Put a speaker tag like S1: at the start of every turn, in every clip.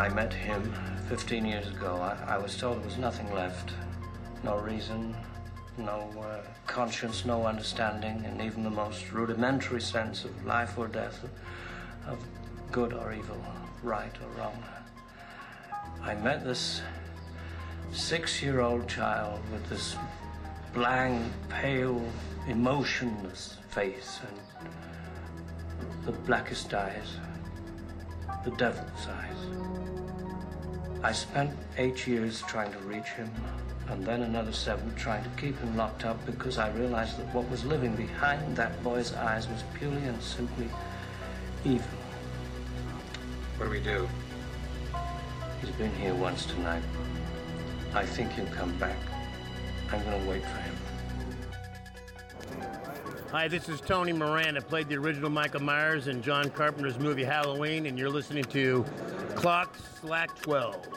S1: I met him 15 years ago. I, I was told there was nothing left. No reason, no uh, conscience, no understanding, and even the most rudimentary sense of life or death, of good or evil, right or wrong. I met this six year old child with this blank, pale, emotionless face and the blackest eyes, the devil's eyes. I spent eight years trying to reach him, and then another seven trying to keep him locked up because I realized that what was living behind that boy's eyes was purely and simply evil.
S2: What do we do?
S1: He's been here once tonight. I think he'll come back. I'm gonna wait for him.
S3: Hi, this is Tony Moran. I played the original Michael Myers in John Carpenter's movie Halloween, and you're listening to Clock Slack 12.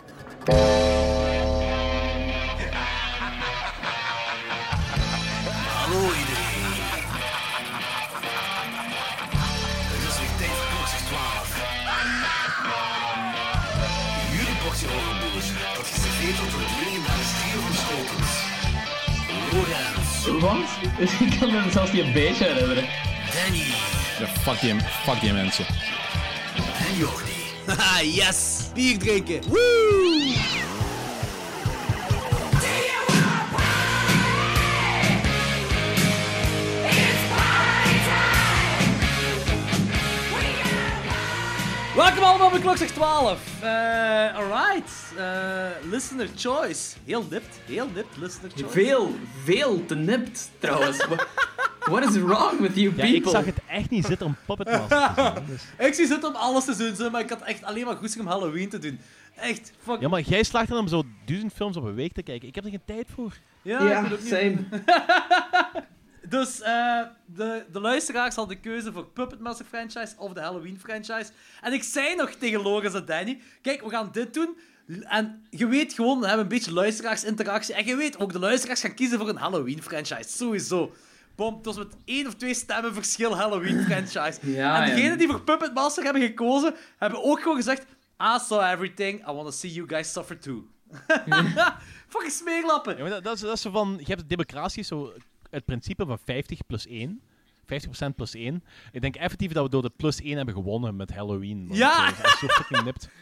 S4: Ik kan me zelfs niet een beetje herinneren.
S5: Danny
S6: Ja, fuck die, fuck die mensen.
S5: en Jordi.
S7: Haha, yes! Bier drinken! Woo! Welkom allemaal bij Klokslag 12. Eh alright. Eh, listener choice. Heel nipt, heel nipt, listener choice.
S4: Veel, veel te nipt trouwens. What- is wrong with you
S8: Ja,
S4: people?
S8: ik zag het echt niet zitten om Puppet Master te. Dus.
S7: Ik zie zitten om alles te doen, maar ik had echt alleen maar goesting om Halloween te doen. Echt, fuck.
S8: Ja, maar jij slaagt erin om zo duizend films op een week te kijken. Ik heb er geen tijd voor.
S7: Ja,
S4: Ja, same.
S7: Dus eh, de, de luisteraars hadden de keuze voor Puppet Master franchise of de Halloween franchise. En ik zei nog tegen Lorenz en Danny, kijk, we gaan dit doen. En je weet gewoon, we hebben een beetje luisteraarsinteractie. En je weet, ook de luisteraars gaan kiezen voor een Halloween franchise. Sowieso. Bom, het was met één of twee stemmen verschil Halloween franchise.
S4: Ja,
S7: en
S4: ja.
S7: degenen die voor Puppet Master hebben gekozen, hebben ook gewoon gezegd... I saw everything, I want to see you guys suffer too. Fucking smeerlappen.
S8: Ja, dat, dat, is, dat is zo van... Je hebt de democratie, zo het principe van 50 plus 1. 50% plus 1. Ik denk effectief dat we door de plus 1 hebben gewonnen met Halloween.
S7: Ja!
S8: eh, dat is zo fucking nipt.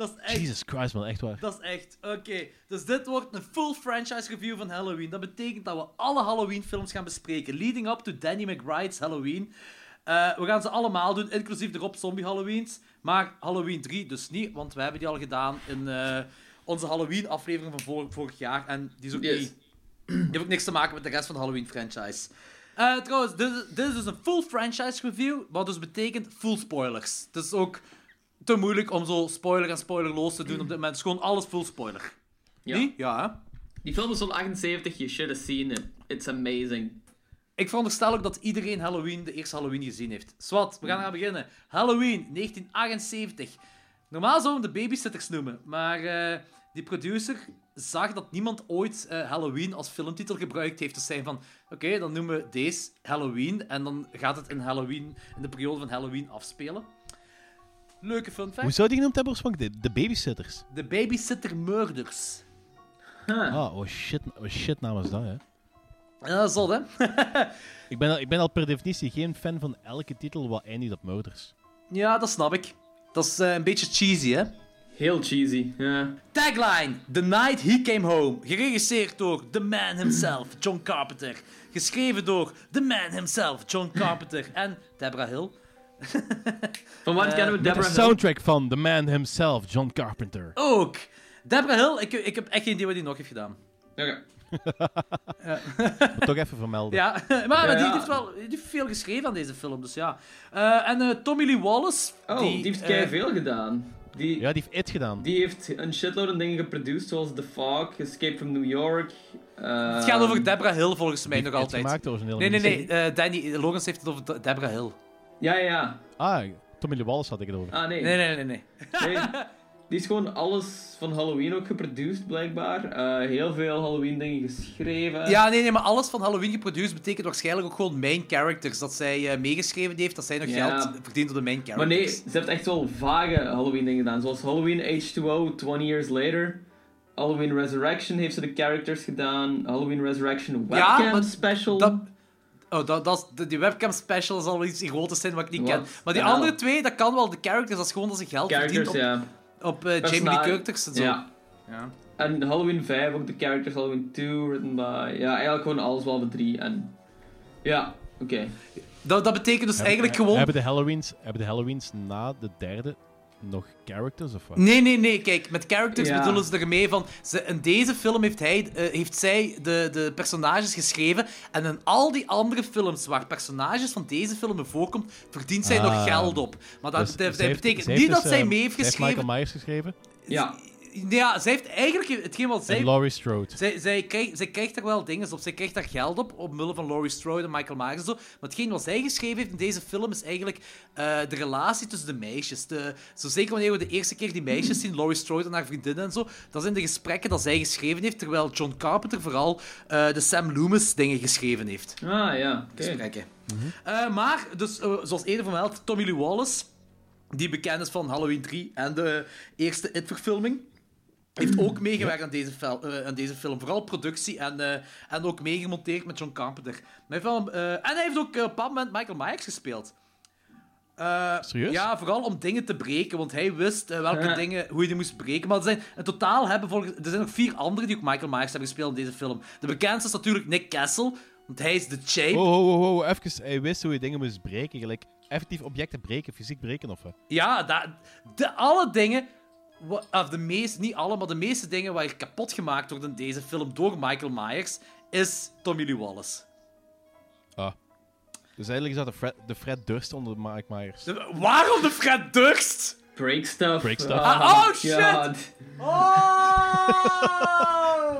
S7: Dat is echt...
S8: Jesus Christ, man. Echt waar.
S7: Dat is echt. Oké, dus dit wordt een full franchise review van Halloween. Dat betekent dat we alle Halloween-films gaan bespreken. Leading up to Danny McBride's Halloween. Eh, we gaan ze allemaal doen, inclusief de Rob Zombie Halloweens. Maar Halloween 3 dus niet, want we hebben die al gedaan in eh, onze Halloween-aflevering van vor- vorig jaar. En die is ook
S4: Yes.
S7: niet. Die heeft ook niks te maken met de rest van de Halloween-franchise. Eh, trouwens, dit, is- dit is dus een full franchise review, wat dus betekent full spoilers. Het is ook te moeilijk om zo spoiler en spoilerloos te doen op dit moment. Het is gewoon alles full spoiler.
S4: Ja.
S7: Niet? Ja, hè?
S4: Die film is van 78, you should have seen it. It's amazing.
S7: Ik veronderstel ook dat iedereen Halloween, de eerste Halloween gezien heeft. Swat, we gaan gaan beginnen. Halloween, 1978. Normaal zouden we de babysitters noemen, maar eh, die producer zag dat niemand ooit eh, Halloween als filmtitel gebruikt heeft. Dus zei van, oké, dan noemen we deze Halloween en dan gaat het in Halloween, in de periode van Halloween afspelen. Leuke fun fact.
S8: Hoe zou die genoemd hebben oorspronkelijk? De, de babysitters.
S7: De Babysitter Murders.
S8: Ah, oh shit, oh shit naam is dat, hè.
S7: Ja, dat is zot, hè?
S8: Ik ben, al, ik ben al per definitie geen fan van elke titel wat eindigt op murders.
S7: Ja, dat snap ik. Dat is eh, een beetje cheesy, hè?
S4: Heel cheesy, ja.
S7: Tagline: The Night He Came Home. Geregisseerd door the man himself, John Carpenter. Geschreven door the man himself, John Carpenter. En Deborah Hill.
S4: Van wat
S7: Eh,
S4: kennen we
S8: de
S4: Deborah Hill?
S8: soundtrack van The Man Himself, John Carpenter.
S7: Ook. Deborah Hill, ik, ik heb echt geen idee wat hij nog heeft gedaan.
S4: Oké.
S8: Moet toch even vermelden.
S7: Ja, maar, maar
S4: Ja,
S7: die heeft wel die heeft veel geschreven aan deze film, dus ja. Eh, en eh, Tommy Lee Wallace.
S4: Oh, die, heeft kei veel gedaan. Die,
S8: Ja, die heeft It gedaan.
S4: die heeft een shitload aan dingen geproduceerd, zoals The Fog, Escape from New York.
S7: Het gaat over Deborah Hill volgens mij
S8: Die
S7: nog altijd.
S8: gemaakt,
S7: Nee, nee, nee. eh, Danny Logans heeft het over De- Deborah Hill.
S4: Ja, ja, ja.
S8: Ah, Tommy Lee Wallace had ik het over.
S4: Ah, nee.
S7: Nee, nee, nee, nee.
S4: Nee. die is gewoon alles van Halloween ook geproduced, blijkbaar. Eh, heel veel Halloween-dingen geschreven.
S7: Ja, nee, nee, maar alles van Halloween geproduceerd betekent waarschijnlijk ook gewoon main characters. Dat zij eh, meegeschreven heeft, dat zij nog
S4: Ja.
S7: geld verdient door de main
S4: Maar
S7: characters.
S4: nee, ze heeft echt wel vage Halloween-dingen gedaan. Zoals Halloween H2O, 20 Years Later. Halloween Resurrection heeft ze de characters gedaan. Halloween Resurrection
S7: Ja,
S4: Webcam
S7: maar
S4: Special.
S7: Dat, oh, dat, dat is, de- die webcam special zal wel iets gigantisch zijn wat ik niet ken. Maar die
S4: Ja.
S7: andere twee, dat kan wel de characters. Dat is gewoon dat ze geld verdient op,
S4: ja.
S7: op eh, Jamie Lee Curtis en zo.
S4: Ja.
S7: Ja.
S4: En Halloween 5 ook de characters. Halloween 2 written by... Ja, eigenlijk gewoon alles behalve 3. En... Ja, oké.
S7: Dat, dat betekent dus eigenlijk gewoon...
S8: Hebben de Halloweens, hebben de Halloweens na de derde nog characters of wat?
S7: Nee, nee, nee. Kijk, met characters
S4: Ja.
S7: bedoelen ze ermee van... Ze, in deze film heeft, hij, eh, heeft zij de, de personages geschreven. En in al die andere films waar personages van deze film voorkomt, verdient zij nog
S8: Ah.
S7: geld op. Maar dat,
S8: Dus
S7: dat- dat
S8: zij heeft-
S7: betekent niet
S8: heeft
S7: dat
S8: dus,
S7: zij
S8: ehm,
S7: mee heeft
S8: heeft
S7: geschreven.
S8: Michael Myers geschreven.
S4: Ja.
S7: Ja, zij heeft eigenlijk... Hetgeen wat zij...
S8: En Laurie Strode.
S7: Zij, zij, krijgt, zij krijgt daar wel dingen op. Zij krijgt daar geld op, op mullen van Laurie Strode en Michael Myers en zo. Maar hetgeen wat zij geschreven heeft in deze film is eigenlijk eh, de relatie tussen de meisjes. De, zo zeker wanneer we de eerste keer die meisjes zien, Laurie Strode en haar vriendinnen en zo, dat zijn de gesprekken dat zij geschreven heeft, terwijl John Carpenter vooral eh, de Sam Loomis dingen geschreven heeft.
S4: Ah, ja. Oké.
S7: Gesprekken. Eh, maar, dus, zoals eerder vermeld, Tommy Lee Wallace, die bekend is van Halloween 3 en de eerste It-verfilming, heeft ook meegewerkt aan deze, eh, aan deze film. Vooral productie en, eh, en ook meegemonteerd met John Carpenter. Heeft wel, eh, en hij heeft ook op een bepaald moment Michael Myers gespeeld.
S8: Serieus?
S7: Ja, vooral om dingen te breken, want hij wist welke
S4: Ja.
S7: dingen, hoe je die moest breken. Maar er zijn, in totaal hebben volgens, er zijn nog vier anderen die ook Michael Myers hebben gespeeld in deze film. De bekendste is natuurlijk Nick Castle, want hij is de Shape.
S8: Oh, oh, oh, oh, even. Hij wist hoe je dingen moest breken. Gelijk effectief objecten breken, fysiek breken of wat?
S7: Ja, dat, de, alle dingen, of de meeste, niet alle, maar de meeste dingen waar kapot gemaakt worden in deze film door Michael Myers, is Tommy Lee Wallace.
S8: Ah. Dus eigenlijk is dat de Fred, de Fred Durst onder Mike Myers.
S7: De- waarom de Fred Durst?
S4: Break stuff.
S8: Break stuff.
S7: Ah, oh, shit!
S4: God.
S7: Oh,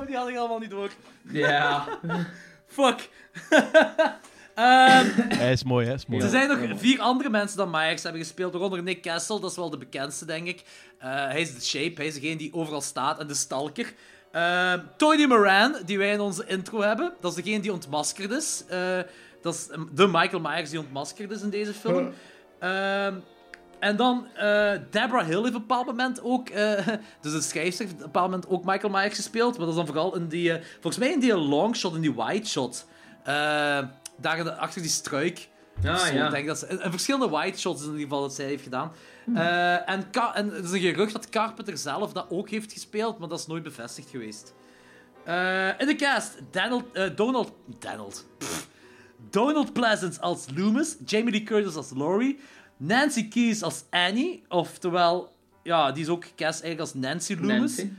S7: die had ik allemaal niet door.
S4: Ja.
S7: Fuck. Ehm,
S8: Hij is mooi, hè? Is mooi.
S7: er zijn nog vier andere mensen dan Myers hebben gespeeld, waaronder Nick Castle, dat is wel de bekendste, denk ik. Eh, hij is de Shape, hij is degene die overal staat, en de Stalker. Ehm, Tony Moran, die wij in onze intro hebben, dat is degene die ontmaskerd is. Eh, dat is um, de Michael Myers die ontmaskerd is in deze film. Ehm, en dan eh, Deborah Hill heeft op een bepaald moment ook, dus de schrijfster heeft op een bepaald moment ook Michael Myers gespeeld, maar dat is dan vooral in die, volgens mij in die long shot, in die wide shot. Eh, daar achter die struik.
S4: Ah,
S7: Zo,
S4: ja.
S7: denk dat ze, verschillende white shots in ieder geval dat zij heeft gedaan. Eh, en, en er is een gerucht dat Carpenter zelf dat ook heeft gespeeld, maar dat is nooit bevestigd geweest. Eh, in de cast, Donald, eh, Donald, Donald, Pff. Donald Pleasance als Loomis, Jamie Lee Curtis als Laurie, Nancy Keys als Annie, oftewel, ja, die is ook gecast eigenlijk als Nancy Loomis.
S4: Nancy.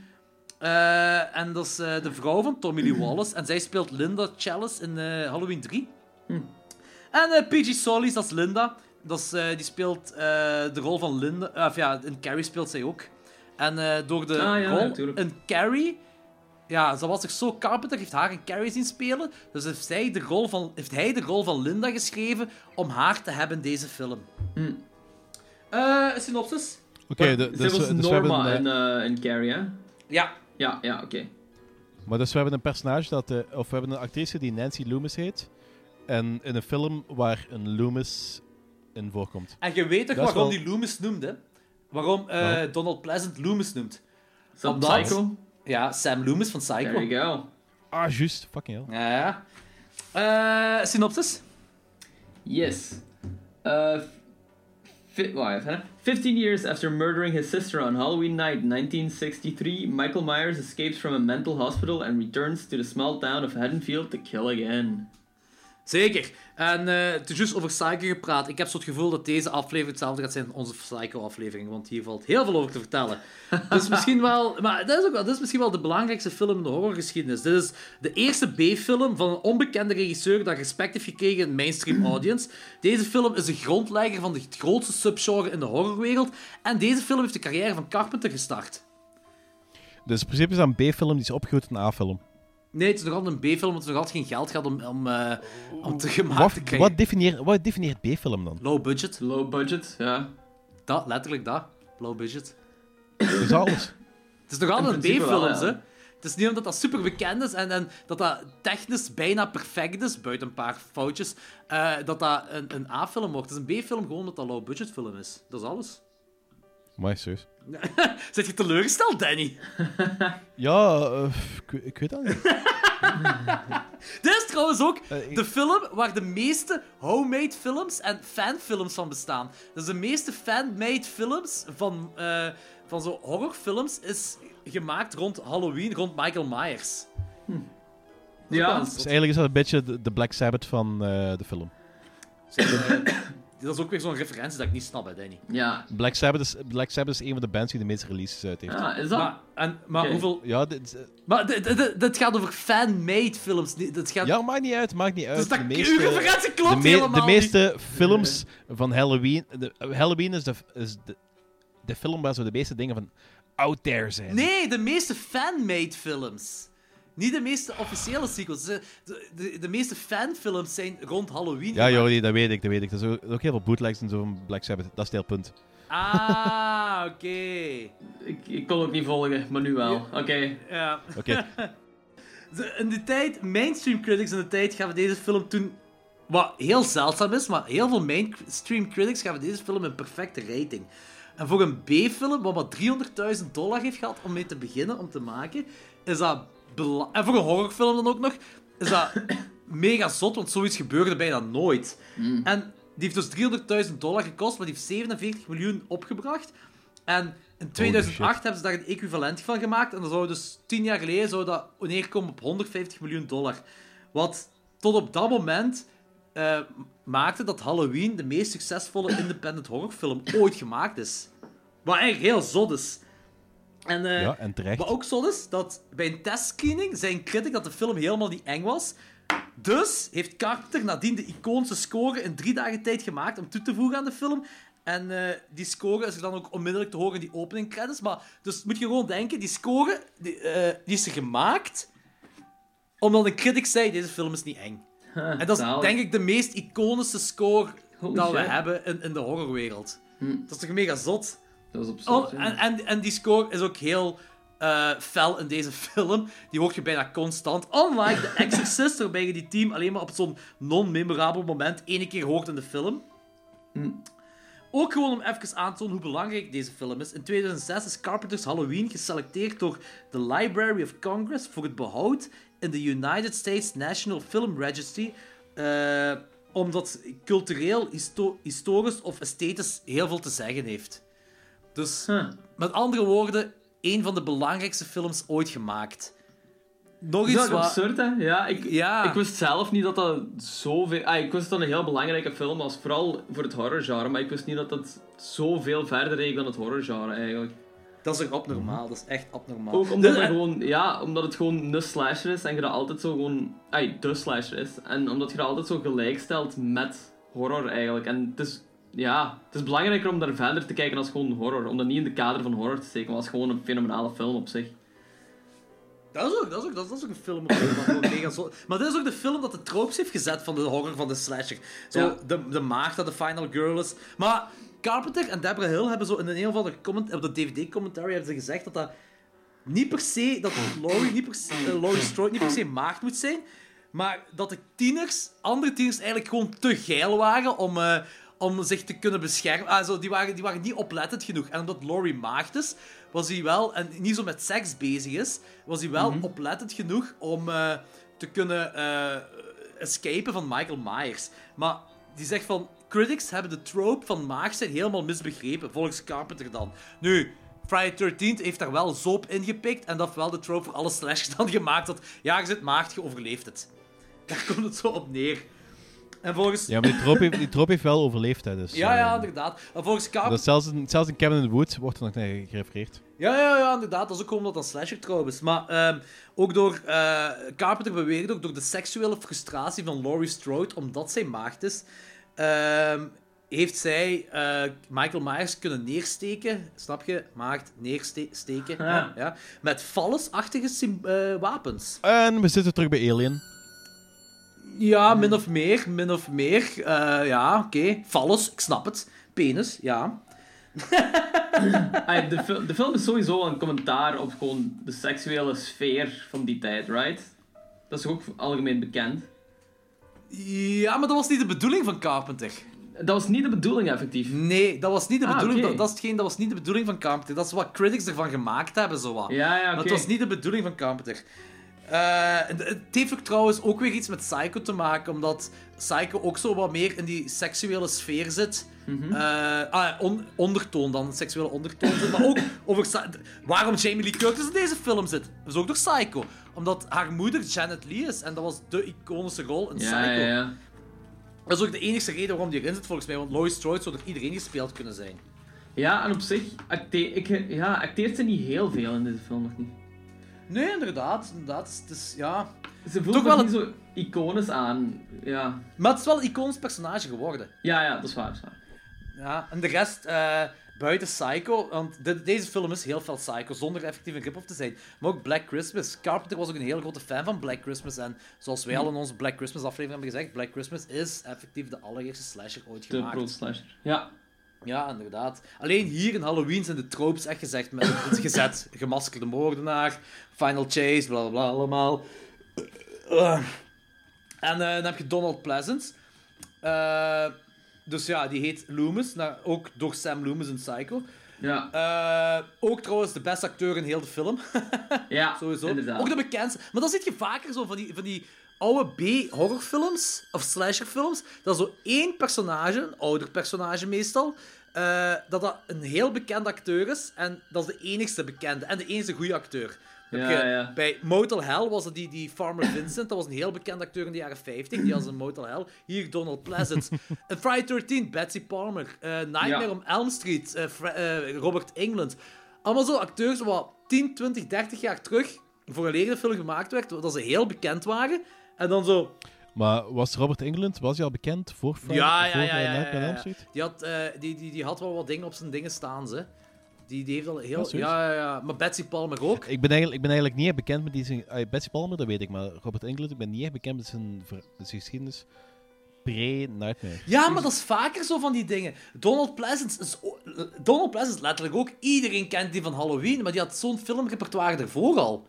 S7: Eh, en dat is eh, de vrouw van Tommy Lee Wallace. En zij speelt Linda Chalice in eh, Halloween 3. En eh, PG Solis als Linda. Dat is, eh, die speelt eh, de rol van Linda. Of ja, in Carrie speelt zij ook. En eh, door de
S4: Ah, ja,
S7: rol
S4: natuurlijk.
S7: in Carrie... Ja, ze was zich zo Carpenter heeft haar in Carrie zien spelen. Dus heeft, zij de rol van, heeft hij de rol van Linda geschreven om haar te hebben in deze film. Eh, een synopsis?
S8: Oké, de-
S4: Zij
S8: dus,
S4: was
S8: we- dus we hebben,
S4: Norma in, eh, in Carrie, hè?
S7: Ja.
S4: Ja, ja, oké.
S8: maar dus we hebben een personage dat, eh, of we hebben een actrice die Nancy Loomis heet. En in een film waar een Loomis in voorkomt.
S7: En je weet toch
S8: Dat is
S7: waarom
S8: wel-
S7: die Loomis noemde? Waarom eh,
S8: Waarom?
S7: Donald Pleasant Loomis noemt? Omdat-
S4: Psycho?
S7: Ja, Sam Loomis van Psycho.
S4: There you go.
S8: Ah, juist. Fucking hell.
S7: Ja, ja. Eh, synopsis?
S4: Yes. Uh, fi- wacht, hè? 15 years after murdering his sister on Halloween night 1963, Michael Myers escapes from a mental hospital and returns to the small town of Haddonfield to kill again.
S7: Zeker. En het is juist over Psycho gepraat. Ik heb zo het gevoel dat deze aflevering hetzelfde gaat zijn als onze Psycho-aflevering, want hier valt heel veel over te vertellen. Dus misschien wel... Maar dat is, ook wel, dat is misschien wel de belangrijkste film in de horrorgeschiedenis. Dit is de eerste B-film van een onbekende regisseur dat respect heeft gekregen in de mainstream audience. Deze film is de grondlegger van het grootste subgenre in de horrorwereld. En deze film heeft de carrière van Carpenter gestart.
S8: Dus in principe is dat een B-film die is opgegroeid in een A-film.
S7: Nee, het is nog altijd een B-film, want er nog altijd geen geld gehad om, om, eh, om te gemaakt
S8: Wat,
S7: te krijgen.
S8: wat, definieert, wat definieert B-film dan?
S7: Low budget.
S4: Low budget, ja.
S7: Dat, letterlijk dat. Low budget.
S8: Dat is alles.
S7: Het is nog altijd een
S4: ja.
S7: hè. Het is niet omdat dat super bekend is en, en dat dat technisch bijna perfect is, buiten een paar foutjes, eh, dat dat een, een A-film wordt. Het is een B-film gewoon omdat dat low-budget film is. Dat is alles.
S8: Maar serieus.
S7: Zit je teleurgesteld, Danny?
S8: Ja, eh, ik, ik weet dat niet.
S7: Dit is trouwens ook
S8: Eh, ik-
S7: de film waar de meeste homemade films en fanfilms van bestaan. Dus de meeste fan-made films van, eh, van zo horrorfilms is gemaakt rond Halloween, rond Michael Myers.
S4: Ja,
S8: Dus eigenlijk is dat een beetje de, de Black Sabbath van eh, de film.
S7: Dat is ook weer zo'n referentie dat ik niet snap, hè, Danny.
S4: ja.
S8: Black Sabbath, is, Black Sabbath is een van de bands die de meeste releases uit heeft.
S4: Ah, is dat?
S7: Maar, en, maar hoeveel...
S8: Ja, dit, is-
S7: Maar dit, gaat over fan-made films. Dit gaat...
S8: ja, maakt niet uit, maakt niet uit.
S7: dus dat,
S8: de
S7: uw
S8: meeste,
S7: referentie
S8: de,
S7: klopt
S8: me-
S7: helemaal
S8: de
S7: niet.
S8: meeste films van Halloween... De, Halloween is, de, is de, de film waar zo de meeste dingen van out there zijn.
S7: Nee, de meeste fan-made films. Niet de meeste officiële sequels. De, de, de, de meeste fanfilms zijn rond Halloween.
S8: Ja. Jordi, dat weet ik, dat weet ik. Er zijn ook, ook heel veel bootlegs en zo van Black Sabbath. Dat is het hele punt.
S7: Ah, oké.
S4: Ik, ik kon ook niet volgen, maar nu wel. Oké.
S7: Ja.
S8: Oké.
S7: In de tijd, mainstream critics in de tijd gaven deze film toen... Wat heel zeldzaam is, maar heel veel mainstream critics gaven deze film een perfecte rating. En voor een B-film, wat maar 300.000 dollar heeft gehad om mee te beginnen, om te maken, is dat... En voor een horrorfilm dan ook nog, is dat mega zot, want zoiets gebeurde bijna nooit. En die heeft dus 300.000 dollar gekost, maar die heeft 47 miljoen opgebracht. En in 2008 hebben ze daar een equivalent van gemaakt. En dan zou dus 10 jaar geleden zou dat neerkomen op 150 miljoen dollar. Wat tot op dat moment eh, maakte dat Halloween de meest succesvolle independent horrorfilm ooit gemaakt is. Wat eigenlijk heel zot is. En, eh,
S8: Ja, en terecht.
S7: wat ook zo is, dat bij een testscreening zei een critic dat de film helemaal niet eng was. Dus heeft Carpenter nadien de iconische score in drie dagen tijd gemaakt om toe te voegen aan de film. En eh, die score is er dan ook onmiddellijk te horen in die opening credits. Maar dus moet je gewoon denken, die score die, eh, die is er gemaakt omdat een critic zei, deze film is niet eng. En dat is
S4: zalig.
S7: denk ik de meest iconische score
S4: Holy
S7: dat we hebben in, in de horrorwereld.
S4: Hm.
S7: Dat is toch mega zot?
S4: Dat is op
S7: Oh, en, en, en die score is ook heel eh, fel in deze film. Die hoort je bijna constant. Unlike The Exorcist, waarbij je die team alleen maar op zo'n non-memorabel moment ene keer hoort in de film. Ook gewoon om even aan te tonen hoe belangrijk deze film is. In 2006 is Carpenter's Halloween geselecteerd door de Library of Congress voor het behoud in de United States National Film Registry. eh, omdat cultureel, histo- historisch of esthetisch heel veel te zeggen heeft. Dus
S4: Huh.
S7: met andere woorden, een van de belangrijkste films ooit gemaakt. Nog iets
S4: dat
S7: wat...
S4: absurd, hè? Ja, ik,
S7: Ja.
S4: ik wist zelf niet dat dat zoveel... Ah, ik wist dat het een heel belangrijke film was, vooral voor het horrorgenre, maar ik wist niet dat dat zoveel verder reed dan het horrorgenre, eigenlijk.
S7: Dat is ook abnormaal, dat is echt abnormaal.
S4: Ook omdat,
S7: Dus,
S4: het gewoon, ja, omdat het gewoon een slasher is en je dat altijd zo gewoon... Ay, de slasher is. En omdat je dat altijd zo gelijk stelt met horror, eigenlijk. En het is... Ja, het is belangrijker om daar verder te kijken als gewoon horror. Om dat niet in de kader van horror te steken, maar als gewoon een fenomenale film op zich.
S7: Dat is ook, dat is ook, dat is, dat is ook een film. op zich zo... Maar dit is ook de film dat de tropes heeft gezet van de horror van de slasher. Zo,
S4: Ja.
S7: de, de maagd dat de final girl is. Maar Carpenter en Deborah Hill hebben zo in een of andere comment, op de DVD-commentary hebben ze gezegd dat dat niet per se, dat Laurie, niet per se, eh, Laurie Strode niet per se maagd moet zijn, maar dat de tieners, andere tieners eigenlijk gewoon te geil waren om, eh, om zich te kunnen beschermen. Ah, zo, die, waren, die waren niet oplettend genoeg. En omdat Laurie maagd is, was hij wel, en niet zo met seks bezig is, was hij wel oplettend genoeg om eh, te kunnen eh, escapen van Michael Myers. Maar die zegt van, critics hebben de trope van maagd zijn helemaal misbegrepen, volgens Carpenter dan. Nu, Friday 13th heeft daar wel zo op ingepikt en dat wel de trope voor alle slashers dan gemaakt dat, ja, je zit maagd, je overleeft het. Daar komt het zo op neer. En volgens...
S8: Ja, maar die troop heeft, die heeft wel overleefd, hè, dus...
S7: Ja, ja, inderdaad. En volgens Carpenter...
S8: dat zelfs, in, zelfs in Cabin in the Woods wordt er nog naar gerefereerd.
S7: Ja, ja, ja, inderdaad. Dat is ook gewoon omdat dat een slasher trouwens. Maar ehm, ook door... eh, Carpenter beweert ook door de seksuele frustratie van Laurie Strode, omdat zij maagd is, ehm, heeft zij eh, Michael Myers kunnen neersteken. Snap je? Maagd, neersteken.
S4: Ja.
S7: Ja. Met vallesachtige eh, wapens.
S8: En we zitten terug bij Alien.
S7: Ja, min of meer. Min of meer. Eh, ja, oké. Vallus, ik snap het. Penis, ja.
S4: Ay, de, fil- de film is sowieso een commentaar op gewoon de seksuele sfeer van die tijd, right? Dat is ook algemeen bekend.
S7: Ja, maar dat was niet de bedoeling van Carpenter.
S4: Dat was niet de bedoeling, effectief.
S7: Nee, dat was niet de
S4: Ah,
S7: bedoeling. Dat, dat, is hetgeen, dat was niet de bedoeling van Carpenter. Dat is wat critics ervan gemaakt hebben, zo wat.
S4: Ja, ja,
S7: Maar het was niet de bedoeling van Carpenter. Eh, het heeft ook trouwens ook weer iets met Psycho te maken, omdat Psycho ook zo wat meer in die seksuele sfeer zit. Eh, ah, on- ondertoon dan, seksuele ondertoon zit. Maar ook over waarom Jamie Lee Curtis in deze film zit. Dat is ook door Psycho. Omdat haar moeder Janet Lee is en dat was de iconische rol in
S4: Ja,
S7: Psycho.
S4: ja, ja.
S7: Dat is ook de enige reden waarom die erin zit volgens mij, want Lois Strode zou door iedereen gespeeld kunnen zijn.
S4: Ja, en op zich ik, ja, acteert ze niet heel veel in deze film nog niet.
S7: Nee, inderdaad. inderdaad. Het is, ja.
S4: Ze voelt
S7: Toch wel
S4: niet zo iconisch aan. Ja.
S7: Maar het is wel een iconisch personage geworden.
S4: ja, ja, dat is waar. Dat is waar.
S7: Ja, en de rest, eh, buiten Psycho, want de- deze film is heel veel Psycho, zonder effectief een rip-off te zijn. Maar ook Black Christmas. Carpenter was ook een heel grote fan van Black Christmas. En zoals wij al in onze Black Christmas aflevering hebben gezegd, Black Christmas is effectief de allereerste slasher ooit
S4: De
S7: gemaakt.
S4: pro slasher. Ja.
S7: Ja, inderdaad. Alleen hier in Halloween zijn de tropes echt gezegd met het gezet. Gemaskerde moordenaar, final chase, bla bla allemaal. Eh, en eh, dan heb je Donald Pleasance. Eh, dus ja, die heet Loomis, ook door Sam Loomis in Psycho.
S4: Ja,
S7: ook trouwens de beste acteur in heel de film.
S4: ja
S7: Sowieso.
S4: inderdaad.
S7: Ook de bekendste. Maar dan zit je vaker zo van die, van die oude B-horrorfilms, of slasherfilms, dat zo één personage, een ouder personage meestal, eh, dat dat een heel bekend acteur is, en dat is de enigste bekende, en de enige goede acteur.
S4: Ja,
S7: je-
S4: ja.
S7: Bij Motel Hell was het die, die Farmer Vincent, dat was een heel bekend acteur in de jaren 50, die was in Motel Hell. Hier Donald Pleasant. En Friday 13, Betsy Palmer. Eh, Nightmare
S4: Ja.
S7: on Elm Street, eh, eh, Robert England. Allemaal zo acteurs wat 10, 20, 30 jaar terug voor een leren film gemaakt werd, dat ze heel bekend waren. En dan zo...
S8: Maar was Robert England, was hij al bekend voor Friday,
S7: Ja, ja,
S8: voor,
S7: ja,
S8: eh,
S7: ja? Die had, eh, die, die, die had wel wat dingen op zijn dingen staan, ze. Die, die heeft al heel...
S8: Ja.
S7: Ja, ja, ja. Maar Betsy Palmer ook.
S8: Ik ben, eigenlijk, ik ben eigenlijk niet echt bekend met die... zijn- eh, Betsy Palmer, dat weet ik, maar Robert England, ik ben niet echt bekend met zijn, met zijn geschiedenis pre-Nightmare.
S7: Ja, maar dat is vaker zo van die dingen. Donald Pleasance is... Donald Pleasance letterlijk ook. Iedereen kent die van Halloween, maar die had zo'n filmrepertoire ervoor al.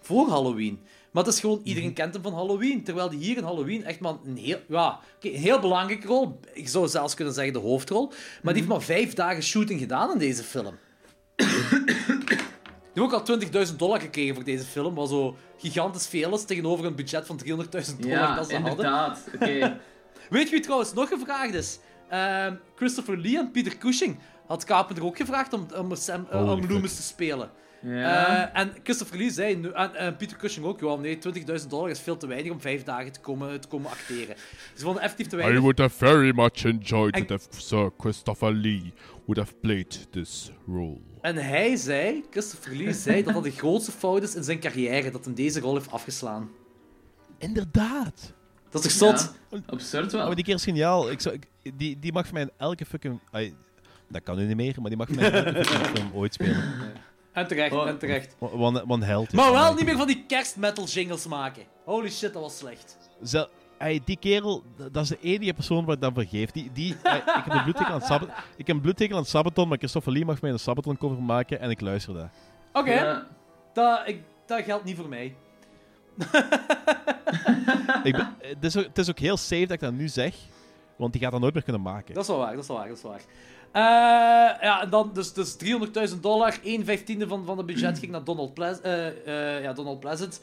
S7: Voor Halloween. Maar het is gewoon, iedereen kent hem van Halloween. Terwijl die hier in Halloween echt maar een heel, ja, een heel belangrijke rol... Ik zou zelfs kunnen zeggen de hoofdrol. Maar die heeft maar vijf dagen shooting gedaan in deze film. Die heeft ook al 20.000 dollar gekregen voor deze film. Wat zo gigantisch veel is tegenover een budget van 300.000 dollar
S4: Ja,
S7: dat ze hadden.
S4: inderdaad. Oké.
S7: Weet je wie trouwens nog gevraagd is? Ehm, Christopher Lee en Peter Cushing had Carpenter ook gevraagd om, om, Sam, eh, om
S8: fuck.
S7: Loomis te spelen.
S4: Ja.
S7: Eh, en Christopher Lee zei, nu- en, en Peter Cushing ook, ja, nee, 20.000 dollar is veel te weinig om vijf dagen te komen, te komen acteren. Ze vonden effectief te weinig.
S6: would have very much enjoyed
S7: I-
S6: it if Sir Christopher Lee would have played this role.
S7: En hij zei, Christopher Lee zei dat dat de grootste fout is in zijn carrière, dat hem deze rol heeft afgeslaan.
S8: Inderdaad!
S7: Dat is toch zot?
S4: Ja, absurd
S8: Oh,
S4: wel.
S8: maar die keer is geniaal. Ik zou, ik- die, die mag voor mij in elke fucking... ai, dat kan nu niet meer, maar die mag voor mij in elke fucking film ooit spelen.
S7: En terecht,
S4: Oh.
S7: en terecht.
S8: Wa- Wat wat een held.
S7: Maar wel niet meer van die kerstmetal jingles maken. Holy shit, dat was slecht.
S8: Zel- ai, die kerel, dat is de enige persoon waar ik dan vergeef. Die, die, ik heb een bloedteken aan het Sabbat- ik heb een bloedteken aan het Sabaton, maar Christopher Lee mag mij een Sabaton cover maken en ik luister dat.
S7: Oké,
S4: Ja.
S7: dat, ik, dat geldt niet voor mij.
S8: Ik ben, het, is ook, het is ook heel safe dat ik dat nu zeg, want die gaat dat nooit meer kunnen maken.
S7: Dat is wel waar, dat is wel waar, dat is wel waar. Eh, ja, en dan dus, dus 300.000 dollar, 1 vijftiende van, van het budget ging naar Donald, Pleas eh, eh, ja, Donald Pleasant.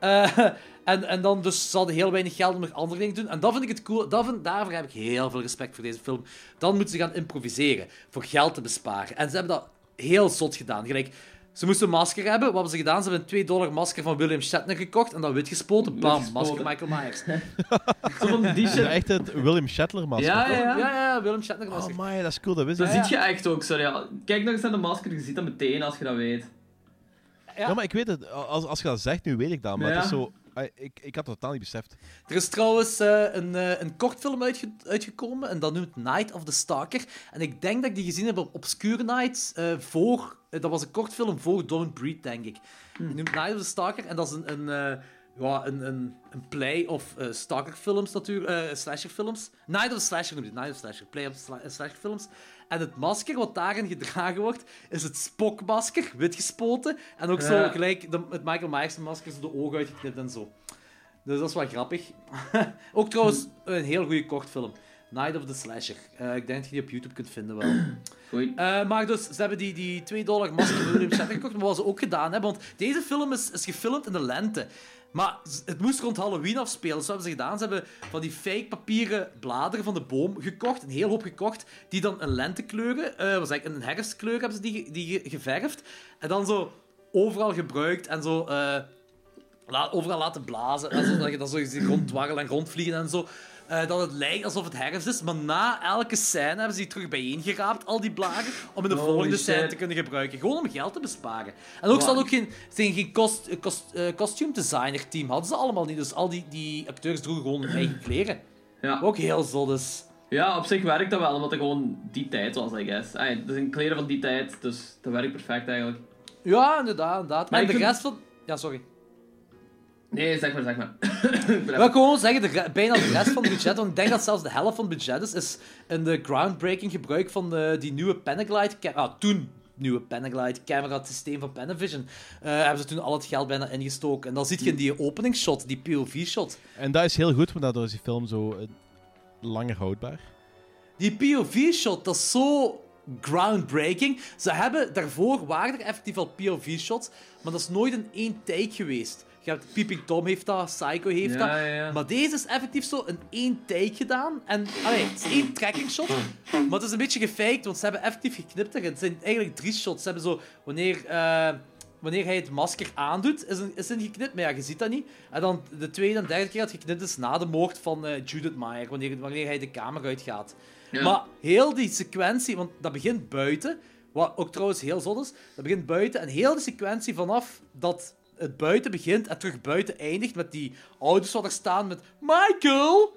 S7: En, en dan dus ze hadden heel weinig geld om nog andere dingen te doen. En dat vind ik het cool. Dat vind, daarvoor heb ik heel veel respect voor deze film. Dan moeten ze gaan improviseren, voor geld te besparen. En ze hebben dat heel zot gedaan. Gelijk, ze moesten een masker hebben. Wat hebben ze gedaan? Ze hebben een 2 dollar masker van William Shatner gekocht en dan wit gespoten. Bam, masker Michael Myers.
S4: Zo van die
S8: Dat is
S4: shit.
S8: echt het William Shatner masker.
S4: Ja, ja,
S7: Ja,
S4: ja.
S7: ja, Willem Shatner masker.
S8: Oh my, dat is cool, dat wist
S4: Dat.
S7: Ja,
S4: ziet je echt ook, sorry. ja. Kijk nog eens naar de masker, je ziet dat meteen als je dat weet.
S7: Ja.
S8: Ja, maar ik weet het. Als, als je dat zegt, nu weet ik dat. Maar
S4: Ja.
S8: het is zo... ai, Ik, ik had het totaal niet beseft.
S7: Er is trouwens eh, een, eh, een kortfilm uitge- uitgekomen en dat noemt Night of the Stalker. En ik denk dat ik die gezien heb op Obscure Nights eh, voor... dat was een kortfilm voor Don't Breed, denk ik. Die noemt Night of the Stalker en dat is een... een eh, ja, een, een, een play of uh, stalkerfilms natuurlijk, eh slasherfilms. Night of the Slasher noemt het, Night of the Slasher, play of sla- eh, slasherfilms. En het masker wat daarin gedragen wordt, is het Spock-masker, wit gespoten. En ook zo gelijk de, het Michael Myers-masker, zo de ogen uitgeknipt en zo. Dus dat is wel grappig. ook trouwens een heel goede kortfilm. Night of the Slasher. Eh, ik denk dat je die op YouTube kunt vinden wel. Eh, maar dus, ze hebben die, die 2 dollar masker William Shatner gekocht, maar wat ze ook gedaan hebben, want deze film is, is gefilmd in de lente. Maar het moest rond Halloween afspelen. Dus hebben ze gedaan? Ze hebben van die fake papieren bladeren van de boom gekocht, een heel hoop gekocht, die dan een lentekleuren, eh wat zeg ik, een herfstkleur hebben ze die, die ge- geverfd. En dan zo overal gebruikt en zo... eh, overal laten blazen. Dat je dan zo rondwarrelen en rondvliegen en zo. Eh, dat het lijkt alsof het herfst is. Maar na elke scène hebben ze die terug bijeengeraapt, al die blagen, om in de
S9: Holy
S7: volgende scène te kunnen gebruiken. Gewoon om geld te besparen. En ook, ze hadden ook geen, hadden geen kost, eh, kost, eh, costume designer team. Hadden ze allemaal niet. Dus al die, die acteurs droegen gewoon hun eigen kleren.
S9: Ja.
S7: Ook heel zot dus.
S9: ja, op zich werkt dat wel, omdat het gewoon die tijd was, I guess. Ay, dat zijn kleren van die tijd, dus dat werkt perfect eigenlijk.
S7: Ja, inderdaad. inderdaad.
S9: Maar
S7: en de
S9: vind-
S7: rest van... Ja, sorry.
S9: Nee, zeg maar, zeg maar.
S7: Ik wil gewoon zeggen, de, bijna de rest van het budget, want ik denk dat zelfs de helft van het budget is, is in de groundbreaking gebruik van de, die nieuwe Panaglide... Ah, toen nieuwe Panaglide camera systeem van Panavision. eh, hebben ze toen al het geld bijna ingestoken. En dan zie je in die openingsshot, die POV-shot.
S8: En dat is heel goed, want daardoor is die film zo eh, langer houdbaar.
S7: Die POV-shot, dat is zo groundbreaking. Ze hebben, daarvoor waren er effectief al POV-shots, maar dat is nooit in één take geweest. Hebt Peeping Tom heeft dat, Psycho heeft
S9: Ja,
S7: dat.
S9: ja, ja.
S7: Maar deze is effectief zo in één take gedaan. En, allee, het is één tracking shot, maar het is een beetje gefaked, want ze hebben effectief geknipt erin. Het zijn eigenlijk drie shots. Ze hebben zo, wanneer... eh, Wanneer hij het masker aandoet, is een, is een geknipt, maar ja, je ziet dat niet. En dan de tweede en derde keer dat geknipt is na de moord van eh, Judith Meyer, wanneer, wanneer hij de kamer uitgaat.
S9: Ja.
S7: Maar heel die sequentie, want dat begint buiten, wat ook trouwens heel zot is, dat begint buiten en heel die sequentie vanaf dat het buiten begint en terug buiten eindigt met die ouders wat er staan met Michael,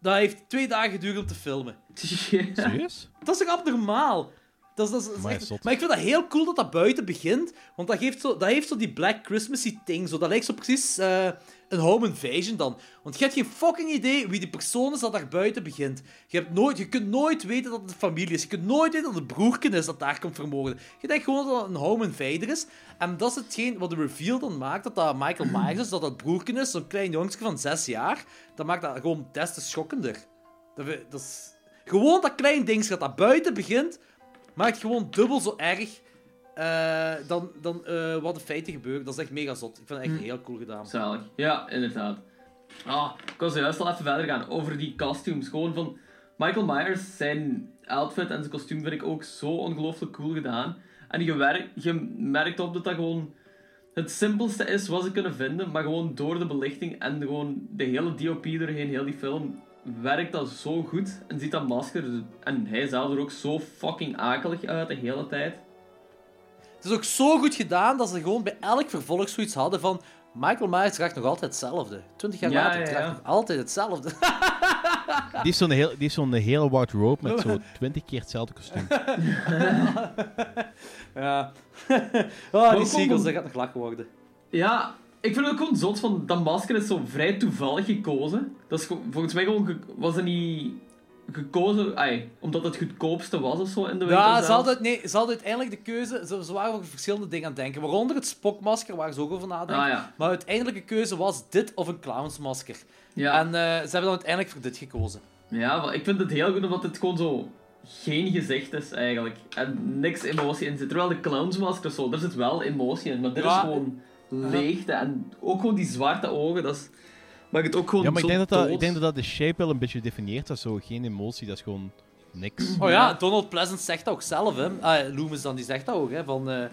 S7: dat heeft twee dagen geduurd om te filmen.
S8: Serieus?
S7: Dat is toch abnormaal? Dat is, dat is, dat is
S8: Amai,
S7: echt-
S8: zot.
S7: Maar ik vind dat heel cool dat dat buiten begint. Want dat, geeft zo, dat heeft zo die Black Christmassy ding. Zo. Dat lijkt zo precies eh, een home invasion dan. Want je hebt geen fucking idee wie die persoon is dat daar buiten begint. Je, hebt nooit, je kunt nooit weten dat het een familie is. Je kunt nooit weten dat het broerken is dat daar komt vermoorden. Je denkt gewoon dat het een home invader is. En dat is hetgeen wat de reveal dan maakt. Dat dat Michael Myers is, dat dat broerken is. Zo'n klein jongetje van zes jaar. Dat maakt dat gewoon des te schokkender. Dat, is... Gewoon dat klein ding dat dat buiten begint, maakt gewoon dubbel zo erg eh, dan, dan eh, wat de feiten gebeuren. Dat is echt mega zot. Ik vind het echt heel cool gedaan.
S9: Zalig. Ja, inderdaad. Ah, ik was juist al even verder gaan over die costumes. Gewoon van Michael Myers, zijn outfit en zijn kostuum vind ik ook zo ongelooflijk cool gedaan. En je, je merkt op dat dat gewoon het simpelste is wat ze kunnen vinden, maar gewoon door de belichting en gewoon de hele DOP doorheen, heel die film, werkt dat zo goed. En ziet dat masker, en hij zelf er ook zo fucking akelig uit de hele tijd.
S7: Het is ook zo goed gedaan dat ze gewoon bij elk vervolg zoiets hadden van... Michael Myers draagt nog altijd hetzelfde. Twintig jaar
S9: Ja,
S7: later
S9: ja,
S7: draagt
S9: ja.
S7: nog altijd hetzelfde.
S8: Die heeft zo'n heel, die heeft zo'n hele wardrobe met zo 20 keer hetzelfde kostuum.
S7: ja. oh, die sequels, dat gaat nog lachen worden.
S9: Ja, ik vind het ook gewoon zot van dat masker is zo vrij toevallig gekozen. Dat is volgens mij gewoon ge- was het niet gekozen ai, omdat het goedkoopste was of zo in de winkel.
S7: Ja, ze hadden, nee, ze hadden uiteindelijk de keuze... Ze, ze waren over verschillende dingen aan het denken. Waaronder het spokmasker, waar ze ook over nadenken.
S9: Ah, ja.
S7: Maar uiteindelijke keuze was dit of een clownsmasker.
S9: Ja.
S7: En eh, ze hebben dan uiteindelijk voor dit gekozen.
S9: Ja, maar ik vind het heel goed omdat het gewoon zo geen gezicht is eigenlijk. En niks emotie in zit. Terwijl de clownsmasker zo, daar zit wel emotie in. Maar dit is gewoon leegte. En ook gewoon die zwarte ogen, dat is, maakt het ook gewoon
S8: Ja, maar ik
S9: zo
S8: denk, dat dat,
S9: dood.
S8: ik denk dat dat de shape wel een beetje definieert. Dat is zo geen emotie, dat is gewoon niks.
S7: Oh ja, Donald Pleasant zegt dat ook zelf, hè. Ah, Loomis dan, die zegt dat ook, hè. Van eh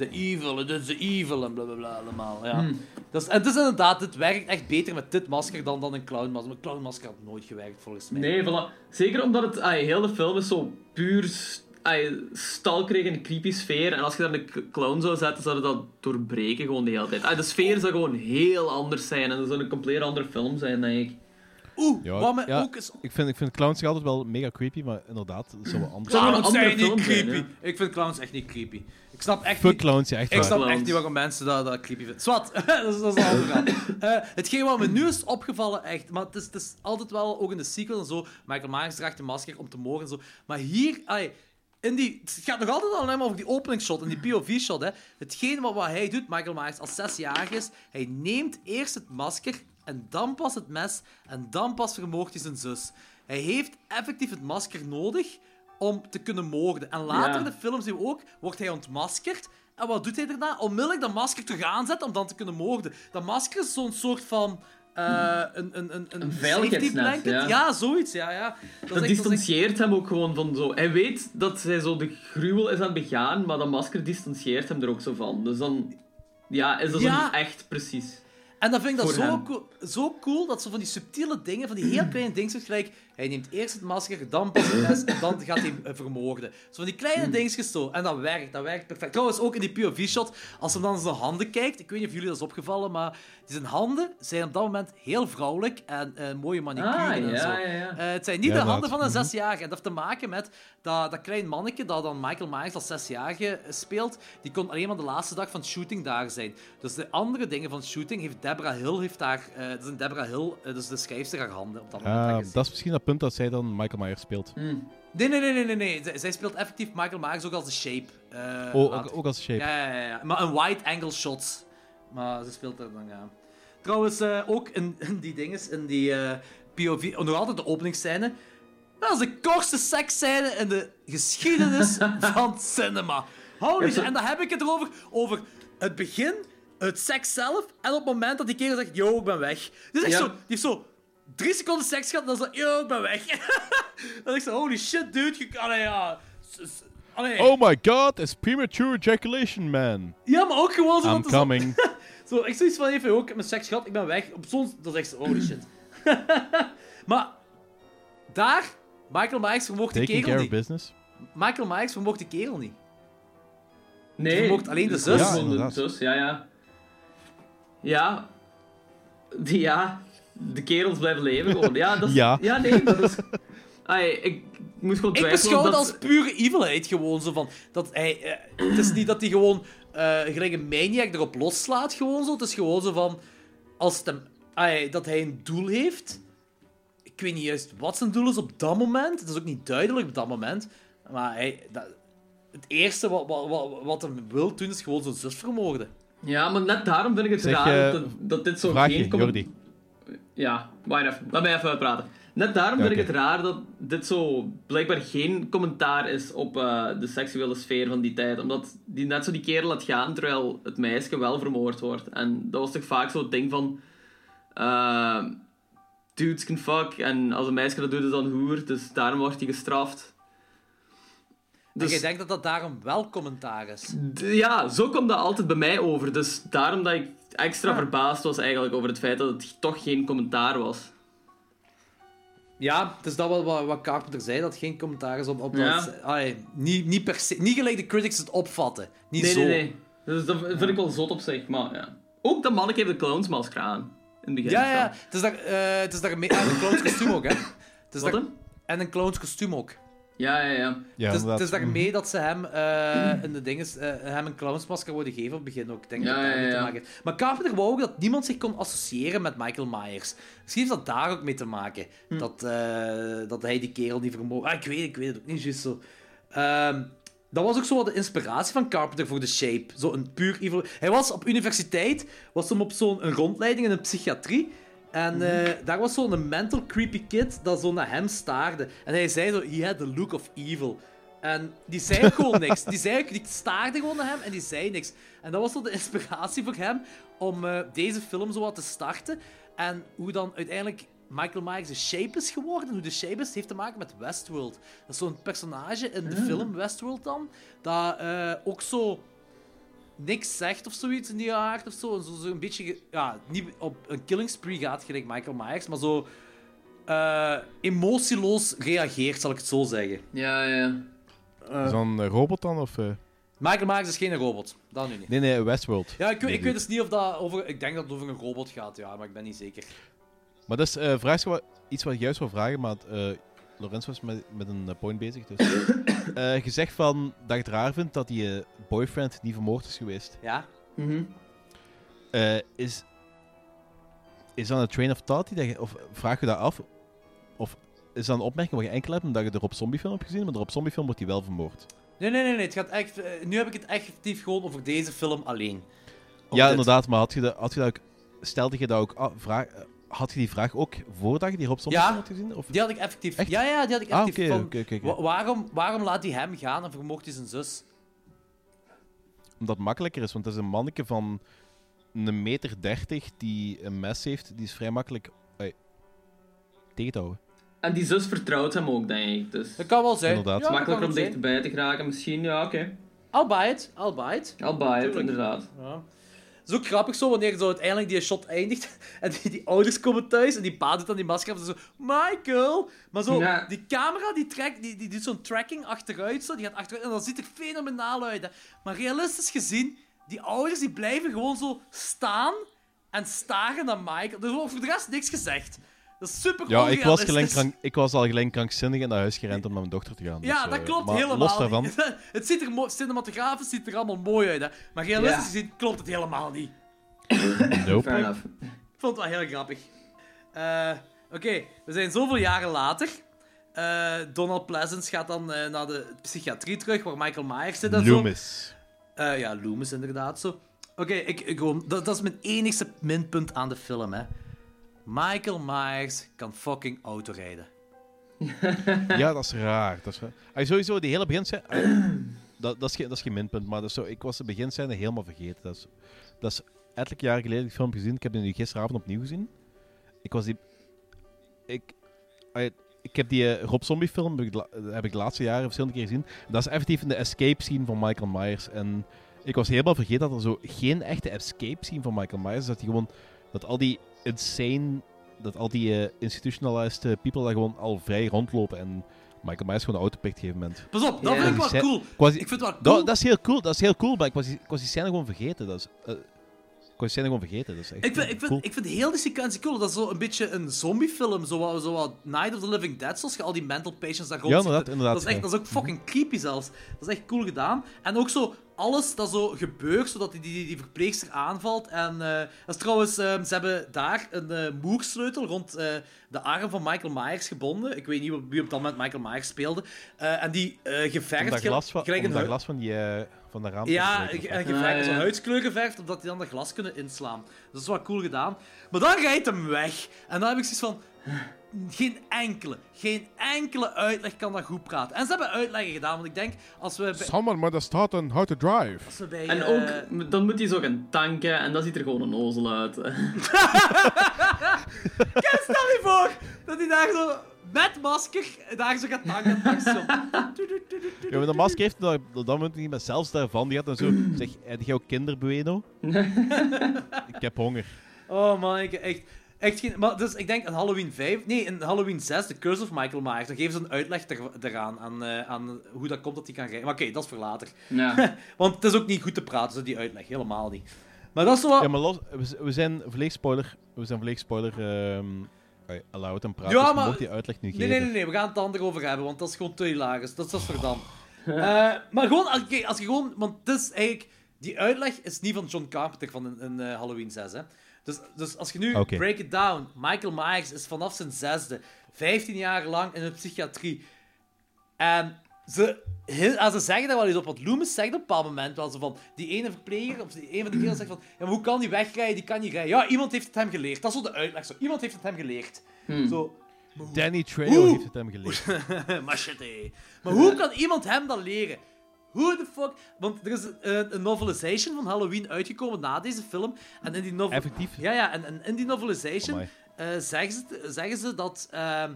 S7: de evil, dit is de evil en blablabla allemaal, ja.
S9: Hmm.
S7: Dat is, en het is inderdaad, het werkt echt beter met dit masker dan, dan een clownmasker. Een clownmasker had nooit gewerkt, volgens mij.
S9: Nee, voilà. Zeker omdat het, ai, heel de film is zo puur s- ai, stalkerig en creepy sfeer. En als je daar een clown zou zetten, zou dat doorbreken gewoon de hele tijd. De sfeer zou gewoon heel anders zijn en dat zou een compleet andere film zijn, denk ik.
S7: Oeh,
S8: Ja,
S7: wat me
S8: ja.
S7: ook is...
S8: Ik vind, ik vind clowns altijd wel mega creepy, maar inderdaad, dat zou wel anders
S9: een
S7: Clowns
S9: andere
S7: zijn niet
S9: film zijn,
S7: creepy.
S9: ja.
S7: Ik vind clowns echt niet creepy. Ik snap echt
S8: Fuck
S7: niet...
S8: clowns, ja, echt
S7: Ik
S8: waar.
S7: snap
S9: Clowns.
S7: echt niet waarom mensen dat, dat creepy vinden. Zwat, dat is, dat is een ander verhaal. Eh, Hetgeen wat me nu is opgevallen, echt, maar het is, het is altijd wel, ook in de sequel en zo, Michael Myers draagt een masker om te mogen en zo. Maar hier, ai, in die, het gaat nog altijd alleen maar over die openingsshot en die POV-shot. Hè. Hetgeen wat, wat hij doet, Michael Myers, als zesjarig is, hij neemt eerst het masker en dan pas het mes en dan pas vermoogt hij zijn zus. Hij heeft effectief het masker nodig om te kunnen moorden. En later
S9: Ja.
S7: in de film zien we ook, wordt hij ontmaskerd. En wat doet hij daarna? Onmiddellijk dat masker terug aanzetten om dan te kunnen moorden. Dat masker is zo'n soort van... eh, een, een, een, een, safety blanket.
S9: ja.
S7: zoiets, ja, ja. Dat,
S9: Dat
S7: echt-
S9: distancieert hem ook gewoon van zo. Hij weet dat hij zo de gruwel is aan het begaan, maar dat masker distancieert hem er ook zo van. Dus dan ja, is dat
S7: Ja.
S9: niet echt precies.
S7: En dan vind ik dat zo zo cool, dat zo van die subtiele dingen, van die heel kleine dingetjes, gelijk, hij neemt eerst het masker, dan pas het mes, en dan gaat hij eh, vermoorden. Zo van die kleine
S9: Hmm.
S7: dingetjes zo. En dat werkt, dat werkt perfect. Trouwens, ook in die POV-shot, als hij dan zijn handen kijkt, ik weet niet of jullie dat is opgevallen, maar zijn handen zijn op dat moment heel vrouwelijk en eh, mooie manicure
S9: Ah,
S7: en
S9: ja,
S7: zo.
S9: ja, ja.
S7: Eh, het zijn niet
S8: Ja,
S7: de handen van een zesjarige. En dat heeft te maken met dat, dat klein manneke dat dan Michael Myers als zesjarige speelt, die kon alleen maar de laatste dag van het shooting daar zijn. Dus de andere dingen van het shooting heeft Deborah Hill heeft daar... eh dat is een Deborah Hill, dus de schrijfster, haar handen op dat moment
S8: Ah, dat is misschien dat punt dat zij dan Michael Myers speelt.
S9: Hmm.
S7: Nee, nee, nee, nee, nee. nee. Zij, zij speelt effectief Michael Myers ook als de Shape. eh,
S8: oh, ook, ook als shape.
S7: Ja, ja, ja, ja. Maar een wide angle shots. Maar ze speelt er dan, ja. Trouwens, eh, ook in, in die dinges, in die eh, POV, nog altijd de openingsscène. Dat is de kortste seksscène in de geschiedenis van cinema. Holy shit. En dan heb ik het erover, over het begin, het seks zelf, en op het moment dat die kerel zegt, yo, ik ben weg. Dus echt
S9: Ja.
S7: zo, die heeft zo drie seconden seks gehad, en dan is dat, yo, ik ben weg. dan ik zo, holy shit, dude, ja... allee.
S8: Oh my god, it's premature ejaculation, man.
S7: Ja, maar ook gewoon zo...
S8: I'm
S7: zo-
S8: coming.
S7: Zo, ik zoiets van even, ook, ik heb mijn seks gehad, ik ben weg. Op zo'n... Dat is echt zo, holy shit. maar, daar, Michael Myers vermocht de kerel
S8: care of
S7: niet.
S8: business.
S7: Michael Myers vermocht de kerel niet.
S9: Nee.
S7: Je vermocht alleen de zus.
S8: Ja,
S9: de zus, ja, ja. Ja. Die, ja. De kerels blijven leven gewoon. Ja, dat is...
S8: Ja.
S9: Ja, nee, dat is... Ai, ik moet gewoon
S7: Ik
S9: twijfelen
S7: beschouw het
S9: dat...
S7: als pure evilheid gewoon, zo van... Dat hij... eh, het is niet dat hij gewoon eh, gelijk een maniac erop loslaat, gewoon zo. Het is gewoon zo van... Als het hem, ai, dat hij een doel heeft... Ik weet niet juist wat zijn doel is op dat moment. Het is ook niet duidelijk op dat moment. Maar hij... Dat, het eerste wat, wat, wat, wat hem wil doen, is gewoon zijn zus vermoorden.
S9: Ja, maar net daarom vind ik het
S8: Zeg,
S9: raar dat, dat dit zo
S8: Vraagje,
S9: geen...
S8: Jordi.
S9: Ja, wacht even. Laat mij even uitpraten. Net daarom vind ik het raar dat dit zo blijkbaar geen commentaar is op eh, de seksuele sfeer van die tijd. Omdat die net zo die kerel laat gaan terwijl het meisje wel vermoord wordt. En dat was toch vaak zo het ding van... eh, dudes can fuck. En als een meisje dat doet, is dan hoer. Dus daarom wordt hij gestraft.
S7: Dus...
S9: Dus
S7: En jij denkt dat dat daarom wel commentaar is.
S9: ja, zo komt dat altijd bij mij over. Dus daarom dat ik extra
S7: Ah.
S9: verbaasd was eigenlijk over het feit dat het toch geen commentaar was.
S7: Ja, het is dat wat, wat, wat Carpenter zei, dat geen commentaar is op, op
S9: Ja.
S7: dat... Allee, niet, niet, per se, niet gelijk de critics het opvatten. Niet
S9: Nee,
S7: zo.
S9: nee, nee. Dus dat vind ik wel zot op zich, maar ja. Ook dat manneke heeft de clownsmasker aan. In het begin.
S7: Ja, ja, het is daar, eh, het is daar mee, en een clowns kostuum ook, hè. Het is
S9: Wat
S7: daar,
S9: dan?
S7: en een clowns kostuum ook.
S9: Ja, ja, ja.
S8: Ja,
S7: het, is,
S8: inderdaad.
S7: het is daarmee dat ze hem, eh, in de dinges, eh, hem een clownsmasker worden gegeven op het begin ook. Ik denk
S9: Ja,
S7: dat dat
S9: ja,
S7: mee te maken heeft. Maar Carpenter wou ook dat niemand zich kon associëren met Michael Myers. Misschien heeft dat daar ook mee te maken.
S9: Hm.
S7: Dat, eh, dat hij die kerel niet vermogen... Ah, ik weet, ik weet het ook niet juist zo. Ehm, dat was ook zo wat de inspiratie van Carpenter voor The Shape. Zo een puur evil... Hij was op universiteit, was hem op zo'n een rondleiding in een psychiatrie. En eh, daar was zo'n mental creepy kid dat zo naar hem staarde. En hij zei zo, he had the look of evil. En die zei gewoon niks. Die, zei, die staarde gewoon naar hem en die zei niks. En dat was zo de inspiratie voor hem om eh, deze film zo wat te starten. En hoe dan uiteindelijk Michael Myers de Shape is geworden. Hoe de Shape is, heeft te maken met Westworld. Dat is zo'n personage in de film Westworld dan, dat eh, ook zo niks zegt of zoiets in die aard of zo. En zo, zo een beetje, ja, niet op een killing spree gaat gelijk Michael Myers, maar zo eh, emotieloos reageert, zal ik het zo zeggen.
S9: Ja, ja.
S8: Is dat een robot dan? Of, eh?
S7: Michael Myers is geen robot, dat nu niet.
S8: Nee, nee, Westworld.
S7: Ja, ik, weet- ik weet dus niet of dat over... Ik denk dat het over een robot gaat, ja, maar ik ben niet zeker.
S8: Maar dat is eh, vraag wat, iets wat ik juist wil vragen, maar uh, Lorenz was met, met een point bezig. Dus. uh, je zegt van dat je het raar vindt dat die boyfriend niet vermoord is geweest.
S7: Ja.
S4: Mhm.
S8: is, is dat een train of thought? Die dat je, of vraag je dat af? Of is dat een opmerking wat je enkel hebt omdat je de Rob Zombie film hebt gezien? Maar de Rob Zombie film wordt hij wel vermoord.
S7: Nee, nee, nee. nee. Het gaat echt, nu heb ik het effectief gewoon over deze film alleen.
S8: ja, inderdaad. Maar had je, dat, had je dat ook... Stelde je dat ook... Ah, vraag, had je die vraag ook voordat je die Rob Zombie
S7: ja,
S8: had gezien? Of?
S7: die had ik effectief. Ja, ja, die had ik effectief.
S8: Ah, okay, okay,
S7: okay, waarom, waarom laat hij hem gaan en vermoordt hij zijn zus?
S8: Omdat het makkelijker is, want het is een manneke van een meter dertig die een mes heeft, die is vrij makkelijk tegen te houden.
S4: En die zus vertrouwt hem ook, denk ik. Dus
S7: dat kan wel zijn.
S8: Inderdaad.
S4: het is makkelijker om dichterbij te geraken, misschien. Ja, oké. Okay.
S7: I'll buy it. I'll buy it.
S4: I'll buy it, inderdaad.
S7: Ja. Het is ook grappig zo, wanneer zo uiteindelijk die shot eindigt en die, die ouders komen thuis en die pa doet dan die masker af en zo, Michael! Maar zo,
S4: Ja.
S7: die camera die, trekt, die, die doet zo'n tracking achteruit, zo, die gaat achteruit en dat ziet er fenomenaal uit. Hè. Maar realistisch gezien, die ouders die blijven gewoon zo staan en staren naar Michael. Er wordt voor de rest niks gezegd. Dat is super
S8: Ja, ik was, gelijk ik was al gelijk krankzinnig naar huis gerend om naar mijn dochter te gaan.
S7: Ja,
S8: dus,
S7: dat
S8: eh,
S7: klopt
S8: maar
S7: helemaal.
S8: Los daarvan,
S7: niet. het ziet er cinematografisch ziet er allemaal mooi uit, hè. maar realistisch
S4: Ja.
S7: gezien klopt het helemaal niet.
S8: nope.
S4: Fair enough.
S7: Ik vond het wel heel grappig. Eh, Oké, we zijn zoveel jaren later. Eh, Donald Pleasance gaat dan eh, naar de psychiatrie terug, waar Michael Myers zit en zo.
S8: Loomis.
S7: Eh, ja, Loomis inderdaad zo. Oké, ik, ik gewoon, dat, dat is mijn enigste minpunt aan de film, hè. Michael Myers kan fucking autorijden.
S8: Ja, dat is raar. Dat is raar. Sowieso, die hele beginscène... dat, dat, is geen, dat is geen minpunt, maar zo, ik was de beginscène helemaal vergeten. Dat is, dat is ettelijke jaren geleden die film gezien. Ik heb die nu gisteravond opnieuw gezien. Ik was die... Ik... ik heb die eh, Rob Zombie film heb ik, heb ik de laatste jaren verschillende keer gezien. Dat is effectief de escape scene van Michael Myers. En ik was helemaal vergeten dat er zo geen echte escape scene van Michael Myers is. Dat, die gewoon, dat al die insane... Dat al die eh, institutionalized eh, people daar gewoon al vrij rondlopen. En Michael Myers gewoon een auto pikt op een gegeven moment.
S7: Pas op, dat
S4: Ja.
S7: vind ik wel cool.
S8: Ik was die-
S7: Ik vind het wel
S8: dat,
S7: cool.
S8: dat is heel cool, dat is heel cool, maar ik was die, ik was die scène gewoon vergeten. Dat is, eh, ik was die scène gewoon vergeten. Dat is echt
S7: Ik vind, ik, vind, ik vind heel die sequentie cool. Dat is zo een beetje een zombiefilm. Zo wat, zo wat Night of the Living Dead, zoals je al die mental patients daar rond
S8: Ja, inderdaad, inderdaad,
S7: Dat is, echt,
S8: ja.
S7: dat is ook fucking creepy zelfs. Dat is echt cool gedaan. En ook zo alles dat zo gebeurt, zodat die, die, die verpleegster aanvalt. En eh, dat is trouwens, eh, ze hebben daar een eh, moersleutel rond eh, de arm van Michael Myers gebonden. Ik weet niet wie op dat moment Michael Myers speelde. Eh, en die eh
S8: om
S7: geverfd...
S8: dat
S7: gel-
S8: glas van, om dat glas van, die, eh, van de raam te
S7: ja, ge-
S8: wat?
S7: geverfd,
S4: Ah,
S7: zo'n huidskleur geverfd, omdat die dan dat glas kunnen inslaan. Dus dat is wel cool gedaan. Maar dan rijdt hem weg. En dan heb ik zoiets van... Geen enkele, geen enkele uitleg kan dat goed praten. En ze hebben uitleggen gedaan, want ik denk, als we bij...
S6: Must have taught on how to drive.
S7: Als we bij
S4: En
S7: eh,
S4: ook, dan moet hij zo gaan tanken en dat ziet er gewoon een ozel uit.
S7: Ja, stel je voor dat hij daar zo met masker daar zo gaat tanken. en zo.
S8: Ja, maar de masker heeft dat, dat dan moet niet met zelfs daarvan. Die gaat dan zo, zeg, heb jij ook kinderbueno? ik heb honger.
S7: Oh man, ik, echt, echt geen... Maar dus ik denk aan Halloween 5... Nee, in Halloween 6, The Curse of Michael Myers, dan geven ze een uitleg er, eraan, aan, eh, aan hoe dat komt dat hij kan rijden. Maar oké, dat is voor later.
S4: ja.
S7: Want het is ook niet goed te praten, zo die uitleg. Helemaal niet. Maar dat is wat...
S8: Ja, maar los, we, zijn volledig spoiler. We zijn volledig spoiler. ehm allowed en praten.
S7: Ja,
S8: dus
S7: maar-
S8: mocht die uitleg nu
S7: Nee,
S8: geven.
S7: nee, nee, nee, we gaan het dan erover hebben, want dat is gewoon te hilarisch. Dat is, dat is voor dan. Eh, maar gewoon, kijk, als je gewoon... Want het is eigenlijk... Die uitleg is niet van John Carpenter van een, een, eh, Halloween 6, hè. Dus, dus als je nu break it down... Michael Myers is vanaf zijn zesde 15 jaar lang in de psychiatrie. En ze, heel, en ze zeggen daar wel eens op, want Loomis zegt op een bepaald moment wel zo van... Die ene verpleger, of die, een van de kerels zegt van... Ja, hoe kan die wegrijden? Die kan niet rijden. Ja, iemand heeft het hem geleerd. Dat is zo de uitleg. Zo. Iemand heeft het hem geleerd. Zo...
S8: Danny Trejo heeft het hem geleerd.
S7: Machete. Maar hoe kan iemand hem dat leren? Hoe de fuck? Want er is een, een novelization van Halloween uitgekomen na deze film. En in die novel...
S8: Effectief?
S7: Ja, ja. En, en in die novelization eh, zeggen, ze, zeggen ze dat ehm,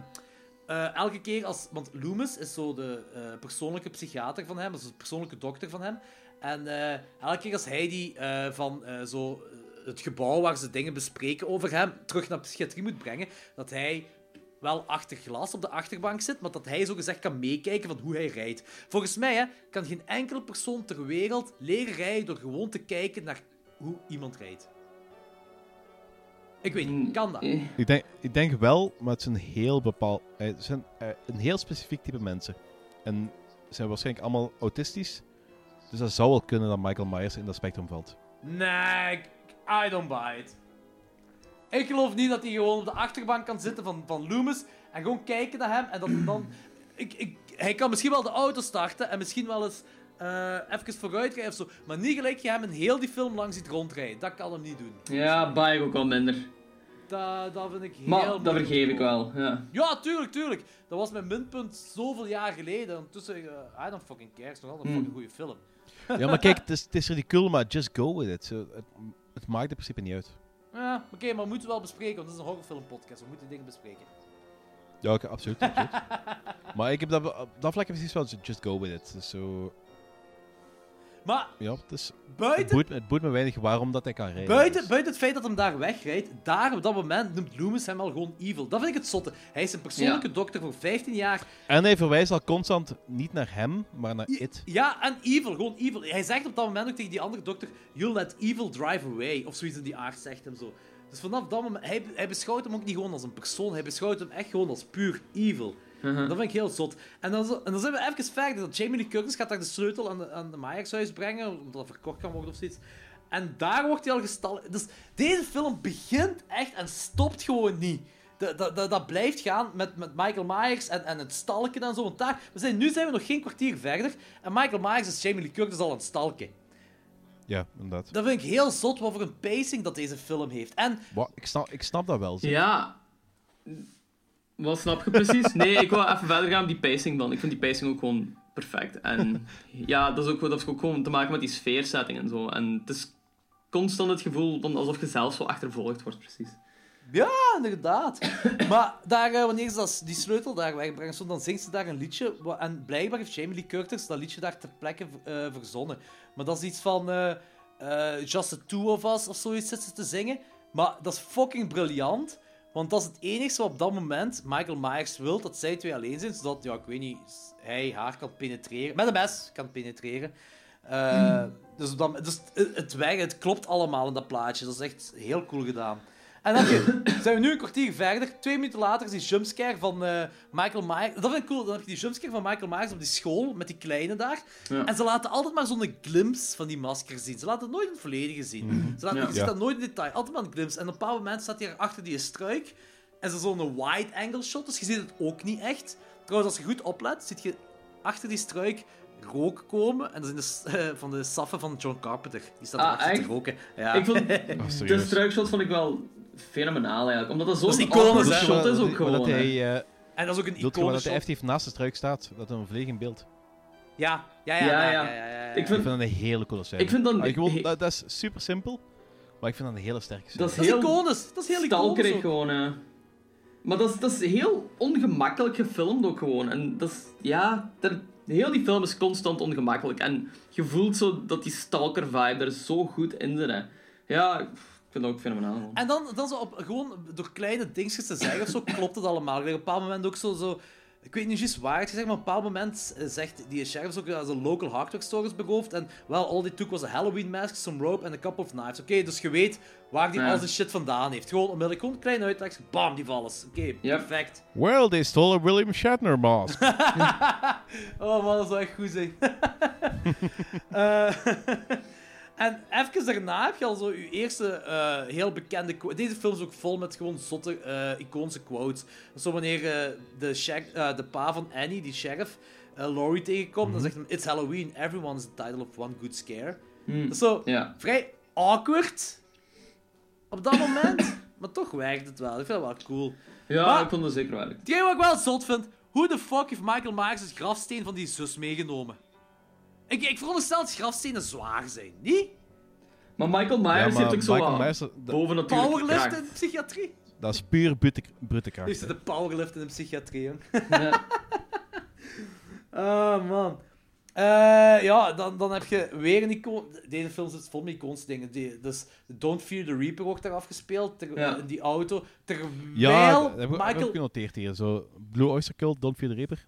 S7: eh, elke keer als... Want Loomis is zo de eh, persoonlijke psychiater van hem. Dat is de persoonlijke dokter van hem. En eh, elke keer als hij die eh, van eh, zo, eh, het gebouw waar ze dingen bespreken over hem terug naar psychiatrie moet brengen, dat hij wel achter glas op de achterbank zit, maar dat hij zo gezegd kan meekijken van hoe hij rijdt. Volgens mij hè, kan geen enkele persoon ter wereld leren rijden door gewoon te kijken naar hoe iemand rijdt. Ik weet niet, kan dat?
S4: Eh,
S8: Ik denk, ik denk wel, maar het zijn heel bepaald... eh, Het zijn eh, een heel specifiek type mensen. En ze zijn waarschijnlijk allemaal autistisch. Dus dat zou wel kunnen dat Michael Myers in dat spectrum valt.
S7: Nee, I don't buy it. Ik geloof niet dat hij gewoon op de achterbank kan zitten van, van Loomis en gewoon kijken naar hem en dat hij dan... Ik, ik, hij kan misschien wel de auto starten en misschien wel eens eh even vooruit rijden of zo, maar niet gelijk je hem in heel die film lang ziet rondrijden. Dat kan hem niet doen.
S4: Ja, ik ook wel minder.
S7: Dat, dat vind ik heel
S4: Maar dat
S7: moeilijk
S4: vergeef ik wel. Ja.
S7: Ja, tuurlijk, tuurlijk. Dat was mijn minpunt zoveel jaar geleden. Ondertussen, eh, I don't fucking care. Het is nog altijd een
S4: Hmm.
S7: fucking goede film.
S8: Ja, maar kijk, het is, het is ridicuul, maar just go with it. Zo, het, het maakt in principe niet uit.
S7: Ja, oké, maar we moeten wel bespreken, want het is een horrorfilmpodcast. We moeten dingen bespreken.
S8: Ja, oké, absoluut. maar ik heb dat, op dat vlak precies wel just go with it. Dus zo,
S7: Maar
S8: ja, het, is, het,
S7: buiten,
S8: boeit, het boeit me weinig waarom dat hij kan rijden.
S7: buiten,
S8: Dus-
S7: buiten het feit dat hem daar wegrijdt, daar op dat moment noemt Loomis hem al gewoon evil. Dat vind ik het zotte. Hij is een persoonlijke dokter voor 15 jaar.
S8: En hij verwijst al constant niet naar hem, maar naar it.
S7: Ja, en evil, gewoon evil. Hij zegt op dat moment ook tegen die andere dokter: You'll let evil drive away. Of zoiets in die aard zegt hem zo. Dus vanaf dat moment, hij, hij beschouwt hem ook niet gewoon als een persoon, hij beschouwt hem echt gewoon als puur evil.
S4: Uh-huh.
S7: Dat vind ik heel zot. En dan, en dan zijn we even verder. Dat Jamie Lee Curtis gaat daar de sleutel aan de, aan de Majax-huis brengen, omdat dat verkocht kan worden of zoiets. En daar wordt hij al gestalkt. Dus deze film begint echt en stopt gewoon niet. Dat, dat, dat, dat blijft gaan met, met Michael Myers en, en het stalken en zo. Want daar, we zijn, nu zijn we nog geen kwartier verder. En Michael Myers is Jamie Lee Curtis al aan het stalken.
S8: Ja, inderdaad.
S7: Dat vind ik heel zot wat voor een pacing dat deze film heeft. En
S8: ik, snap, ik snap dat wel. zo.
S4: Ja. Wat snap je precies? Nee, ik wil even verder gaan op die pacing dan. Ik vind die pacing ook gewoon perfect. En ja, dat is ook, ook gewoon te maken met die sfeersetting en zo. En het is constant het gevoel van alsof je zelf zo achtervolgd wordt, precies.
S7: Ja, inderdaad. maar daar, eh, wanneer ze die sleutel daar wegbrengen, dan zingt ze daar een liedje. En blijkbaar heeft Jamie Lee Curtis dat liedje daar ter plekke eh, verzonnen. Maar dat is iets van eh, Just the Two of Us of zoiets zit ze te zingen. Maar dat is fucking briljant. Want dat is het enige wat op dat moment Michael Myers wil, dat zij twee alleen zijn. Zodat, ja, ik weet niet, hij haar kan penetreren. Met een mes kan penetreren. Eh, dus dan, dus het, het, het klopt allemaal in dat plaatje. Dat is echt heel cool gedaan. En dan heb je- zijn we nu een kwartier verder. Twee minuten later is die jumpscare van eh, Michael Myers. Dat vind ik cool. Dan heb je die jumpscare van Michael Myers op die school met die kleine daar.
S4: Ja.
S7: En ze laten altijd maar zo'n glimpse van die masker zien. Ze laten het nooit in het volledige zien. Ze laten,
S4: Ja.
S7: Je ziet dat nooit in detail. Altijd maar een glimpse. En op een bepaald moment staat hij achter die struik. En ze zo'n wide-angle shot. Dus je ziet het ook niet echt. Trouwens, als je goed oplet, ziet je achter die struik rook komen. En dat is de, eh, van de saffen van John Carpenter. Die staat
S4: Ah,
S7: erachter te roken. Ja.
S4: Ik vond
S8: Ah,
S4: de struikshot vond ik wel fenomenaal eigenlijk. Omdat dat
S7: Dat
S4: zo'n
S7: iconisch,
S4: shot is ook gewoon.
S8: Dat hij, eh,
S7: En dat is ook een iconische
S8: dat hij effectief naast de struik staat? Dat een in beeld.
S7: Ja, ja, ja.
S4: Ja,
S7: ja,
S4: ja.
S7: ja, ja, ja, ja.
S4: Ik
S8: Ik
S4: vind,
S8: dat een hele coole scène.
S4: Ik vind dan-
S8: Ah, gewoon,
S4: he-
S8: dat, dat is super simpel, maar ik vind dat een hele sterke scène.
S4: dat is
S7: Dat is
S4: heel
S7: iconisch. Dat is heel iconisch.
S4: gewoon. hè. Maar dat is, dat is heel ongemakkelijk gefilmd ook gewoon. En dat is, ja, heel die film is constant ongemakkelijk. En je voelt zo dat die stalker-vibe er zo goed in zit. Hè. Ja, vind dat ook fenomenaal.
S7: En dan, dan zo op, gewoon door kleine dingetjes te zeggen of zo, klopt het allemaal. Op een bepaald moment ook zo, zo ik weet niet juist waar het gezegd, maar op een bepaald moment eh, zegt die sheriff ook dat ze local hardware store is beroofd. En wel, all they took was a Halloween mask, some rope en a couple of knives. Oké, dus je weet waar die
S4: Ja.
S7: al zijn shit vandaan heeft. Gewoon onmiddellijk, gewoon een klein uitleg, bam, die vallen. Oké, perfect.
S8: Well, they stole a William Shatner mask.
S7: Oh man, dat zou echt goed zijn. Eh, en even daarna heb je al zo je eerste eh, heel bekende quote. Deze film is ook vol met gewoon zotte, eh, iconische quotes. Zo wanneer eh, de, eh, de pa van Annie, die sheriff, eh, Laurie tegenkomt, dan zegt hij: It's Halloween, everyone is the title of one good scare.
S4: Hm,
S7: Dat is zo vrij awkward op dat moment, maar toch werkt het wel. Ik vind dat wel cool.
S4: Ja,
S7: Maar-
S4: ik vond dat zeker wel.
S7: Hetgeen wat ik wel zot vind, hoe de fuck heeft Michael Myers het grafsteen van die zus meegenomen? Ik, ik veronderstel dat grafstenen zwaar zijn, niet?
S4: Maar Michael Myers
S8: Ja, maar
S4: heeft ook zo wat
S8: dat-
S7: Powerlift
S4: kracht.
S7: in psychiatrie?
S8: Dat is puur brute, brute kracht.
S7: Is het de powerlift in de psychiatrie, jong?
S4: Ja.
S7: Oh, man. Eh, ja, dan, dan heb je weer een icoon... Deze film zit vol met iconische dingen. Die, dus Don't Fear the Reaper wordt daar afgespeeld, ter,
S4: Ja.
S7: in die auto. Terwijl
S8: Ja, dat heb ik, heb ik
S7: Michael...
S8: ook genoteerd hier. Zo, Blue Oyster Cult, Don't Fear the Reaper.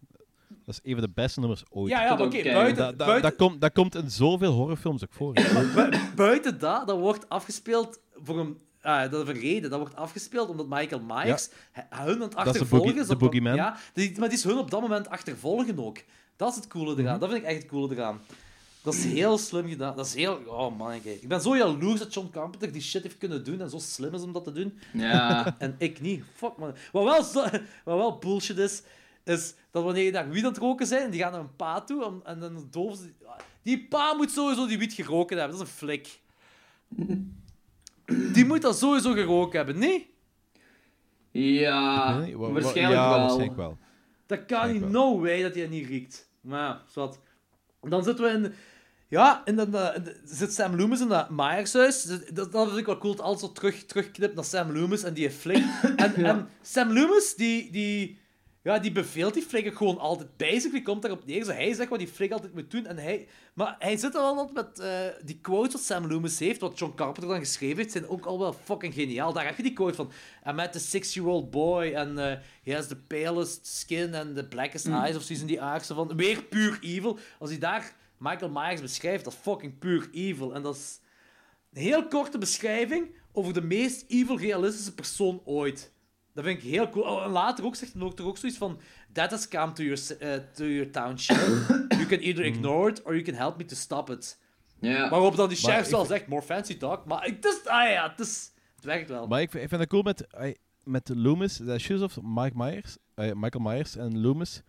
S8: Dat is een van de beste nummers ooit.
S7: Ja, ja,
S4: Dat
S7: oké, buiten,
S8: dat, dat,
S7: buiten,
S8: dat, komt, dat komt in zoveel horrorfilms ook voor.
S7: Bu- buiten dat, dat wordt afgespeeld voor een, ah, dat verreden, dat wordt afgespeeld omdat Michael Myers hun aan het
S8: de
S7: achtervolgen
S8: boogie-
S7: is.
S8: de
S7: op-
S8: boogeyman.
S7: Ja, die, maar die is hun op dat moment achtervolgen ook. Dat is het coole eraan.
S8: Mhm.
S7: Dat vind ik echt het coole eraan. Dat is heel slim gedaan. Dat is heel... Oh man, kijk. ik ben zo jaloers dat John Carpenter die shit heeft kunnen doen en zo slim is om dat te doen.
S4: Ja.
S7: En ik niet. Fuck man. Wat wel, zo- wat wel bullshit is, is dat wanneer je daar wiet aan het roken zijn en die gaan naar een pa toe en, en dan doven ze... Die pa moet sowieso die wiet geroken hebben. Dat is een flik. Die moet dat sowieso geroken hebben, nee?
S4: Ja, waarschijnlijk
S8: ja,
S4: wel.
S8: waarschijnlijk wel.
S7: Dat kan niet. No way dat hij dat niet riekt. Maar ja, zwart. Dan zitten we in... Ja, en dan eh, in de- zit Sam Loomis in dat Myershuis. Dat, dat vind ik wel cool, dat alles zo terug, terugknipt naar Sam Loomis en die flik. En, en Sam Loomis, die, die, ja, die beveelt die ook gewoon altijd. Basically komt daarop neer. Zo, hij zegt wat die flik altijd moet doen. En hij, maar hij zit er wel altijd met eh, die quotes wat Sam Loomis heeft, wat John Carpenter dan geschreven heeft, zijn ook al wel fucking geniaal. Daar heb je die quote van. I met the six-year-old boy and eh, he has the palest skin and the blackest eyes of zoiets in die aard. Zo van, weer puur evil. Als hij daar Michael Myers beschrijft, dat is fucking puur evil. En dat is een heel korte beschrijving over de meest evil realistische persoon ooit. Dat vind ik heel cool. Oh, en later ook zegt hij ook, toch ook zoiets van... That has come to your, uh, to your town sheriff. You can either ignore it or you can help me to stop it.
S4: Ja.
S7: Waarop dan die
S8: Maar
S7: wel
S8: vind-
S7: zegt, more fancy talk. Maar het is... Ah ja, het is... Het werkt wel.
S8: Maar ik, vind- ik vind het cool met, met Loomis, de shoes of Mike Myers, eh, Michael Myers en Loomis,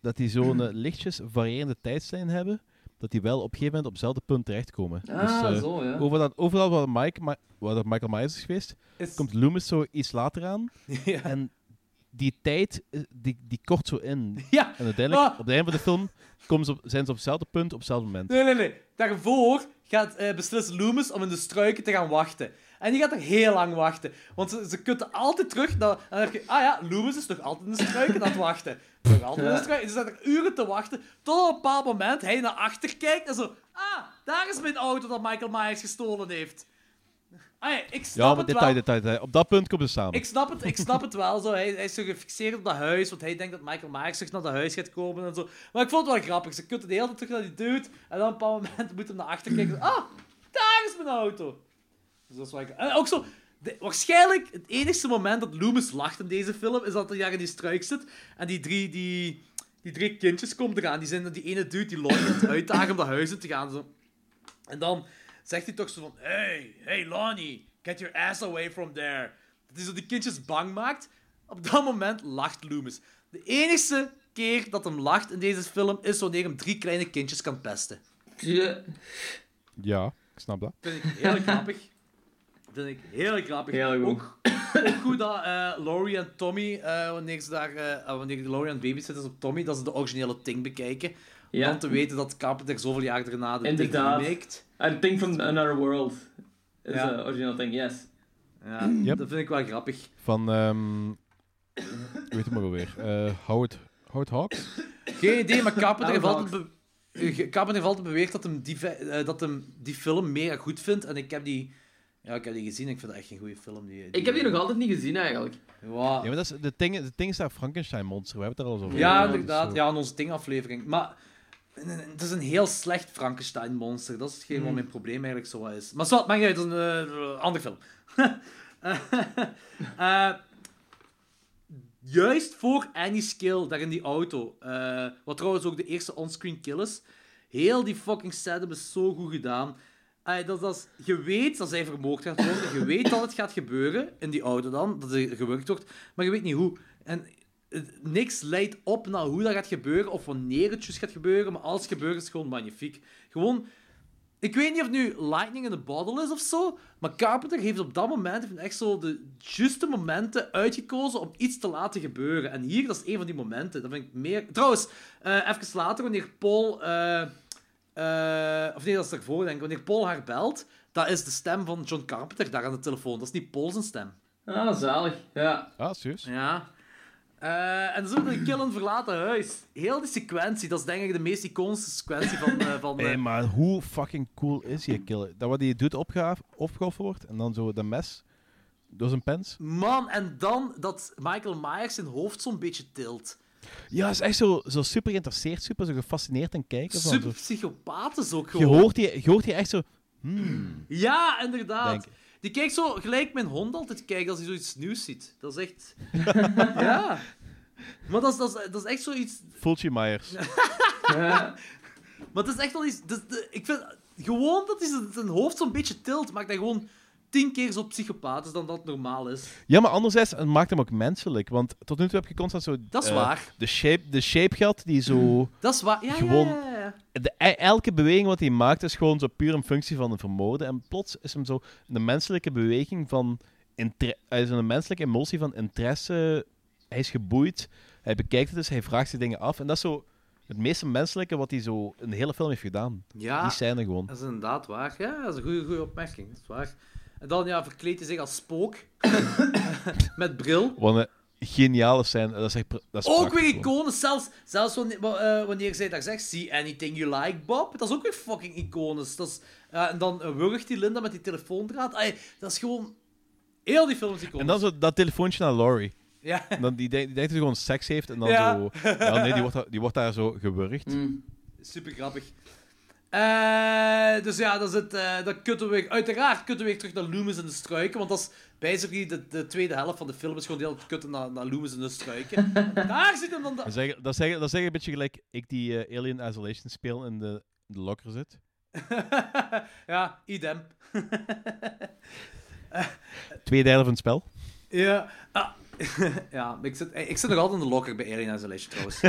S8: dat die zo'n eh, lichtjes variërende tijdslijn hebben, dat die wel op een gegeven moment op hetzelfde punt terechtkomen.
S4: Ah,
S8: dus, eh,
S4: zo, ja.
S8: overal, overal waar, Mike, Ma- waar dat Michael Myers is geweest,
S7: Is-
S8: komt Loomis zo iets later aan.
S7: ja.
S8: En die tijd, eh, die, die kort zo in.
S7: ja.
S8: En uiteindelijk,
S7: Ah.
S8: op het einde van de film, komen ze op, zijn ze op hetzelfde punt, op hetzelfde moment.
S7: Nee, nee, nee. Daarvoor gaat eh beslissen Loomis om in de struiken te gaan wachten. En die gaat er heel lang wachten. Want ze, ze kutten altijd terug. En dan denk je, ah ja, Loomis is nog altijd in de struiken aan het wachten. Nog altijd in de struiken. Ze er uren te wachten, tot op een bepaald moment hij naar achter kijkt en zo... Ah, daar is mijn auto dat Michael Myers gestolen heeft. Ah ja, ik snap
S8: Ja, maar
S7: het wel.
S8: detail, detail. Op dat punt komen ze samen.
S7: Ik snap het, ik snap het wel zo. Hij, hij is zo gefixeerd op dat huis, want hij denkt dat Michael Myers terug naar dat huis gaat komen en zo. Maar ik vond het wel grappig. Ze kutten de hele tijd terug naar die dude en dan op een bepaald moment moet hem naar achter kijken. Ah, daar is mijn auto. Dus dat is. En ook zo... de- waarschijnlijk het enigste moment dat Loomis lacht in deze film is dat hij daar in die struik zit en die drie, die, die drie kindjes komen eraan. Die zijn die ene dude die Lonnie aan het uitdagen om dat huis in te gaan. Zo. En dan zegt hij toch zo van... Hey, hey Lonnie, get your ass away from there. Dat hij zo die kindjes bang maakt. Op dat moment lacht Loomis. De enige keer dat hem lacht in deze film is wanneer hem drie kleine kindjes kan pesten.
S4: Ja.
S8: Ja, ik snap dat.
S7: Vind ik heel grappig. Vind ik heel grappig.
S4: Heel goed.
S7: Ook, ook goed dat eh, Laurie en Tommy, eh, wanneer ze daar, eh, wanneer de Laurie aan het babysitten is op Tommy, dat ze de originele Ting bekijken. Om
S4: Ja.
S7: te weten dat Carpenter zoveel jaar daarna de Ting
S4: Inderdaad.
S7: remaked.
S4: I think from another world is
S7: Ja.
S4: the original thing, yes.
S7: Ja,
S8: Yep.
S7: dat vind ik wel grappig.
S8: Van, ehm weet het maar alweer. Eh Howard, Howard Hawks?
S7: Geen idee, maar Carpenter heeft
S4: Oude
S7: altijd, Carpenter heeft altijd beweerd dat hem, die, eh, dat hem die film mega goed vindt. En ik heb die, ja, ik heb die gezien. Ik vind het echt geen goede film. Die,
S4: Ik heb die nog altijd niet gezien eigenlijk.
S7: Ja,
S8: Ja, maar dat is, de ding, de ding is daar Frankenstein Monster. We hebben het er al over.
S7: Ja,
S8: gehad.
S7: inderdaad.
S8: Zo.
S7: Ja, in onze Ting-aflevering. Maar het is een heel slecht Frankenstein-monster. Dat is hetgeen wat mijn probleem eigenlijk zo is. Maar zwart, maakt niet uit. Dat is een eh, andere film. Eh, juist voor Annie's kill, daar in die auto. eh, wat trouwens ook de eerste onscreen kill is. Heel die fucking setup is zo goed gedaan. Eh, dat, dat je weet dat zij vermoord gaat worden. Je weet dat het gaat gebeuren in die auto dan. Dat er gewerkt wordt. Maar je weet niet hoe. En het- niks leidt op naar hoe dat gaat gebeuren of wanneer het juist gaat gebeuren. Maar als het gebeurt is gewoon magnifiek. Gewoon, ik weet niet of het nu lightning in the bottle is of zo. Maar Carpenter heeft op dat moment heeft echt zo de juiste momenten uitgekozen om iets te laten gebeuren. En hier, dat is een van die momenten. Dat vind ik meer... Trouwens, eh even later, wanneer Paul... eh, eh, of nee, dat is daarvoor, denk ik. Wanneer Paul haar belt, dat is de stem van John Carpenter daar aan de telefoon. Dat is niet Paul zijn stem.
S4: Ah, zalig. Ja.
S8: Ah, serieus?
S7: Ja. Eh, en dan zitten we in een kill in het verlaten huis. Heel die sequentie, dat is denk ik de meest iconische sequentie van... eh, van
S8: Nee,
S7: eh,
S8: maar hoe fucking cool is die kill? Dat wat die doet opgeofferd wordt en dan zo de mes door zijn pens.
S7: Man, en dan dat Michael Myers zijn hoofd zo'n beetje tilt.
S8: Ja, is echt zo, zo super geïnteresseerd, super zo gefascineerd en kijken. Van,
S7: Super is ook
S8: Je,
S7: gewoon.
S8: hoort die, je hoort die echt zo... Hmm,
S7: Ja, inderdaad.
S8: denk,
S7: Die kijkt zo gelijk mijn hond altijd kijkt als hij zoiets nieuws ziet. Dat is echt... ja. Maar dat is, dat, is, dat is echt zoiets...
S8: Fulci Myers.
S4: Ja.
S7: Maar het is echt wel iets... ik vind gewoon dat hij zijn- hoofd zo'n beetje tilt, maakt hij gewoon tien keer zo psychopaat is dan dat normaal is.
S8: Ja, maar anderzijds, het maakt hem ook menselijk. Want tot nu toe heb je constant zo...
S7: Dat is
S8: eh,
S7: waar.
S8: De shape, de shape gehad die zo...
S7: Dat is waar. Ja,
S8: Gewoon-
S7: ja, ja, ja.
S8: De, e- elke beweging wat hij maakt is gewoon zo puur een functie van een vermoorden. En plots is hem zo een menselijke beweging van... Hij is een menselijke emotie van interesse. Hij is geboeid. Hij bekijkt het dus, hij vraagt zich dingen af. En dat is zo het meeste menselijke wat hij zo in de hele film heeft gedaan.
S7: Ja,
S8: Die scène gewoon.
S7: dat is inderdaad waar. Ja, dat is een goede, goede opmerking. Dat is waar. En dan ja, verkleedt hij zich als spook. Met bril.
S8: Wat een geniale scène. Dat is echt dat is
S7: Ook
S8: prachtig
S7: weer iconisch. Zelfs, zelfs wanneer, wa- eh, wanneer zij daar zegt, see anything you like, Bob. Dat is ook weer fucking iconisch. Dat is, eh, en dan uh, wurgt die Linda met die telefoondraad. Ay, dat is gewoon... Heel die film is iconisch.
S8: En dan zo dat telefoontje naar Laurie.
S7: Ja.
S8: En dan, die, denkt, die denkt dat hij gewoon seks heeft. En dan
S7: Ja.
S8: zo... Ja, nee, die wordt, daar- die wordt daar zo gewurgd.
S4: Mm.
S7: Super grappig. Eh, dus ja, dan, zit, eh, dan kutten we uiteraard kutten we weer terug naar Loomis in de struiken. Want dat is basically de, de tweede helft van de film. is gewoon deel kutten naar, naar Loomis in de struiken. Daar zit hem dan.
S8: Dat is eigenlijk- dat eigenlijk een beetje gelijk ik die eh, Alien Isolation speel in de, in de locker zit.
S7: ja, idem.
S8: Twee derde van het spel.
S7: Ja. Ah. ja, ik zit, ik zit nog altijd in de locker bij Alien Isolation trouwens.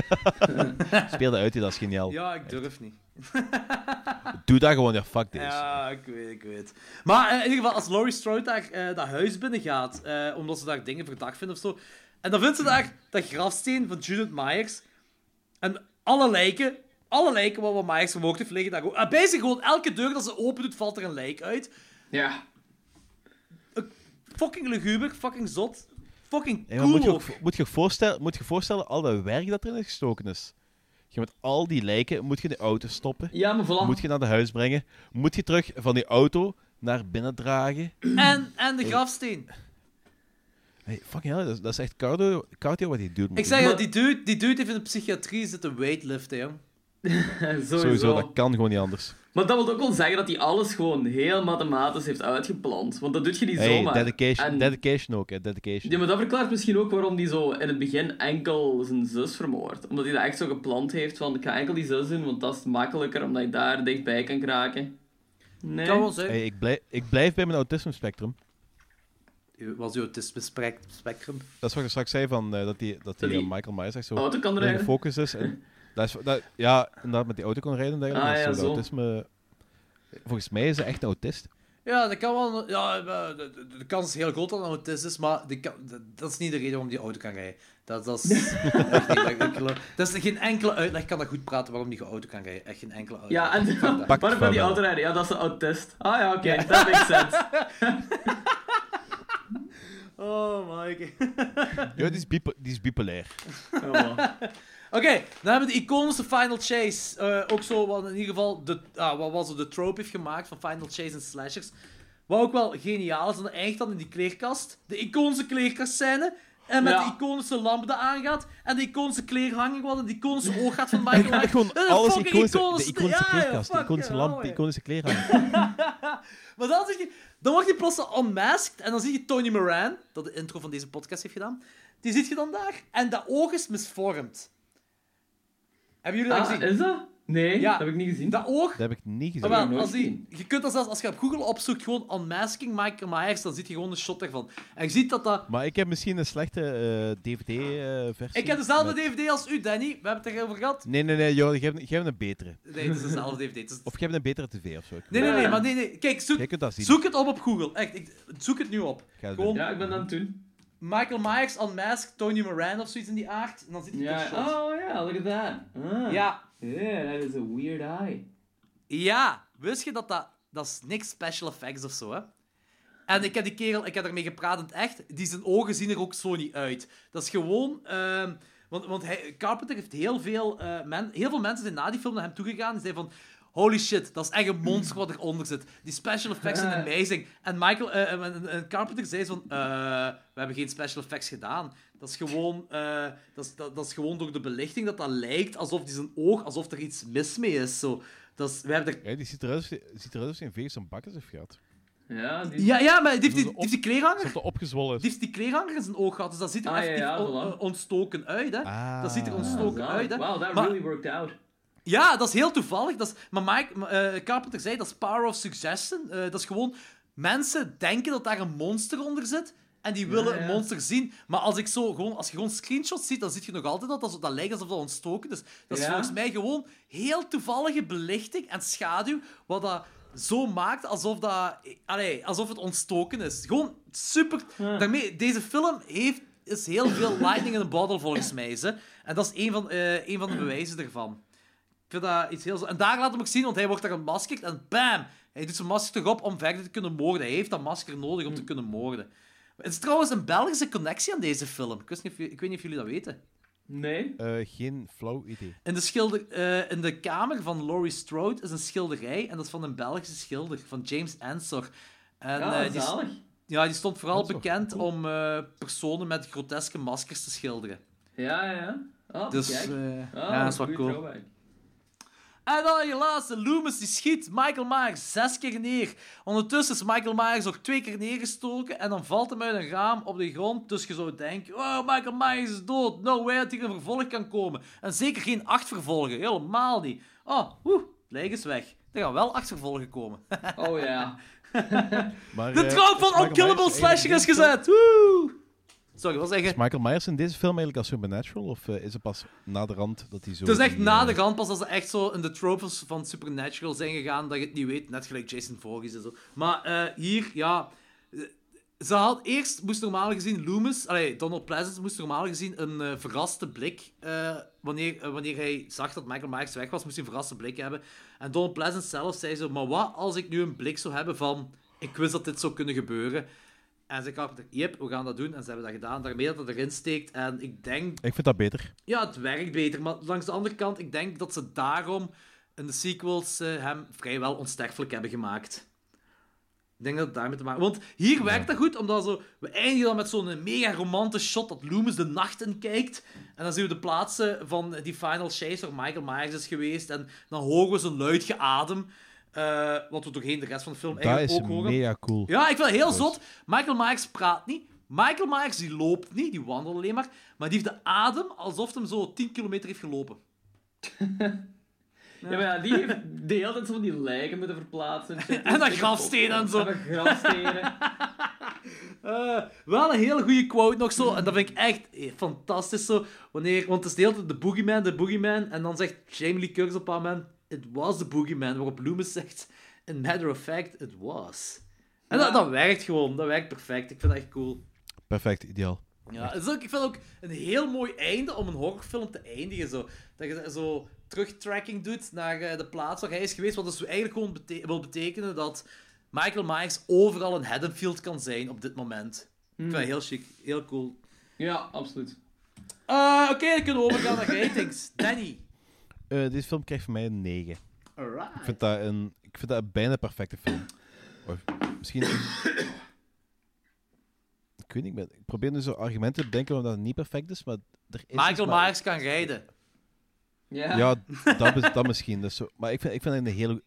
S8: Speelde uit, dat is geniaal.
S7: ja, ik durf niet.
S8: Doe dat gewoon, ja, fuck this.
S7: Ja, ik weet, ik weet. Maar eh, in ieder geval, als Laurie Strode daar eh, dat huis binnen gaat, eh, omdat ze daar dingen verdacht vinden of zo, en dan vindt ze daar dat grafsteen van Judith Myers. En alle lijken, alle lijken wat, wat Myers vermoord heeft liggen daar zich gewoon, elke deur dat ze open doet, valt er een lijk uit.
S4: Ja.
S7: Fucking luguber, fucking zot. Fucking cool
S8: moet, je
S7: ook,
S8: moet, je voorstellen, moet je voorstellen al dat werk dat erin gestoken is. Je met al die lijken, moet je de auto stoppen.
S4: Ja, maar voilà.
S8: Moet je naar de huis brengen. Moet je terug van die auto naar binnen dragen.
S7: En, en de grafsteen.
S8: Hey, fucking hell, dat is, dat is echt cardio, cardio wat hij doet.
S7: Ik zeg je, die dude, die dude heeft in de psychiatrie zitten weightliften, jong.
S4: Sowieso.
S8: Sowieso, dat kan gewoon niet anders.
S4: Maar dat wil ook wel zeggen dat hij alles gewoon heel mathematisch heeft uitgepland. Want dat doet je niet
S8: Hey,
S4: zomaar.
S8: dedication,
S4: En-
S8: dedication ook, hè, dedication.
S4: Ja, maar dat verklaart misschien ook waarom hij zo in het begin enkel zijn zus vermoordt. Omdat hij dat echt zo gepland heeft van, ik ga enkel die zus doen, want dat is makkelijker, omdat je daar dichtbij kan kraken. Nee.
S7: Kan wel zijn.
S8: Hey, ik, blijf, ik blijf bij mijn autisme spectrum.
S7: Was uw autisme spec- spectrum?
S8: Dat is wat ik straks zei, van, eh, dat die, dat die
S4: die
S8: eh, Michael Myers echt zo
S4: auto kan rijden.
S8: gefocust is. En dat is dat, ja, inderdaad, met die auto kon rijden. en dergelijke.
S4: Ah,
S8: Dat is
S4: ja,
S8: zo autisme... Volgens mij is hij echt een autist.
S7: Ja, dat kan wel. Ja, de, de- de kans is heel groot dat het een autist is, maar dat, dat is niet de reden waarom die auto kan rijden. Dat, dat is. Dat, ik is geen enkele uitleg kan dat goed praten waarom die auto kan rijden. Echt geen enkele uitleg.
S4: Ja, en waarom kan die auto rijden? Ja, dat is een autist. Ah ja, oké, dat makes sense.
S7: Oh, Mike.
S8: Ja, die is, bipo- die is bipolair.
S4: Ja, maar.
S7: Oké, dan hebben we de iconische Final Chase. Eh, ook zo, wat in ieder geval de, ah, wat was het, de trope heeft gemaakt van Final Chase en slashers. Wat ook wel geniaal is, dat eindigt dan in die kleerkast. De iconische kleerkastscène. En met
S4: Ja.
S7: de iconische lamp die aangaat. En de iconische kleerhanging, wat en de iconische oog gaat van Michael
S8: echt gewoon alles iconische.
S7: iconisch.
S8: De iconische
S7: Ja, ja,
S8: kleerkast, de iconische
S7: ja,
S8: lamp,
S7: ja.
S8: de iconische kleren.
S7: Maar dan, zeg je, dan wordt hij plots unmasked en dan zie je Tony Moran, dat de intro van deze podcast heeft gedaan. Die ziet je dan daar en dat oog is misvormd. Hebben jullie dat
S4: Ah,
S7: gezien?
S4: is dat? Nee,
S7: Ja.
S4: dat heb ik niet gezien.
S7: Dat oog...
S8: Dat heb ik niet gezien.
S4: Nooit
S7: als die, je kunt dat zelfs, als je op Google opzoekt, gewoon unmasking Michael Myers, dan zie je gewoon een shot ervan. En je ziet dat dat...
S8: Maar ik heb misschien een slechte eh, DVD-versie.
S7: Ik heb dezelfde DVD als u, Danny. We hebben het erover gehad.
S8: Nee, nee, nee, joh, geef, geef hem een betere.
S7: Nee, het is dezelfde DVD. Is-
S8: Of geef hem een betere tv of zo.
S7: Nee, nee, nee, maar nee, nee. Kijk, zoek,
S8: Jij kunt dat zien.
S7: zoek het op op Google. Echt, ik, zoek het nu op. Gewoon
S8: doen.
S4: Ja, ik ben aan het doen.
S7: Michael Myers unmasked, Tony Moran of zoiets in die aard. En dan zit een shot.
S4: oh ja, look at that. Ah.
S7: Ja.
S4: Yeah, that is a weird eye.
S7: Ja, wist je dat dat... Dat is niks special effects of zo, hè? En ik heb die kerel, ik heb ermee gepraat in het echt, die zijn ogen zien er ook zo niet uit. Dat is gewoon... ehm, want want hij, Carpenter heeft heel veel... eh, men, heel veel mensen zijn na die film naar hem toegegaan en zeiden van... Holy shit, dat is echt een monster wat eronder zit. Die special effects zijn amazing. En Michael, eh, en- en- en Carpenter zei zo van... eh, we hebben geen special effects gedaan. Dat is gewoon... eh, dat, is, dat, dat is gewoon door de belichting dat dat lijkt alsof die zijn oog... Alsof er iets mis mee is. Zo. Dat is, we hebben er
S8: Ja, die ziet eruit, als- ziet eruit als hij een veeg zijn bakkes heeft gehad.
S4: Ja, die...
S7: Ja, ja, maar die heeft die, die, heeft die kleerhanger...
S8: Opgezwollen
S7: Die
S8: is.
S7: heeft die kleerhanger in zijn oog gehad, dus dat ziet er
S4: Ah, ja,
S7: effectief
S4: ja,
S7: on-
S4: voilà.
S7: eh, ontstoken uit, hè.
S8: Ah.
S7: Dat ziet er
S4: Ah,
S7: ontstoken
S4: zalig.
S7: uit, hè.
S4: Wow, that
S7: Maar-
S4: really worked out.
S7: Ja, dat is heel toevallig. Dat is, maar Mike eh, Carpenter zei, dat is power of suggestion. Eh, dat is gewoon... Mensen denken dat daar een monster onder zit. En die willen
S4: ja.
S7: een monster zien. Maar als, ik zo gewoon, als je gewoon screenshots ziet, dan zie je nog altijd dat dat, dat lijkt alsof dat ontstoken is. Dat is
S4: Ja.
S7: volgens mij gewoon heel toevallige belichting en schaduw. Wat dat zo maakt alsof, dat, allee, alsof het ontstoken is. Gewoon super... Daarmee, deze film heeft, is heel veel lightning in a bottle, volgens mij. Hè. En dat is een van, eh, een van de bewijzen ervan. Ik vind dat iets heel... zo- En daar laat hem ook zien, want hij wordt daar gemaskerd en bam! Hij doet zijn masker toch op om verder te kunnen moorden. Hij heeft dat masker nodig om te kunnen moorden. Het is trouwens een Belgische connectie aan deze film. Ik, wist niet ik weet niet of jullie dat weten.
S4: Nee?
S8: Eh, geen flauw idee.
S7: In de, schilder, eh, in de kamer van Laurie Strode is een schilderij. En dat is van een Belgische schilder, van James Ensor. En,
S4: Ja,
S7: eh, die,
S4: zalig.
S7: ja, die stond vooral
S8: Ensor,
S7: bekend om eh, personen met groteske maskers te schilderen.
S4: Ja, ja, ja. Ah,
S7: Dus
S4: kijk. Ah,
S7: ja, dat is wel
S4: goeie
S7: cool.
S4: throwback.
S7: En dan je laatste, Loomis die schiet Michael Myers zes keer neer. Ondertussen is Michael Myers ook twee keer neergestoken en dan valt hem uit een raam op de grond. Dus je zou denken, oh, Michael Myers is dood. No way dat hier een vervolg kan komen. En zeker geen acht vervolgen, helemaal niet. Oh, oeh, lijk is weg. Er gaan wel acht vervolgen komen.
S4: Oh ja.
S8: Maar,
S7: De
S8: eh,
S7: trap van Unkillable Slasher is gezet. Woe! Je?
S8: Is Michael Myers in deze film eigenlijk als Supernatural? Of eh, is het pas na de rand dat hij zo...
S7: Het is echt
S8: die,
S7: na
S8: eh,
S7: de rand pas als ze echt zo in de tropes van Supernatural zijn gegaan dat je het niet weet, net gelijk Jason Voorhees en zo. Maar eh, hier, ja... eh, Ze had eerst, moest normaal gezien Loomis, allee, Donald Pleasence moest normaal gezien een eh, verraste blik, eh, wanneer, eh, wanneer hij zag dat Michael Myers weg was, moest hij een verraste blik hebben. En Donald Pleasence zelf zei zo, maar wat als ik nu een blik zou hebben van, ik wist dat dit zou kunnen gebeuren. En ze Carpenter, yep, we gaan dat doen. En ze hebben dat gedaan, daarmee dat het erin steekt. En ik denk
S8: Ik vind dat beter.
S7: ja, het werkt beter. Maar langs de andere kant, ik denk dat ze daarom in de sequels eh, hem vrijwel onsterfelijk hebben gemaakt. Ik denk dat het daarmee te maken Want hier werkt dat goed, omdat zo, we eindigen dan met zo'n mega romantische shot dat Loomis de nacht in kijkt. En dan zien we de plaatsen van die final chase waar Michael Myers is geweest. En dan horen we zo'n luid geadem. Eh, wat we doorheen de rest van de film
S8: Dat
S7: eigenlijk
S8: is
S7: ook horen.
S8: mega cool.
S7: Ja, ik vind het heel zot. Michael Myers praat niet. Michael Myers die loopt niet, die wandelt alleen maar. Maar die heeft de adem alsof hij zo 10 kilometer heeft gelopen.
S4: Ja, maar ja, die heeft de hele tijd zo van die lijken moeten verplaatsen.
S7: En dat grafstenen en zo.
S4: En dat grafstenen.
S7: Eh, wel een hele goede quote nog zo. En dat vind ik echt eh, fantastisch zo. Wanneer, want het is de hele tijd de boogeyman, de boogeyman. En dan zegt Jamie Lee Curtis op een moment... It was the boogeyman. Waarop Loomis zegt... In matter of fact, it was. En dat,
S4: Ja.
S7: dat werkt gewoon. Dat werkt perfect. Ik vind dat echt cool.
S8: Perfect, ideaal.
S7: Ja, het is ook, ik vind het ook een heel mooi einde om een horrorfilm te eindigen. Zo. Dat je zo terugtracking doet naar eh, de plaats waar hij is geweest. Wat dus eigenlijk gewoon bete- wil betekenen dat Michael Myers overal in Haddonfield kan zijn op dit moment. Ik vind dat heel chic, heel cool.
S4: Ja, absoluut.
S7: Eh, Oké, dan kunnen we overgaan naar ratings. Danny.
S8: Eh, deze film krijgt van mij een 9. Ik vind dat een, ik vind dat een bijna perfecte film. Of misschien... ik weet niet, ik, probeer nu zo argumenten te bedenken waarom dat niet perfect is, maar er is
S7: Michael
S8: maar-
S7: Myers kan rijden.
S4: Ja.
S8: Ja, dat, is, dat misschien. Dat is zo, maar ik vind, ik vind het een hele...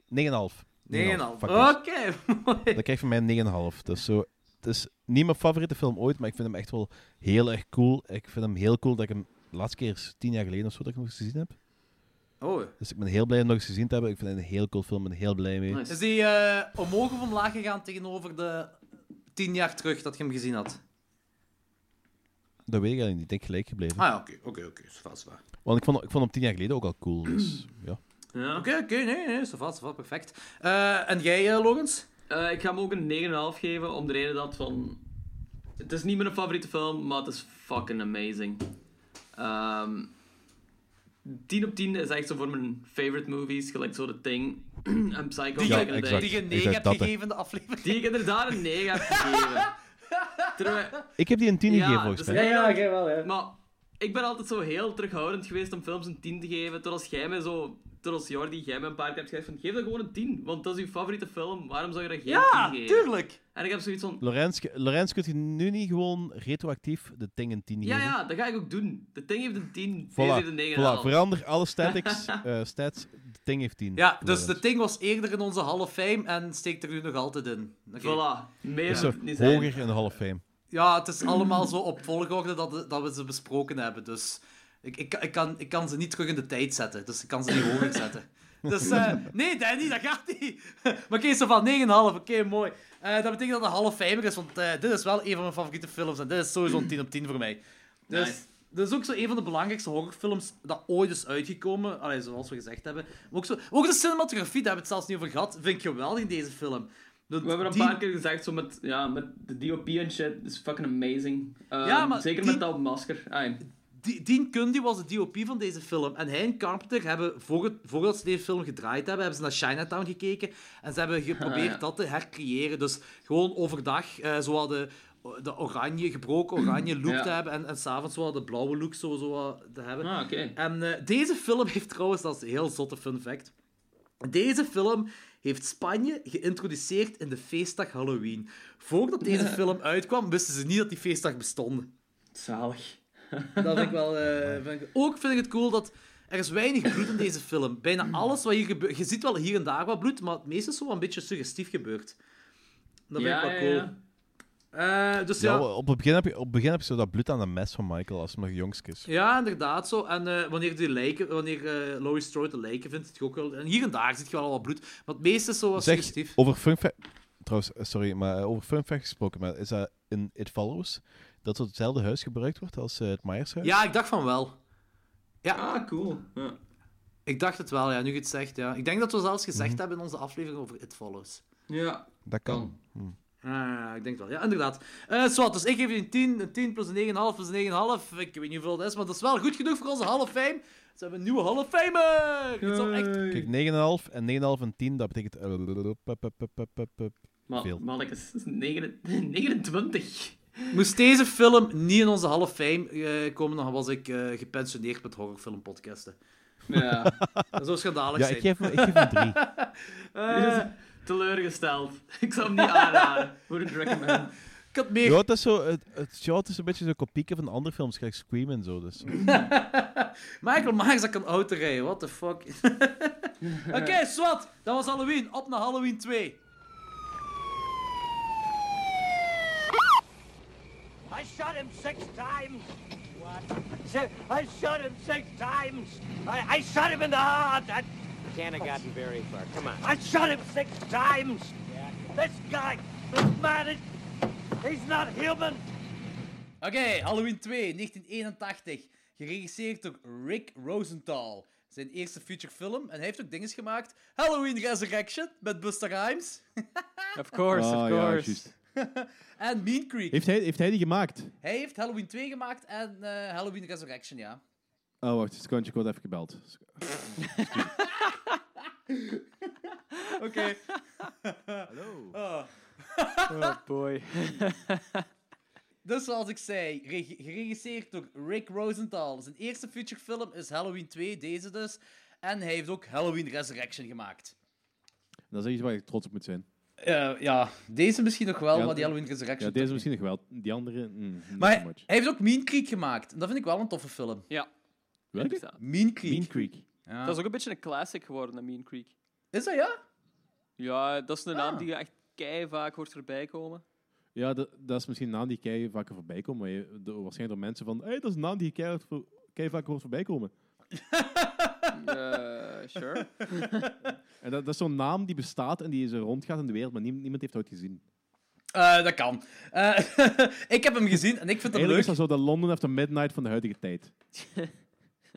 S8: 9,5. 9,5.
S7: 9,5.
S8: Fuck
S7: Oké, mooi.
S8: Dat krijgt van mij een 9,5. Dus zo, het is niet mijn favoriete film ooit, maar ik vind hem echt wel heel erg cool. Ik vind hem heel cool dat ik hem de laatste keer tien jaar geleden of zo dat ik hem nog eens gezien heb.
S7: Oh.
S8: Dus ik ben heel blij om nog eens gezien te hebben. Ik vind het een heel cool film en heel blij mee.
S4: Nice.
S7: Is die eh, omhoog of omlaag gegaan tegenover de tien jaar terug dat je hem gezien had?
S8: Dat weet ik eigenlijk niet. Ik denk gelijk gebleven.
S7: Ah oké, oké, oké. Vast waar.
S8: Want ik vond, ik vond hem tien jaar geleden ook al cool. Dus ja.
S4: Ja.
S7: Oké, oké, nee, nee, is vast, perfect. Eh, en jij, eh, Logans?
S4: Eh, ik ga hem ook een 9,5 geven, om de reden dat van... Het is niet mijn favoriete film, maar het is fucking amazing. Ehm 10 op 10 is echt zo voor mijn favorite movies, gelijk zo The Thing en Psycho
S7: Die,
S8: Ja,
S7: je,
S4: back in the
S8: exact.
S7: die je 9
S8: exact
S7: hebt gegeven in de aflevering.
S4: Die ik inderdaad een 9 heb gegeven. Terwijl,
S8: Ik heb die een 10
S4: Ja,
S8: gegeven volgens
S4: dus-
S8: mij.
S4: Ja, ja,
S7: jij wel, ja.
S4: maar ik ben altijd zo heel terughoudend geweest om films een 10 te geven. Tot als jij mij zo, tot als Jordi, jij mij een paar keer hebt gezegd van geef dat gewoon een 10, want dat is uw favoriete film. Waarom zou je dat geen
S7: Ja,
S4: 10 geven?
S7: tuurlijk.
S4: En ik heb zoiets van,
S8: Lorenz, Lorenz, kunt je nu niet gewoon retroactief de Ting een 10
S4: ja,
S8: geven?
S4: ja, dat ga ik ook doen. De Ding heeft een 10, deze
S8: Voilà,
S4: heeft een 9,5.
S8: voilà. verander alle statics, eh, stats. De Thing heeft 10.
S7: Ja, dus de Thing was eerder in onze Hall of Fame en steekt er nu nog altijd in. Oké.
S4: Voilà. Meer
S8: Dus
S4: niet zijn.
S8: hoger in de Hall of Fame.
S7: Ja, het is allemaal zo op volgorde dat, dat we ze besproken hebben. Dus ik, ik, ik, kan, ik kan ze niet terug in de tijd zetten. Dus ik kan ze niet hoger zetten. Dus eh, nee, Danny, dat gaat niet. maar oké, zo van 9,5. Oké, mooi. Eh, dat betekent dat het een half Famer is, want eh, dit is wel een van mijn favoriete films. En dit is sowieso een 10 op 10 voor mij. Dus
S4: Nice.
S7: dit is ook zo een van de belangrijkste horrorfilms dat ooit is uitgekomen. Allee, zoals we gezegd hebben. Maar ook, zo, ook de cinematografie, daar hebben we het zelfs niet over gehad, vind ik geweldig in deze film.
S4: We hebben een
S7: die-
S4: paar keer gezegd, zo met, ja, met de DOP en shit, is fucking amazing.
S7: Ja, maar
S4: zeker
S7: die-
S4: met dat masker. Ai.
S7: Dean Cundy was de DOP van deze film. En hij en Carpenter hebben, voor het, voordat ze deze film gedraaid hebben, hebben ze naar Chinatown gekeken. En ze hebben geprobeerd
S4: Ah, ja.
S7: dat te hercreëren. Dus gewoon overdag, eh zo wat de, oranje, gebroken oranje look
S4: Ja.
S7: te hebben. En, en s'avonds zo wat de blauwe look zo, zo te hebben.
S4: Ah.
S7: En eh, deze film heeft trouwens, dat is een heel zotte fun fact. Deze film heeft Spanje geïntroduceerd in de feestdag Halloween. Voordat deze film uitkwam, wisten ze niet dat die feestdag bestond.
S4: Zalig.
S7: Dat vind ik wel... eh, vind ik... Ook vind ik het cool dat... Er is weinig bloed in deze film. Bijna alles wat hier gebeurt... Je ziet wel hier en daar wat bloed, maar het meeste is zo een beetje suggestief gebeurd. Dat vind
S4: Ja,
S7: ik wel
S4: ja,
S7: cool.
S4: ja.
S7: Eh, dus
S8: Ja,
S7: ja...
S8: op, het begin heb je, op het begin heb je zo dat bloed aan de mes van Michael als hij nog jongsk is.
S7: Ja, inderdaad zo. En eh, wanneer, die lijken, wanneer eh Laurie Strode de lijken vindt, het ook wel... En hier en daar zit je wel wat bloed. Maar het meeste is zo wat
S8: Zeg,
S7: suggestief.
S8: over fun fact... Trouwens, sorry, maar over fun fact gesproken, maar is dat in It Follows dat zo hetzelfde huis gebruikt wordt als eh, het Myershuis?
S7: Ja, ik dacht van wel. Ja,
S4: Ah, cool. Ja.
S7: ik dacht het wel, ja, nu je het zegt. Ja. Ik denk dat we zelfs gezegd hebben in onze aflevering over It Follows.
S4: ja.
S8: Dat kan. Hm.
S7: Ah, ik denk wel. Ja, inderdaad. Eh zwart, dus ik geef je een 10. Een 10 plus een 9,5 plus een 9,5. Ik weet niet hoeveel het is, maar dat is wel goed genoeg voor onze Hall of Fame. Ze hebben een nieuwe Hall of Famer! Het is al echt...
S8: Kijk, 9,5 en 9,5 en 10, dat betekent... Veel.
S4: dat 9 29.
S7: Moest deze film niet in onze Hall of Fame eh, komen, dan was ik eh, gepensioneerd met horrorfilmpodcasten.
S4: Ja.
S7: Dat zou schandalig
S8: Ja,
S7: zijn.
S8: ik geef, ik geef hem 3.
S7: Eh,
S4: Teleurgesteld. Ik zou hem niet aanraden. Wouldn't recommend.
S7: ik had meer...
S8: Ja, het is, zo, het, het, ja, het is een beetje zo'n kopieke van andere films, gelijk Scream en zo. Dus.
S7: Michael Myers dat kan auto rijden, what the fuck. Oké, zwart. Dat was Halloween. Op naar Halloween 2.
S10: I shot him six times. What? I shot him six times. I, I shot him in the heart. I,
S11: Can't have gotten very far. Come on.
S10: I shot him six times. This guy, this man, is, he's not human.
S7: Oké, Halloween 2, 1981. Geregisseerd door Rick Rosenthal. Zijn eerste feature film. En hij heeft ook dingen gemaakt. Halloween Resurrection met Busta Rhymes.
S9: Of course, of
S12: ja,
S9: course.
S7: en Mean Creek.
S12: Heeft hij, heeft hij die gemaakt?
S7: Hij heeft Halloween 2 gemaakt en eh, Halloween Resurrection, ja.
S12: Oh, wacht, een secondje, ik word even gebeld.
S7: Oké.
S12: Hallo.
S7: Oh.
S9: Oh boy.
S7: Dus zoals ik zei, reg- geregisseerd door Rick Rosenthal. Zijn eerste feature film is Halloween 2, deze dus. En hij heeft ook Halloween Resurrection gemaakt.
S12: Dat is iets waar ik trots op moet zijn.
S7: Eh, ja, deze misschien nog wel,
S12: Ja,
S7: maar die Halloween Resurrection
S12: Ja, deze
S7: niet.
S12: misschien nog wel. Die andere, mm, niet
S7: Maar
S12: so
S7: hij, heeft ook Mean Creek gemaakt. En dat vind ik wel een toffe film.
S9: Ja.
S12: Welke?
S7: Mean Creek.
S12: Mean Creek.
S7: Ja.
S9: Dat is ook een beetje een classic geworden, Mean Creek.
S7: Is dat ja?
S9: Ja, dat is een naam
S7: Ah.
S9: die echt kei vaak hoort voorbij komen.
S12: Ja, dat, dat is misschien een naam die kei vaker voorbij komt. Maar je, waarschijnlijk door mensen van... Hé, hey, dat is een naam die kei, voor, kei vaker hoort voorbij komen.
S9: Eh, sure.
S12: En dat, dat is zo'n naam die bestaat en die zo rondgaat in de wereld, maar niemand, niemand heeft het ooit gezien.
S7: Eh, dat kan. Eh, ik heb hem gezien en ik vind hem
S12: Eigenlijk
S7: leuk.
S12: is dat zo de London After Midnight van de huidige tijd.
S7: Eh,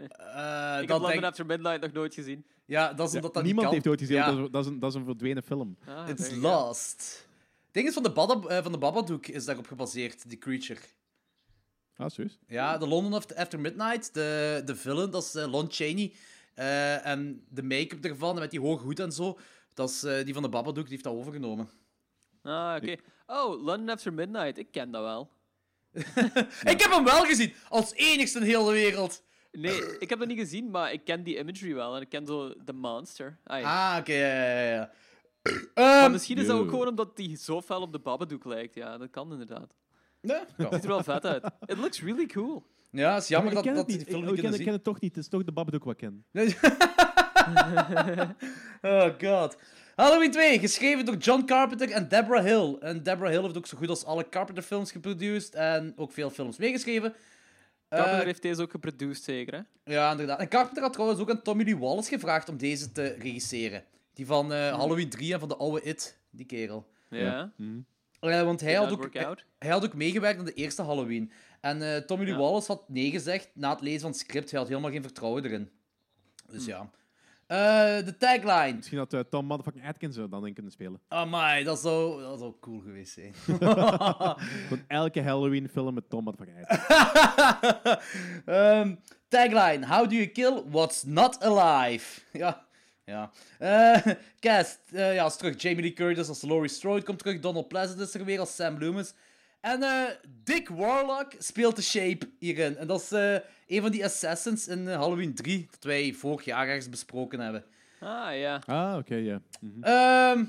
S9: ik
S7: dat
S9: heb London
S7: denk-
S9: After Midnight nog nooit gezien.
S7: Ja, dat is
S12: Ja,
S7: omdat dat
S12: niemand
S7: niet
S12: heeft
S7: kan.
S12: ooit gezien,
S7: Ja.
S12: dat, is, dat, is een, dat is een verdwenen film.
S9: Ah,
S7: It's
S9: there you go.
S7: Lost. Het ding is van de, Bada, eh, van de Babadook is daarop gebaseerd, die creature.
S12: Ah, serieus?
S7: Ja, de London After, After Midnight, de, de villain, dat is eh, Lon Chaney. Eh, en de make-up ervan, met die hoge hoed en zo, dat is eh, die van de Babadook, die heeft dat overgenomen.
S9: Ah, oké. Oh, London After Midnight. Ik ken dat wel.
S7: Ik heb hem wel gezien, als enigste in heel de wereld.
S9: Nee, ik heb dat niet gezien, maar ik ken die imagery wel. En ik ken zo de monster. Ai.
S7: Ah, oké, ja, ja, ja.
S9: maar
S7: Ehm,
S9: misschien is dat ook gewoon omdat die zo fel op de Babadook lijkt. Ja, dat kan inderdaad.
S7: ja,
S9: Het ziet er wel vet uit. It looks really cool.
S7: Ja, het is jammer dat, dat die film
S12: Ik,
S7: niet
S12: ik, ken,
S7: kunnen
S12: ik ken het toch niet. Het is toch de Babadook wat ik ken.
S7: oh god. Halloween 2, geschreven door John Carpenter en Deborah Hill. En Deborah Hill heeft ook zo goed als alle Carpenter films geproduceerd en ook veel films meegeschreven.
S9: Carpenter
S7: Eh,
S9: heeft deze ook geproduceerd, zeker, hè?
S7: Ja, inderdaad. En Carpenter had trouwens ook aan Tommy Lee Wallace gevraagd om deze te regisseren. Die van
S9: Hmm.
S7: eh, Halloween 3 en van de oude It, die kerel.
S9: Ja.
S7: Eh, want hij had, ook, hij had ook meegewerkt aan de eerste Halloween. En eh, Tommy Lee
S9: Ja.
S7: Wallace had nee gezegd na het lezen van het script. Hij had helemaal geen vertrouwen erin. Dus ja. Eh, de tagline.
S12: Misschien had eh, Tom motherfucking Atkins er dan in kunnen spelen.
S7: Amai, dat zou, dat zou cool geweest zijn.
S12: Gewoon elke Halloween film met Tom motherfucking Atkins.
S7: Ehm, tagline. How do you kill what's not alive? Ja. Ja. Eh, cast. eh, ja, is terug. Jamie Lee Curtis als Laurie Strode komt terug. Donald Pleasant is er weer als Sam Loomis. En eh, Dick Warlock speelt de Shape hierin. En dat is eh, een van die assassins in eh, Halloween 3 dat wij vorig jaar ergens besproken hebben.
S9: Ah, ja.
S12: Ah, oké, ja.
S7: Ehm,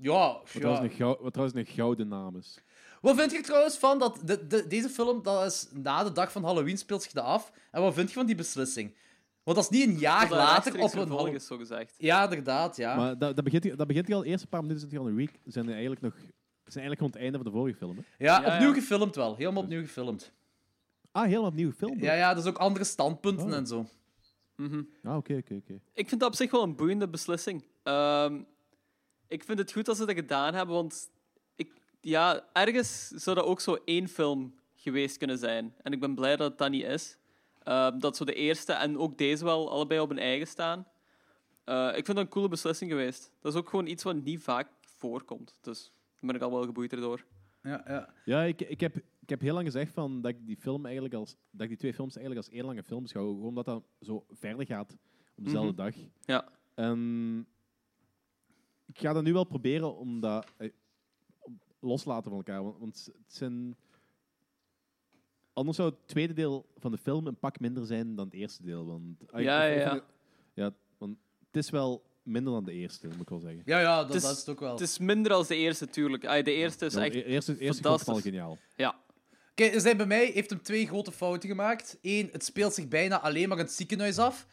S7: ja,
S12: Wat,
S7: ja.
S12: trouwens een wat trouwens een gouden naam is.
S7: Wat vind je er trouwens van dat de, de- deze film, dat is na de dag van Halloween speelt zich dat af. En wat vind je van die beslissing? Want dat is niet een jaar
S9: Dat dat
S7: later op een Halloween.
S9: is, zo gezegd.
S7: Ja, inderdaad, ja.
S12: Maar dat, dat, begint, dat begint al, de eerste paar minuten al een week, zijn er eigenlijk nog... zijn eigenlijk gewoon het einde van de vorige film, hè?
S7: Ja,
S9: Ja,
S7: opnieuw
S9: ja.
S7: gefilmd wel. Helemaal opnieuw gefilmd.
S12: Ah, helemaal opnieuw film.
S7: Ja, ja, dus ook andere standpunten
S12: Oh.
S7: en zo.
S9: Mhm.
S12: Ah, oké, oké, oké.
S9: Ik vind dat op zich wel een boeiende beslissing. Ehm, ik vind het goed dat ze dat gedaan hebben, want ik, ja, ergens zou dat ook zo één film geweest kunnen zijn. En ik ben blij dat het dat niet is. Ehm, dat zo de eerste en ook deze wel allebei op hun eigen staan. Eh, ik vind dat een coole beslissing geweest. Dat is ook gewoon iets wat niet vaak voorkomt. Dus daar ben ik al wel geboeid erdoor.
S7: Ja, ja.
S12: Ja, ik, ik, heb, ik heb heel lang gezegd van dat ik die film eigenlijk als dat ik die twee films eigenlijk als één lange film beschouw, gewoon omdat dat zo verder gaat op dezelfde
S9: Mhm.
S12: dag.
S9: Ja.
S12: En ik ga dat nu wel proberen om dat eh, loslaten van elkaar, want, want het zijn anders zou het tweede deel van de film een pak minder zijn dan het eerste deel, want ah,
S9: Ja,
S12: ik- ik
S9: ja,
S12: het- ja, want het is wel minder dan de eerste, moet ik wel zeggen.
S7: Ja, ja, dat,
S9: is-
S7: dat is het ook wel.
S9: Het is minder als de eerste, tuurlijk. De eerste is
S12: Ja,
S9: echt
S12: e- eerste, ik wel geniaal.
S9: Ja.
S7: Kijk, er zijn bij mij heeft hem twee grote fouten gemaakt. Eén, het speelt zich bijna alleen maar in het ziekenhuis af.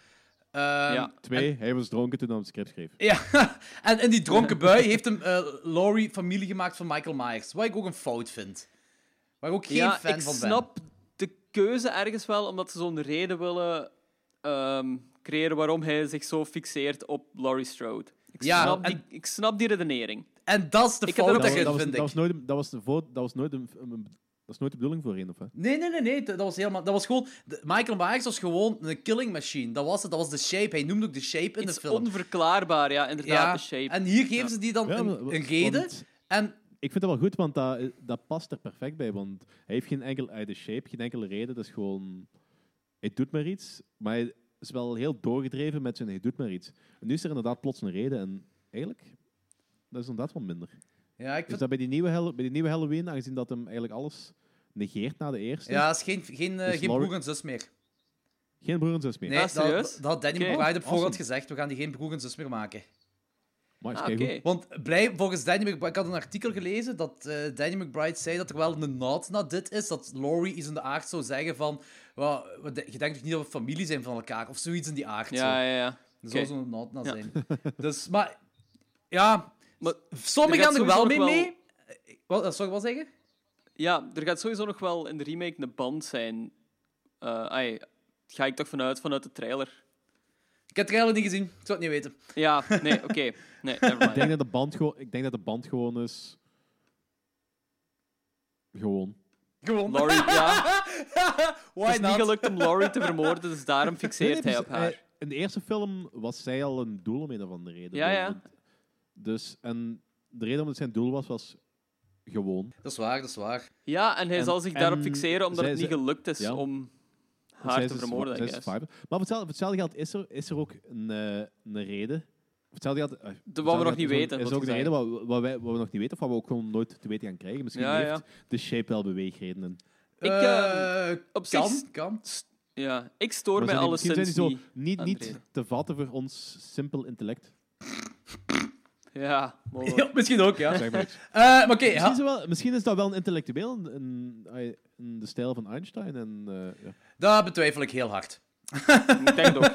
S7: Ehm,
S9: Ja.
S12: Twee, hij was dronken toen hij het script schreef.
S7: Ja, en in die dronken bui heeft hem eh, Laurie familie gemaakt van Michael Myers. Wat ik ook een fout vind. Waar ik ook geen
S9: ja,
S7: fan
S9: ik
S7: van ben.
S9: snap de keuze ergens wel, omdat ze zo'n reden willen ehm, creëren waarom hij zich zo fixeert op Laurie Strode. Ik,
S7: Ja,
S9: snap,
S7: en-
S9: die, ik snap die redenering.
S7: En dat is de
S9: Ik heb
S7: fout
S12: dat, was,
S7: vind
S12: dat,
S7: ik.
S12: was nooit, dat, was de vo- dat was nooit een, dat is nooit de bedoeling voorheen, of hè?
S7: Nee, nee, nee, nee. Dat was helemaal... Dat was gewoon... Michael Myers was gewoon een killing machine. Dat was het. Dat was de shape. Hij noemde ook de shape in
S9: Iets
S7: de film.
S9: onverklaarbaar, ja, inderdaad,
S7: Ja,
S9: de shape.
S7: en hier geven
S9: Ja.
S7: ze die dan
S12: Ja,
S7: een,
S12: maar-
S7: een reden.
S12: want
S7: En
S12: Ik vind dat wel goed, want dat, dat past er perfect bij. Want hij heeft geen enkel uit de shape, geen enkele reden. Dat is gewoon... Hij doet maar iets, maar hij is wel heel doorgedreven met zijn hij doet maar iets. En nu is er inderdaad plots een reden en eigenlijk... Dat is inderdaad wel minder.
S7: ja, ik
S12: Dus
S7: vind...
S12: dat bij die, nieuwe bij die nieuwe Halloween, aangezien dat hem eigenlijk alles negeert na de eerste,
S7: Ja, het is geen, geen, eh,
S12: Dus
S7: geen broer en zus meer.
S12: geen broer en zus meer.
S7: Nee,
S9: Ah,
S7: dat,
S9: serieus?
S7: dat had Danny. McBride op voorhand
S12: Awesome.
S7: gezegd. We gaan die geen broer en zus meer maken.
S12: Maar is
S9: Ah.
S7: Want blij, volgens Danny McBride... Ik had een artikel gelezen dat eh, Danny McBride zei dat er wel een nod naar dit is. Dat Laurie iets in de aard zou zeggen van... "Wel, we de- je denkt toch niet dat we familie zijn van elkaar? Of zoiets in die aard. zo.
S9: Ja, ja, ja.
S7: Er
S9: Oké.
S7: zou zo'n nod naar
S9: Ja.
S7: zijn. Dus, maar... Ja,
S9: Maar
S7: sommigen gaan er wel mee
S9: nog
S7: mee. Eh, Wat, sorry, wat zeggen?
S9: Ja, er gaat sowieso nog wel in de remake een band zijn. Eh ai, ga ik toch vanuit, vanuit de trailer.
S7: Ik heb het trailer niet gezien. Ik zou het niet weten.
S9: Ja, nee, oké. Nee,
S12: Ik denk, dat de band gewoon, ik denk dat de band gewoon is... Gewoon.
S7: Gewoon.
S9: Laurie, ja.
S7: Why
S9: Het is niet gelukt om Laurie te vermoorden, dus daarom fixeert
S12: Nee, nee,
S9: hij op haar.
S12: eh, in de eerste film was zij al een doel om een of andere reden.
S9: Ja, ja.
S12: Dus, en de reden waarom het zijn doel was, was gewoon.
S7: Dat is waar, dat is waar.
S9: Ja, en hij
S12: En-
S9: zal zich daarop
S12: en
S9: fixeren omdat
S12: zij-
S9: het niet gelukt is
S12: ja.
S9: om haar te
S12: een
S9: vermoorden.
S12: Maar voor hetzelfde, geld is er, is er ook een, eh, een reden. Hetzelfde geld, eh,
S9: wat we nog niet
S12: is
S9: weten,
S12: Is ook een reden wat, wat, wij, wat we nog niet weten, of wat we ook gewoon nooit te weten gaan krijgen. Misschien
S9: Ja,
S12: heeft
S9: ja.
S12: de shape wel beweegredenen.
S9: Ik,
S7: Eh,
S9: eh, op
S7: kan,
S9: zich-
S7: kan.
S9: Ja, ik stoor mij
S12: misschien
S9: alleszins
S12: zijn die
S9: niet.
S12: zo niet,
S9: de
S12: niet te vatten voor ons simpel intellect.
S9: Ja, mogelijk.
S7: Ja, misschien ook, ja.
S12: Zeg maar iets.
S7: Eh, maar oké,
S12: misschien,
S7: ja,
S12: is het wel, misschien is dat wel een intellectueel in, in, in de stijl van Einstein. En, eh, ja.
S7: dat betwijfel ik heel hard.
S9: Ik denk het ook.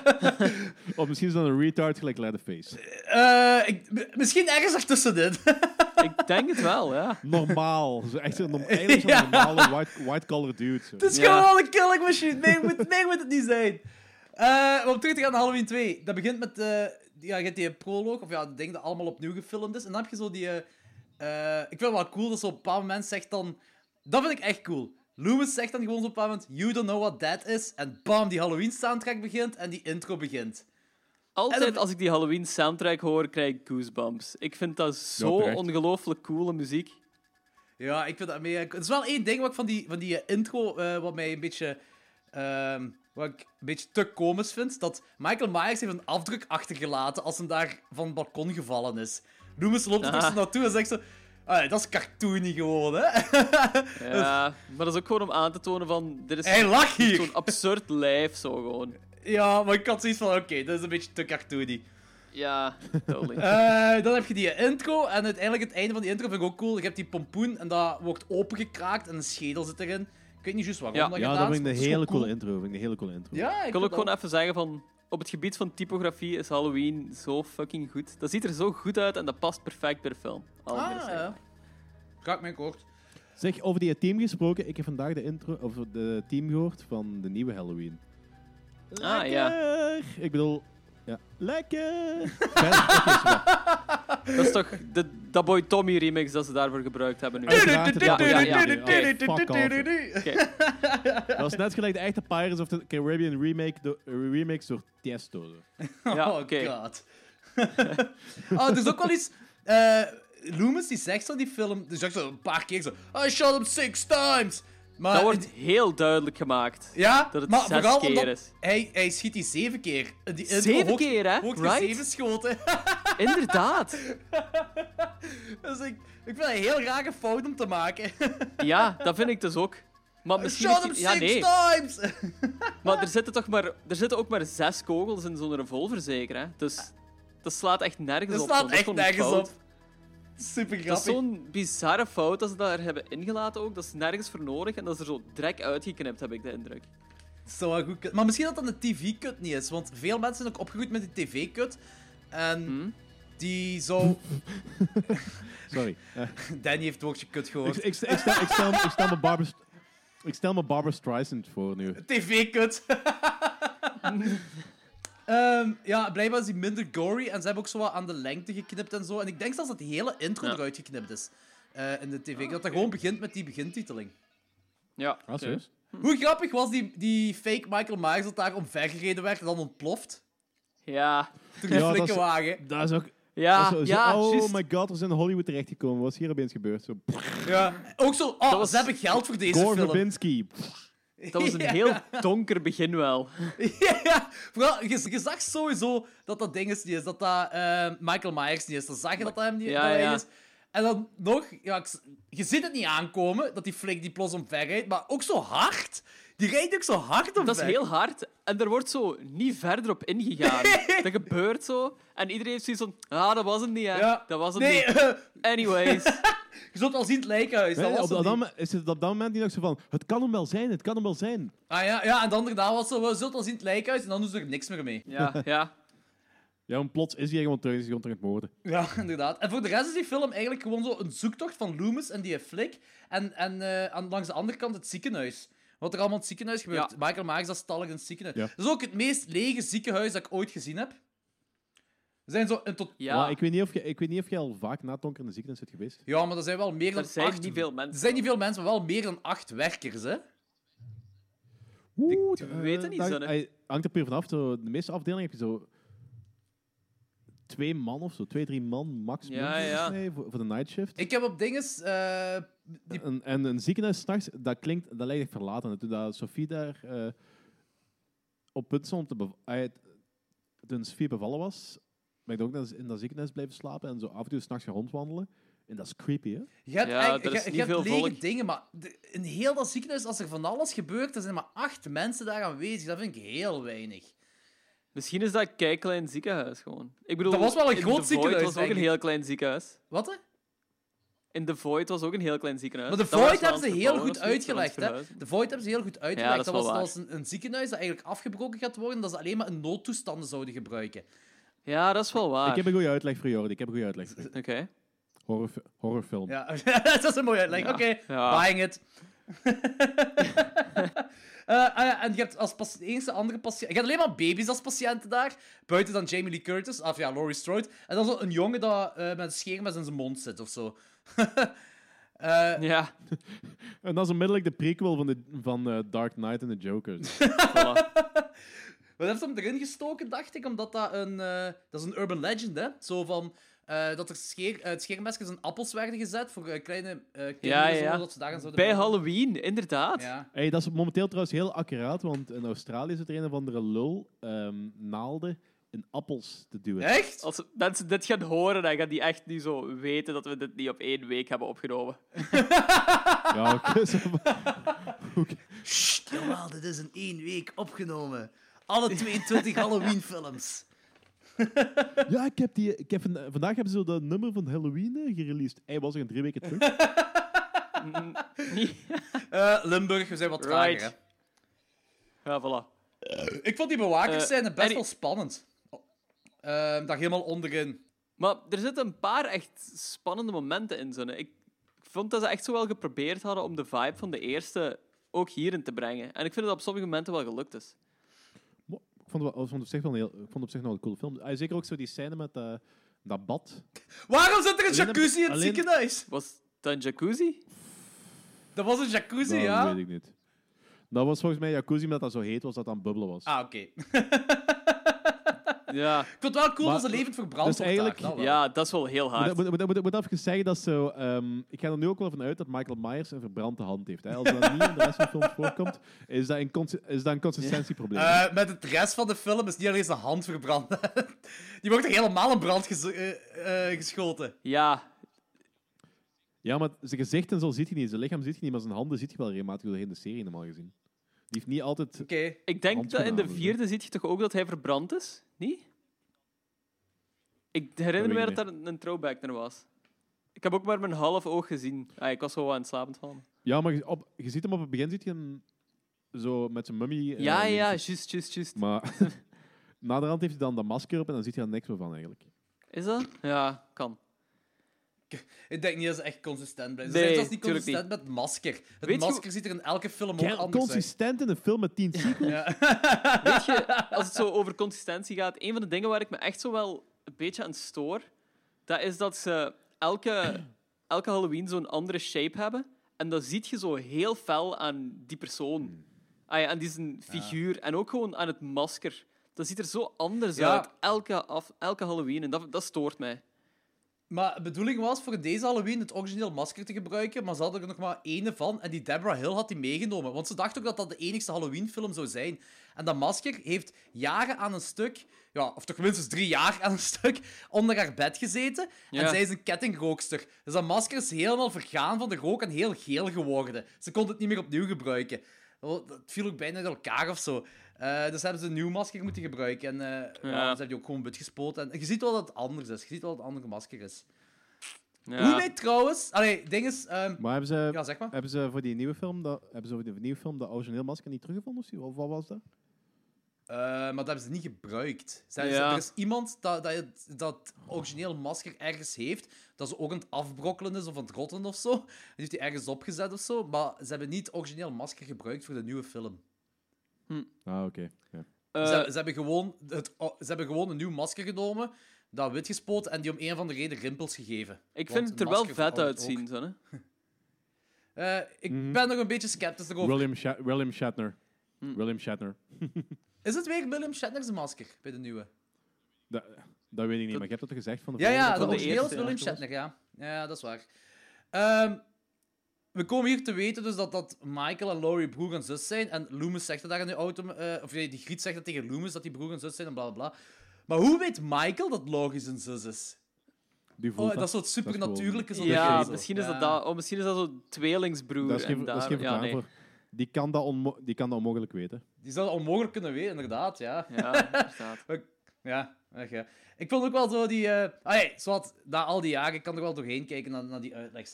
S12: Of misschien is dat een retard gelijk Leatherface.
S7: Eh, ik, m- misschien ergens ertussenin.
S9: Ik denk het wel, ja.
S12: Normaal. Zo echt een, norm- eigenlijk zo'n
S7: Ja.
S12: normale white, white collar dude. Zo.
S7: Het is
S9: Ja.
S7: gewoon een killing machine. Meer moet, meer moet het niet zijn. Eh, maar om terug te gaan naar Halloween 2. Dat begint met eh, ja, je hebt die proloog, of ja, het ding dat allemaal opnieuw gefilmd is. En dan heb je zo die... eh, ik vind het wel cool dat zo op een bepaald moment zegt dan... Dat vind ik echt cool. Loomis zegt dan gewoon zo op een bepaald moment... You don't know what that is. En bam, die Halloween soundtrack begint en die intro begint.
S9: Altijd
S7: dan-
S9: als ik die Halloween soundtrack hoor, krijg ik goosebumps. Ik vind dat zo ongelooflijk coole muziek.
S7: Ja, ik vind dat mega... Het is wel één ding wat ik van die, van die eh, intro, eh, wat mij een beetje... ehm, wat ik een beetje te komisch vind, dat Michael Myers heeft een afdruk achtergelaten als hij daar van het balkon gevallen is. Loomis loopt er naartoe en zegt zo... "Ah, dat is cartoony gewoon, hè?
S9: Ja, maar dat is ook gewoon om aan te tonen van... Dit is
S7: Hij lag hier!
S9: zo'n absurd lijf, zo gewoon.
S7: Ja, maar ik had zoiets van, oké, dat is een beetje te cartoony.
S9: Ja, totally.
S7: Eh, dan heb je die intro, en uiteindelijk het einde van die intro vind ik ook cool. Je hebt die pompoen, en dat wordt opengekraakt, en een schedel zit erin. Ik weet niet juist waarom
S9: Ja.
S7: dat
S12: Ja, dat vind ik een hele coole intro. Vind ik een hele coole intro.
S7: Ja, ik
S9: wil ook
S7: dat-
S9: gewoon even zeggen van... Op het gebied van typografie is Halloween zo fucking goed. Dat ziet er zo goed uit en dat past perfect bij de film. Al
S7: Ah,
S9: moet ik zeggen.
S7: ja. Krak me kort.
S12: Zeg, over die team gesproken. Ik heb vandaag de intro, of de team gehoord van de nieuwe Halloween.
S9: Ah, ja.
S12: Lekker! Ik bedoel, ja, lekker!
S9: Dat is toch de Dat Boy Tommy remix dat ze daarvoor gebruikt hebben nu. Ja, ja, ja.
S12: Dat was net gelijk de echte Pirates of the Caribbean remake do- remix door Tiesto.
S9: Ja,
S7: oh
S9: oké.
S7: god. oh, er is ook wel iets... eh Loomis die zegt zo die film... Die zegt zo een paar keer zo... I shot him six times! Maar
S9: Dat wordt heel duidelijk gemaakt.
S7: Ja,
S9: dat het
S7: maar
S9: zes
S7: vooral
S9: keer
S7: omdat
S9: is.
S7: hij, hij schiet die zeven keer. Die
S9: Zeven keer, hè? Right?
S7: zeven schoten.
S9: Inderdaad.
S7: dus ik, ik vind het een heel rare fout om te maken.
S9: Ja, dat vind ik dus ook. Maar misschien
S7: shot
S9: die- ja,
S7: six
S9: nee.
S7: times!
S9: Maar er zitten toch maar, er zitten ook maar zes kogels in zo'n revolver, zeker, hè? Dus dat slaat echt nergens
S7: Dat
S9: op.
S7: slaat
S9: man. is
S7: echt nergens
S9: fout.
S7: op. Super
S9: Dat is
S7: grappig.
S9: zo'n bizarre fout dat ze daar hebben ingelaten ook. Dat is nergens voor nodig en dat is er zo direct uitgeknipt, heb ik de indruk.
S7: Zou wel goed kunnen. Maar misschien dat dat een tv-cut niet is, want veel mensen zijn ook opgegroeid met die tv-cut. En
S9: Hm?
S7: die zou...
S12: Sorry.
S7: Danny heeft het woordje kut
S12: ik,
S7: gehoord.
S12: ik, ik, stel, ik, stel, ik stel me Barbara... Ik stel me Barbara Streisand voor nu.
S7: TV-kut. Ehm, ja, blijkbaar is die minder gory en ze hebben ook zo wat aan de lengte geknipt en zo. En ik denk zelfs dat de hele intro
S9: Ja.
S7: eruit geknipt is eh, in de tv. Dat dat gewoon begint met die begintiteling.
S9: Ja.
S12: Ah, serieus?
S7: Hoe grappig was die, die fake Michael Myers dat daar omvergereden werd en dan ontploft?
S9: Ja.
S7: Toen die
S12: Ja, dat is-
S7: wagen.
S12: Dat is ook...
S9: Ja,
S12: dat is zo-
S9: ja,
S12: zo- oh my god, we zijn in Hollywood terechtgekomen. Wat is hier opeens gebeurd? Zo,
S7: Ja. Ook zo, oh,
S9: Dat was-
S7: ze hebben geld voor deze
S12: Gore
S7: film.
S12: Verbinski.
S9: Dat was een
S7: Ja.
S9: heel donker begin wel.
S7: ja, vooral, je, je zag sowieso dat dat ding is niet is, dat dat eh, Michael Myers niet is. Dan zag je dat dat hem niet
S9: Ja,
S7: dat hij
S9: ja.
S7: is. En dan nog, ja, je ziet het niet aankomen, dat die flik die plots omver rijdt, maar ook zo hard. Die rijdt ook zo hard omver.
S9: Dat is heel hard en er wordt zo niet verder op ingegaan. dat gebeurt zo en iedereen heeft zoiets van, ah, dat was het niet, hè.
S7: Ja.
S9: Dat was het
S7: Nee,
S9: niet. Anyways.
S7: je zult al zien het lijkhuis. dat
S12: Nee,
S7: was
S12: op, dat moment- is het op dat moment niet nog zo van... Het kan hem wel zijn, het kan hem wel zijn.
S7: Ah ja, ja, en dan daarna was zo, we zult al zien het lijkhuis, en dan doen ze er niks meer mee.
S9: Ja, ja.
S12: Ja, en plots is hij gewoon terug, is hij gewoon terug aan het moorden.
S7: Ja, inderdaad. En voor de rest is die film eigenlijk gewoon zo een zoektocht van Loomis en die flik. En, en eh, aan, langs de andere kant het ziekenhuis. Wat er allemaal in het ziekenhuis gebeurt.
S9: Ja.
S7: Michael Myers dat stallig in het ziekenhuis.
S12: Ja.
S7: Dat is ook het meest lege ziekenhuis dat ik ooit gezien heb. Er zijn zo een tot...
S9: Ja.
S12: Maar ik weet, niet of je, ik weet niet of je al vaak na het donker in de ziekenhuis zit geweest.
S7: Ja, maar er zijn wel meer dan
S9: Er zijn
S7: acht...
S9: niet veel mensen.
S7: Er zijn niet veel mensen, maar wel meer dan acht werkers, hè.
S12: Oeh,
S9: Ik weet het niet,
S12: dat-
S9: zo,
S12: hij hangt er puur vanaf. Zo, de meeste afdelingen heb je zo twee man of zo, twee, drie man max.
S9: Ja, ja.
S12: voor, voor de night shift.
S7: Ik heb op dinges... eh, die...
S12: En, en een ziekenhuis s'nachts, dat klinkt, dat lijkt echt verlaten. En Toen dat Sophie daar eh, op punt stond, toen Sophie bevallen was, ben ik ook in dat ziekenhuis blijven slapen en zo af en toe s'nachts gaan rondwandelen. En dat is creepy, hè?
S7: Je hebt,
S9: Ja,
S7: je,
S9: is
S7: je
S9: niet
S7: hebt
S9: veel
S7: lege
S9: volk.
S7: dingen, maar de- in heel dat ziekenhuis, als er van alles gebeurt, er zijn maar acht mensen daar aanwezig. Dat vind ik heel weinig.
S9: Misschien is dat een kei klein ziekenhuis gewoon. Ik bedoel,
S7: Dat was wel een
S9: in
S7: groot
S9: The Void
S7: ziekenhuis,
S9: was ook een heel klein ziekenhuis.
S7: Wat, hè?
S9: In The Void was ook een heel klein ziekenhuis.
S7: Maar
S9: was
S7: Void hebben ze
S9: het
S7: heel goed
S9: het
S7: uitgelegd. Hè? De Void hebben ze heel goed uitgelegd.
S9: dat
S7: was, dat was een, een ziekenhuis dat eigenlijk afgebroken gaat worden, dat ze alleen maar in noodtoestanden zouden gebruiken.
S9: Ja, dat is wel waar.
S12: Ik heb een goede uitleg voor Jordi. Ik heb een goede uitleg.
S9: Oké.
S12: Horror, horrorfilm.
S7: Ja, dat is een mooie uitleg.
S9: Ja.
S7: Oké,
S9: Ja.
S7: buying it. Eh, ah en je hebt als pas- enige andere patiënt... Je hebt alleen maar baby's als patiënten daar. Buiten dan Jamie Lee Curtis, of ja, Laurie Strode. En dan zo een jongen dat eh, met een scheermes in zijn mond zit of zo. Eh,
S9: Ja.
S12: En dat is onmiddellijk de prequel van, de, van eh, Dark Knight en the Joker.
S9: Voilà.
S7: Wat heeft ze hem erin gestoken, dacht ik? Omdat dat een... eh, dat is een urban legend, hè? Zo van... eh, dat er scheer, eh, het scheermesjes in appels werden gezet voor eh, kleine eh kinderen,
S9: Ja,
S7: zo,
S9: ja.
S7: dat ze daarin zouden
S9: Bij. Halloween, inderdaad.
S7: Ja.
S12: Hey, dat is momenteel trouwens heel accuraat, want in Australië zit er een of andere lul ehm, naalden in appels te duwen.
S7: Echt?
S9: Als mensen dit gaan horen, dan gaan die echt niet zo weten dat we dit niet op één week hebben opgenomen.
S12: Ja, oké. zo van-
S7: Sst, jawel, dit is in één week opgenomen. Alle 22 Halloween-films.
S12: ja, ik heb die, ik heb van- vandaag hebben ze dat nummer van Halloween eh, gereleased. Hij was er in drie weken terug.
S7: Eh, Limburg, we zijn wat trager,
S9: Right.
S7: hè.
S9: Ja, voilà.
S7: Ik vond die bewakers
S9: Eh,
S7: zijn best wel spannend. Uh, daar helemaal onderin.
S9: Maar er zitten een paar echt spannende momenten in. Zo. Ik vond dat ze echt zo wel geprobeerd hadden om de vibe van de eerste ook hierin te brengen. En ik vind dat op sommige momenten wel gelukt is.
S12: Ik vond het, wel- ik vond het op zich wel een heel, ik vond het op zich nog een coole film. Ah, zeker ook zo die scène met eh, dat bad.
S7: Waarom zit er een
S12: Alleen-
S7: jacuzzi in het
S12: alleen-
S7: ziekenhuis?
S9: Was dat een jacuzzi?
S7: Dat was een jacuzzi,
S12: Dat
S7: ja?
S12: weet ik niet. Dat was volgens mij jacuzzi, omdat dat zo heet was dat dat aan het bubbelen was.
S7: Ah, oké.
S9: Ja.
S7: Ik vond het wel cool
S12: Maar-
S7: dat ze levend verbrand
S12: dus
S7: wordt
S12: eigenlijk-
S7: daar, dat wel.
S9: ja, dat is wel heel
S12: Ik
S9: hard.
S12: moet, moet, moet, moet even zeggen dat zo. ehm, ik ga er nu ook wel van uit dat Michael Myers een verbrande hand heeft. Hè. Als dat niet in de rest van de films voorkomt, is dat een, is dat een consistentieprobleem.
S7: Eh, met het rest van de film is niet alleen zijn hand verbrand. Die wordt er helemaal in brand ges- eh, eh, geschoten.
S9: Ja,
S12: Ja, maar zijn gezicht en zo ziet je niet. Zijn lichaam ziet je niet, maar zijn handen ziet je wel regelmatig doorheen de serie normaal gezien. Die heeft niet altijd...
S7: Oké.
S9: ik denk dat in de vierde ziet je toch ook dat hij verbrand is? Niet? Ik herinner me dat daar een, throwback naar was. Ik heb ook maar mijn half oog gezien. Ah, ik was zo aan het slapen vallen.
S12: Ja, maar je, op, je ziet hem op het begin ziet je hem zo met zijn mummy. eh,
S9: Ja, ja, juist, juist, juist.
S12: Maar naderhand heeft hij dan dat masker op en dan ziet je er niks meer van eigenlijk.
S9: Is dat? Ja, kan.
S7: Ik denk niet dat ze echt consistent blijven.
S9: Nee,
S7: ze zijn zelfs niet consistent met het masker. Het
S9: Weet je
S7: masker ziet er in elke film ook anders uit.
S12: consistent in een film met 10 sequels.
S7: Ja.
S9: Weet je, als het zo over consistentie gaat, een van de dingen waar ik me echt zo wel een beetje aan stoor, dat is dat ze elke, elke Halloween zo'n andere shape hebben. En dat ziet je zo heel fel aan die persoon. Ah ja, aan die zijn figuur. En ook gewoon aan het masker. Dat ziet er zo anders
S7: Ja.
S9: uit, elke, af, elke Halloween. En dat, dat stoort mij.
S7: Maar de bedoeling was voor deze Halloween het origineel masker te gebruiken, maar ze hadden er nog maar ene van. En die Deborah Hill had die meegenomen. Want ze dachten ook dat dat de enigste Halloween-film zou zijn. En dat masker heeft jaren aan een stuk, ja, of toch minstens drie jaar aan een stuk, onder haar bed gezeten. En zij is een kettingrookster. Dus dat masker is helemaal vergaan van de rook en heel geel geworden. Ze kon het niet meer opnieuw gebruiken. Dat viel ook bijna uit elkaar of zo. Eh, dus hebben ze een nieuw masker moeten gebruiken. En eh, ja.
S9: Ja.
S7: ze hebben die ook gewoon wit gespoten. En je ziet wel dat het anders is. Je ziet wel dat het een andere masker is.
S9: Ja.
S7: Hoe weet trouwens... Allee, ding is... ehm,
S12: Maar hebben ze,
S7: ja, zeg maar.
S12: hebben ze voor die nieuwe film dat, hebben ze voor die nieuwe film dat origineel masker niet teruggevonden? of wat was dat?
S7: Eh, maar dat hebben ze niet gebruikt.
S9: Ja.
S7: Er is iemand dat, dat origineel masker ergens heeft, dat ze ook aan het afbrokkelen is of aan het rotten of zo. Die heeft hij ergens opgezet of zo. Maar ze hebben niet het origineel masker gebruikt voor de nieuwe film.
S12: Ah, oké. Ja.
S9: Eh,
S7: ze, ze, hebben gewoon het, ze hebben gewoon een nieuw masker genomen, dat wit gespoten en die om een of andere reden rimpels gegeven.
S9: ik
S7: Want
S9: vind het er wel vet uitzien. Zo, hè?
S7: Eh, ik
S12: Mhm.
S7: ben nog een beetje sceptisch erover.
S12: William, Sha- William Shatner.
S9: Hm.
S12: William Shatner.
S7: Is het weer William Shatner's masker bij de nieuwe?
S12: Dat, dat weet ik niet, maar ik heb dat toch gezegd van de
S7: Ja, ja,
S12: vorige
S7: de
S9: van de
S7: origineel is
S9: eerste,
S7: William
S9: ja.
S7: Shatner, ja. Ja, dat is waar. Ehm, we komen hier te weten dus dat, dat Michael en Laurie broer en zus zijn. En Loomis zegt dat daar in de auto... eh, of nee, die Griet zegt dat tegen Loomis, dat die broer en zus zijn en bla, bla, bla. Maar hoe weet Michael dat Laurie zijn zus is?
S12: Die voelt
S7: Oh, dat is
S12: Dat is
S7: supernatuurlijke. zo
S9: Ja,
S7: zo.
S9: misschien is,
S7: Ja.
S9: dat dat, oh, misschien is dat zo tweelingsbroer.
S12: Dat is
S9: en
S12: dat is
S9: daar-
S12: geen
S9: ja, nee.
S12: voor. Die kan, dat onmo- die kan dat onmogelijk weten.
S7: Die zou dat onmogelijk kunnen weten, inderdaad, ja.
S9: Ja, inderdaad.
S7: Ja, echt ja. Ik vond ook wel zo die... eh ah, hey, zwart, na al die jaren, ik kan er wel doorheen kijken naar, naar die uitleg.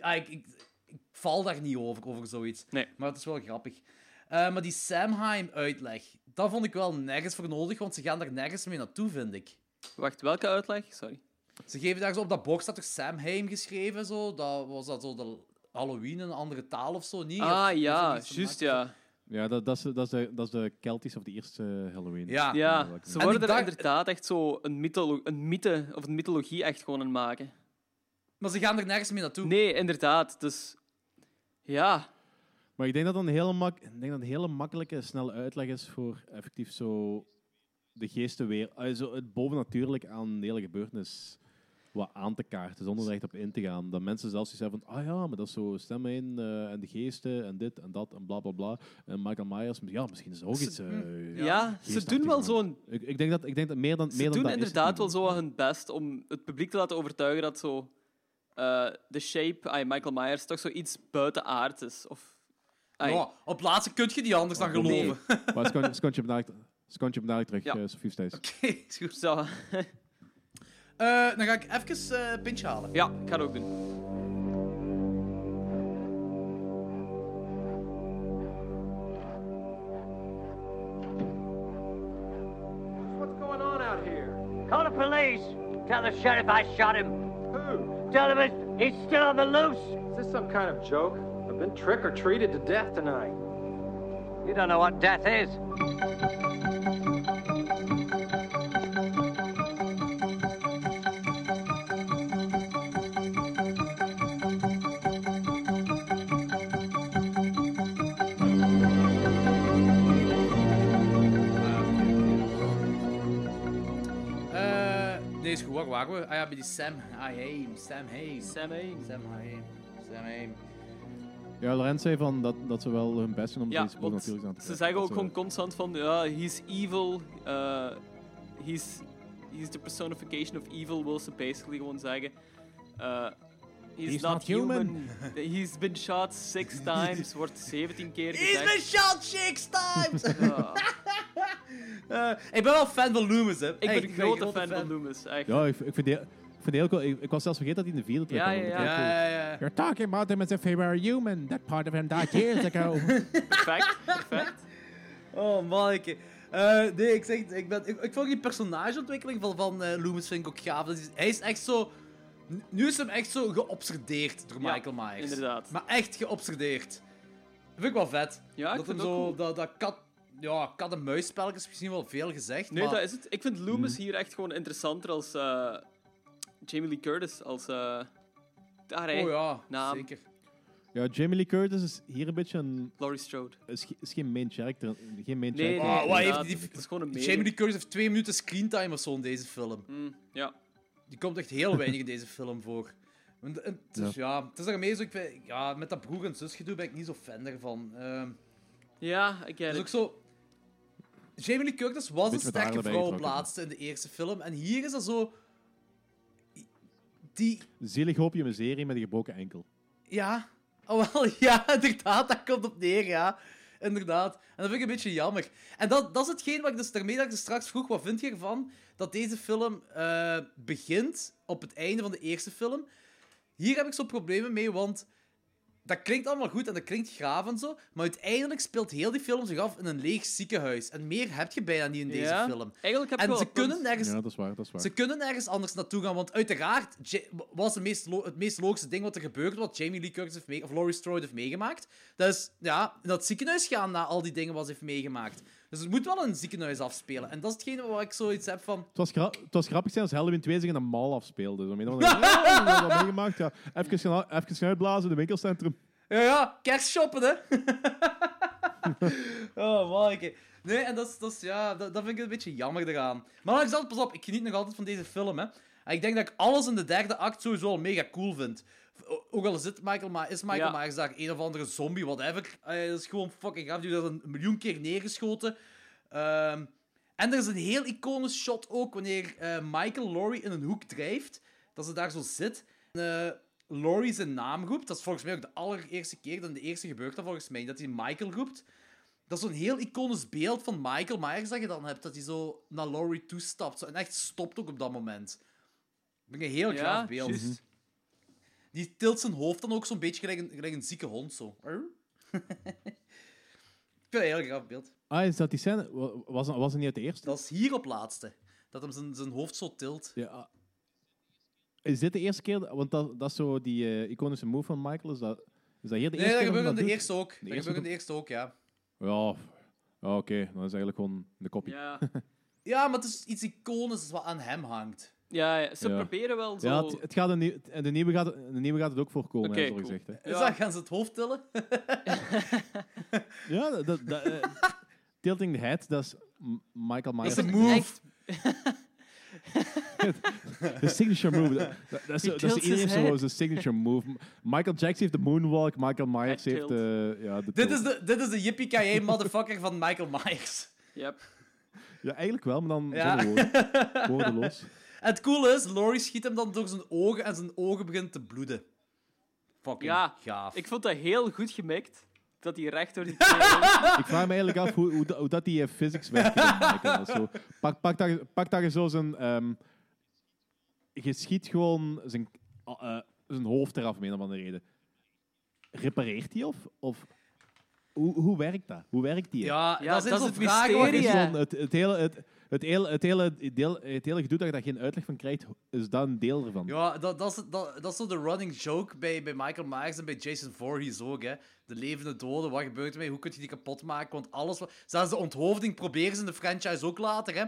S7: Ah, ik, ik, ik val daar niet over, over zoiets.
S9: Nee.
S7: Maar het is wel grappig. Eh, maar die Samheim-uitleg, dat vond ik wel nergens voor nodig, want ze gaan daar nergens mee naartoe, vind ik.
S9: Wacht, welke uitleg? Sorry.
S7: Ze geven daar zo op dat bord staat toch Samheim geschreven, zo. Dat was dat zo de Halloween in een andere taal of zo, niet?
S9: Ah
S7: of
S9: ja, juist ja.
S12: Ja, dat, dat, is, dat, is de, dat is de Celtisch of de eerste Halloween.
S7: Ja.
S9: Ja, ze
S7: En
S9: worden er
S7: dacht-
S9: inderdaad echt zo een, mytholo een mythe of een mythologie echt gewoon aan maken.
S7: Maar ze gaan er nergens mee naartoe.
S9: Nee, inderdaad. Dus ja,
S12: Maar ik denk dat dat een hele, mak ik denk dat een hele makkelijke, snelle uitleg is voor effectief zo de geesten weer, eh, zo het bovennatuurlijk aan de hele gebeurtenis wat aan te kaarten, zonder er echt op in te gaan. Dat mensen zelfs iets hebben van, ah ja, maar dat is zo stemmen in eh, en de geesten en dit en dat en bla bla bla. En Michael Myers, ja, misschien is er ook
S9: Ze-
S12: iets. eh,
S9: ja, ze doen wel zo'n
S12: Ik, ik denk dat, ik denk dat meer dan,
S9: Ze
S12: meer dan
S9: doen
S12: dat is het
S9: inderdaad wel zo hun best om het publiek te laten overtuigen dat zo eh, de shape, ay, Michael Myers, toch zoiets buitenaards is. Of,
S7: Ja, op laatste kun je die anders dan
S12: Oh, nee.
S7: geloven.
S12: Maar Skontje skontje hem dadelijk- skontje hem dadelijk terug,
S9: Ja.
S12: eh, Sofie Stijs.
S7: Oké, is goed.
S9: Zo.
S7: Eh, dan ga ik even eh pintje halen.
S9: ja, ik ga het ook doen.
S10: What's going on out here? Call the police. Tell the sheriff I shot him. Who? Tell him he's still on the loose.
S2: Is this some kind of joke? I've been trick or treated to death tonight.
S10: You don't know what death is.
S7: Waar waren we? Ah ja, bij die Sam Haim. Sam Haim.
S9: Sam.
S7: Sam Haim. Sam Haim.
S12: Ja, Lorenz zei van dat, dat ze wel hun best doen om
S9: Ja, want
S12: bovennatuurlijks aan te
S9: ze zeggen ook gewoon constant van, ja, he's evil, uh, he's, he's the personification of evil, wil ze basically gewoon zeggen. Uh, he's,
S12: He's
S9: not,
S12: not
S9: human.
S12: human.
S9: he's been shot six times, wordt 17 keer
S7: He's
S9: gezegd.
S7: been shot six times!
S9: Ja.
S7: Eh, ik ben wel fan van Loomis, hè.
S9: Ik ben een grote fan van Loomis, echt.
S12: Ja, ik, ik vind die, ik vind die heel cool. Ik, ik was zelfs vergeten dat hij in de vierde terug
S9: Ja, ja, ja.
S12: You're talking about him as if he were human. That part of him died years ago.
S9: Perfect, perfect.
S7: Oh, manneke. Eh nee, ik zeg, ik, ben, ik, ik vond die personageontwikkeling van, van eh, Loomis vind ik ook gaaf. Dat is, hij is echt zo... Nu is hem echt zo geobsedeerd door
S9: Ja,
S7: Michael Myers.
S9: inderdaad.
S7: Maar echt geobsedeerd. Dat vind ik wel vet.
S9: Ja, ik
S7: dat
S9: vind
S7: hem zo...
S9: cool.
S7: Dat, dat kat... Ja, kat-en-muisspel is misschien wel veel gezegd,
S9: Nee,
S7: maar...
S9: dat is het. Ik vind Loomis hier echt gewoon interessanter als eh, Jamie Lee Curtis, als... eh daar.
S7: Oh ja,
S9: Naam.
S7: zeker.
S12: ja, Jamie Lee Curtis is hier een beetje een...
S9: Laurie Strode.
S12: Is, ge- is geen main character. Geen main
S9: Nee,
S12: character.
S9: nee,
S7: Ah, wat heeft die-
S9: Het is gewoon een
S7: Jamie. Lee Curtis heeft twee minuten screentime of zo in deze film.
S9: Mm, ja.
S7: Die komt echt heel weinig in deze film voor. Want, Het is, ja. het is daarmee zo, ik vind, ja, met dat broer en zus gedoe ben ik niet zo fan ervan. Ehm
S9: Ja, ik
S7: het is ook zo... Jamie Lee Curtis was een sterke vrouw op laatste in de eerste film. En hier is dat zo... Die...
S12: Zielig hoopje een serie met een gebroken enkel.
S7: Ja. Oh, wel, ja, inderdaad. Dat komt op neer, ja. Inderdaad. En dat vind ik een beetje jammer. En dat, dat is hetgeen wat ik dus daarmee dat ik dus straks vroeg, wat vind je ervan dat deze film eh, begint op het einde van de eerste film? Hier heb ik zo problemen mee, want dat klinkt allemaal goed en dat klinkt graaf en zo, maar uiteindelijk speelt heel die film zich af in een leeg ziekenhuis. En meer heb je bijna niet in deze
S9: Ja,
S7: film.
S9: Eigenlijk heb ik
S7: En
S9: wel
S7: ze kunnen nergens
S12: Ja, dat is waar. Dat is waar.
S7: ze kunnen nergens anders naartoe gaan, want uiteraard was het meest, lo- het meest logische ding wat er gebeurt, wat Jamie Lee Curtis heeft of Laurie Strode heeft meegemaakt. Dat is ja, in dat ziekenhuis gaan na al die dingen wat ze heeft meegemaakt. Dus het moet wel een ziekenhuis afspelen. En dat is hetgene waar ik zoiets heb van...
S12: Het was, gra- het was grappig zijn als Halloween 2 zich in een mall afspeelde. Zo, ja, dat meegemaakt. Ja. Even, gaan, even gaan uitblazen in het winkelcentrum.
S7: Ja, ja, kerstshoppen, hè? oh, manneke. Nee, en dat is, dat is, ja, dat, dat vind ik een beetje jammer eraan. Maar Alexander, pas op, ik geniet nog altijd van deze film, hè. En ik denk dat ik alles in de derde act sowieso al mega cool vind. Ook al is, het Michael Ma is Michael
S9: Ja.
S7: Myers daar een of andere zombie, whatever. Eh, dat is gewoon fucking gaaf. Die wordt een miljoen keer neergeschoten. Ehm, en er is een heel iconisch shot ook, wanneer eh, Michael Laurie in een hoek drijft. Dat ze daar zo zit. En, eh, Laurie zijn naam roept. Dat is volgens mij ook de allereerste keer, dat in de eerste gebeurt dat volgens mij, dat hij Michael roept. Dat is zo'n heel iconisch beeld van Michael Myers dat je dan hebt. Dat hij zo naar Laurie toestapt. Zo, en echt stopt ook op dat moment. Dat vind ik een heel
S9: Ja,
S7: graaf beeld. Die tilt zijn hoofd dan ook zo'n beetje gelijk een, gelijk een zieke hond. Zo. ik vind het een heel graaf beeld.
S12: Ah, is dat die scène? Wa- Was, was het niet uit de eerste?
S7: Dat is hier op laatste. Dat hem zijn, zijn hoofd zo tilt.
S12: Ja. ah. Is dit de eerste keer? Want dat, dat is zo die eh, iconische move van Michael. Is dat, is dat hier de
S7: Nee,
S12: eerste
S7: dat
S12: keer?
S7: gebeurt in de
S12: doet?
S7: eerste ook.
S12: De
S7: Dat
S12: eerste
S7: gebeurt in de
S12: ook?
S7: eerste ook, ja.
S12: Ja, oké. Dan is het eigenlijk gewoon de kopie.
S9: Ja.
S7: Ja, maar het is iets iconisch wat aan hem hangt.
S9: Ja, ja, ze
S12: Ja.
S9: proberen wel zo...
S12: Ja, het, het gaat een nieuw, de, nieuwe gaat, de nieuwe gaat het ook voorkomen,
S9: Oké,
S12: hè, zo
S9: cool.
S12: gezegd. Hè.
S7: Is dat, gaan ze het hoofd tillen?
S12: Ja, dat, dat, dat, eh, Tilting the Head, dat is M- Michael Myers.
S7: Dat is een move.
S9: Echt,
S12: De signature move. Dat, dat, dat is,
S9: He
S12: dat is
S9: tilts
S12: iedereen
S9: his
S12: heeft zo
S9: head.
S12: zijn signature move. Michael Jackson heeft de moonwalk, Michael Myers heeft
S9: tilt.
S12: de... Ja, de
S7: Dit
S12: tilt.
S7: is de, dit is de yippie motherfucker van Michael Myers.
S9: Yep.
S12: Ja, eigenlijk wel, maar dan
S7: Ja.
S12: zonder woorden. Woordeloos.
S7: En het coole is, Laurie schiet hem dan door zijn ogen en zijn ogen beginnen te bloeden. Fucking
S9: Ja,
S7: gaaf.
S9: ik vond dat heel goed gemikt. Dat hij recht door die
S12: Ik vraag me eigenlijk af hoe, hoe, dat- hoe dat die eh, physics werkt. Michael. Is Zo, pak, pak, dat, pak dat je zo zijn... ehm, je schiet gewoon zijn, eh, zijn hoofd eraf, om een of andere reden. Repareert hij of... of hoe, hoe werkt dat? Hoe werkt die?
S7: Ja,
S9: Ja,
S7: dat
S9: is het
S7: vragen waar
S9: mysterie,
S7: je-
S12: is
S9: hè.
S12: gewoon het, het hele... Het, het hele, het, hele, deel, het hele gedoe dat je daar geen uitleg van krijgt, is dat een deel ervan.
S7: Ja, dat, dat, is, dat, dat is zo de running joke bij, bij Michael Myers en bij Jason Voorhees ook. Hè. De levende doden, wat gebeurt ermee? Hoe kun je die kapot maken? Want alles... wat- Zelfs de onthoofding proberen ze in de franchise ook later. Hè.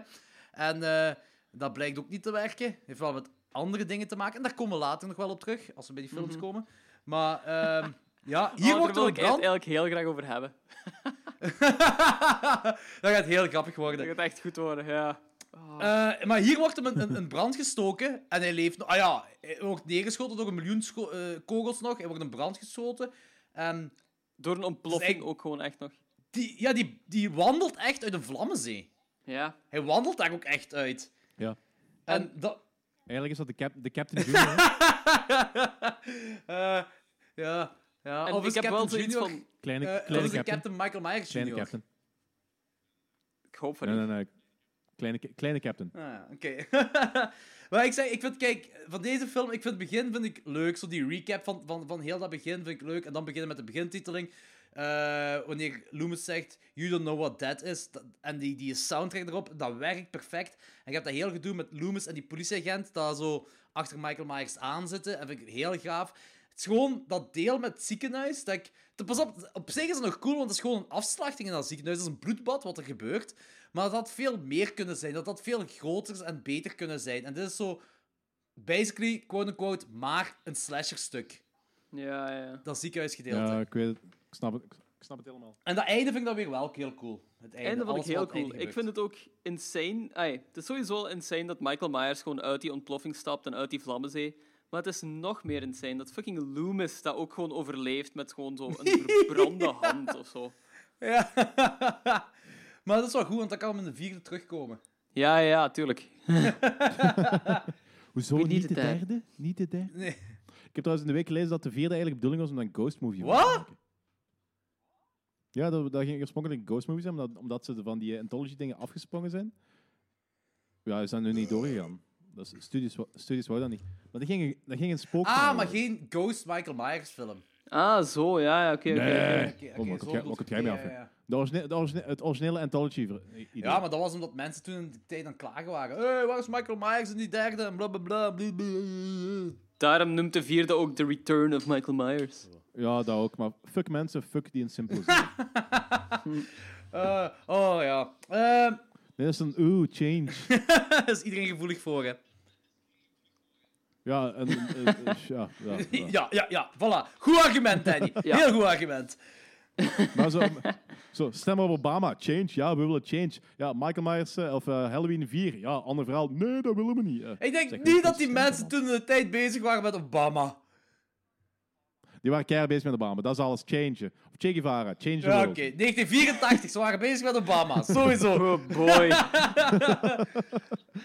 S7: En eh, dat blijkt ook niet te werken. Heeft wel met andere dingen te maken. En daar komen we later nog wel op terug, als we bij die films komen. Maar ehm, ja, hier
S9: oh,
S7: wordt er
S9: wil ik het eigenlijk heel graag over hebben.
S7: dat gaat heel grappig worden.
S9: Dat gaat echt goed worden, ja.
S7: Eh, maar hier wordt hem een, een, een brand gestoken en hij leeft nog. Ah ja, hij wordt neergeschoten door een miljoen eh, kogels nog. Hij wordt in brand geschoten. En
S9: Door een ontploffing
S7: eigenlijk-
S9: ook gewoon echt nog.
S7: die, ja, die, die wandelt echt uit een vlammenzee.
S9: Ja.
S7: Hij wandelt daar ook echt uit.
S12: Ja.
S7: En dat...
S12: Eigenlijk is dat de, cap, de Captain Junior. hè?
S7: Eh, ja, ja.
S9: En
S7: of
S9: ik
S7: is
S9: heb
S7: Captain
S9: wel zoiets
S7: Junior...
S9: van...
S12: Kleine,
S7: eh,
S12: kleine Captain.
S7: Captain Michael Myers
S12: Kleine
S7: Jr.?
S12: Captain.
S9: Ik hoop van
S12: Nee,
S9: niet.
S12: nee, nee. Kleine, kleine Captain.
S7: Ah, oké. maar ik zeg, ik vind, kijk, van deze film, ik vind het begin vind ik leuk. Zo die recap van, van, van heel dat begin vind ik leuk. En dan beginnen met de begintiteling. Eh, wanneer Loomis zegt, you don't know what that is. Dat- en die, die soundtrack erop, dat werkt perfect. En je hebt dat heel gedoe met Loomis en die politieagent, dat zo achter Michael Myers aan zitten. En vind ik heel gaaf. Het is gewoon dat deel met het ziekenhuis. Dat ik, pas op, op zich is het nog cool, want het is gewoon een afslachting in dat ziekenhuis. Het is een bloedbad wat er gebeurt. Maar dat had veel meer kunnen zijn. Dat had veel groter en beter kunnen zijn. En dit is zo, basically, quote-unquote, maar een slasherstuk.
S9: Ja, ja.
S7: Dat ziekenhuisgedeelte.
S12: Ja, ik weet het. Ik snap het, ik snap het helemaal.
S7: En dat einde vind ik dan weer wel heel cool. Het einde,
S9: Einde vond ik heel cool. Ik vind het ook insane. Het is sowieso al insane dat Michael Myers gewoon uit die ontploffing stapt en uit die vlammenzee. Maar het is nog meer insane dat fucking Loomis dat ook gewoon overleeft met gewoon zo een verbrande hand of zo.
S7: Ja. maar dat is wel goed, want dan kan hem in de vierde terugkomen.
S9: Ja, ja, tuurlijk.
S12: Hoezo niet
S9: it
S12: de derde? Niet de derde?
S7: Nee.
S12: Ik heb trouwens in de week gelezen dat de vierde eigenlijk de bedoeling was om dan een Ghost Movie te maken. Ja, dat, dat ging oorspronkelijk een Ghost Movie zijn, omdat, omdat ze van die anthology dingen afgesprongen zijn. Ja, is dat nu niet doorgegaan. Dat is, studios, wa- studios wou dat niet. Maar dat ging, een- dat ging een spook.
S7: Ah, maar geen Ghost Michael Myers film.
S9: Ah, zo, ja, ja, oké, oké.
S12: Nee.
S9: oké.
S7: oké,
S12: Oh, wat
S7: zo
S12: komt jij- wat mee af?
S7: ja,
S12: hè?
S7: ja.
S12: De origine- de origine- het originele anthology idee.
S7: Ja, maar dat was omdat mensen toen in de tijd aan het klagen waren. Hé, hey, waar is Michael Myers in die derde? En blablabla. blablabla.
S9: Daarom noemt de vierde ook The Return of Michael Myers.
S12: Ja, dat ook. Maar fuck mensen, fuck die een simpele
S7: Eh, oh ja. Ehm,
S12: Dit is een oeh, change.
S7: Daar is iedereen gevoelig voor, hè.
S12: Ja, en, en- en- ja, ja, ja.
S7: Ja, ja, ja. Voilà. Goed argument, Danny.
S9: Ja.
S7: Heel goed argument.
S12: Maar zo, zo, stem op Obama. Change, ja, we willen change. Ja, Michael Myers eh, of eh, Halloween 4. Ja, ander verhaal. Nee, dat willen we niet. Eh,
S7: Ik denk
S12: zeg,
S7: niet dat die mensen toen in de tijd bezig waren met Obama.
S12: Die waren keihard bezig met Obama. Dat is alles. Change. Of Che Guevara. Change the
S7: Ja, Oké, 1984, ze waren bezig met Obama, sowieso.
S9: Oh boy.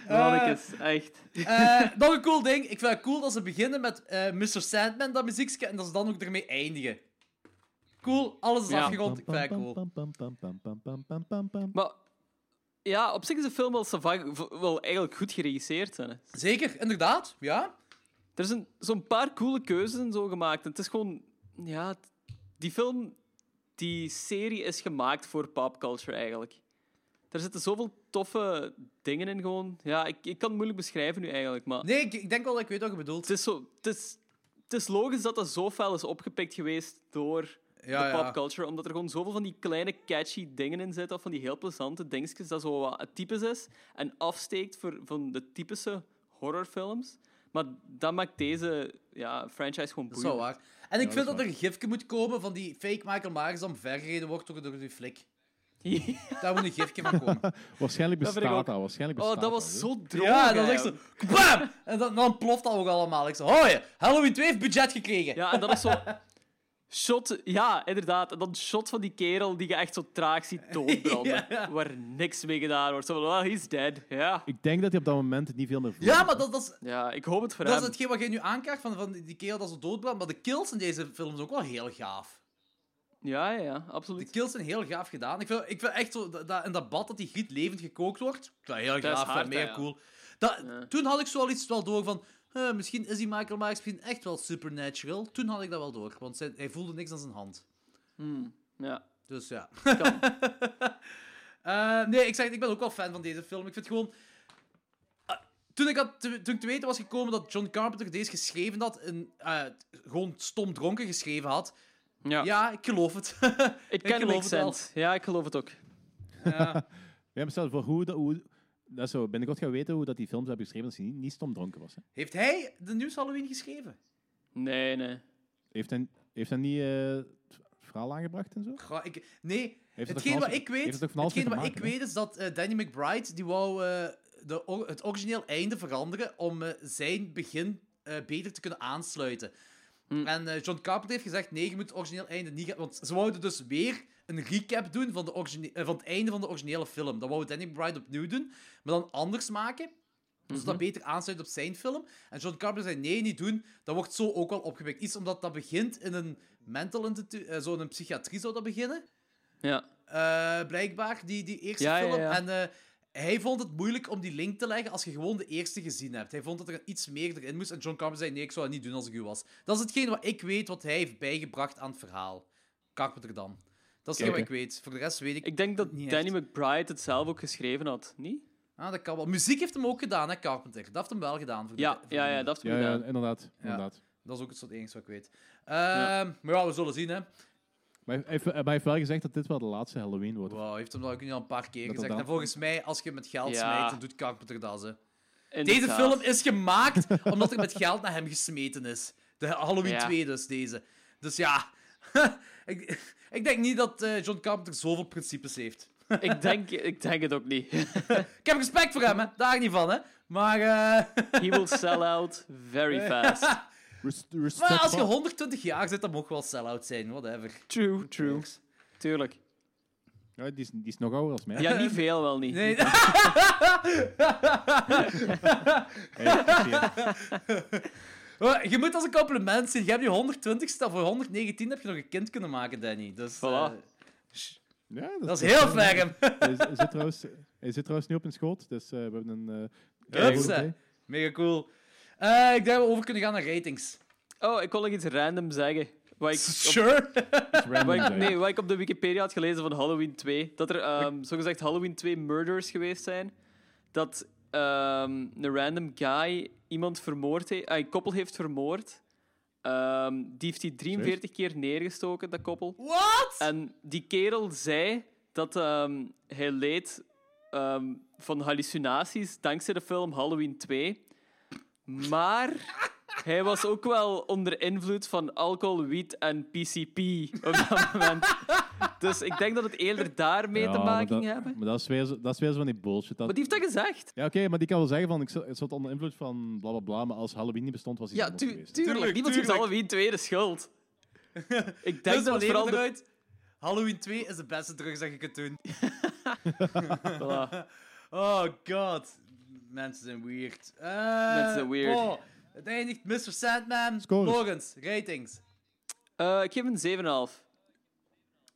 S9: Mannetjes, echt.
S7: Eh, eh, nog een cool ding, ik vind het cool dat ze beginnen met eh, Mr. Sandman, dat muziekje, en dat ze dan ook ermee eindigen. Cool, alles is
S9: Ja.
S7: afgerond, ik vind het cool.
S9: Maar ja, op zich is de film wel, wel eigenlijk goed geregisseerd. Hè.
S7: Zeker, inderdaad, ja.
S9: Er zijn zo'n paar coole keuzes en zo gemaakt. En het is gewoon... Ja, die film... Die serie is gemaakt voor popculture, eigenlijk. Er zitten zoveel toffe dingen in, gewoon. Ja, ik, ik kan het moeilijk beschrijven nu, eigenlijk, maar...
S7: Nee, ik, ik denk wel dat ik weet wat je bedoelt.
S9: Het is, zo, het, is, het is logisch dat dat zo fel is opgepikt geweest door
S7: Ja,
S9: de
S7: ja.
S9: popculture, omdat er gewoon zoveel van die kleine catchy dingen in zitten, of van die heel plezante dingetjes, dat zo wat typisch is en afsteekt voor, van de typische horrorfilms. Maar dat maakt deze ja, franchise gewoon
S7: Dat is wel
S9: boeiend.
S7: waar. En ik
S9: Ja,
S7: vind
S9: dat
S7: er een gifje moet komen van die fake Michael Myers omvergereden wordt door, door die flik. Daar moet een gifje van komen.
S12: Waarschijnlijk bestaat dat. Waarschijnlijk
S9: Oh,
S12: bestaat
S9: dat was zo droog.
S7: Ja, echt zo...
S9: eigenlijk.
S7: BAM! En dan, dan ploft dat ook allemaal. Ik zo, oh ja, Halloween 2 heeft budget gekregen.
S9: Ja, en dat is zo... Shot, ja, inderdaad. En dan shot van die kerel die je echt zo traag ziet doodbranden.
S7: Ja.
S9: Waar niks mee gedaan wordt. Zo van, well, he's dead. Ja.
S12: Ik denk dat hij op dat moment niet veel meer voelt.
S7: Ja, maar dat, dat is...
S9: Ja, ik hoop het voor
S7: Dat is
S9: hem.
S7: hetgeen wat je nu aankaart van, van die kerel dat zo doodbrandt. Maar de kills in deze film zijn ook wel heel gaaf.
S9: Ja, ja, ja,
S7: De
S9: absoluut.
S7: kills zijn heel gaaf gedaan. Ik vind, ik vind echt zo, dat, dat- in dat bad dat die griet levend gekookt wordt, ik vind dat heel
S9: Dat is
S7: gaaf,
S9: hard,
S7: mega
S9: hè, ja.
S7: cool. Dat,
S9: Ja.
S7: Toen had ik zo al iets wel door van, eh, misschien is die Michael Myers misschien echt wel supernatural. Toen had ik dat wel door, want zijn- hij voelde niks aan zijn hand.
S9: Hmm, ja.
S7: Dus ja.
S9: Kan.
S7: Eh, nee, ik zeg ik ben ook wel fan van deze film. Ik vind gewoon... Ah, toen, ik had, te- toen ik te weten was gekomen dat John Carpenter deze geschreven had, en eh, gewoon stom dronken geschreven had,
S9: Ja.
S7: ja, ik geloof het. Ik
S9: can
S7: geloof
S9: make
S7: het wel.
S9: Ja, ik geloof het ook.
S7: Ja.
S12: Ja, maar stel voor hoe... dat- hoe dat zou binnenkort gaan weten hoe dat die films hebben geschreven dat hij niet, niet stom dronken was. Hè.
S7: Heeft hij de nieuws Halloween geschreven?
S9: Nee, nee.
S12: Heeft hij, heeft hij niet eh, het verhaal aangebracht en zo?
S7: Ga ik, nee,
S12: Heeft
S7: hetgeen wat ik weet,
S12: het ook van alles
S7: hetgeen wat ik weet is dat eh, Danny McBride die wou eh, de, or- het origineel einde veranderen om zijn begin eh, beter te kunnen aansluiten.
S9: Hm.
S7: En eh, John Carpenter heeft gezegd, nee, je moet het origineel einde niet gaan... Want ze wouden dus weer een recap doen van, de eh, van het einde van de originele film. Dat wou Danny McBride opnieuw doen, maar dan anders maken. Zodat dat beter aansluit op zijn film. En John Carpenter zei, nee, niet doen. Dat wordt zo ook wel opgepikt. Iets omdat dat begint in een mental instituut, eh, zo in een psychiatrie zou dat beginnen.
S9: Ja.
S7: Eh, blijkbaar, die, die eerste
S9: Ja,
S7: film.
S9: ja.
S7: En hij vond het moeilijk om die link te leggen als je gewoon de eerste gezien hebt. Hij vond dat er iets meer erin moest. En John Carpenter zei, nee, ik zou dat niet doen als ik u was. Dat is hetgeen wat ik weet, wat hij heeft bijgebracht aan het verhaal. Carpenter dan. Dat is hetgeen wat ik weet. Voor de rest weet ik
S9: Ik denk dat
S7: niet
S9: Danny
S7: echt.
S9: McBride het zelf ook geschreven had, niet?
S7: Ah, dat kan wel. Muziek heeft hem ook gedaan, hè, Carpenter. Dat heeft hem wel gedaan. Voor de-
S9: Ja,
S7: voor
S9: ja, ja, dat heeft
S12: ja,
S9: gedaan.
S12: inderdaad. inderdaad.
S7: Dat is ook het soort enige wat ik weet. Ehm, Maar ja, we zullen zien, hè.
S12: Maar hij heeft, hij heeft wel gezegd dat dit wel de laatste Halloween wordt.
S7: Wow, heeft hem dat ook nu al een paar keer
S12: Dat
S7: gezegd.
S12: dat-
S7: En volgens mij, als je met geld
S9: Ja.
S7: smijt, dan doet Carpenter dat, hè.
S9: Inderdaad.
S7: Deze film is gemaakt omdat er met geld naar hem gesmeten is. De Halloween
S9: Ja.
S7: 2 dus, deze. Dus ja, ik, ik denk niet dat eh, John Carpenter zoveel principes heeft.
S9: Ik denk, ik denk het ook niet.
S7: Ik heb respect voor hem, hè. daar niet van. Hè. Maar, eh,
S9: He will sell out very fast.
S12: Respect
S7: maar als je
S12: voor-
S7: 120 jaar zit, dan mag wel sell-out zijn, whatever.
S9: True, true. Tuurlijk.
S12: Ja, die, is, die is nog ouder als mij.
S9: Ja, niet veel wel niet.
S7: Nee, je moet als een compliment zien. Je hebt je 120ste, of 119 heb je nog een kind kunnen maken, Danny. Dus,
S9: Voilà.
S7: eh,
S12: Ja,
S7: dat is heel ferm.
S12: Hij, hij zit trouwens, hij zit trouwens nu op een schoot, dus eh, we hebben een... eh
S7: hè. Mega cool. Eh, ik denk dat we over kunnen gaan naar ratings.
S9: Oh, ik wil nog iets random zeggen. Wat ik, op-
S7: Sure.
S12: Random
S9: wat ik,
S12: zeggen.
S9: nee, wat ik op de Wikipedia had gelezen van Halloween 2. Dat er ehm zogezegd Halloween 2 murders geweest zijn. Dat ehm, een random guy iemand vermoord heeft, een koppel heeft vermoord. Ehm, die heeft hij 43 keer neergestoken, dat koppel.
S7: What?
S9: En die kerel zei dat ehm, hij leed ehm, van hallucinaties dankzij de film Halloween 2. Maar hij was ook wel onder invloed van alcohol, wiet en PCP op dat moment. Dus ik denk dat het eerder daarmee
S12: Ja,
S9: te
S12: maar
S9: maken
S12: dat,
S9: hebben.
S12: Maar dat is, weer zo, dat is weer zo van die bullshit. Dat,
S9: Maar die heeft dat gezegd.
S12: Ja, oké, maar die kan wel zeggen van, ik zat, ik onder invloed van bla bla bla, maar als Halloween niet bestond, was hij
S9: Ja, tu
S12: geweest.
S9: tuurlijk.
S7: Tuurlijk,
S9: Niemand geeft
S7: tuurlijk.
S9: Halloween 2 de schuld. ik denk
S7: Dus
S9: dat
S7: we
S9: het vooral
S7: leren
S9: de...
S7: eruit. Halloween 2 is de beste drugs dat je kunt doen.
S9: Voilà.
S7: Oh god. Mensen zijn weird. Eh,
S9: Mensen zijn weird.
S7: Oh, het eindigt Mr. Sandman.
S12: Scores.
S7: Morgens, ratings.
S9: Eh, ik geef een 7,5.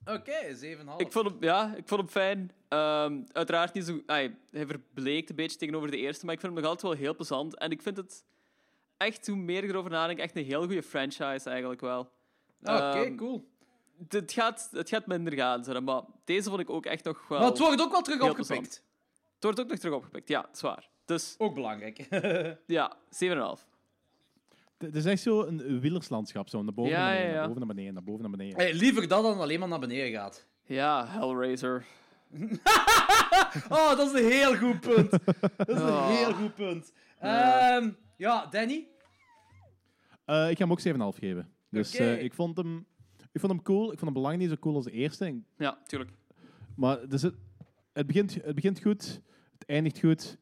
S7: Oké, 7,5.
S9: Ik vond hem, ja, ik vond hem fijn. Ehm, uiteraard niet zo... hij verbleekt een beetje tegenover de eerste, maar ik vind hem nog altijd wel heel plezant. En ik vind het echt, hoe meer ik erover nadenk, echt een heel goede franchise eigenlijk wel.
S7: Oké,
S9: Ehm,
S7: cool.
S9: Het gaat, het gaat minder gaan, zeg maar deze vond ik ook echt nog wel...
S7: Maar het wordt ook wel terug opgepikt.
S9: plezant. Het wordt ook nog terug opgepikt, ja, dat is waar. Dus
S7: Ook belangrijk.
S9: ja, 7,5.
S12: Het is echt zo een wielerslandschap. Zo naar boven,
S9: Ja,
S12: naar beneden,
S9: ja, ja.
S12: naar boven, naar beneden, naar boven, naar beneden.
S7: Hey, liever dat dan alleen maar naar beneden gaat.
S9: Ja, Hellraiser.
S7: Oh, dat is een heel goed punt. Dat is een
S9: Oh.
S7: heel goed punt.
S9: Ja.
S7: Ehm, ja, Danny?
S12: Eh, ik ga hem ook 7,5 geven. Dus eh, ik, vond hem, ik vond hem cool. Ik vond hem belangrijk niet zo cool als de eerste.
S9: Ja, tuurlijk.
S12: Maar dus het, het, begint, het begint goed. Het eindigt goed.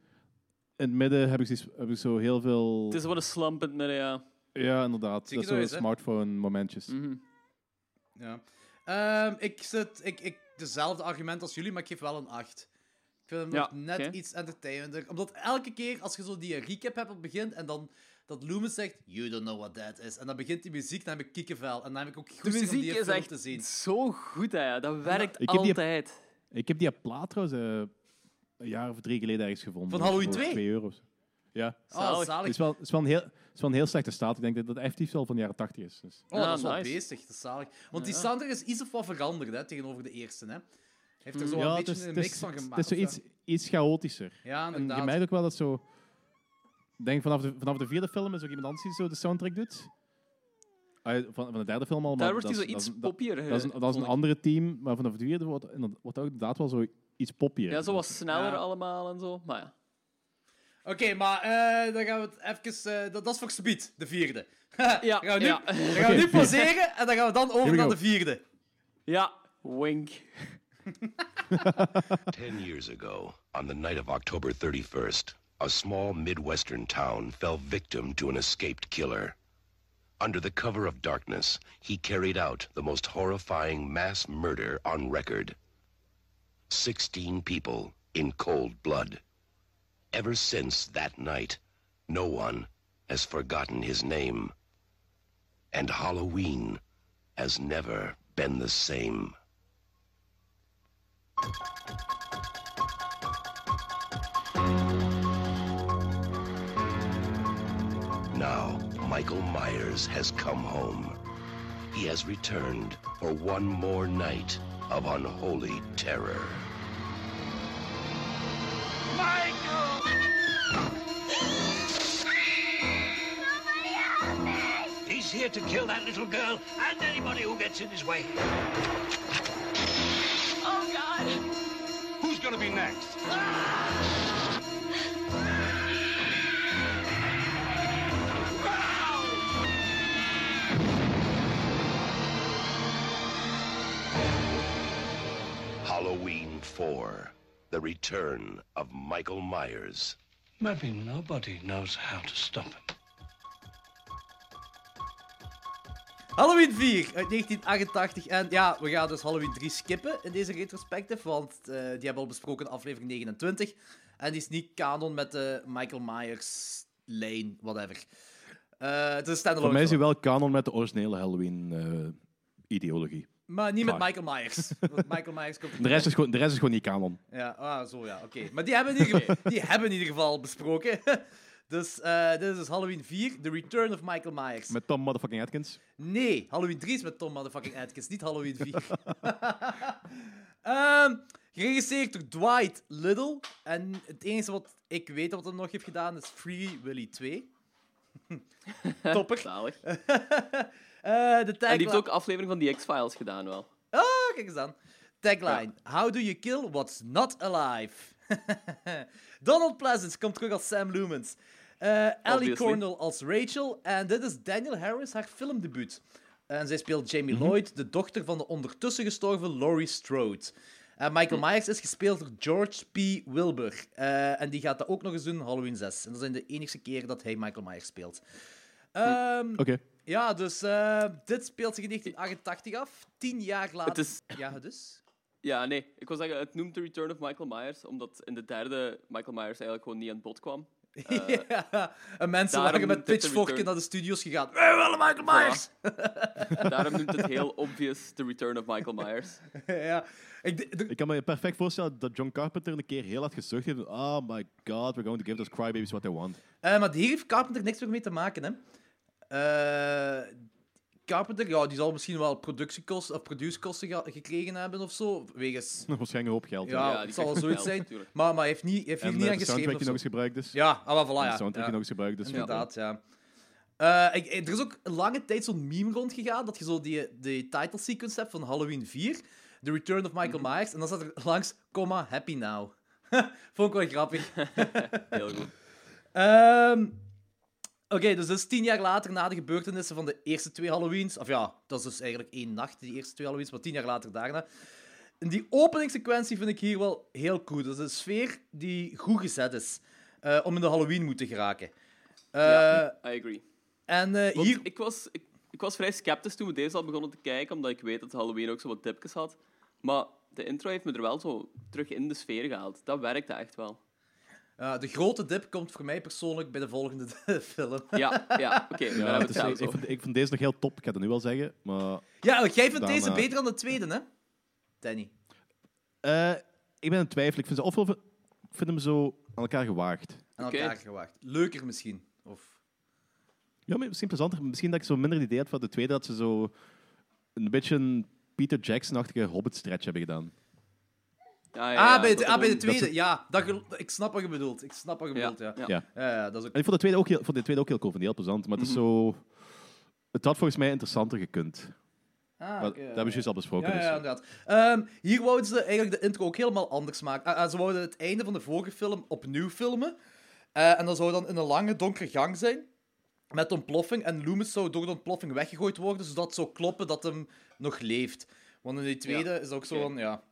S12: In het midden heb ik, heb ik zo heel veel...
S9: Het is wel een slump in het midden, ja.
S12: Ja, inderdaad. Dat is zo smartphone-momentjes.
S9: Mhm.
S7: Ja. Ehm, ik zit... Ik, ik, dezelfde argument als jullie, maar ik geef wel een 8. Ik vind hem
S9: Ja,
S7: nog net iets entertainender. Omdat elke keer als je zo die recap hebt op het begin en dan dat Loomis zegt, you don't know what that is. En dan begint die muziek, dan heb ik kikkenvel. En dan heb ik ook goesting om
S9: muziek
S7: die
S9: is
S7: film
S9: echt
S7: te zien.
S9: zo goed, hè. ja. Dat werkt
S12: Ik heb die-
S9: altijd.
S12: Ik heb die plaat trouwens eh, een jaar of drie geleden ergens gevonden.
S7: Van Halloween
S12: Voor
S7: 2?
S12: 2 euro's. Ja.
S7: Oh,
S9: Zalig.
S7: zalig.
S12: Het is wel, het is wel een heel, is wel een heel slechte staat. Ik denk dat dat effectief wel van de jaren 80 is. Dus.
S7: Oh,
S9: Ja,
S7: dat is wel
S9: nice.
S7: beestig. Dat is zalig. Want die soundtrack is iets of wat veranderd hè, tegenover de eerste. Hè. Heeft er zo
S12: Ja,
S7: een
S12: het
S7: beetje
S12: is,
S7: een
S12: het
S7: mix
S12: is,
S7: van
S12: het
S7: gemaakt.
S12: is zo
S7: of
S12: iets, iets chaotischer.
S7: Ja,
S12: En
S7: inderdaad.
S12: je merkt ook wel dat zo... Ik denk vanaf de, vanaf de vierde film is ook iemand anders die zo de soundtrack doet. Ah, van, van de derde film al, maar
S9: Daar wordt
S12: dat
S9: hij
S12: is-
S9: zo iets
S12: is-
S9: poppier.
S12: Dat is een, dat is een andere team, maar vanaf de vierde wordt, wordt ook inderdaad wel zo iets poppier.
S9: Ja, zo wat sneller
S7: Ja.
S9: allemaal en zo. Maar ja.
S7: Oké, maar eh, dan gaan we het even... eh, dat, dat is voor Speed, de vierde.
S9: Ja,
S7: dan gaan we nu,
S9: ja.
S7: dan gaan we nu pauzeren en dan gaan we dan
S12: Here
S7: over
S12: we
S7: naar
S12: go.
S7: de vierde.
S9: Ja, wink.
S13: Ten years ago, on the night of October 31st, a small Midwestern town fell victim to an escaped killer. Under the cover of darkness, he carried out the most horrifying mass murder on record. Sixteen people in cold blood. Ever since that night, no one has forgotten his name. And Halloween has never been the same. Now, Michael Myers has come home. He has returned for one more night of unholy terror.
S5: He's here to kill that little girl and anybody who gets in his way.
S10: Oh, God.
S5: Who's gonna be next?
S13: Halloween 4 The Return of Michael Myers.
S1: Maybe nobody knows how to stop him.
S7: Halloween 4 uit 1988. En ja, we gaan dus Halloween 3 skippen in deze retrospective, want eh, die hebben we al besproken in aflevering 29. En die is niet canon met de Michael Myers lane, whatever. Eh, het is
S12: Voor mij is hij
S7: film.
S12: wel kanon met de originele Halloween-ideologie.
S7: Maar niet met. Michael Myers. Want Michael Myers komt
S12: de, rest is gewoon, de rest is gewoon niet kanon.
S7: Ja, ah, zo ja, oké. Maar die hebben, in ieder geval, die hebben in ieder geval besproken. dus eh, dit is dus Halloween 4, The Return of Michael Myers.
S12: Met Tom motherfucking Atkins.
S7: Nee, Halloween 3 is met Tom motherfucking Atkins, niet Halloween 4. Ehm geregisseerd door Dwight Little. En het enige wat ik weet wat hij nog heeft gedaan is Free Willy 2. Topper.
S9: Zalig.
S7: Eh, de
S9: En die
S7: tagline...
S9: heeft ook aflevering van die X-Files gedaan wel.
S7: Oh, kijk eens aan. Tagline. How do you kill what's not alive? Donald Pleasance komt terug als Sam Lumens. Eh, Ellie. Cornell als Rachel. En dit is Daniel Harris, haar filmdebuut. En zij speelt Jamie Lloyd, de dochter van de ondertussen gestorven Laurie Strode. En Michael Myers is gespeeld door George P. Wilbur. Eh, en die gaat dat ook nog eens doen, Halloween 6. En dat zijn de enige keer dat hij Michael Myers speelt. Ehm,
S12: Oké.
S7: Ja, dus eh, dit speelt zich in 1988 af. Tien jaar later.
S9: Het is...
S7: Ja, dus?
S9: Ja, nee. Ik wil zeggen, het noemt The Return of Michael Myers, omdat in de derde Michael Myers eigenlijk gewoon niet aan bod kwam. Eh,
S7: ja, en mensen waren met pitchforken naar de studios gegaan. Wij willen Michael Myers!
S9: Daarom noemt het heel obvious The Return of Michael Myers.
S7: ja. Ik,
S12: Ik kan me perfect voorstellen dat John Carpenter een keer heel hard gezucht heeft. Oh my god, we're going to give those crybabies what they want.
S7: Eh, maar hier heeft Carpenter niks meer mee te maken, hè. Eh, Carpenter, ja, die zal misschien wel productiekosten of producekosten ge- gekregen hebben of zo. Wegens...
S12: Waarschijnlijk een hoop geld.
S7: Ja,
S9: Ja, die
S7: het zal wel zoiets
S9: geld,
S7: zijn.
S9: natuurlijk.
S7: Maar, maar hij heeft, niet, hij heeft hier
S12: En
S7: niet
S12: eh,
S7: aan
S12: de
S7: geschreven
S12: soundtrack die
S7: zo.
S12: nog eens gebruikt is.
S7: Ja, ah, voilà,
S12: De
S7: ja.
S12: soundtrack
S7: ja.
S12: die nog eens gebruikt is.
S7: Inderdaad, ja. Eh, ik, er is ook een lange tijd zo'n meme rondgegaan dat je zo die, die title sequence hebt van Halloween 4, The Return of Michael
S9: Mhm.
S7: Myers, en dan staat er langs, comma, happy now. Vond ik wel grappig.
S9: Heel goed.
S7: Ehm, Oké, dus dat is tien jaar later na de gebeurtenissen van de eerste twee Halloweens. Of ja, dat is dus eigenlijk één nacht, die eerste twee Halloweens, maar tien jaar later daarna. En die openingssequentie vind ik hier wel heel cool. Dat is een sfeer die goed gezet is eh, om in de Halloween moeten geraken. Eh,
S9: ja, I agree.
S7: En eh, hier...
S9: ik, was, ik, ik was vrij sceptisch toen we deze al begonnen te kijken, omdat ik weet dat Halloween ook zo wat dipjes had. Maar de intro heeft me er wel zo terug in de sfeer gehaald. Dat werkte echt wel.
S7: Eh, de grote dip komt voor mij persoonlijk bij de volgende film.
S9: Ja, ja oké.
S12: Ja,
S9: zelfs
S12: ik, ik vind deze nog heel top, ik ga het nu wel zeggen. Maar
S7: Ja, jij vindt
S12: Dan,
S7: deze beter dan de tweede, hè? Danny.
S12: eh, ik ben in twijfel. Ik vind, ze ofwel, ik vind hem zo aan elkaar gewaagd.
S7: Aan elkaar gewaagd. Leuker misschien. Of...
S12: Ja, maar misschien plezanter. Misschien dat ik zo minder het idee had van de tweede, dat ze zo een beetje een Peter Jackson-achtige Hobbit-stretch hebben gedaan.
S9: Ja, ja,
S7: ah,
S9: ja,
S7: bij de,
S9: dat
S7: ah, bij de tweede.
S12: ze-
S7: Ja, dat, ik snap wat je bedoelt. Ik snap wat je bedoelt, ja.
S9: ja.
S7: Ja, ja, dat is ook...
S12: En ik vond de tweede ook heel, vond de tweede ook heel cool, vond die heel plezant. Maar het is zo... Het had volgens mij interessanter gekund.
S7: Ah,
S12: dat hebben we juist al besproken.
S7: Ja,
S12: dus,
S7: ja,
S12: eh.
S7: inderdaad. Ehm, hier wouden ze eigenlijk de intro ook helemaal anders maken. Ah, ah, ze wouden het einde van de vorige film opnieuw filmen. Eh, en dat zou dan in een lange, donkere gang zijn. Met ontploffing. En Loomis zou door de ontploffing weggegooid worden, zodat het zou kloppen dat hem nog leeft. Want in die tweede is ook zo van, ja...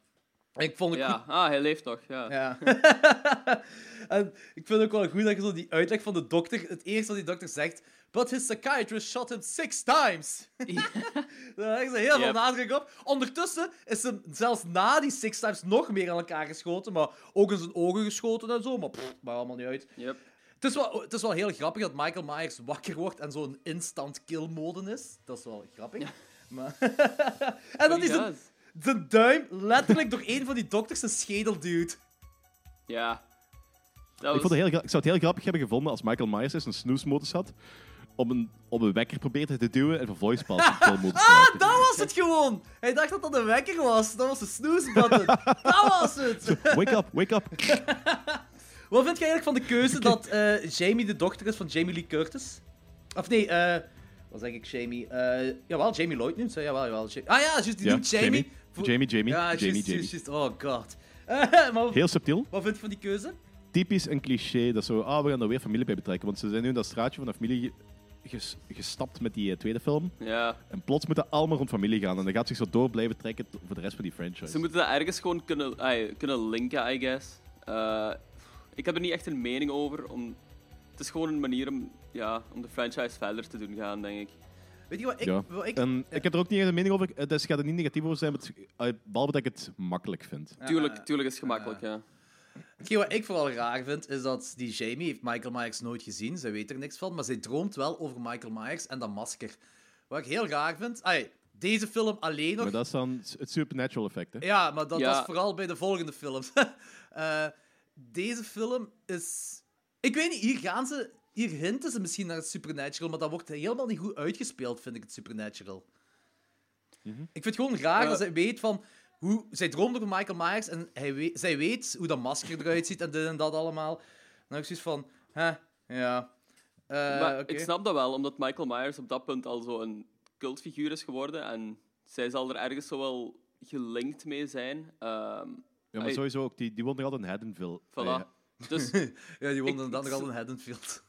S7: Ik vond het
S9: Ja, ah, hij leeft nog. Ja.
S7: Ja. en ik vind het ook wel goed dat je zo die uitleg van de dokter, het eerste wat die dokter zegt, but his psychiatrist shot him six times. Daar leggen ze heel veel nadruk op. Ondertussen is hem zelfs na die six times nog meer aan elkaar geschoten, maar ook in zijn ogen geschoten en zo, maar pff, maakt allemaal niet uit.
S9: Yep.
S7: Het is, wel, het is wel heel grappig dat Michael Myers wakker wordt en zo'n instant kill mode is. Dat is wel grappig. Maar en dan is
S9: ja.
S7: Zijn, zijn duim letterlijk door een van die dokters zijn schedel duwt.
S9: Ja.
S12: Ik, vond het heel, ik zou het heel grappig hebben gevonden als Michael Myers eens een snoesmodus had. Om een, op een wekker probeerde te duwen en vervolgens pas
S7: Ah,
S12: maken.
S7: dat was het gewoon! Hij dacht dat dat een wekker was. Dat was de snooze button. dat was het!
S12: Wake up, wake up.
S7: Wat vind je eigenlijk van de keuze dat eh, Jamie de dochter is van Jamie Lee Curtis? Of nee, eh wat zeg ik, Jamie? Eh jawel, Jamie Lloyd noemt ze. Jawel, jawel. Ja- Ah ja, juist, die
S12: Ja,
S7: noemt Jamie.
S12: Jamie. Jamie, Jamie,
S7: Ja,
S12: Jamie.
S7: Oh god. Maar
S12: Heel subtiel.
S7: wat vind je van die keuze?
S12: Typisch een cliché. Dat zo, ah, we gaan er weer familie bij betrekken. Want ze zijn nu in dat straatje van de familie ges- gestapt met die eh, tweede film.
S9: Ja.
S12: En plots moeten allemaal rond familie gaan. En dan gaat zich zo door blijven trekken voor de rest van die franchise.
S9: Ze moeten dat ergens gewoon kunnen, kunnen linken, I guess. Eh, ik heb er niet echt een mening over. Om, het is gewoon een manier om, ja, om de franchise verder te doen gaan, denk ik.
S7: Weet je wat ik...
S12: ja.
S7: wat ik
S12: En ik heb er ook niet echt een mening over. Eh, Dus ik ga er niet negatief over zijn, maar het- eh, behalve dat ik het makkelijk vind.
S9: Tuurlijk, tuurlijk is het gemakkelijk, ja.
S7: Hetgeen wat ik vooral raar vind, is dat die Jamie heeft Michael Myers nooit gezien. Zij weet er niks van, maar zij droomt wel over Michael Myers en dat masker. Wat ik heel raar vind... Ai, deze film alleen nog...
S12: Maar dat is dan het supernatural effect, hè?
S7: Ja, maar dat,
S9: Ja.
S7: dat is vooral bij de volgende films. Eh, deze film is... Ik weet niet, hier gaan ze... Hier hinten ze misschien naar het supernatural, maar dat wordt helemaal niet goed uitgespeeld, vind ik, het supernatural.
S12: Mhm.
S7: Ik vind het gewoon raar
S9: Eh.
S7: dat zij weet van... Hoe, zij droomt over Michael Myers en hij weet, zij weet hoe dat masker eruit ziet en dit en dat allemaal. Dan heb ik zoiets van... Hè, ja... Eh,
S9: maar ik snap dat wel, omdat Michael Myers op dat punt al zo een cultfiguur is geworden. En zij zal er ergens zo wel gelinkt mee zijn. Ehm,
S12: Ja, maar sowieso ook. Die, die woont nog altijd in Haddonville.
S9: Voilà. Dus
S7: ja, die woonde dan nog al in Haddonfield.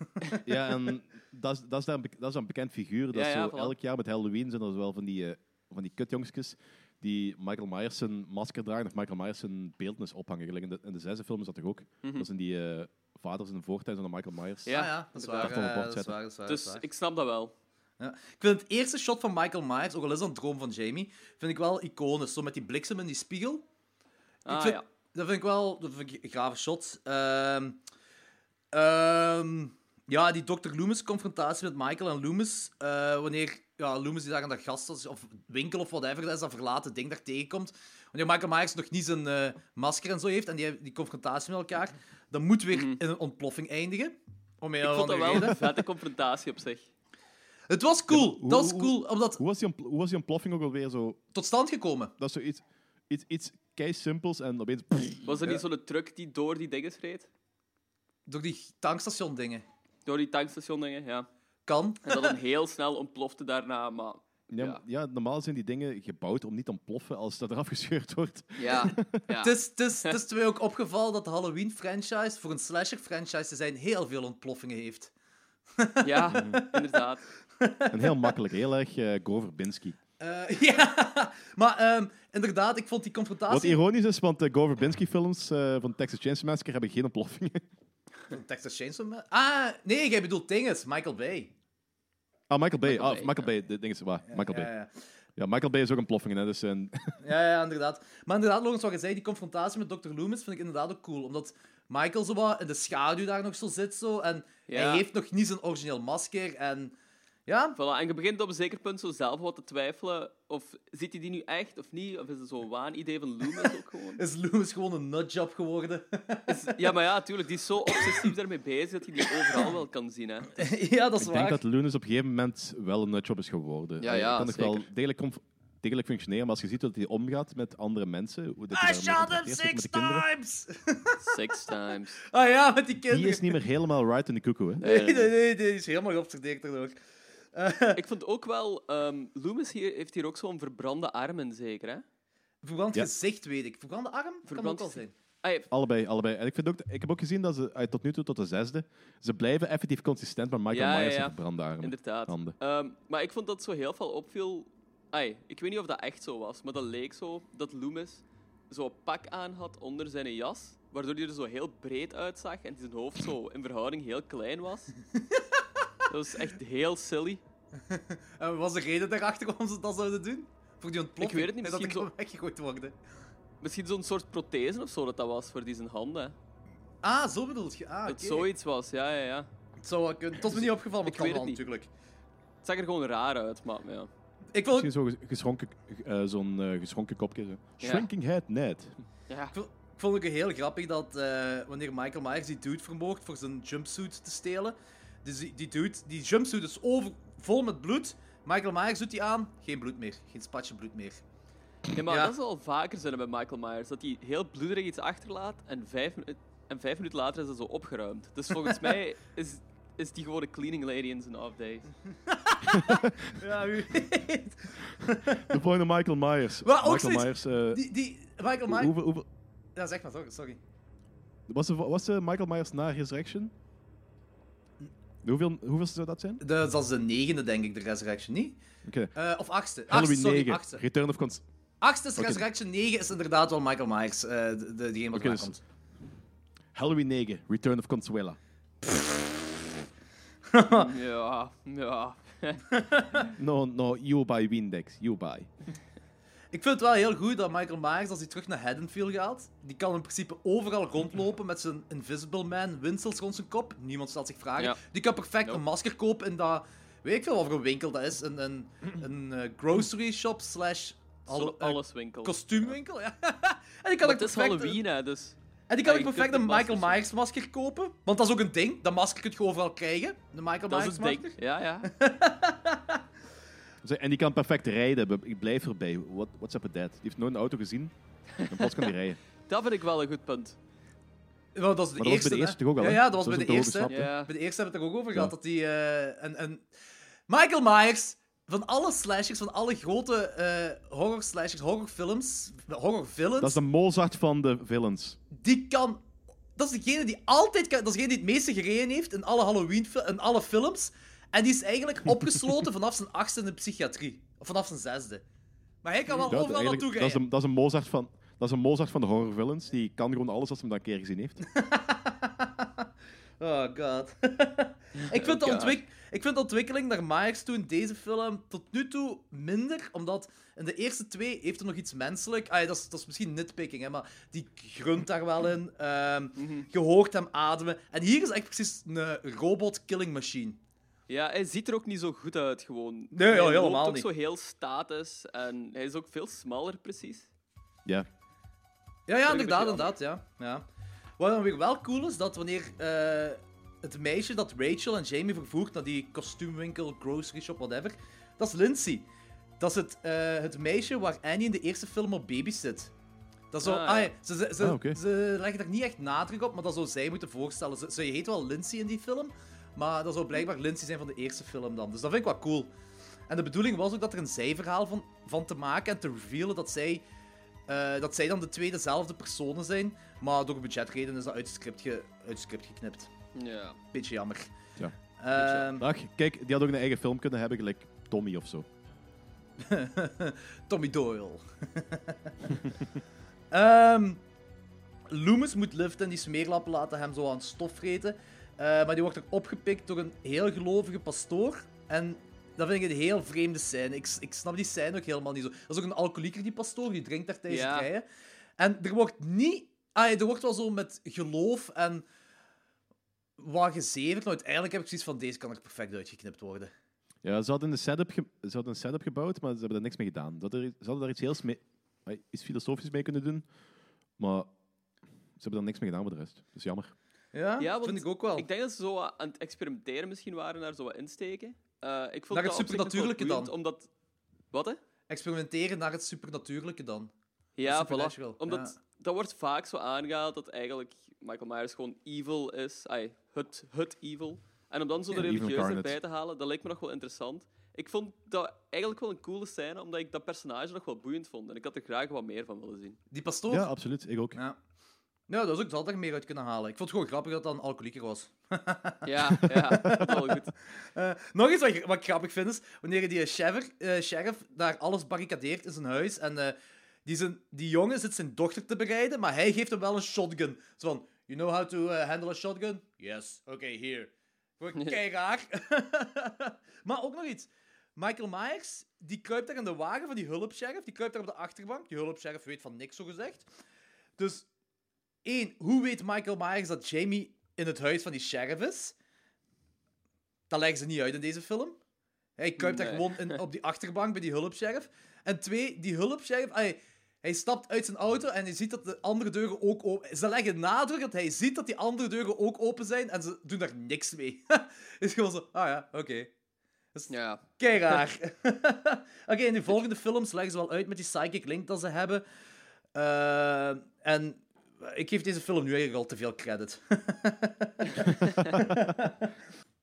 S12: Ja, en dat is, dat is, dan, een dat is een bekend figuur. Dat
S9: Ja,
S12: is
S9: ja,
S12: zo,
S9: voilà.
S12: elk jaar met Halloween zijn er wel van die, eh, van die kutjongskes die Michael Myers zijn masker dragen of Michael Myers zijn beeldnis ophangen. Gelijk In de, in de zesde film is dat toch ook?
S9: Mhm.
S12: Dat zijn die eh, vaders in de voortuin van de Michael Myers.
S9: Ja,
S7: Ah ja, dat is waar. dat is waar, dat is waar,
S9: Dus
S7: waar.
S9: ik snap dat wel.
S7: Ja. Ik vind het eerste shot van Michael Myers, ook al is dat een droom van Jamie, vind ik wel iconisch. Zo met die bliksem en die spiegel.
S9: Ah,
S7: ik vind,
S9: ja.
S7: Dat vind ik wel dat vind ik een grave shot. Ehm, Ehm, ja, die Dr. Loomis-confrontatie met Michael en Loomis. eh, wanneer ja, Loomis die daar aan dat gast of winkel of whatever dat is, dat verlaten ding daar tegenkomt. Wanneer Michael Myers nog niet zijn eh, masker en zo heeft en die, die confrontatie met elkaar, dan moet weer in een ontploffing eindigen. Om
S9: Mhm. Ik vond dat wel een vette confrontatie op zich.
S7: Het was cool.
S12: Hoe-
S7: dat was cool, omdat...
S12: Hoe was, die hoe was die ontploffing ook alweer zo...
S7: Tot stand gekomen.
S12: Dat is zoiets... Iets, iets kei simpels en opeens...
S9: Was er niet zo'n truck die door die dingen reed?
S7: Door die tankstation dingen.
S9: Door die tankstation dingen, ja.
S7: Kan.
S9: En dat dan heel snel ontplofte daarna, maar...
S12: Ja, ja, normaal zijn die dingen gebouwd om niet te ontploffen als dat eraf gescheurd wordt.
S9: Ja. ja.
S7: Het is, mij ook opgevallen dat de Halloween-franchise, voor een slasher-franchise te zijn, heel veel ontploffingen heeft.
S9: Ja, inderdaad.
S12: En heel makkelijk, heel erg eh Gore Verbinski.
S7: Eh, ja, maar ehm, inderdaad, ik vond die confrontatie...
S12: Wat ironisch is, want de Gore Verbinski-films eh, van Texas Chainsaw Massacre hebben geen ontploffingen.
S7: Texas Chainsaw Ah, nee, jij bedoelt dinges. Michael Bay.
S12: Ah, Michael Bay.
S7: Michael
S12: ah,
S7: Bay,
S12: Michael Bay. De ding is waar. Michael
S7: ja,
S12: Bay.
S7: ja.
S12: Ja, Michael Bay is ook ontploffingen, hè, dus... een
S7: Ja, ja, inderdaad. Maar inderdaad, Logans, wat je zei, die confrontatie met Dr. Loomis vind ik inderdaad ook cool. Omdat Michael zo wat in de schaduw daar nog zo zit. Zo, en
S9: Ja.
S7: hij heeft nog niet zijn origineel masker. En ja,
S9: Voilà, en je begint op een zeker punt zo zelf wat te twijfelen. Of ziet hij die nu echt of niet? Of is het zo'n waanidee van Loomis ook gewoon?
S7: is Loomis gewoon een nutjob geworden.
S9: Is- ja, maar ja, tuurlijk. Die is zo obsessief daarmee bezig dat hij die overal wel kan zien. Hè.
S7: ja, dat is
S12: ik
S7: waar.
S12: denk dat Lunas op een gegeven moment wel een nutjob is geworden.
S9: Ja,
S12: Hij
S9: ja,
S12: kan nog wel
S9: zeker.
S12: degelijk, functioneren, maar als je ziet hoe hij omgaat met andere mensen... Hoe dat
S7: I shot him six times!
S9: Six times.
S7: Ah ja, met die kinderen.
S12: Die is niet meer helemaal right in de koekoe, hè.
S7: Nee, nee, nee, die is helemaal geobsedeerd erdoor.
S9: Ik vond ook wel... ehm Loomis hier, heeft hier ook zo'n verbrande armen, zeker, hè?
S7: Verbrand
S12: Ja.
S7: gezicht, weet ik. Verbrande arm? Kan
S9: Verbrand
S7: ook wel
S9: gezicht.
S7: zijn.
S9: Ah, ja,
S12: Allebei, allebei. En ik, vind ook, ik heb ook gezien dat ze tot nu toe, tot de zesde, ze blijven effectief consistent met Michael
S9: Ja, ja,
S12: Myers
S9: ja.
S12: en verbrande armen.
S9: Inderdaad.
S12: Handen.
S9: Ehm, maar ik vond dat zo heel veel opviel. Ai, ik weet niet of dat echt zo was, maar dat leek zo dat Loomis zo'n pak aan had onder zijn jas, waardoor hij er zo heel breed uitzag en zijn hoofd zo in verhouding heel klein was. dat was echt heel silly.
S7: En wat was de reden daarachter waarom ze dat zouden doen? Voor die ontploffing?
S9: Ik weet het niet,
S7: En dat
S9: misschien
S7: er gewoon weggegooid worden.
S9: Misschien zo'n soort prothese of zo dat dat was voor die zijn handen.
S7: Ah, zo bedoel je. Ah,
S9: Dat zoiets was, ja, ja, ja.
S7: Het zou wel kunnen. Het was me niet opgevallen, maar
S9: Ik weet het niet.
S7: natuurlijk.
S9: Het zag er gewoon raar uit, maar ja.
S7: Ik wil
S12: Misschien zo'n geschronken, eh, zo'n eh, geschronken kopje. Zo.
S9: Ja.
S12: Shrinking head, net.
S9: Ja.
S7: Ik vond- ik vond het ook heel grappig dat eh, wanneer Michael Myers die dude vermoogt voor zijn jumpsuit te stelen. Dus die, die dude, die jumpsuit is over, vol met bloed. Michael Myers doet die aan, geen bloed meer. Geen spatje bloed meer.
S9: Ja, maar
S7: Ja.
S9: dat is al vaker zijn bij Michael Myers. Dat hij heel bloederig iets achterlaat en vijf, en vijf minuten later is dat zo opgeruimd. Dus volgens mij is, is die gewoon de cleaning lady in zijn off days.
S7: Ja, wie weet.
S12: De volgende Michael Myers.
S7: Maar ook
S12: Michael Myers. eh,
S7: Die, die, Michael Myers... Ja, zeg maar, sorry. sorry.
S12: was, was de Michael Myers na Resurrection? Hoeveel, hoeveel zou dat zijn?
S7: De, dat is de negende, denk ik, de Resurrection, niet?
S12: Oké.
S7: Eh, of achtste.
S12: Halloween
S7: achtste, sorry,
S12: 9.
S7: achtste.
S12: Return of Cons...
S7: Achtste is
S12: Oké.
S7: Resurrection, 9 is inderdaad wel Michael Myers, eh de, de, diegene wat erna
S12: dus-
S7: komt.
S12: Halloween 9. Return of Consuela.
S9: ja, ja.
S12: No, no, you buy Windex. You buy.
S7: Ik vind het wel heel goed dat Michael Myers, als hij terug naar Haddonfield gaat, die kan in principe overal rondlopen met zijn Invisible Man winsels rond zijn kop. Niemand stelt zich vragen.
S9: Ja.
S7: Die kan perfect een masker kopen in dat, weet ik veel wat voor een winkel dat is, een, een, een eh, grocery shop slash eh,
S9: alleswinkel.
S7: kostuumwinkel. Ja. en die kan
S9: het is
S7: perfect,
S9: Halloween, hè, dus...
S7: En die kan
S9: Ja,
S7: ook perfect een Michael Myers masker kopen. Want dat is ook een ding. Dat masker kun je overal krijgen. De Michael
S9: Dat is
S7: Myers
S9: het ding.
S7: masker.
S9: Ja, ja.
S12: En die kan perfect rijden. Ik blijf erbij. What, what's up with that? Die heeft nooit een auto gezien. En plots kan die rijden.
S9: Dat vind ik wel een goed punt.
S7: Nou, dat is de
S12: Maar dat was
S7: eerste.
S12: bij de
S7: hè.
S12: eerste toch ook al,
S7: Ja, dat was
S12: Zo
S7: bij de eerste.
S9: Ja.
S7: Bij de eerste hebben we het er ook over
S12: Ja.
S7: gehad. Dat die, eh, en, en Michael Myers, van alle slashers, van alle grote eh horror slashers, horrorfilms, horror villains,
S12: Dat is de Mozart van de villains.
S7: die kan. Dat is degene die altijd kan. Dat is degene die het meeste gereden heeft in alle Halloween in alle films. En die is eigenlijk opgesloten vanaf zijn achtste in de psychiatrie. Of vanaf zijn zesde. Maar hij kan wel
S12: Ja,
S7: overal naartoe
S12: dat, is een, dat, is een Mozart van, dat is een Mozart van de horror villains. Die kan gewoon alles als hij hem dat een keer gezien heeft.
S7: Oh god. ik, vind de
S4: God.
S7: ontwik- ik vind de ontwikkeling naar Myers toe in deze film tot nu toe minder, omdat in de eerste twee heeft er nog iets menselijk. Ah, ja, dat, is, dat is misschien nitpicking, hè, maar die grunt daar wel in. Je hoort hem ademen. En hier is echt precies een robot-killing machine.
S9: Ja, hij ziet er ook niet zo goed uit, gewoon.
S7: Nee, ja,
S9: hij
S7: helemaal
S9: loopt ook
S7: niet.
S9: zo heel statisch en hij is ook veel smaller, precies.
S12: Ja.
S7: Ja, ja, inderdaad, inderdaad, ja. ja. Wat dan weer wel cool is, dat wanneer eh, het meisje dat Rachel en Jamie vervoert naar die kostuumwinkel, grocery shop, whatever, dat is Lindsay. Dat is het, eh, het meisje waar Annie in de eerste film op babysit. Dat is zo,
S9: Ah, ja.
S7: ja, ze, ze, ze,
S12: Ah,
S7: ze leggen er niet echt nadruk op, maar dat zou zij moeten voorstellen. Ze, ze heet wel Lindsay in die film, maar dat zou blijkbaar Lindsay zijn van de eerste film dan. Dus dat vind ik wel cool. En de bedoeling was ook dat er een zijverhaal van, van te maken en te revealen dat zij, eh, dat zij dan de twee dezelfde personen zijn. Maar door budgetredenen is dat uit het script, ge, uit het script geknipt.
S9: Ja.
S7: Beetje jammer.
S12: Ja.
S7: Ehm,
S12: Ach, kijk, die had ook een eigen film kunnen hebben, gelijk Tommy of zo.
S7: Tommy Doyle. Ehm, Loomis moet liften en die smeerlappen laten hem zo aan stof vreten. Eh, maar die wordt ook opgepikt door een heel gelovige pastoor. En dat vind ik een heel vreemde scène. Ik, ik snap die scène ook helemaal niet zo. Dat is ook een alcoholieker, die pastoor. Die drinkt daar tijdens
S9: Ja.
S7: het rijden. En er wordt niet... Ah, ja, er wordt wel zo met geloof en wat gezeverd. Maar uiteindelijk heb ik zoiets van, deze kan er perfect uitgeknipt worden.
S12: Ja, ze hadden een setup, ge- ze hadden een setup gebouwd, maar ze hebben er niks mee gedaan. Dat er, ze hadden daar iets heel mee, iets filosofisch mee kunnen doen, maar ze hebben er niks mee gedaan voor de rest. Dat is jammer.
S7: Ja,
S9: Ja,
S7: dat vind ik ook wel.
S9: Ik denk dat ze zo aan het experimenteren misschien waren naar zo wat insteken. Eh, ik vond
S7: Naar
S9: dat
S7: het supernatuurlijke dan.
S9: Omdat... Wat, hè?
S7: Experimenteren naar het supernatuurlijke dan.
S9: Ja, voilà. Omdat
S7: ja.
S9: dat wordt vaak zo aangehaald dat eigenlijk Michael Myers gewoon evil is. Ai, het, het evil. En om dan zo de religieuze erbij te halen, dat lijkt me nog wel interessant. Ik vond dat eigenlijk wel een coole scène, omdat ik dat personage nog wel boeiend vond. En ik had er graag wat meer van willen zien.
S7: Die pastoor?
S12: Ja, absoluut. Ik ook.
S7: Ja. Ja, dat is ook, dat er meer uit kunnen halen. Ik vond het gewoon grappig dat dat een alcoholieker was.
S9: Ja, ja, dat is wel goed.
S7: Eh, nog iets wat, wat ik grappig vind is, wanneer die sheriff, eh, sheriff daar alles barricadeert in zijn huis en eh, die, zijn, die jongen zit zijn dochter te bereiden, maar hij geeft hem wel een shotgun. Zo van, you know how to eh, handle a shotgun? Yes. Oké, here. Gewoon maar ook nog iets. Michael Myers, die kruipt daar in de wagen van die hulpsheriff, die kruipt daar op de achterbank. Die hulpsheriff weet van niks, zo gezegd. Dus, één, hoe weet Michael Myers dat Jamie in het huis van die sheriff is? Dat leggen ze niet uit in deze film. Hij kruipt daar gewoon in, op die achterbank bij die hulpsheriff. En twee, die hulpsheriff... Hij, hij stapt uit zijn auto en hij ziet dat de andere deuren ook open... Ze leggen nadruk dat hij ziet dat die andere deuren ook open zijn en ze doen daar niks mee. is gewoon zo... Ah ja, oké. Is
S9: Ja.
S7: kei raar. oké, in de volgende films leggen ze wel uit met die psychic link dat ze hebben. Eh, en ik geef deze film nu eigenlijk al te veel credit.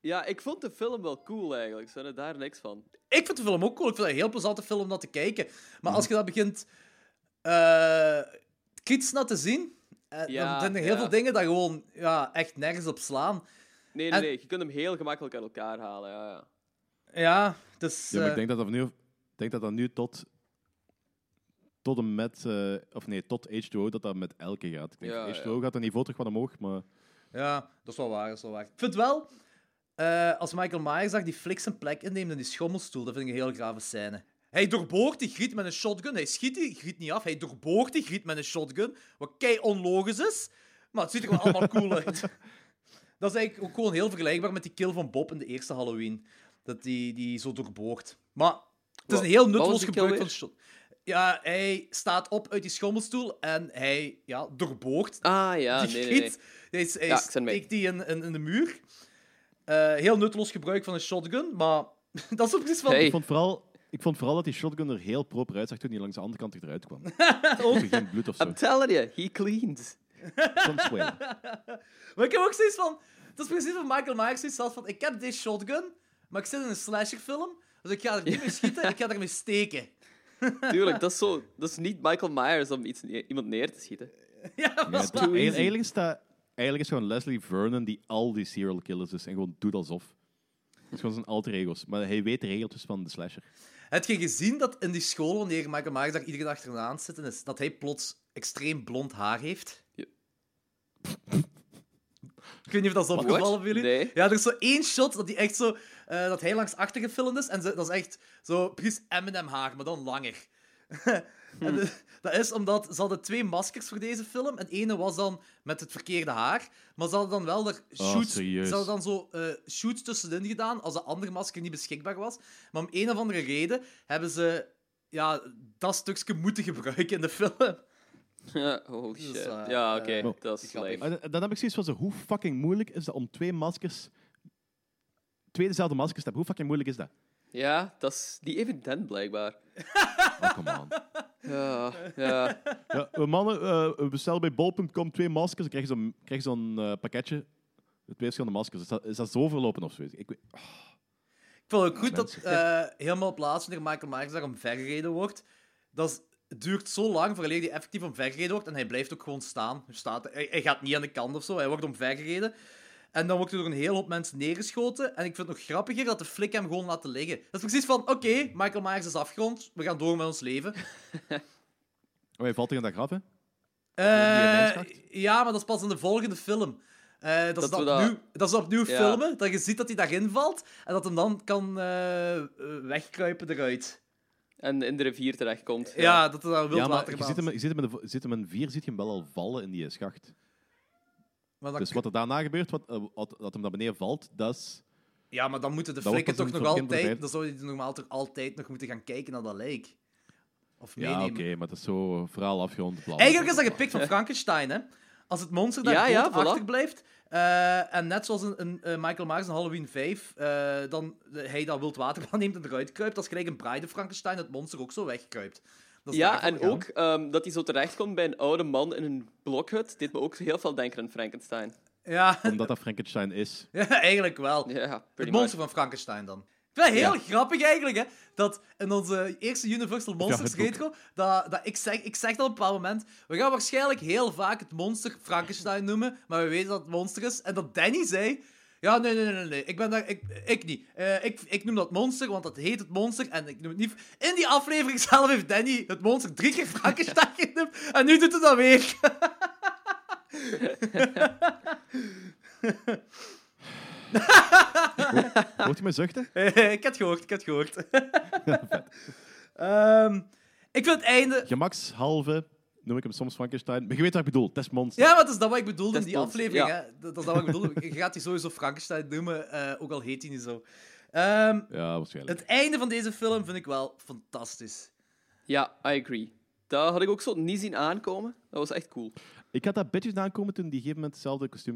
S9: Ja, ik vond de film wel cool eigenlijk. Ze hadden daar niks van.
S7: Ik vind de film ook cool. Ik vind het een heel plezante film om naar te kijken. Maar
S9: Mhm.
S7: als je dat begint eh kritisch naar te zien, eh,
S9: Ja,
S7: dan zijn er heel
S9: ja.
S7: veel dingen dat gewoon ja, echt nergens op slaan.
S9: Nee, nee,
S7: En-
S9: nee. Je kunt hem heel gemakkelijk uit elkaar halen. Ja, ja.
S7: Ja, dus...
S12: Ja, maar
S7: eh,
S12: ik denk dat dat nu, denk dat dat nu tot, tot en met, eh, of nee, tot H2O, dat dat met elke gaat. Ik denk,
S7: Ja,
S12: H2O gaat een niveau terug wat omhoog, maar
S7: Ja, dat is wel waar, dat is wel waar. Ik vind wel, eh, als Michael Myers daar die flik zijn plek inneemt in die schommelstoel, dat vind ik een heel grave scène. Hij doorboort die griet met een shotgun, hij schiet die griet niet af, hij doorboort die griet met een shotgun, wat kei onlogisch is, maar het ziet er wel allemaal cool uit. Dat is eigenlijk ook gewoon heel vergelijkbaar met die kill van Bob in de eerste Halloween. Dat die, die zo doorboort. Maar het is een heel nutteloos gebruik van
S9: weer?
S7: shot. Ja, hij staat op uit die schommelstoel en hij ja, doorboort
S9: Ah ja,
S7: die
S9: nee, nee.
S7: Hij, is- hij
S9: Ja,
S7: steekt die in, in, in de muur. Eh, heel nutteloos gebruik van een shotgun, maar dat is ook precies van...
S12: ik, vond vooral, ik vond vooral dat die shotgun er heel proper uitzag toen hij langs de andere kant eruit kwam.
S7: Ook.
S12: Er geen bloed of zo.
S9: I'm telling you, he cleans.
S12: Soms wel.
S7: Maar ik heb ook zoiets van... Dat is precies van Michael Myers zoiets had van... Ik heb deze shotgun, maar ik zit in een slasherfilm, dus ik ga er niet mee schieten, ik ga ermee steken.
S9: Tuurlijk, dat is, zo, dat is niet Michael Myers om iets, iemand neer te schieten.
S7: Ja,
S12: Ja,
S9: dat is
S12: eigenlijk- is dat, eigenlijk is gewoon Leslie Vernon die al die serial killers is en gewoon doet alsof. Het is gewoon zijn alter ego's. Maar hij weet de regeltjes van de slasher.
S7: Heb je gezien dat in die school, wanneer Michael Myers daar iedereen achteraan zitten is, dat hij plots extreem blond haar heeft? Ik weet niet of dat is opgevallen voor jullie.
S9: Nee.
S7: Ja, er is zo één shot dat, die echt zo, eh, dat hij langs achter gefilmd is. En ze, dat is echt zo precies Eminem haar, maar dan langer. en de- dat is omdat ze hadden twee maskers voor deze film. En ene was dan met het verkeerde haar. Maar ze hadden dan wel er shoots,
S12: serieus?
S7: ze hadden dan zo eh, shoots tussenin gedaan als de andere masker niet beschikbaar was. Maar om een of andere reden hebben ze ja, dat stukje moeten gebruiken in de film.
S9: Ja, holy
S7: Dus,
S9: shit.
S7: eh,
S9: ja, oké. dat is.
S12: En dan heb ik zoiets van zo, hoe fucking moeilijk is dat om twee maskers, twee dezelfde maskers hebben? Hoe fucking moeilijk is dat?
S9: Ja, dat is niet evident, blijkbaar.
S12: Oh, come on.
S9: Ja, ja.
S12: Ja, eh, mannen, eh, we bestellen bij bol.com twee maskers, dan krijg je zo'n krijg je zo'n eh, pakketje. Twee verschillende maskers. Is dat, is dat zo verlopen of zoiets? Ik weet,
S7: Ik vond het ook goed dat eh, helemaal op laatst, wanneer Michael Myers daar omvergereden wordt, dat is- het duurt zo lang voordat hij effectief omvergereden wordt en hij blijft ook gewoon staan. Hij, staat, hij, hij gaat niet aan de kant of zo, hij wordt omvergereden. En dan wordt hij door een hele hoop mensen neergeschoten. En ik vind het nog grappiger dat de flik hem gewoon laten liggen. Dat is precies van, oké, Michael Myers is afgerond, we gaan door met ons leven.
S12: oh, hij valt tegen dat graf, hè?
S7: Eh, ja, maar dat is pas in de volgende film. Eh, dat, is
S9: Dat
S7: opnieuw, dat is opnieuw
S9: Ja.
S7: filmen, dat je ziet dat hij daarin valt en dat hem dan kan eh, wegkruipen eruit.
S9: En in de rivier terechtkomt.
S7: Ja, dat er dan
S12: Ja,
S7: wild
S12: maar
S7: water
S12: je ziet hem, je ziet hem, in de, zit hem in vier, ziet je hem wel al vallen in die schacht.
S7: Maar
S12: Dus wat er daarna gebeurt, wat, eh, wat, dat hem naar beneden valt, dat is...
S7: Ja, maar dan moeten de
S12: Dat wordt
S7: flikken
S12: pas
S7: toch nog altijd... Dan zou je normaal toch altijd nog moeten gaan kijken naar dat lijk. Of
S12: Ja, oké,
S7: meenemen.
S12: maar dat is zo verhaal afgerond.
S7: Eigenlijk is dat gepikt van Frankenstein, hè. Als het monster daar
S9: Ja, ja, voilà.
S7: achterblijft... eh, en net zoals een, een eh, Michael Myers in Halloween 5, eh, dan hij dat wild water aanneemt en eruit kruipt, is gelijk een Bride Frankenstein het monster ook zo wegkruipt. Dat is
S9: Ja, en ook ehm, dat hij zo terechtkomt bij een oude man in een blokhut, deed me ook heel veel denken aan Frankenstein.
S7: Ja,
S12: Omdat dat Frankenstein is.
S7: ja, eigenlijk wel.
S9: Ja,
S7: Het monster van Frankenstein dan. Ik vind het heel
S12: Ja.
S7: grappig eigenlijk, hè, dat in onze eerste Universal Monsters
S12: ook.
S7: retro, dat, dat ik, zeg, ik zeg dat op een bepaald moment, we gaan waarschijnlijk heel vaak het monster Frankenstein noemen, maar we weten dat het monster is. En dat Danny zei, ja, nee, nee, nee, nee, ik ben daar, ik, ik niet. Eh, ik, ik noem dat monster, want dat heet het monster, en ik noem het niet... In die aflevering zelf heeft Danny het monster drie keer Frankenstein genoemd, en nu doet hij dat weer.
S12: Hoort je mij zuchten?
S7: ik had het gehoord, ik had het gehoord. Ehm, ik vind het einde...
S12: Gemakshalve noem ik hem soms Frankenstein. Maar je weet wat ik bedoel, het is monster.
S7: Ja, maar dat is dat wat ik bedoelde in die
S9: Testmonster,
S7: aflevering.
S9: ja.
S7: Hè? Dat, dat is dat wat ik bedoelde. Je gaat die sowieso Frankenstein noemen, eh, ook al heet hij niet zo. Ehm,
S12: Ja, waarschijnlijk.
S7: het einde van deze film vind ik wel fantastisch.
S9: Ja, I agree. Dat had ik ook zo niet zien aankomen. Dat was echt cool.
S12: Ik had dat beetje aankomen toen die op een gegeven moment hetzelfde kostuum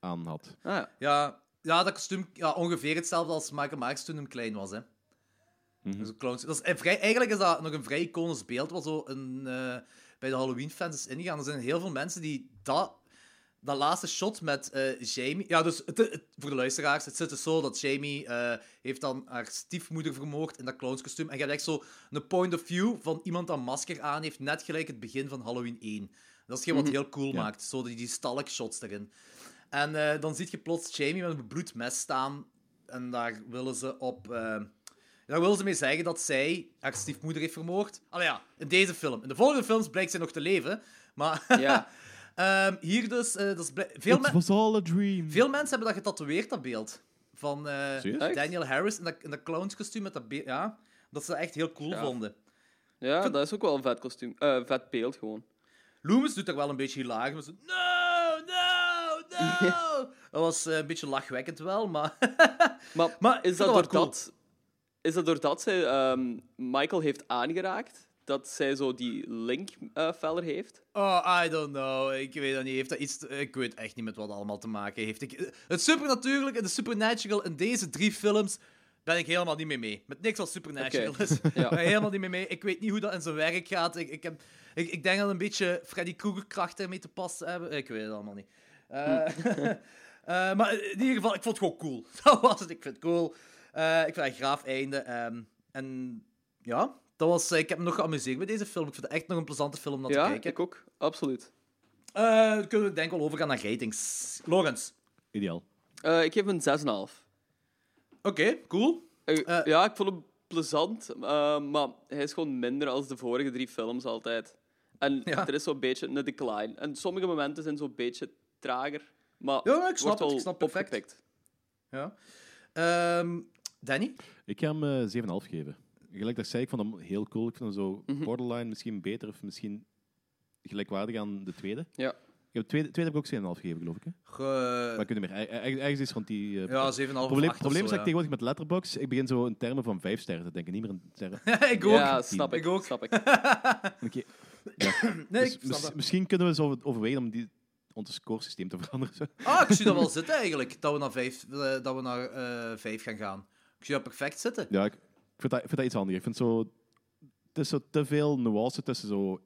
S12: aan had.
S9: Ah, ja.
S7: Ja, ja dat kostuum ja, ongeveer hetzelfde als Michael Myers toen hem klein was. Hè. Dus een clowns- dat is, vrij, eigenlijk is dat nog een vrij iconisch beeld wat zo een, eh, bij de Halloween-fans is ingegaan. Er zijn heel veel mensen die dat, dat laatste shot met eh, Jamie... Ja, dus het, het- voor de luisteraars, het zit dus zo dat Jamie eh, heeft dan haar stiefmoeder vermoord in dat clownskostuum. En je hebt echt zo een point of view van iemand dat een masker aan heeft, net gelijk het begin van Halloween 1. Dat is hetgeen wat heel cool
S12: Ja.
S7: maakt, zo die, die stalk-shots erin. En eh, dan zie je plots Jamie met een bebloed mes staan. En daar willen ze op... daar willen ze mee zeggen dat zij haar stiefmoeder heeft vermoord. Allee ja, in deze film. In de volgende films blijkt zij nog te leven. Maar
S9: Ja.
S7: ehm, hier dus... eh, dat is bl- veel,
S12: It was all a dream.
S7: veel mensen hebben dat getatoeëerd, dat beeld. Van eh? Daniel Harris in dat, in dat clownskostuum met dat beeld. Ja, dat ze dat echt heel cool
S9: Ja.
S7: vonden.
S9: ja, dat is ook wel een vet kostuum. Eh, vet beeld gewoon.
S7: Loomis doet er wel een beetje hilarisch. met zo, No, no, no! Dat was een beetje lachwekkend wel, maar...
S9: Maar,
S7: Maar
S9: is, dat
S7: dat cool.
S9: doordat, is dat doordat zij ehm, Michael heeft aangeraakt, dat zij zo die link eh, feller heeft?
S7: Oh, I don't know. Ik weet dat niet. Heeft dat iets... Ik weet echt niet met wat allemaal te maken heeft. Ik... Het supernatuurlijke en de supernatural in deze drie films ben ik helemaal niet mee mee. Met niks wat supernatural is.
S9: Ja.
S7: ben helemaal niet mee mee. Ik weet niet hoe dat in zijn werk gaat. Ik, ik, heb... ik, ik denk dat een beetje Freddy Krueger krachten ermee te passen hebben. Ik weet het allemaal niet. Eh, eh, maar in ieder geval, ik vond het gewoon cool. Dat was het. Ik vind het cool. Eh, ik vind het een graaf einde. Ehm, en ja, dat was, ik heb me nog geamuseerd met deze film. Ik vind het echt nog een plezante film om naar
S9: ja,
S7: te kijken.
S9: ik ook. Absoluut.
S7: Eh, dan kunnen we denk ik wel overgaan naar ratings. Lorenz.
S12: Ideaal.
S9: Eh, ik geef hem een 6,5.
S7: Oké, cool.
S9: Eh,
S7: Eh,
S9: ja, ik vond hem plezant, eh, maar hij is gewoon minder als de vorige drie films altijd. En
S7: Ja.
S9: er is zo'n beetje een decline. En sommige momenten zijn zo'n beetje trager. Maar
S7: Ja, ik
S9: wordt
S7: snap het. Ik snap perfect.
S9: opgepikt.
S7: Ja. Ehm, Danny?
S12: Ik ga hem eh 7,5 geven. Gelijk dat zei, ik vond hem heel cool. Ik vond hem zo
S9: Mhm.
S12: borderline misschien beter of misschien gelijkwaardig aan de tweede.
S9: Ja.
S12: Ik heb de tweede, tweede heb ik ook 7,5 gegeven, geloof ik. Hè?
S7: Ge-
S12: Maar ik weet niet meer. Er- er- Ergens is rond die... eh,
S7: Ja, 7,5 of
S12: probleem,
S7: 8 of
S12: probleem is dat ik tegenwoordig met Letterboxd, ik begin zo in termen van 5 sterren te denken, niet meer in sterren.
S7: ik ook.
S9: Ja, snap ik.
S7: Ik ook.
S9: Snap ik.
S12: Oké. Ja.
S7: Nee,
S12: Dus
S7: ik snap
S12: mis- misschien kunnen we zo overwegen om die, ons scoresysteem te veranderen. zo.
S7: Ah, ik zie dat wel zitten eigenlijk. Dat we naar 5 dat we naar, eh, vijf gaan gaan. Ik zie dat perfect zitten.
S12: Ja, ik, ik, vind dat, ik vind dat iets handiger. Ik vind zo... Het is zo te veel nuance tussen zo...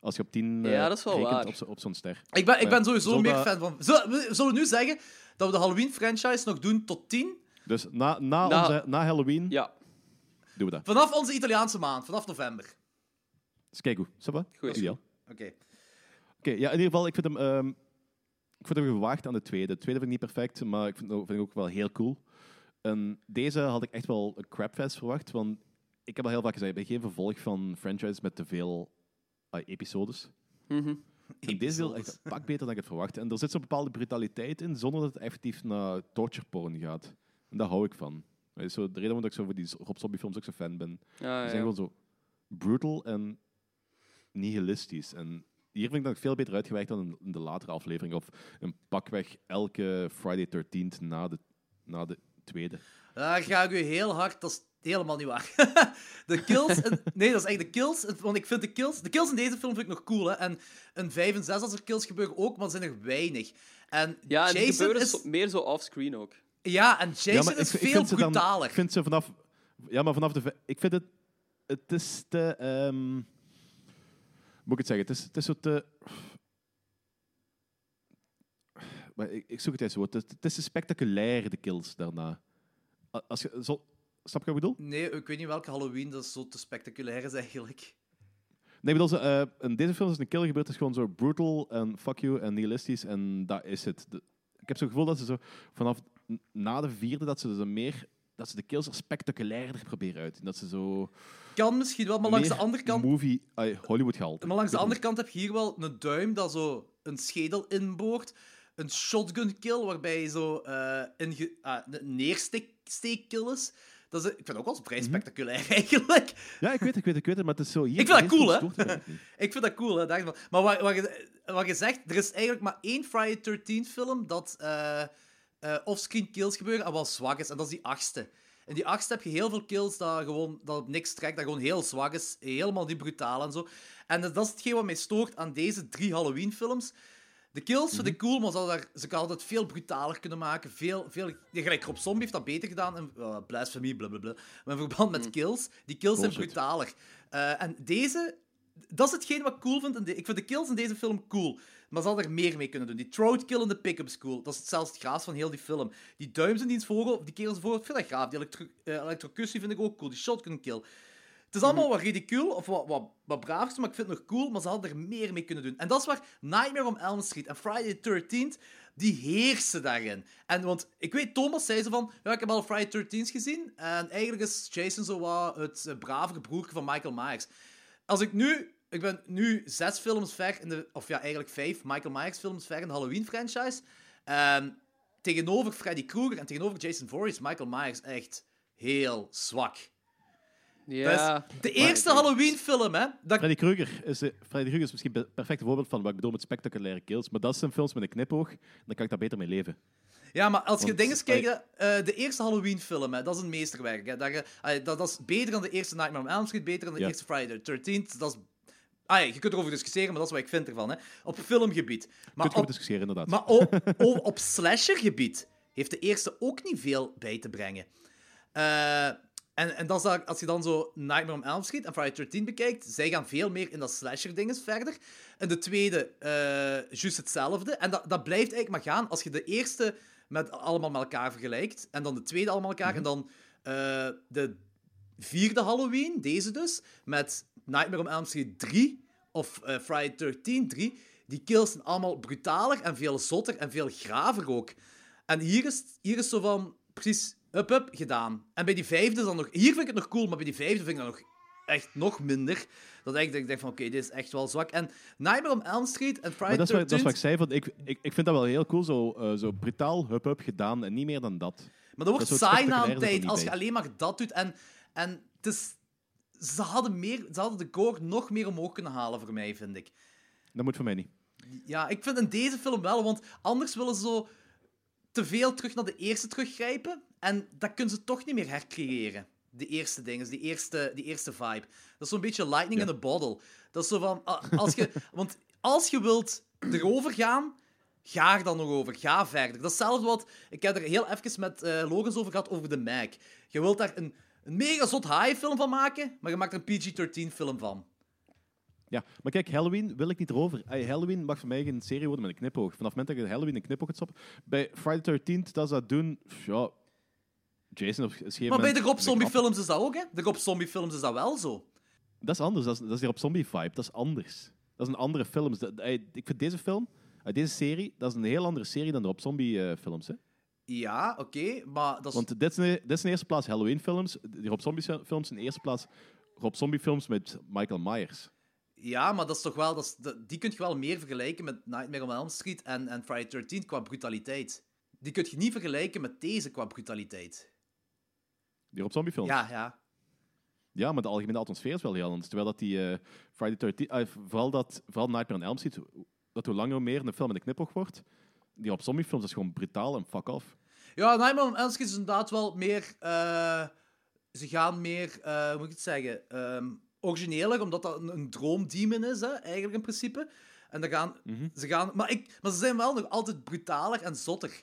S12: Als je op 10 eh,
S9: Ja, dat is wel waar.
S12: op, zo- op zo'n ster.
S7: Ik ben, ik ben sowieso meer fan van. Zullen we, nu zeggen dat we de Halloween-franchise nog doen tot 10?
S12: Dus na, na,
S9: Na-
S12: onze, na Halloween
S9: Ja,
S12: doen we dat.
S7: Vanaf onze Italiaanse maand, vanaf november.
S12: Dus kijk hoe.
S9: Goed.
S12: Ideaal.
S7: Oké.
S12: Oké, ja, in ieder geval, ik vind hem... ehm, ik vind hem gewaagd aan de tweede. De tweede vind ik niet perfect, maar ik vind, vind ik ook wel heel cool. En deze had ik echt wel een crapfest verwacht, want ik heb al heel vaak gezegd, ik ben geen vervolg van franchises met te veel episodes.
S9: Mhm.
S12: En deze wil echt een pak beter dan ik het verwacht. En er zit zo'n bepaalde brutaliteit in, zonder dat het effectief naar torture porn gaat. En daar hou ik van. Dat is zo de reden waarom ik zo voor die Rob Zombie films ook zo fan ben.
S9: Ja, ja.
S12: zijn gewoon zo brutal en nihilistisch. En hier vind ik dat veel beter uitgewerkt dan in- de latere aflevering. Of een pakweg elke Friday 13th na de, na de tweede.
S7: Daar ga ik u heel hard. Dat is helemaal niet waar. de kills. nee, dat is echt de kills. Want ik vind de kills. De kills in deze film vind ik nog cool. Hè? En een 5 en 6 als er kills gebeuren ook, maar er zijn er weinig. En
S9: ja en die
S7: Jason
S9: gebeuren
S7: is.
S9: meer zo offscreen ook.
S7: Ja, en Jason
S12: Ja,
S7: is
S12: ik- ik
S7: veel
S12: vind ze dan-
S7: brutaler.
S12: ik vind ze vanaf... Ja, maar vanaf de... Ik vind het... Het is te... ehm, moet ik het zeggen? Het is, het is zo te... Maar ik, ik zoek het eens woord. Het, het is spectaculair, de kills daarna. Als je, zo, snap je wat ik bedoel?
S7: Nee, ik weet niet welke Halloween dat zo te spectaculair is eigenlijk.
S12: Nee, bedoel, eh, in deze film is een kill gebeurd, is gewoon zo brutal en fuck you en nihilistisch en dat is het. De- ik heb zo'n gevoel dat ze zo vanaf na de vierde, dat ze, zo meer, dat ze de kills er spectaculairder proberen uit. Dat ze zo...
S7: Kan misschien wel, maar langs de andere kant
S12: Movie, Hollywood gehaald.
S7: Maar langs de andere kant heb je hier wel een duim dat zo een schedel inboort. Een shotgun kill waarbij je zo eh een, neersteekkill is. Dat is. Ik vind het ook wel vrij
S12: Mhm.
S7: spectaculair eigenlijk.
S12: Ja, ik weet, ik weet, ik weet het, maar het is zo... Hier,
S7: Ik vind dat cool, hè?
S12: niet.
S7: Ik vind dat cool, hè? Maar wat, wat, je, wat je zegt, er is eigenlijk maar één Friday 13 film dat eh eh, offscreen kills gebeuren en wat zwak is. En dat is die achtste. In die achtste heb je heel veel kills dat, gewoon, dat op niks trekt, dat gewoon heel zwak is. Helemaal die brutaal en zo. En dat is hetgeen wat mij stoort aan deze drie Halloween-films. De kills vind ik cool, maar ze daar, ze hadden het veel brutaler kunnen maken. Veel, veel, ja, gelijk Rob Zombie heeft dat beter gedaan. En, uh, blasphemy, blablabla. Maar in verband met kills, die kills zijn brutaler. Eh, en deze, dat is hetgeen wat ik cool vind. Ik vind de kills in deze film cool. Maar ze hadden er meer mee kunnen doen. Die throat kill in de pick-up is cool. Dat is zelfs het gaas van heel die film. Die duims in diens vogel, die kerels voor, ik vind dat gaaf. Die elektro eh, elektrocussie vind ik ook cool. Die shotgun kill. Het is allemaal wat ridicuul of wat, wat, wat braafs, maar ik vind het nog cool. Maar ze hadden er meer mee kunnen doen. En dat is waar Nightmare on Elm Street en Friday the 13th, die heersen daarin. En want ik weet, Thomas zei zo van, ja, ik heb al Friday the 13th gezien. En eigenlijk is Jason zo wat het eh, bravere broertje van Michael Myers. Als ik nu, ik ben nu zes films ver in de, of ja, eigenlijk vijf Michael Myers films ver in de Halloween franchise. Ehm, tegenover Freddy Krueger en tegenover Jason Voorhees, Michael Myers echt heel zwak.
S9: Ja.
S7: Dat is de eerste Halloween-film, hè? Dat...
S12: Freddy Krueger is, eh, Freddy Krueger is misschien het perfecte voorbeeld van wat ik bedoel met spectaculaire kills. Maar dat zijn films met een knipoog, dan kan ik daar beter mee leven.
S7: Ja, maar als je
S12: Want,
S7: dingen kijkt, hè, eh, de eerste Halloween-film, hè, dat is een meesterwerk. Hè. Dat, je- dat, dat is beter dan de eerste Nightmare on Elm Street, beter dan de
S12: Ja.
S7: eerste Friday the 13th. Dat is... Ah, ja, je kunt erover discussiëren, maar dat is wat ik vind ervan. Hè. Op filmgebied. Maar
S12: Kunt je
S7: op,
S12: discussiëren, inderdaad.
S7: maar op, op, op slashergebied heeft de eerste ook niet veel bij te brengen. Eh, en, en dat is als je dan zo Nightmare on Elm Street en Friday the 13 bekijkt, zij gaan veel meer in dat slasher-dinges verder. En de tweede, eh juist hetzelfde. En dat, dat blijft eigenlijk maar gaan als je de eerste met allemaal met elkaar vergelijkt, en dan de tweede allemaal met elkaar, en dan eh, de vierde Halloween, deze dus, met Nightmare on Elm Street 3 of eh, Friday the 13 3. Die kills zijn allemaal brutaler en veel zotter en veel graver ook. En hier is, hier is zo van, precies, up, up, gedaan. En bij die vijfde is dan nog... Hier vind ik het nog cool, maar bij die vijfde vind ik dat nog echt nog minder. Dat ik, dat ik denk van, oké, dit is echt wel zwak. En Nightmare on Elm Street en Friday
S12: dat is, wat, dat is wat
S7: 13th
S12: ik zei. Van, ik, ik, ik vind dat wel heel cool, zo, eh, zo brutaal hup-hup gedaan en niet meer dan dat.
S7: Maar dat wordt
S12: het
S7: saai na een tijd als je alleen maar dat doet. En, en het is, ze, hadden meer, ze hadden de gore nog meer omhoog kunnen halen voor mij, vind ik.
S12: Dat moet voor mij niet.
S7: Ja, ik vind in deze film wel, want anders willen ze zo te veel terug naar de eerste teruggrijpen. En dat kunnen ze toch niet meer hercreëren. De eerste dingen, die eerste, die eerste vibe. Dat is zo'n beetje lightning in a bottle. Dat is zo van, als je, want als je wilt erover gaan, ga er dan nog over. Ga verder. Dat is hetzelfde wat, ik heb er heel even met Logans over gehad, over de Mac. Je wilt daar een, een mega zot high film van maken, maar je maakt er een PG-13 film van.
S12: Ja, maar kijk, Halloween wil ik niet erover. Halloween mag voor mij geen serie worden met een knipoog. Vanaf het moment dat je Halloween een knipoog gaat stoppen. Bij Friday 13th, dat ze dat doen. Ja, Jason op een
S7: Maar bij de Rob Zombie films is dat ook, hè? De Rob Zombie films is dat wel zo.
S12: Dat is anders. Dat is, dat is die Rob Zombie vibe. Dat is anders. Dat is een andere film. Dat, ey, ik vind deze film, uit deze serie, dat is een heel andere serie dan de Rob Zombie films. Hè?
S7: Ja, oké, maar dat is...
S12: Want dit is, in, dit is in eerste plaats Halloween films. Die Rob Zombie films in eerste plaats Rob Zombie films met Michael Myers.
S7: Ja, maar dat is toch wel... Dat is, dat- die kun je wel meer vergelijken met Nightmare on Elm Street en, en Friday 13 qua brutaliteit. Die kun je niet vergelijken met deze qua brutaliteit.
S12: Die Rob Zombie films.
S7: Ja, ja.
S12: Ja, maar de algemene atmosfeer is wel heel anders. Terwijl dat die eh, Friday 13, eh, vooral, dat, vooral Nightmare on Elm Street, dat hoe langer hoe meer een film met een knipoog wordt, die op zombie films is gewoon brutaal en fuck off.
S7: Ja, Nightmare on Elm Street is inderdaad wel meer... eh, ze gaan meer, hoe moet ik het zeggen, ehm, origineler, omdat dat een, een droomdemon is, hè, eigenlijk in principe. En dan gaan,
S12: Mhm.
S7: ze gaan... Maar, ik, maar ze zijn wel nog altijd brutaler en zotter.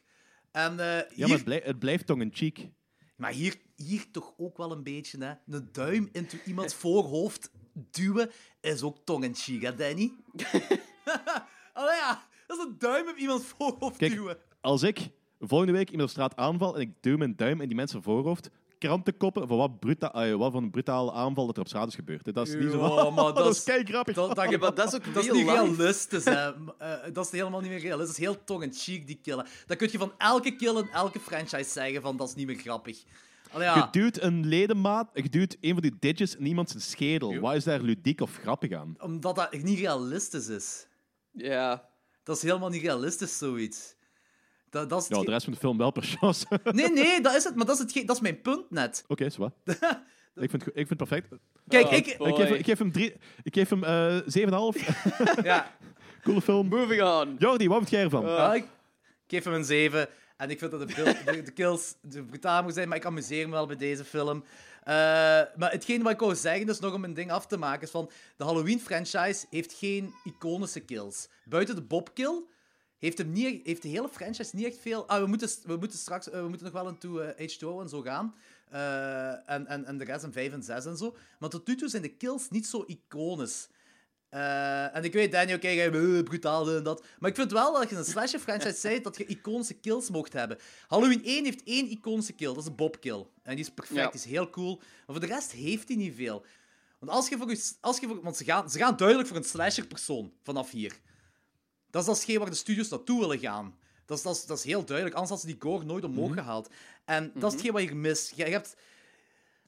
S7: En eh,
S12: Ja,
S7: hier-
S12: maar het, blij- het blijft tong-in-cheek.
S7: Maar hier, hier toch ook wel een beetje, hè. Een duim into iemands voorhoofd duwen is ook tong-in-cheek, hè, Danny? Allee, ja. Dat is een duim op iemands voorhoofd
S12: Kijk,
S7: duwen.
S12: als ik volgende week iemand op straat aanval en ik duw mijn duim in die mensen voorhoofd, krantenkoppen van wat, bruta eh, wat voor een brutale aanval dat er op straat is gebeurd. hè. Dat is niet zo
S7: maar dat,
S12: is kei grappig.
S7: Dat,
S9: is ook
S7: dat is
S9: real
S7: niet realistisch, hè. Eh, dat is helemaal niet meer realistisch. Dat is heel tong-in-cheek, die killen. Dat kun je van elke kill in elke franchise zeggen van dat is niet meer grappig. Allee, ja.
S12: Je duwt een ledemaat, je duwt een van die digits in iemand zijn schedel. Wat is daar ludiek of grappig aan?
S7: Omdat dat niet realistisch is.
S9: Ja.
S7: Dat is helemaal niet realistisch, zoiets. Dat, dat is
S12: Ja,
S7: het
S12: de rest van de film wel per chance. Oké,
S7: Nee, nee, dat is het. Maar dat is, het, ge- dat is mijn punt net.
S12: is wat. ik, vind, ik vind het perfect.
S7: Kijk,
S9: Oh,
S7: ik...
S12: Ik geef, hem- ik geef hem, drie, ik geef hem eh 7,5.
S7: Ja,
S12: Coole film.
S9: Moving on.
S12: Jordi, wat vind jij ervan?
S7: ja, ik geef hem een 7. En ik vind dat de, bil- de, de kills de brutaal moeten zijn, maar ik amuseer me wel bij deze film. Eh, maar hetgeen wat ik wou zeggen, dus nog om een ding af te maken, is van... De Halloween-franchise heeft geen iconische kills. Buiten de Bob-kill heeft, hem niet, heeft de hele franchise niet echt veel... Ah, we moeten, we moeten straks... eh, we moeten nog wel into eh, H2O en zo gaan. Eh, en, en, en de rest in 5 en 6 en zo. Maar tot nu toe zijn de kills niet zo iconisch. Eh, en ik weet, Daniel, jij bent brutaal en dat. Maar ik vind wel dat je een slasher franchise zei dat je iconische kills mocht hebben. Halloween 1 heeft één iconische kill, dat is een Bob-kill. En die is perfect,
S9: Ja.
S7: die is heel cool. Maar voor de rest heeft hij niet veel. Want als je voor, als je voor want ze gaan, ze gaan duidelijk voor een slasher-persoon vanaf hier. Dat is dat hetgeen waar de studios naartoe willen gaan. Dat is, dat, is, dat is heel duidelijk, anders had ze die gore nooit omhoog gehaald. En dat is hetgeen wat je mist. Je, je hebt...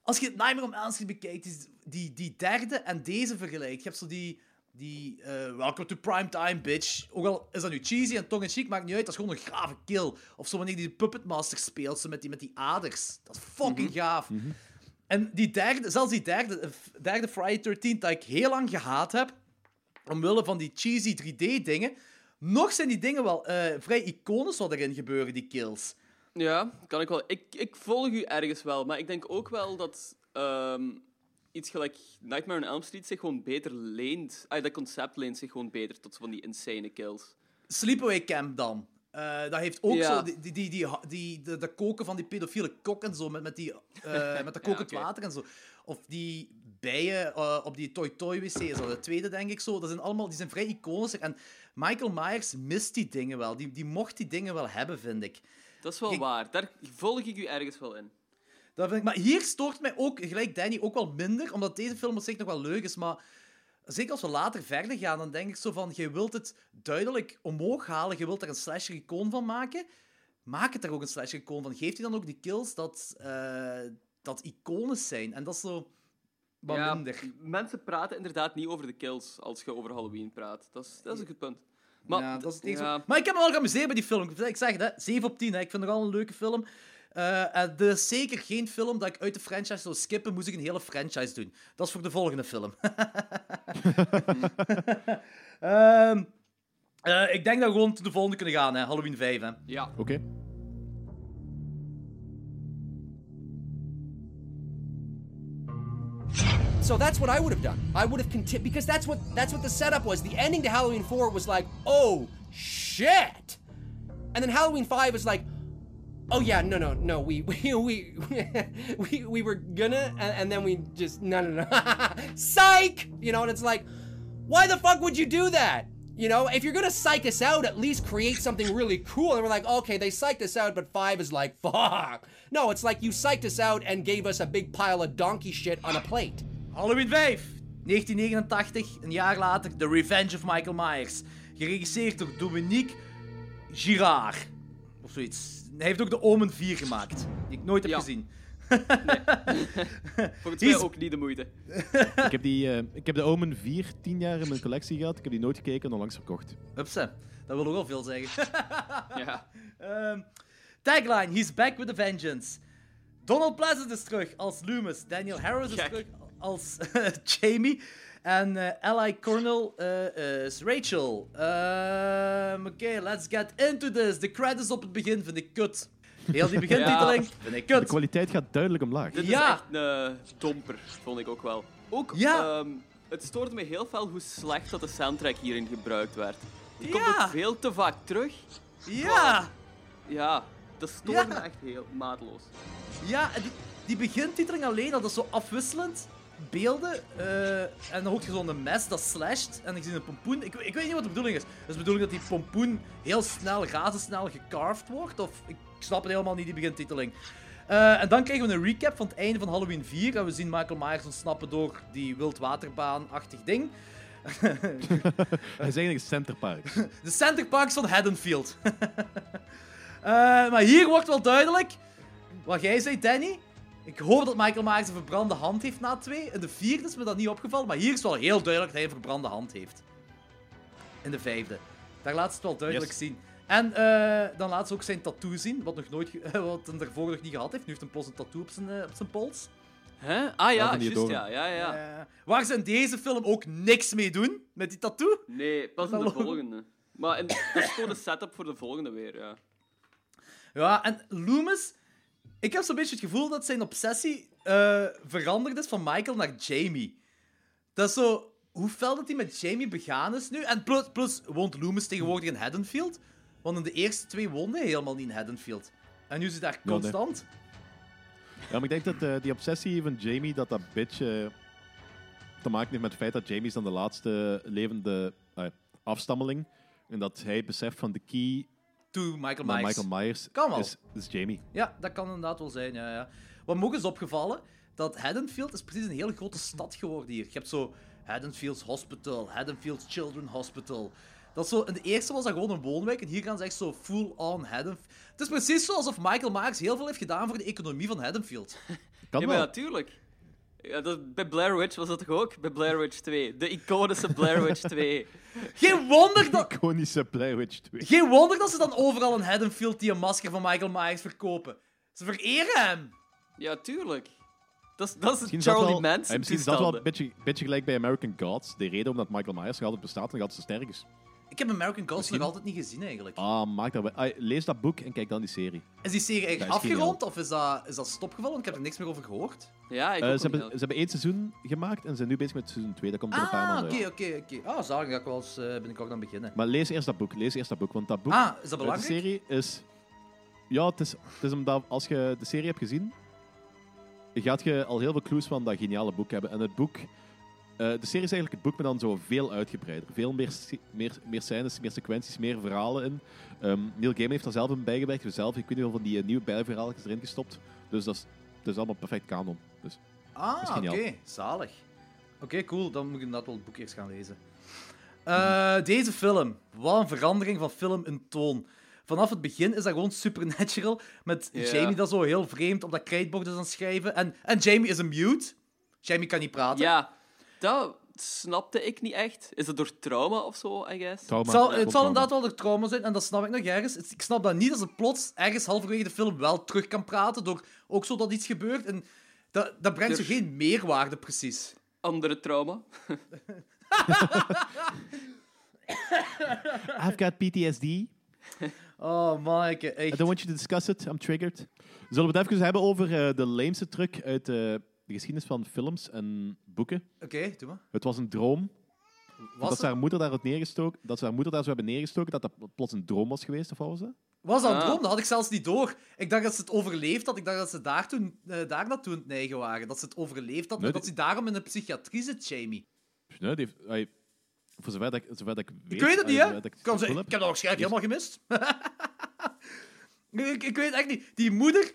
S7: Als je het Nightmare on Elm Street bekijkt, die, die, die derde en deze vergelijkt, je hebt zo die... die eh, Welcome to Primetime, bitch. Ook al is dat nu cheesy en tong-in-cheek, maakt niet uit. Dat is gewoon een gave kill. Of zo wanneer die Puppet Master speelt, zo met die, met die aders. Dat is fucking gaaf. En die derde, zelfs die derde, eh, derde Friday 13 dat ik heel lang gehaat heb, omwille van die cheesy 3D-dingen, nog zijn die dingen wel eh, vrij iconisch wat erin gebeuren, die kills.
S9: Ja, kan ik wel. Ik, ik volg u ergens wel, maar ik denk ook wel dat ehm, iets gelijk Nightmare on Elm Street zich gewoon beter leent. Ah, dat concept leent zich gewoon beter tot van die insane kills.
S7: Sleepaway Camp dan. Eh, dat heeft ook
S9: Ja.
S7: zo die, die, die, die, die- de, de koken van die pedofiele kok en zo, met, met, die, eh, met dat kokend water en zo. Of die bijen eh, op die Toy Toy wc, is dat de tweede, denk ik zo. Dat zijn allemaal, die zijn vrij iconisch. En Michael Myers mist die dingen wel. Die, die mocht die dingen wel hebben, vind ik.
S9: Dat is wel
S7: Kijk-
S9: waar. Daar volg ik u ergens wel in.
S7: Dat vind ik. Maar hier stoort mij ook, gelijk Danny, ook wel minder, omdat deze film op zich nog wel leuk is, maar zeker als we later verder gaan, dan denk ik zo van, je wilt het duidelijk omhoog halen, je wilt er een slasher-icoon van maken, maak het er ook een slasher-icoon van. Geef die dan ook die kills dat, eh, dat iconisch zijn. En dat is zo... wat
S9: ja,
S7: minder.
S9: Mensen praten inderdaad niet over de kills als je over Halloween praat. Dat is, dat is een goed punt. Maar,
S7: ja, dat is
S9: ja.
S7: maar ik heb me wel geamuseerd bij die film. Ik zeg het, hè, 7 op 10. Hè. Ik vind het al een leuke film. Eh, en er is zeker geen film dat ik uit de franchise zou skippen, moest ik een hele franchise doen. Dat is voor de volgende film. Ehm, eh, ik denk dat we gewoon de volgende kunnen gaan, hè. Halloween 5. Hè.
S9: Ja.
S12: Oké.
S14: So that's what I would have done. I would have continued because that's what that's what the setup was. The ending to Halloween 4 was like, "Oh shit." And then Halloween 5 is like, "Oh yeah, no no no, we we we we, we were gonna and, and then we just no no no. Psych! You know, and it's like, "Why the fuck would you do that?" You know, if you're gonna psych us out, at least create something really cool. And we're like, okay, they psyched us out, but five is like, fuck. No, it's like you psyched us out and gave us a big pile of donkey shit on a plate.
S7: Halloween 5, 1989, een jaar later, The Revenge of Michael Myers. Geregisseerd door Dominique Girard. Of zoiets. Hij heeft ook de Omen 4 gemaakt, die ik nooit heb
S9: Ja.
S7: gezien.
S9: Volgens
S7: Hier
S9: mij
S7: is-
S9: ook niet de moeite.
S12: ik, heb die, eh, ik heb de Omen 4 tien jaar in mijn collectie gehad. Ik heb die nooit gekeken en onlangs verkocht.
S7: Upsa, dat wil ook wel veel zeggen.
S9: ja.
S7: Ehm, tagline, he's back with a vengeance. Donald Pleasant is terug als Loomis. Daniel Harris is terug als eh, Jamie. En eh Ally Cornell eh, is Rachel. Ehm, Oké, let's get into this. De credits op het begin vind ik kut. Heel die begintiteling vind ik
S12: De
S7: kut.
S12: kwaliteit gaat duidelijk omlaag.
S9: Dit
S7: Ja.
S9: is echt een domper, vond ik ook wel. Ook,
S7: Ja.
S9: ehm, het stoorde me heel veel hoe slecht dat de soundtrack hierin gebruikt werd. Die komt ook veel te vaak terug.
S7: Ja!
S9: Ja, dat stoorde
S7: Ja.
S9: me echt heel maatloos.
S7: Ja, die, die begintiteling alleen, dat is zo afwisselend. Beelden. eh, en je zo'n mes dat slasht. En ik zie een pompoen. Ik, ik weet niet wat de bedoeling is. Is de bedoeling dat die pompoen heel snel, razendsnel gecarved wordt? Of ik snap het helemaal niet, die begintiteling. Eh, en dan krijgen we een recap van het einde van Halloween 4. En we zien Michael Myers ontsnappen door die wildwaterbaan-achtig ding.
S12: Hij is eigenlijk een centerpark.
S7: De Centerparks van Haddonfield. Eh, maar hier wordt wel duidelijk wat jij zei, Danny. Ik hoop dat Michael Myers een verbrande hand heeft na twee. In de vierde is me dat niet opgevallen, maar hier is wel heel duidelijk dat hij een verbrande hand heeft. In de vijfde. Daar laat ze het wel duidelijk
S12: Yes.
S7: zien. En eh, dan laat ze ook zijn tattoo zien, wat, nog nooit wat hij daarvoor nog niet gehad heeft. Nu heeft hij plots een tattoo op zijn, eh, op zijn pols.
S9: Hè? Ah ja, juist, ja, ja, ja.
S7: Eh, waar ze in deze film ook niks mee doen, met die tattoo.
S9: Nee, pas in de volgende. Maar in, dat is gewoon de setup voor de volgende weer, ja.
S7: Ja, en Loomis... Ik heb zo'n beetje het gevoel dat zijn obsessie eh, veranderd is van Michael naar Jamie. Dat is zo... Hoe fel dat hij met Jamie begaan is nu. En plus, plus woont Loomis tegenwoordig in Haddonfield. Want in de eerste twee woonde hij helemaal niet in Haddonfield. En nu is hij daar constant.
S12: Ja, maar ik denk dat eh, die obsessie van Jamie, dat dat beetje te maken heeft met het feit dat Jamie is dan de laatste levende eh, afstammeling. En dat hij beseft van de key
S7: To Michael
S12: naar
S7: Myers.
S12: Michael Myers
S7: Kan wel.
S12: is, is Jamie.
S7: Ja, dat kan inderdaad wel zijn, ja, ja. Wat me ook is opgevallen, dat Haddonfield is precies een hele grote stad geworden hier. Je hebt zo Haddonfields Hospital, Haddonfields Children Hospital. Dat is zo, in de eerste was dat gewoon een woonwijk, en hier gaan ze echt zo full-on Haddonfield. Het is precies zo alsof Michael Myers heel veel heeft gedaan voor de economie van Haddonfield.
S12: Kan
S9: ja,
S12: wel.
S9: maar natuurlijk. Ja, dat, bij Blair Witch was dat toch ook? Bij Blair Witch 2. De iconische Blair Witch 2.
S7: Geen wonder dat...
S12: Iconische Blair Witch 2.
S7: Geen wonder dat ze dan overal in Haddonfield die een masker van Michael Myers verkopen. Ze vereren hem.
S9: Ja, tuurlijk. Dat is, dat is
S12: Misschien is dat
S9: Charlie
S12: wel,
S9: Manson
S12: eh, misschien is dat wel een beetje, beetje gelijk bij American Gods. De reden omdat Michael Myers nog altijd bestaat en nog altijd zo sterk is.
S7: Ik heb American Gods
S12: Misschien-
S7: nog altijd niet gezien, eigenlijk.
S12: Ah, maak dat wel. Ah, lees dat boek en kijk dan die serie.
S7: Is die serie eigenlijk
S12: Dat
S7: afgerond, of is dat, is dat stopgevallen? Want ik heb er niks meer over gehoord.
S9: Ja, ik ook
S12: ze, hebben,
S9: niet.
S12: ze hebben één seizoen gemaakt en ze zijn nu bezig met seizoen 2. Dat komt er een paar
S7: Ah,
S12: maanden
S7: oké, oké, oké. Ah, zalig, ga ik wel eens eh, binnenkort aan beginnen.
S12: Maar lees eerst dat boek. Lees eerst dat boek, want dat boek...
S7: Ah, is dat belangrijk?
S12: De serie is... Ja, het is, het is omdat als je de serie hebt gezien, gaat je al heel veel clues van dat geniale boek hebben. En het boek... eh, de serie is eigenlijk het boek, maar dan zo veel uitgebreider. Veel meer, meer, meer scènes, meer sequenties, meer verhalen in. Ehm, Neil Gaiman heeft daar zelf in bijgewerkt. Dus zelf, ik weet niet van die eh, nieuwe bijverhalen erin gestopt. Dus dat is, dat is allemaal perfect kanon. Dus, dat is
S7: Ah, oké. Zalig. Oké, cool. Dan moet ik inderdaad wel het boek eerst gaan lezen. Eh, Deze film. Wat een verandering van film in toon. Vanaf het begin is dat gewoon supernatural. Met
S9: Ja.
S7: Jamie dat zo heel vreemd op dat krijtbord is aan het schrijven. En, en Jamie is een mute. Jamie kan niet praten.
S9: Ja, dat snapte ik niet echt. Is het door trauma of zo, I guess?
S7: Het zal, het zal inderdaad wel door trauma zijn, en dat snap ik nog ergens. Ik snap dat niet als ze plots ergens halverwege de film wel terug kan praten, door ook zo dat iets gebeurt. En dat, dat brengt zo
S9: Dus-
S7: geen meerwaarde, precies.
S9: Andere trauma.
S12: I've got PTSD.
S7: Oh, echt.
S12: I don't want you to discuss it. I'm triggered. Zullen we het even hebben over eh, de lameste truc uit eh, de geschiedenis van films en boeken?
S7: Oké, doe maar.
S12: Het was een droom.
S7: Was
S12: dat ze haar moeder daar had neergestoken, dat ze haar moeder daar zo hebben neergestoken, dat dat plots een droom was geweest, of wat was dat?
S7: Was dat een
S9: Ah.
S7: droom? Dat had ik zelfs niet door. Ik dacht dat ze het overleefd had. Ik dacht dat ze daar, toen, eh, daar naartoe aan het neigen waren. Dat ze het overleefd had.
S12: Nee,
S7: dat ze daarom in de psychiatrie zit, Jamie.
S12: Nee, die heeft, ai, voor zover dat, ik- zover dat ik weet...
S7: Ik weet het niet, hè?
S12: zover dat
S7: Kan
S12: het
S7: ze, ik heb dat waarschijnlijk
S12: Dus-
S7: helemaal gemist. ik, ik weet echt niet. Die moeder...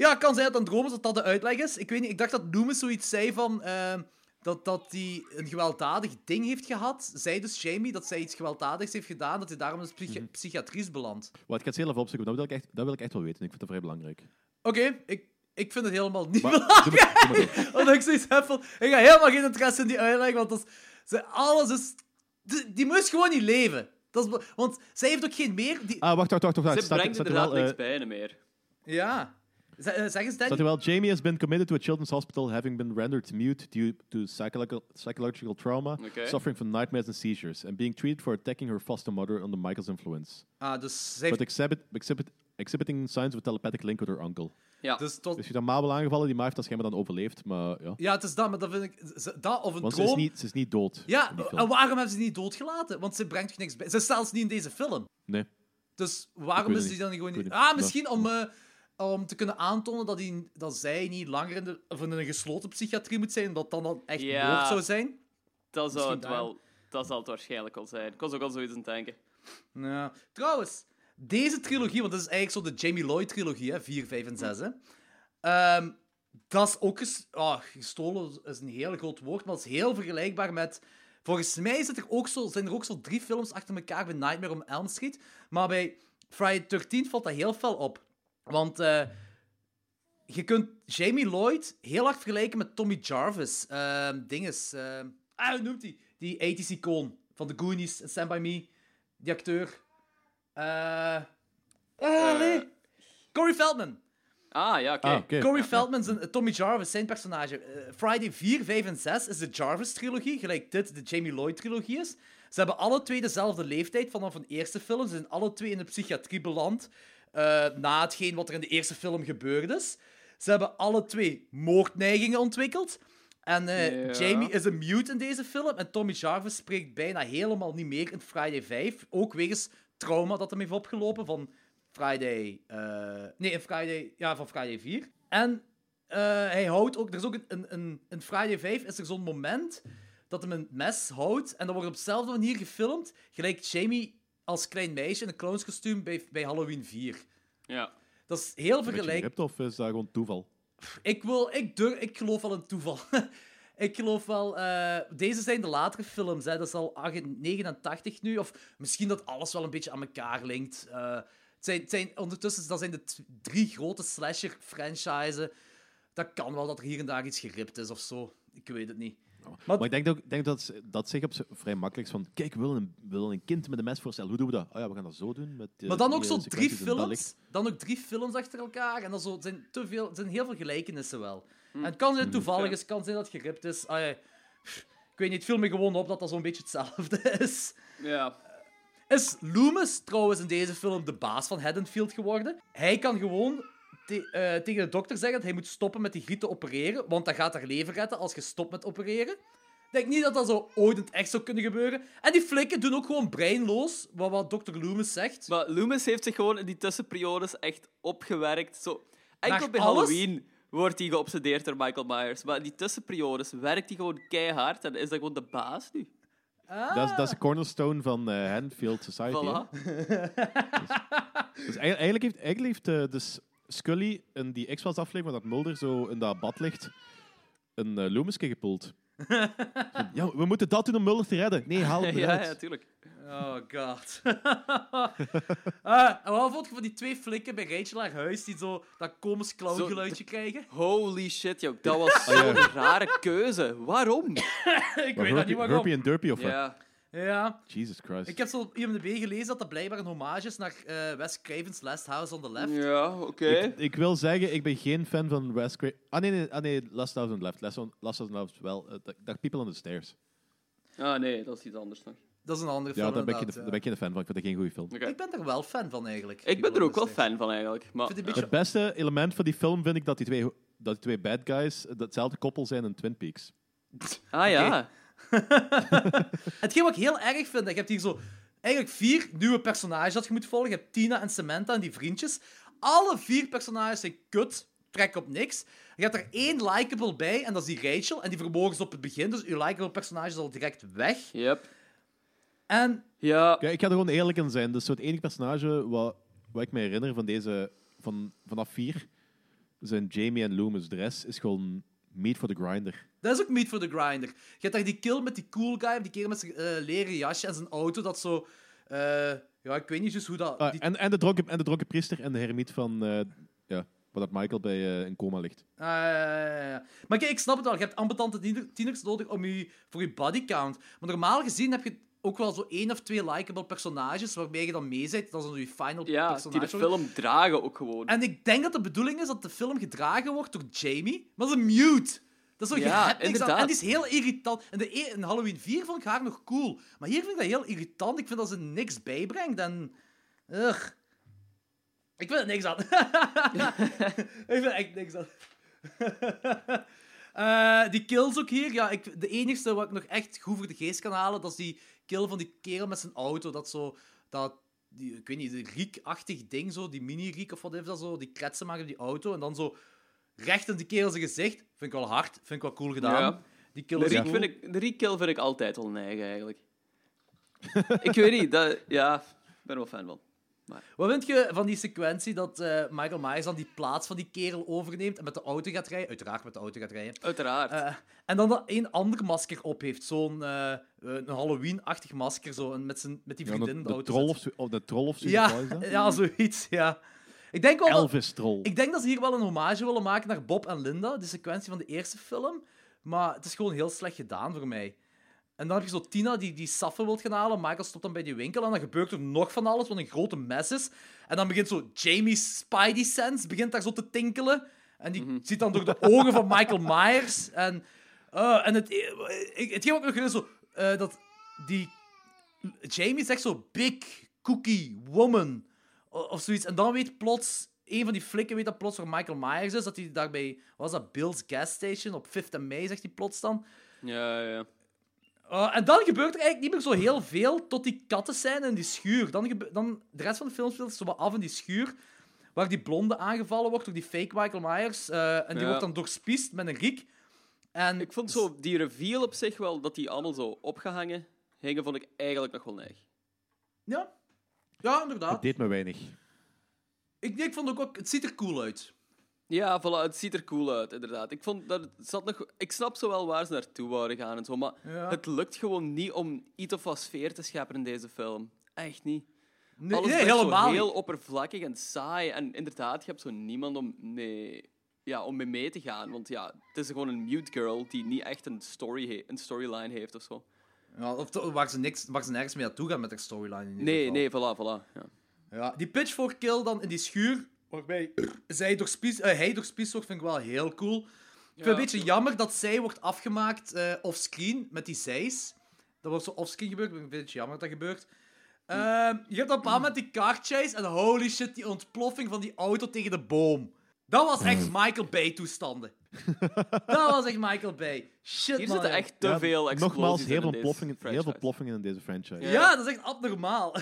S7: Ja, kan zij dat een droom is, dat dat de uitleg is? Ik weet niet. Ik dacht dat Loomis zoiets zei van... eh, dat, dat hij een gewelddadig ding heeft gehad. Zij dus, Jamie, dat zij iets gewelddadigs heeft gedaan. Dat hij daarom in de psychi-
S12: Mhm.
S7: psychiatrie is beland.
S12: Wat, ik ga het heel even opzoeken, dat wil, ik echt, dat wil ik echt wel weten. Ik vind dat vrij belangrijk.
S7: Oké, ik, ik vind het helemaal niet
S12: Maar,
S7: belangrijk.
S12: doe maar- doe maar
S7: Omdat ik zoiets heb van... Ik ga helemaal geen interesse in die uitleg, want dat is, ze, alles is... Die, die moest gewoon niet leven. Dat is, want zij heeft ook geen meer... Die,
S12: Ah, wacht, wacht, wacht. wacht.
S9: Ze brengt
S12: staat er
S9: inderdaad
S12: wel,
S9: niks
S12: eh,
S9: bij meer.
S7: Ja. Eh, zeg eens,
S12: er wel, Jamie has been committed to a children's hospital having been rendered mute due to psychological, psychological trauma, suffering from nightmares and seizures, and being treated for attacking her foster mother under Michael's influence.
S7: Ah, dus zij
S12: But
S7: heeft...
S12: exhibit, exhibit, exhibiting signs of a telepathic link with her uncle.
S9: Ja.
S7: Dus tot,
S12: Dus je dan Mabel aangevallen, die ma heeft dat schijnbaar dan overleefd, maar ja.
S7: ja, het is dat, maar dat vind ik... Dat of een
S12: Want ze is,
S7: droom...
S12: niet, ze is niet dood.
S7: Ja, en waarom hebben ze niet doodgelaten? Want ze brengt niks bij. Ze is zelfs niet in deze film.
S12: Nee.
S7: Dus waarom is die dan gewoon
S12: Ik
S7: niet... Ah, misschien om, eh, om te kunnen aantonen dat, die, dat zij niet langer in, de, of in een gesloten psychiatrie moet zijn, dat dan, dan echt
S9: Ja.
S7: moord zou zijn.
S9: Dat zou het wel... Dat zal het waarschijnlijk al zijn. Ik was ook al zoiets aan het denken.
S7: Ja. Trouwens, deze trilogie, want dat is eigenlijk zo de Jamie Lloyd-trilogie, hè, 4, 5 en 6. Hè. Ehm, dat is ook ges- ah, gestolen, is een heel groot woord, maar dat is heel vergelijkbaar met. Volgens mij zit er ook zo, zijn er ook zo drie films achter elkaar bij Nightmare on Elm Street. Maar bij Friday 13 valt dat heel fel op. Want eh, je kunt Jamie Lloyd heel hard vergelijken met Tommy Jarvis. Ehm dinges. ehm, ah, hoe noemt hij? Die 80s icoon van The Goonies en Stand By Me. Die acteur. Eh. ah, nee. Corey Feldman.
S9: Ah, ja, oké.
S12: Ah, oké.
S7: Corey
S12: Ja,
S7: Feldman, zijn, Tommy Jarvis, zijn personage. Friday 4, 5 en 6 is de Jarvis-trilogie, gelijk dit de Jamie Lloyd-trilogie is. Ze hebben alle twee dezelfde leeftijd vanaf een eerste film. Ze zijn alle twee in de psychiatrie beland eh, na hetgeen wat er in de eerste film gebeurd is. Ze hebben alle twee moordneigingen ontwikkeld. En eh,
S9: Ja.
S7: Jamie is een mute in deze film. En Tommy Jarvis spreekt bijna helemaal niet meer in Friday 5. Ook wegens trauma dat hem heeft opgelopen van Friday... eh, nee, in Friday... Ja, van Friday 4. En hij houdt ook... Er is ook een, een, een, in Friday 5 is er zo'n moment dat hem een mes houdt. En dat wordt op dezelfde manier gefilmd. Gelijk Jamie als klein meisje in een clownskostuum bij, bij Halloween 4.
S9: Ja.
S7: Dat is heel vergelijkbaar.
S12: of is dat gewoon toeval?
S7: Ik, wil, ik, durf, ik geloof wel in toeval. ik geloof wel... eh, deze zijn de latere films. Hè. Dat is al 89 nu. Of misschien dat alles wel een beetje aan elkaar linkt. Eh, het zijn, het zijn, ondertussen dat zijn de drie grote slasher-franchises. Dat kan wel dat er hier en daar iets geript is of zo. Ik weet het niet.
S12: Maar, ik denk, ook, denk dat dat zich op vrij makkelijk is van... Kijk, we willen een, we willen een kind met een mes voorstellen. Hoe doen we dat? Oh ja, we gaan dat zo doen. Met, eh,
S7: Maar dan ook
S12: eh,
S7: zo drie films. Dan ook drie films achter elkaar. En dan zo, het zijn, te veel, zijn heel veel gelijkenissen wel.
S9: Hm.
S7: En het kan zijn
S12: Mhm.
S7: toevallig is, het kan zijn dat het geript is. Ah, ja. Ik weet niet, het viel me gewoon op dat dat zo'n beetje hetzelfde is.
S9: Ja.
S7: Is Loomis trouwens in deze film de baas van Haddonfield geworden? Hij kan gewoon te- eh, tegen de dokter zeggen dat hij moet stoppen met die griet te opereren, want dat gaat haar leven redden als je stopt met opereren. Ik denk niet dat dat zo ooit in het echt zou kunnen gebeuren. En die flikken doen ook gewoon breinloos, wat, wat dokter Loomis zegt.
S9: Maar Loomis heeft zich gewoon in die tussenperiodes echt opgewerkt. Zo, enkel
S7: Naar
S9: bij
S7: alles?
S9: Halloween wordt hij geobsedeerd door Michael Myers. Maar in die tussenperiodes werkt hij gewoon keihard en is dat gewoon de baas nu.
S12: Dat, is, dat is de cornerstone van eh Haddonfield Society.
S9: Voilà.
S12: Dus eigenlijk, eigenlijk heeft, eigenlijk heeft eh, dus Scully in die X-Files aflevering, waar dat Mulder zo in dat bad ligt, een uh, Loomiske gepoeld. Ja, we moeten dat doen om Mulder te redden. Nee, haal het
S9: ja, ja, tuurlijk.
S7: Oh god. Ah, en wat vond je van die twee flikken bij Rachel haar huis die zo dat komisch clowngeluidje krijgen?
S9: Holy shit, joh. Dat was
S12: Ah, ja.
S9: zo'n rare keuze. Waarom?
S7: ik
S12: Maar
S7: weet dat niet waarom.
S12: Herpy en Derpy of wat?
S9: Ja.
S7: Ja.
S12: Jesus Christ.
S7: Ik heb zo op IMDb gelezen dat dat blijkbaar een hommage is naar eh, Wes Craven's Last House on the Left.
S9: Ja, oké.
S12: Ik, ik wil zeggen, ik ben geen fan van Wes Craven. Ah nee, nee, ah, nee Last House on the Left. Last, on, Last House on the Left wel. Uh, People on the Stairs.
S9: Ah, nee, dat is iets anders nog.
S7: Dat is een andere
S12: Ja,
S7: film.
S12: daar ben, ik, daar ben ik geen fan van. Ik vind dat geen goede film.
S7: Ik ben er wel fan van eigenlijk.
S9: Ik ben er ook wel fan van, eigenlijk. Maar,
S7: vind het.
S12: Het beste element van die film vind ik dat die twee, dat die twee bad guys hetzelfde koppel zijn in Twin Peaks.
S9: Ah ja.
S7: Hetgeen wat ik heel erg vind, je hebt hier zo eigenlijk vier nieuwe personages dat je moet volgen. Je hebt Tina en Samantha en die vriendjes. Alle vier personages zijn kut, trek op niks. Je hebt er één likable bij, en dat is die Rachel. En die vermogen ze op het begin, dus je likable personage is al direct weg.
S9: Yep.
S7: En
S9: Ja.
S12: Ja, ik ga er gewoon eerlijk in zijn. Dus zo het enige personage wat, wat ik me herinner van deze, van, vanaf vier zijn Jamie en Loomis. De rest is gewoon meat for the grinder.
S7: dat is ook meat for the grinder. Je hebt daar die kill met die cool guy, die kerel met zijn eh, leren jasje en zijn auto, dat zo... eh, ja, ik weet niet juist hoe dat...
S12: Ah,
S7: die-
S12: en, en, de dronken, en de dronken priester en de hermiet van eh, ja, waar dat Michael bij in coma ligt.
S7: Ah, ja, ja, ja. Maar kijk, ik snap het wel. Je hebt ambetante tiener- tieners nodig om je, voor je body count. Maar normaal gezien heb je ook wel zo één of twee likable personages waarmee je dan mee zit. Dat is dan je final
S9: Ja,
S7: personage.
S9: die de film dragen ook gewoon.
S7: En ik denk dat de bedoeling is dat de film gedragen wordt door Jamie. Maar dat is een mute. Dat is zo, je
S9: Ja,
S7: hebt niks aan.
S9: inderdaad.
S7: En die is heel irritant. En de e- in Halloween 4 vond ik haar nog cool. Maar hier vind ik dat heel irritant. Ik vind dat ze niks bijbrengt. En... Ugh. Ik vind er niks aan. ik vind er echt niks aan. Eh, die kills ook hier. Ja, ik, de enigste wat ik nog echt goed voor de geest kan halen, dat is die kill van die kerel met zijn auto. Dat zo... Dat, die, ik weet niet, riek-achtig ding zo, die mini-riek of wat is dat zo, die kletsen maken op die auto en dan zo recht in die kerel zijn gezicht. Vind ik wel hard, vind ik wel cool gedaan.
S9: Ja.
S7: Die kill
S9: De Riek
S7: cool.
S9: vind ik, de Riek kill vind ik altijd wel neig, eigenlijk. ik weet niet, dat, ja, ik ben er wel fan van. Maar,
S7: Wat vind je van die sequentie dat eh, Michael Myers dan die plaats van die kerel overneemt en met de auto gaat rijden? Uiteraard met de auto gaat rijden.
S9: uiteraard.
S7: Eh, en dan dat een ander masker op heeft. Zo'n eh, een Halloween-achtig masker. Zo, en met, zijn, met die
S12: Ja,
S7: vriendin
S12: de,
S7: de
S12: de, troll of, zo- of de troll of zo.
S7: Ja,
S12: dat?
S7: ja, zoiets, ja. Ik denk wel dat-
S12: Elvis troll.
S7: Ik denk dat ze hier wel een hommage willen maken naar Bob en Linda, de sequentie van de eerste film. Maar het is gewoon heel slecht gedaan voor mij. En dan heb je zo Tina die, die saffen wilt gaan halen. Michael stopt dan bij die winkel en dan gebeurt er nog van alles, wat een grote mes is. En dan begint zo Jamie's Spidey Sense begint daar zo te tinkelen. En die ziet dan door de ogen van Michael Myers. En, eh, en het, ik- hetgeen wat ik nog is zo, eh, dat die Jamie zegt zo big cookie woman of zoiets. En dan weet plots, een van die flikken weet dat plots waar Michael Myers is. Dat hij daarbij, was dat, Bill's Gas Station op 5th en May, zegt hij plots dan.
S9: ja, ja.
S7: Uh, en dan gebeurt er eigenlijk niet meer zo heel veel tot die katten zijn in die schuur. Dan, gebe- dan de rest van de film speelt zo wat af in die schuur. Waar die blonde aangevallen wordt door die fake Michael Myers. eh, en die
S9: Ja.
S7: wordt dan doorspiest met een riek. En
S9: Ik vond zo die reveal op zich wel, dat die allemaal zo opgehangen hingen, vond ik eigenlijk nog wel neig.
S7: Ja, ja
S12: Het
S7: inderdaad.
S12: deed me weinig.
S7: Ik, ik vond ook, ook, het ziet er cool uit.
S9: Ja, voilà, het ziet er cool uit, inderdaad. Ik, vond dat zat nog, ik snap zo wel waar ze naartoe wouden gaan en zo, maar
S7: Ja.
S9: het lukt gewoon niet om iets of wat sfeer te scheppen in deze film. Echt niet.
S7: Nee,
S9: Alles
S7: nee,
S9: blijft zo
S7: helemaal
S9: heel
S7: niet.
S9: oppervlakkig en saai. En inderdaad, je hebt zo niemand om mee, ja, om mee mee te gaan. Want ja, het is gewoon een mute girl die niet echt een, story he- een storyline heeft of zo.
S7: Ja, of waar, ze niks, waar ze nergens mee naartoe gaan met haar storyline. In
S9: Nee,
S7: geval.
S9: nee, voilà, voilà. Ja.
S7: Ja, die pitchfork kill dan in die schuur, waarbij zij door spies, eh, hij door spies wordt, vind ik wel heel cool. Ik vind het een beetje jammer dat zij wordt afgemaakt eh offscreen met die zijs. Dat wordt zo offscreen gebeurd, ik vind het een beetje jammer dat dat gebeurt. Ehm, je hebt op een bepaald moment die car chase en holy shit, die ontploffing van die auto tegen de boom. Dat was echt Michael Bay toestanden. dat was echt Michael Bay. Shit,
S9: Hier
S7: man.
S9: zitten echt te
S12: Ja,
S9: veel explosies
S12: Nogmaals, heel
S9: in
S12: veel,
S9: deze
S12: ploffingen, heel veel ploffingen in deze franchise.
S9: Ja.
S7: Ja, dat is echt abnormaal.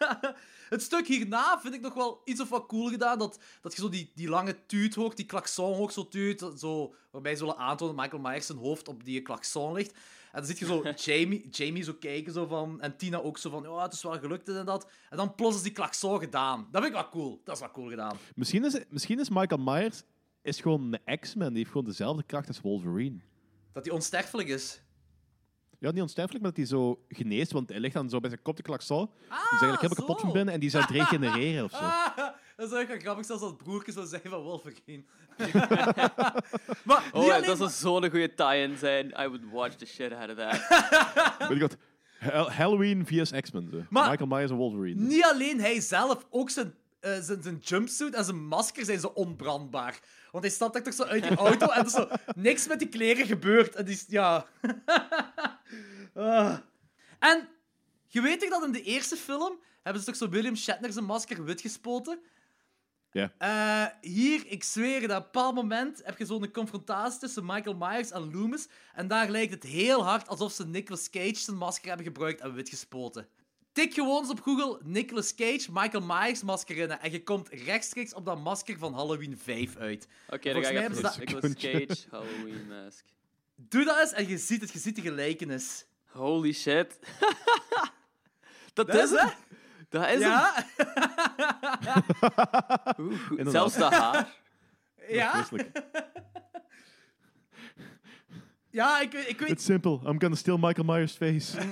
S7: het stuk hierna vind ik nog wel iets of wat cool gedaan. Dat, dat je zo die, die lange tuut hoort, die klakson ook zo tuut. Zo, waarbij ze willen aantonen dat Michael Myers zijn hoofd op die klakson ligt. En dan zit je zo Jamie, Jamie zo kijken zo van, en Tina ook zo van, ja, het is wel gelukt en dat. En dan plots is die klakson gedaan. Dat vind ik wel cool. Dat is wel cool gedaan.
S12: Misschien, is, misschien is Michael Myers is gewoon een X-Men. Die heeft gewoon dezelfde kracht als Wolverine.
S7: Dat hij onsterfelijk is.
S12: Ja, niet onsterfelijk, maar dat hij zo geneest, want hij ligt dan zo bij zijn kop de klakson. die is eigenlijk helemaal
S7: zo.
S12: kapot van binnen en die aan het regenereren of zo.
S7: Ah, dat is eigenlijk grappig, zelfs als broertje zou zijn van Wolverine. maar
S9: Oh, ja,
S7: alleen
S9: dat zou zo'n goede tie-in zijn. I would watch the shit out of that.
S12: Weet je wat? Ha- Halloween vs X-Men. Michael Myers en Wolverine.
S7: Niet alleen hij zelf, ook zijn, eh, zijn, zijn jumpsuit en zijn masker zijn zo onbrandbaar. Want hij stapt echt toch zo uit die auto en er is zo niks met die kleren gebeurt. En die is, ja... Ah. En je weet toch dat in de eerste film hebben ze toch zo William Shatner zijn masker wit gespoten?
S12: Ja.
S7: Eh, hier, ik zweer dat op een bepaald moment heb je zo'n confrontatie tussen Michael Myers en Loomis. En daar lijkt het heel hard alsof ze Nicolas Cage zijn masker hebben gebruikt en wit gespoten. Tik gewoon eens op Google Nicolas Cage, Michael Myers masker in en je komt rechtstreeks op dat masker van Halloween 5 uit.
S9: Oké, dan ga ik even
S7: ze
S9: Nicolas
S7: dat-
S9: Cage, Halloween mask.
S7: Doe dat eens en je ziet het, je ziet de gelijkenis.
S9: Holy shit. dat,
S7: Dat
S9: is het. Dat is
S7: Ja?
S9: het. Oeh, zelfs de haar.
S7: Ja? Ja, ik, weet- ik weet...
S12: It's simple. I'm gonna steal Michael Myers' face.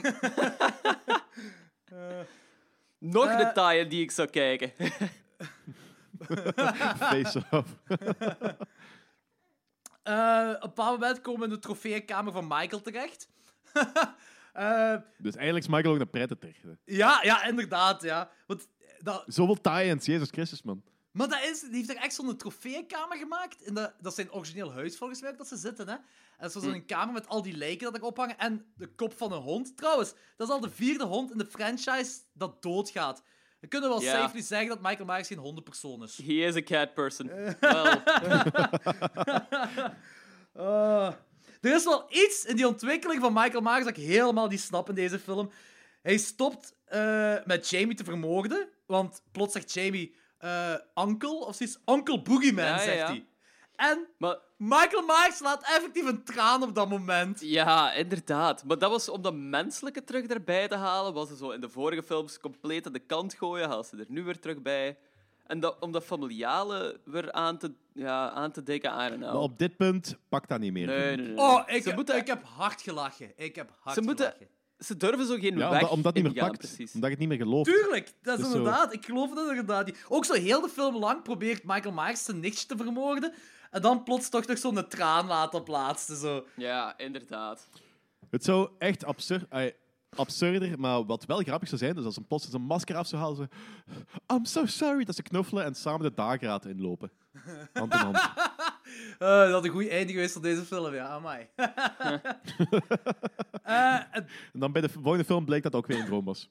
S9: Nog
S7: Eh.
S9: een tie-in die ik zou kijken.
S12: face off.
S7: Eh, op een bepaald moment komen we in de trofeeënkamer van Michael terecht. Eh,
S12: Dus eigenlijk is Michael ook een predator.
S7: ja, ja, inderdaad, ja. Want dat,
S12: Zoveel tie-ins, Jezus Christus, man.
S7: Maar dat is, die heeft er echt zo'n trofeeënkamer gemaakt. In de, dat is zijn origineel huis, volgens mij, dat ze zitten, hè. En zo zo'n kamer met al die lijken dat er ophangen. En de kop van een hond. Trouwens, dat is al de vierde hond in de franchise dat doodgaat. We kunnen wel safely zeggen dat Michael Myers geen hondenpersoon is.
S9: He is a cat person. Wel,
S7: Ah. er is wel iets in die ontwikkeling van Michael Myers dat ik helemaal niet snap in deze film. Hij stopt eh, met Jamie te vermoorden, want plots zegt Jamie eh Uncle of zoiets. Uncle Boogeyman,
S9: Ja,
S7: zegt
S9: ja.
S7: hij. En
S9: maar
S7: Michael Myers laat effectief een traan op dat moment.
S9: ja, inderdaad. Maar dat was om dat menselijke terug erbij te halen. Was ze zo in de vorige films compleet aan de kant gooien. Haal ze er nu weer terug bij. En dat, om dat familiale weer aan te, ja, aan te don't know.
S12: Maar op dit punt pakt dat niet meer.
S9: Nee, nee,
S12: ik.
S9: nee.
S7: Oh, ik,
S9: Ze moeten-
S7: ik heb hard gelachen. Ik heb hard
S9: Ze moeten-
S7: gelachen.
S9: Ze durven zo geen
S12: Ja,
S9: weg
S12: omdat, omdat het niet meer pakt.
S9: precies.
S12: Omdat je het niet meer gelooft.
S7: Tuurlijk, dat is
S12: Dus zo-
S7: inderdaad. Ik geloof dat inderdaad niet. Ook zo heel de film lang probeert Michael Myers zijn nichtje te vermoorden. En dan plots toch nog zo'n traan laten op laatste. Zo.
S9: Ja, inderdaad.
S12: Het zou echt absurd... absurder, maar wat wel grappig zou zijn, dus als een plots zijn masker af zou halen, zo... I'm so sorry, dat ze knuffelen en samen de dageraad inlopen. Hand in hand.
S7: Eh, dat had een goed einde geweest van deze film, ja, amai. Eh, en-
S12: En dan bij de volgende film bleek dat ook weer een droom was.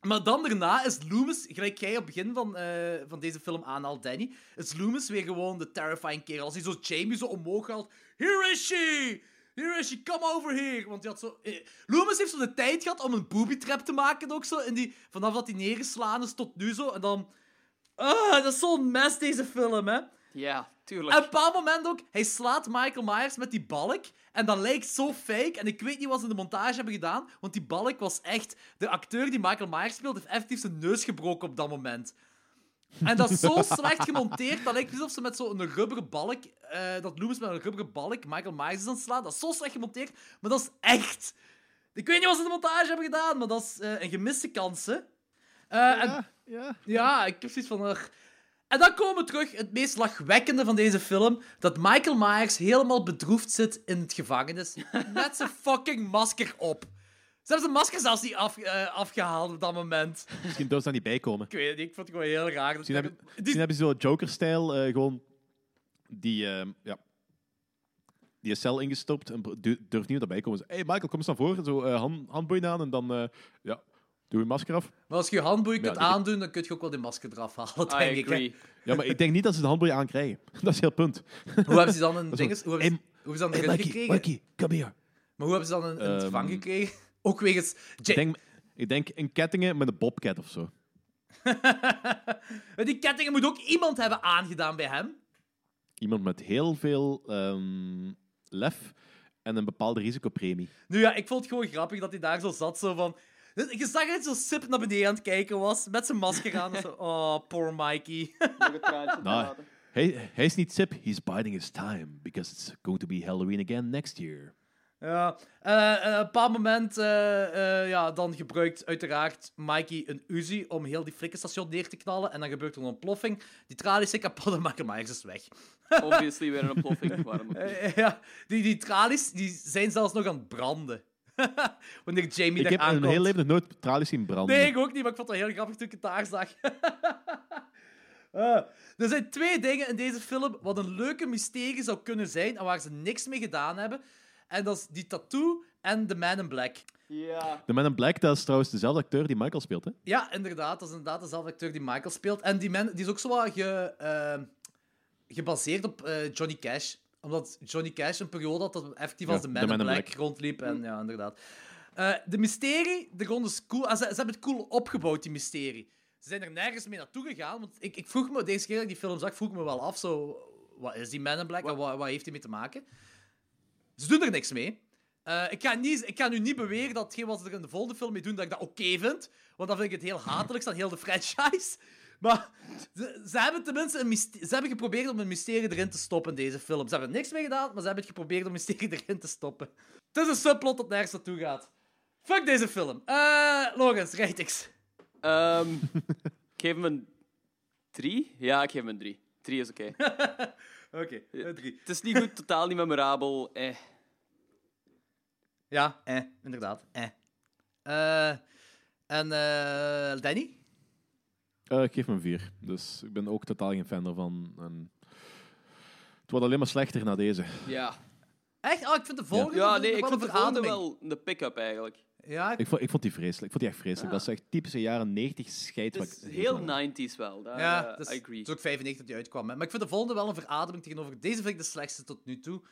S7: maar dan daarna is Loomis, gelijk jij op het begin van, eh, van deze film aanhaalt, Danny, is Loomis weer gewoon de terrifying kerel. Als hij zo Jamie zo omhoog haalt, Here is she! Here is she, come over here! Want hij had zo... eh, Loomis heeft zo de tijd gehad om een booby trap te maken ook zo, in die, vanaf dat hij neergeslaan is tot nu zo, en dan... Ah, dat is zo'n mes, deze film, hè.
S9: Ja, tuurlijk.
S7: En op een bepaald moment ook, hij slaat Michael Myers met die balk. En dat lijkt zo fake. En ik weet niet wat ze in de montage hebben gedaan. Want die balk was echt... De acteur die Michael Myers speelt, heeft effectief zijn neus gebroken op dat moment. En dat is zo slecht gemonteerd. Dat lijkt alsof ze met zo'n rubberen balk... eh, dat Loomis met een rubberen balk Michael Myers is aan het slaan. Dat is zo slecht gemonteerd. Maar dat is echt... Ik weet niet wat ze in de montage hebben gedaan. Maar dat is eh, een gemiste kans, hè. Eh, en-
S12: ja.
S7: ja, ik heb zoiets van... En dan komen we terug, het meest lachwekkende van deze film, dat Michael Myers helemaal bedroefd zit in het gevangenis, met zijn fucking masker op. Ze hebben zijn masker zelfs niet af, eh, afgehaald op dat moment.
S12: Misschien zou ze daar niet bij komen.
S7: Ik weet het niet, ik vond het gewoon heel raar.
S12: Misschien hebben, misschien hebben ze zo Joker-stijl eh, gewoon die, ehm, ja, die een cel ingestopt en du- durft niet erbij komen. Hé hey Michael, kom eens naar voren. Zo eh, hand, handboeien aan en dan eh, ja, doe je masker af.
S7: Maar als je je handboei kunt aandoen, dan kun je ook wel die masker eraf halen,
S9: I
S7: denk ik. hè.
S9: agree.
S12: Ja, maar ik denk niet dat ze de handboeien aankrijgen. Dat is heel punt.
S7: Hoe hebben ze dan een dinges, hoe hebben ze,
S12: hey,
S7: hoe hebben ze dan
S12: hey,
S7: erin
S12: Mikey,
S7: gekregen?
S12: Mikey, come here.
S7: Maar hoe hebben ze dan in het
S12: Ehm,
S7: vang gekregen? Ook wegens...
S12: Ik denk, ik denk een kettingen met een bobcat of zo.
S7: Die kettingen moet ook iemand hebben aangedaan bij hem.
S12: Iemand met heel veel ehm, lef en een bepaalde risicopremie.
S7: Nu ja, ik vond het gewoon grappig dat hij daar zo zat, zo van... Je zag hij zo sip naar beneden aan het kijken was, met zijn masker aan. Zo, oh, poor Mikey.
S12: Nou, hij, hij is niet sip, he's biding his time, because it's going to be Halloween again next year.
S7: Ja, eh, eh, op een bepaald moment eh, ja, dan gebruikt uiteraard Mikey een Uzi om heel die flikkenstation neer te knallen. En dan gebeurt er een ontploffing. Die tralies zijn kapot en Michael Myers is weg.
S9: Obviously weer een ontploffing. Waarom
S7: ja, die, die tralies die zijn zelfs nog aan het branden. Wanneer Jamie
S12: Ik
S7: daar
S12: heb in
S7: aankomt.
S12: mijn hele leven nog nooit tralies zien branden.
S7: Nee, ik ook niet, maar ik vond dat heel grappig toen ik het daar zag. Eh, er zijn twee dingen in deze film wat een leuke mysterie zou kunnen zijn en waar ze niks mee gedaan hebben. En dat is die tattoo en de Man in Black.
S9: Ja.
S12: De Man in Black, dat is trouwens dezelfde acteur die Michael speelt, hè?
S7: Ja, inderdaad. Dat is inderdaad dezelfde acteur die Michael speelt. En die, man, die is ook zo wat ge, eh, gebaseerd op eh, Johnny Cash. Omdat Johnny Cash een periode had dat hij effectief
S12: Ja,
S7: als de Man,
S12: de
S7: in
S12: Man in
S7: Black,
S12: Black.
S7: rondliep. En ja, inderdaad. Eh, de mysterie, de grond is cool. Ah, ze, ze hebben het cool opgebouwd, die mysterie. Ze zijn er nergens mee naartoe gegaan. Want ik, ik vroeg me, deze keer dat ik die film zag, vroeg ik me wel af. Zo, wat is die Man in Black en wat, wat heeft hij mee te maken? Ze doen er niks mee. Eh, ik, ga niet, ik ga nu niet beweren dat hetgeen wat ze er in de volgende film mee doen, dat ik dat oké vind. Want dan vind ik het heel hatelijk aan heel de franchise. Maar ze, ze hebben tenminste een myste- ze hebben geprobeerd om een mysterie erin te stoppen in deze film. Ze hebben er niks mee gedaan, maar ze hebben het geprobeerd om een mysterie erin te stoppen. Het is een subplot dat nergens naartoe gaat. Fuck deze film. Eh Logans, ratings.
S9: Ehm, ik geef hem een drie. Ja, ik geef hem een drie. Drie is oké.
S7: Oké, een drie.
S9: Het is niet goed, totaal niet memorabel. Eh.
S7: Ja, eh, inderdaad. Eh. Eh, en eh, Danny?
S12: Eh, ik geef hem een 4. Dus ik ben ook totaal geen fan ervan. En het wordt alleen maar slechter na deze.
S9: Ja.
S7: Echt? Oh, ik vind de volgende
S9: Ja,
S7: wel
S9: nee, ik
S7: een
S9: vond de volgende wel de pick-up eigenlijk.
S7: Ja, ik-
S12: Ik vond, ik vond die vreselijk. Ik vond die echt vreselijk. Dat is echt typische jaren 90 scheid.
S9: Het is
S12: ik-
S9: heel 90s wel. Daar,
S7: Ja,
S9: eh,
S7: is,
S9: I agree.
S7: het is ook 95 dat die uitkwam. hè. Maar ik vind de volgende wel een verademing tegenover... Deze vind ik de slechtste tot nu toe.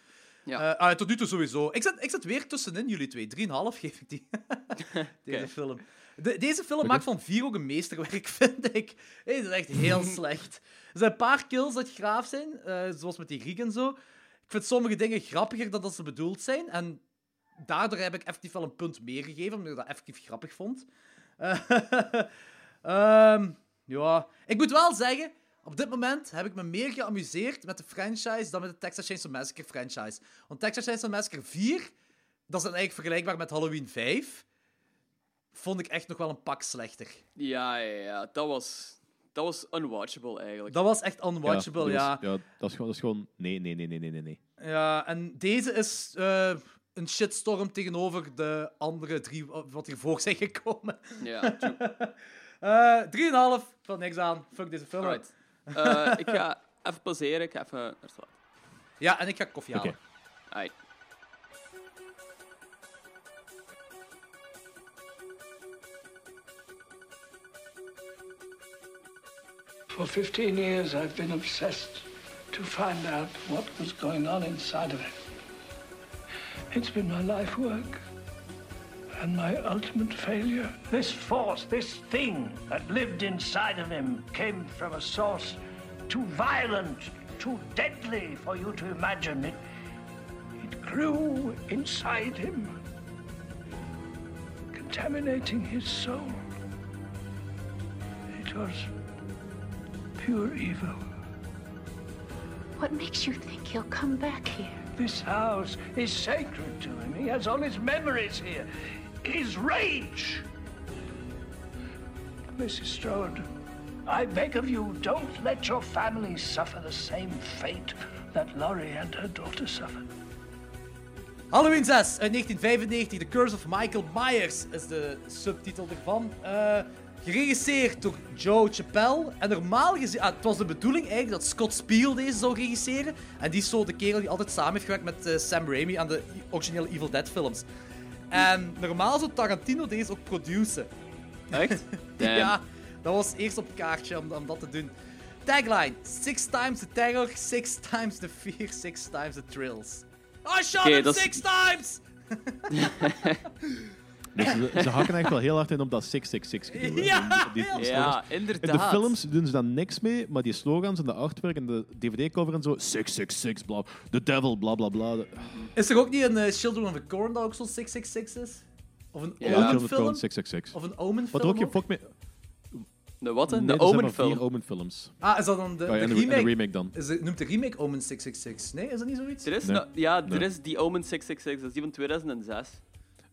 S9: Ja.
S7: Eh, ah, tot nu toe sowieso. Ik zit, ik zit weer tussenin jullie twee. 3,5 geef ik die. deze film. De- deze film maakt van 4 ook een meesterwerk, vind ik. Hey, dat is echt heel slecht. Er zijn een paar kills dat graaf zijn, eh, zoals met die Griek en zo. Ik vind sommige dingen grappiger dan dat ze bedoeld zijn. En daardoor heb ik effectief wel een punt meer gegeven, omdat ik dat effectief grappig vond. Eh, ehm, ja, ik moet wel zeggen, op dit moment heb ik me meer geamuseerd met de franchise dan met de Texas Chainsaw Massacre franchise. Want Texas Chainsaw Massacre 4, dat is dan eigenlijk vergelijkbaar met Halloween 5, vond ik echt nog wel een pak slechter.
S9: Ja, ja, ja. Dat was, dat was unwatchable eigenlijk.
S7: Dat was echt unwatchable,
S12: dat
S7: ja.
S12: was- ja, dat is, gewoon, dat is gewoon... Nee, nee, nee, nee, nee, nee, nee.
S7: Ja, en deze is eh, een shitstorm tegenover de andere drie wat hiervoor zijn gekomen.
S9: Ja, true.
S7: Eh 3,5 van niks aan. Fuck deze film.
S9: Alright. Eh, ik ga even pauzeren. Ik ga even naar het.
S7: Ja, en ik ga koffie halen.
S12: Oké.
S15: For 15 years, I've been obsessed to find out what was going on inside of him. It's been my life work and my ultimate failure.
S10: This force, this thing that lived inside of him, came from a source too violent, too deadly for you to imagine. It,
S15: It grew inside him, contaminating his soul. It was pure evil.
S16: What makes you think he'll come back here?
S15: This house is sacred to him. He has all his memories here, his rage. Mrs. Strode,
S10: I beg of you, don't let your family suffer the same fate that Laurie and her daughter suffered.
S7: Halloween 6 uit 1995, The Curse of Michael Myers is de subtitel ervan. Eh, geregisseerd door Joe Chappelle. En normaal gezien, ah, het was de bedoeling eigenlijk dat Scott Spiegel deze zou regisseren. En die is zo de kerel die altijd samen heeft gewerkt met eh, Sam Raimi aan de originele Evil Dead films. En normaal zou Tarantino deze ook produceren.
S9: Echt?
S7: Ja, dat was eerst op kaartje om, om dat te doen. Tagline: Six times the terror, six times the fear, six times the thrills. I shot him six times!
S12: Dus ze, ze hakken echt wel heel hard in op dat 666 gedoe. hè.
S7: Ja,
S12: Die- die
S7: heel
S12: slogans.
S9: Ja,
S12: In de films doen ze daar niks mee, maar die slogans en de artwork en de DVD-cover en zo, 666, bla, the devil, bla bla bla.
S7: Is er ook niet een eh, Children of the Corn dat ook zo'n 666 is? Of een
S12: Ja,
S7: Omen
S12: Children of
S7: film?
S12: Corn 666.
S7: Of een Omen
S12: Wat
S7: film
S12: ook geen fok mee...
S9: De wat? hè?
S12: Nee,
S9: de
S12: er zijn
S9: Omen
S12: maar vier
S9: film.
S12: Omen films.
S7: Ah, is dat dan de,
S12: ja,
S7: de
S12: en de- en de
S7: remake?
S12: remake dan.
S7: Is het, noemt de remake Omen 666? Nee, is dat niet zoiets?
S9: Er is,
S12: Nee.
S9: nou- ja, er
S12: Nee.
S9: is die Omen 666, dat is die van 2006.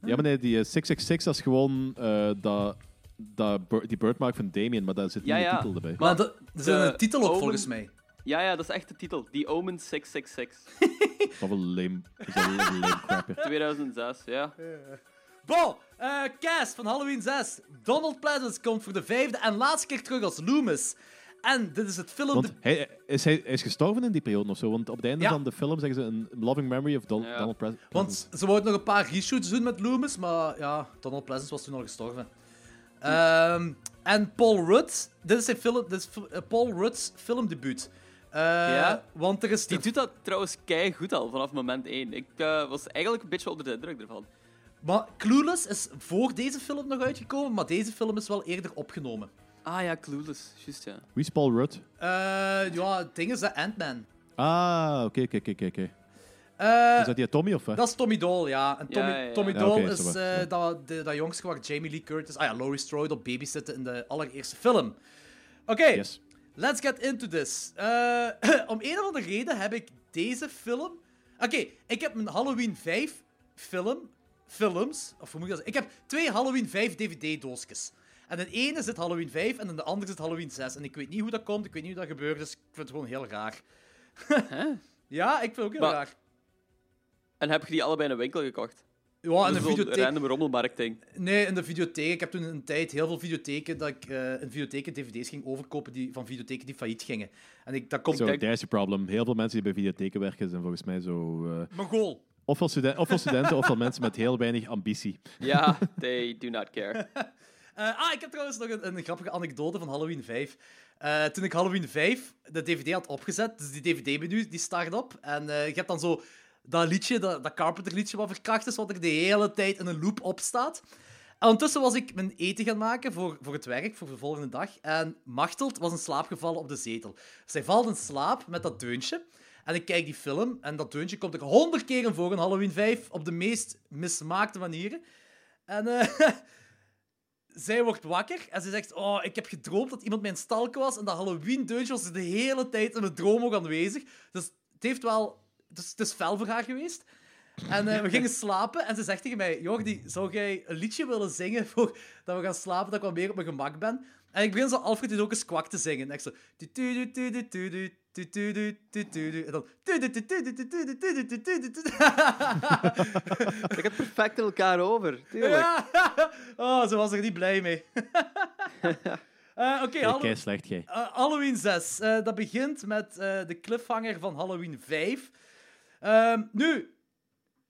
S12: Ja, maar nee, die eh, 666 dat is gewoon eh, dat, dat, bir- die birthmark van Damien, maar daar zit
S9: Ja,
S12: niet
S9: ja.
S12: een titel erbij.
S7: Maar dat- er zit
S9: de
S7: een titel op,
S9: Omen-
S7: volgens mij.
S9: Ja, ja, dat is echt de titel. Die Omen 666.
S12: Wat wel lame. Dat is wel een lame crap, ja.
S9: 2006, ja.
S7: Bon, eh, cast van Halloween 6. Donald Pleasence komt voor de vijfde en laatste keer terug als Loomis. En dit is het film...
S12: Want hij, is hij, hij is gestorven in die periode of zo. Want op het einde
S7: Ja.
S12: van de film zeggen ze een loving memory of Don- Donald Pres-
S7: Want ze wouden nog een paar reshoots doen met Loomis, maar ja, Donald Pleasence was toen al gestorven. Ehm, en Paul Rudd, dit is, zijn film, dit is eh, Paul Rudd's filmdebuut. Eh,
S9: Ja.
S7: Want er is...
S9: Die doet dat trouwens kei goed al vanaf moment 1. Ik eh, was eigenlijk een beetje onder de indruk ervan.
S7: Maar Clueless is voor deze film nog uitgekomen, maar deze film is wel eerder opgenomen.
S9: Ah ja, Clueless. Juist, ja.
S12: Wie is Paul Rudd?
S7: Eh, ja, het ding is dat Ant-Man.
S12: Ah, oké, oké, oké, oké.
S7: Eh,
S12: Is dat die Tommy of wat?
S7: Dat is Tommy Doyle, ja. En Tommy,
S9: Ja, ja, ja.
S7: Tommy
S12: Ja, oké,
S7: is
S12: zo
S7: eh,
S12: ja.
S7: dat, de, dat jongske waar Jamie Lee Curtis... Ah ja, Laurie Strode op babysitten in de allereerste film. Oké, let's get into this. Eh, om een of andere reden heb ik deze film... Oké, ik heb een Halloween 5 film... Films, of hoe moet ik dat zeggen? Ik heb twee Halloween 5 DVD-doosjes. En in de ene zit Halloween 5 en in de andere zit Halloween 6. En ik weet niet hoe dat komt, ik weet niet hoe dat gebeurt, dus ik vind het gewoon heel raar. ja, ik vind het ook heel
S9: Maar-
S7: raar.
S9: En heb je die allebei in een winkel gekocht?
S7: Ja, in een
S9: zo'n
S7: videotheek.
S9: random rommelmarktding.
S7: Nee, in de videotheek. Ik heb toen een tijd heel veel videotheken dat ik eh, in videotheken dvd's ging overkopen die, van videotheken die failliet gingen. En ik, dat komt...
S12: Zo, daar is je probleem. Heel veel mensen die bij videotheken werken zijn volgens mij zo... eh,
S7: Mongool.
S12: ofwel, studen ofwel studenten, ofwel mensen met heel weinig ambitie.
S9: Ja, they do not care.
S7: Eh, ah, ik heb trouwens nog een, grappige anekdote van Halloween 5. Eh, toen ik Halloween 5 de DVD had opgezet, dus die DVD-menu die start op. En eh je hebt dan zo dat liedje, dat, dat Carpenter liedje wat verkracht is, wat er de hele tijd in een loop op staat. En ondertussen was ik mijn eten gaan maken voor, voor het werk, voor de volgende dag. En Machteld was in slaap gevallen op de zetel. Zij valt in slaap met dat deuntje. En ik kijk die film en dat deuntje komt er honderd keer voor in Halloween 5 op de meest mismaakte manieren. En eh, zij wordt wakker en ze zegt: Oh, ik heb gedroomd dat iemand mijn stalken was. En dat Halloween-deuntje was de hele tijd in mijn droom ook aanwezig. Dus het heeft wel. Dus het is fel voor haar geweest. En eh, we gingen slapen en ze zegt tegen mij: Jordi, zou jij een liedje willen zingen voor dat we gaan slapen, dat ik wat meer op mijn gemak ben? En ik begin zo Alfred ook eens kwak te zingen. En ik zo. En dan.
S9: Ik heb perfect in elkaar over. Tuurlijk.
S7: Oh, ze was er niet blij mee. Eh, Oké,
S12: slecht, jij.
S7: eh, Halloween 6. Eh, dat begint met eh, de cliffhanger van Halloween 5. Ehm, nu,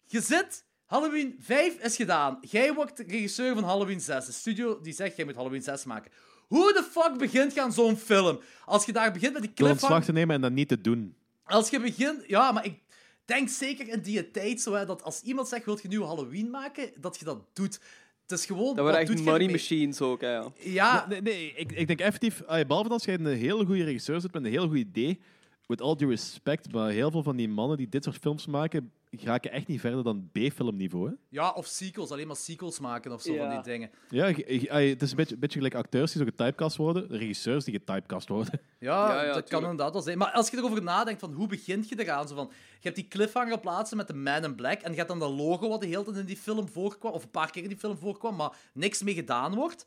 S7: je zit... Halloween 5 is gedaan. Jij wordt regisseur van Halloween 6. De studio die zegt, jij moet Halloween 6 maken. Hoe de fuck begint je aan zo'n film? Als je daar begint met die cliffhanger...
S12: ontslag te nemen en dat niet te doen.
S7: Als je begint... Ja, maar ik denk zeker in die tijd zo, hè, dat als iemand zegt, wil je een nieuwe Halloween maken, dat je dat doet. Het is gewoon...
S9: Dat waren
S7: doet
S9: echt money machines ook, hè, ja.
S7: Ja,
S12: Nee, nee ik, ik denk effectief, ah, behalve als jij een hele goede regisseur zit met een heel goed idee, with all due respect, maar heel veel van die mannen die dit soort films maken, geraken echt niet verder dan B-filmniveau. hè.
S7: Ja, of sequels. Alleen maar sequels maken of zo
S9: Ja.
S7: van die dingen.
S12: Ja, je- je- ah, het is een beetje, beetje gelijk acteurs die zo getypecast worden, regisseurs die getypecast worden.
S7: Ja,
S9: Ja, ja,
S7: dat kan
S9: tuurlijk.
S7: inderdaad wel zijn. Maar als je erover nadenkt, van hoe begint je eraan? Zo van, je hebt die cliffhanger plaatsen met de Man in Black en je hebt dan dat logo wat de hele tijd in die film voorkwam, of een paar keer in die film voorkwam, maar niks mee gedaan wordt.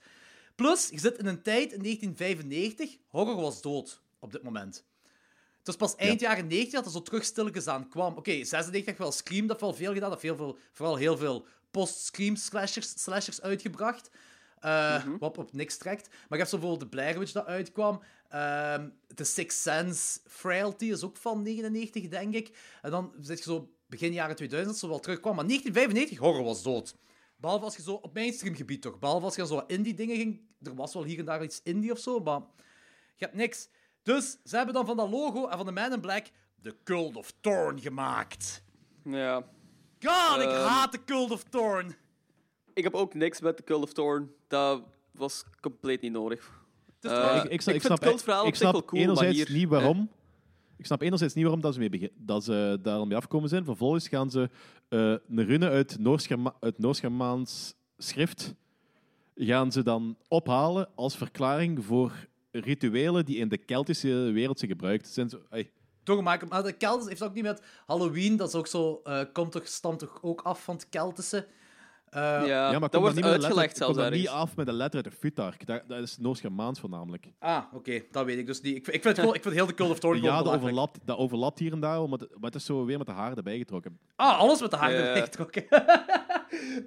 S7: Plus, je zit in een tijd, in 1995, horror was dood op dit moment. Het was pas eind jaren 90 dat er zo terug stilletjes aan kwam. Oké, 96 heeft wel Scream, dat heeft wel veel gedaan. Dat heeft heel veel, vooral heel veel post-Scream slashers, slashers uitgebracht. eh, Wat op niks trekt. Maar je hebt zo bijvoorbeeld de Blair Witch dat uitkwam. Ehm The Sixth Sense, Frailty is ook van 99, denk ik. En dan zit je zo begin jaren 2000 dat zo wel terugkwam. Maar 1995, horror was dood. Behalve als je zo op mainstream gebied toch. Behalve als je zo indie dingen ging. Er was wel hier en daar iets indie of zo, maar je hebt niks. Dus ze hebben dan van dat logo en van de Man in Black de Cult of Thorn gemaakt.
S9: Ja.
S7: God, ik
S9: Ehm.
S7: haat de Cult of Thorn.
S9: Ik heb ook niks met de Cult of Thorn. Dat was compleet niet nodig. Eh,
S12: ik, ik, snap, ik
S9: vind
S12: snap,
S9: het cultverhaal
S12: ik
S9: op zich
S12: snap
S9: wel cool, maar
S12: enerzijds
S9: hier...
S12: niet waarom. Ik snap enerzijds niet waarom dat ze, mee begin, dat ze daar al mee afkomen zijn. Vervolgens gaan ze eh, een Noors-Germa- uit Noors-Germaans schrift gaan ze dan ophalen als verklaring voor rituelen die in de Keltische wereld zijn gebruikt. Zijn zo, ai,
S7: Toch Michael, maar de Keltisch heeft ook niet met Halloween, dat is ook zo, eh, komt toch, stamt toch ook af van het Keltische. Eh,
S12: ja, maar dat niet met de letter, komt dat niet af met de letter uit de Futark. Dat, dat is Noors-Germaans voornamelijk.
S7: Ah, oké, dat weet ik dus niet. Ik, ik vind, gewoon, ik vind heel de Cult of Thorn
S12: Ja, dat overlapt, dat overlapt hier en daar, maar, het- maar het is zo weer met de haren erbij getrokken.
S7: Ah, alles met de haren
S12: Ja.
S7: erbij getrokken. Eh,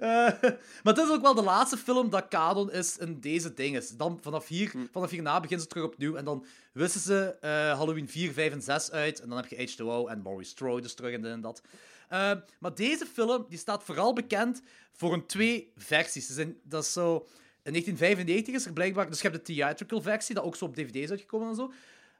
S7: maar het is ook wel de laatste film dat canon is in deze dingen. Dan vanaf hier,
S12: Hm.
S7: vanaf hierna beginnen ze terug opnieuw. En dan wissen ze eh, Halloween 4, 5 en 6 uit. En dan heb je H2O en Maurice Strode dus terug en dit en dat. Eh, maar deze film die staat vooral bekend voor een twee versies. Zijn, dat is zo... In 1995 is er blijkbaar... Dus je hebt de theatrical versie, dat ook zo op dvd is uitgekomen en zo.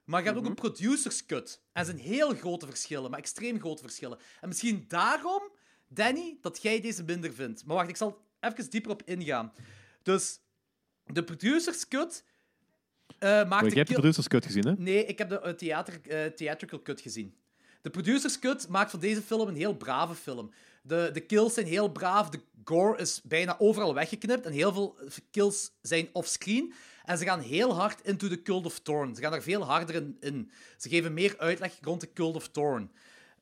S7: Maar je hebt ook een producer's cut. En er zijn heel grote verschillen, maar extreem grote verschillen. En misschien daarom, Danny, dat jij deze minder vindt. Maar wacht, ik zal even dieper op ingaan. Dus, de producer's cut eh maakt
S12: Maar
S7: de
S12: jij hebt de producers cut gezien, hè?
S7: Nee, ik heb de eh, theater, eh, theatrical cut gezien. De producer's cut maakt van deze film een heel brave film. De, de kills zijn heel braaf, de gore is bijna overal weggeknipt en heel veel kills zijn offscreen. En ze gaan heel hard into the Cult of Thorn. Ze gaan er veel harder in. Ze geven meer uitleg rond de Cult of Thorn.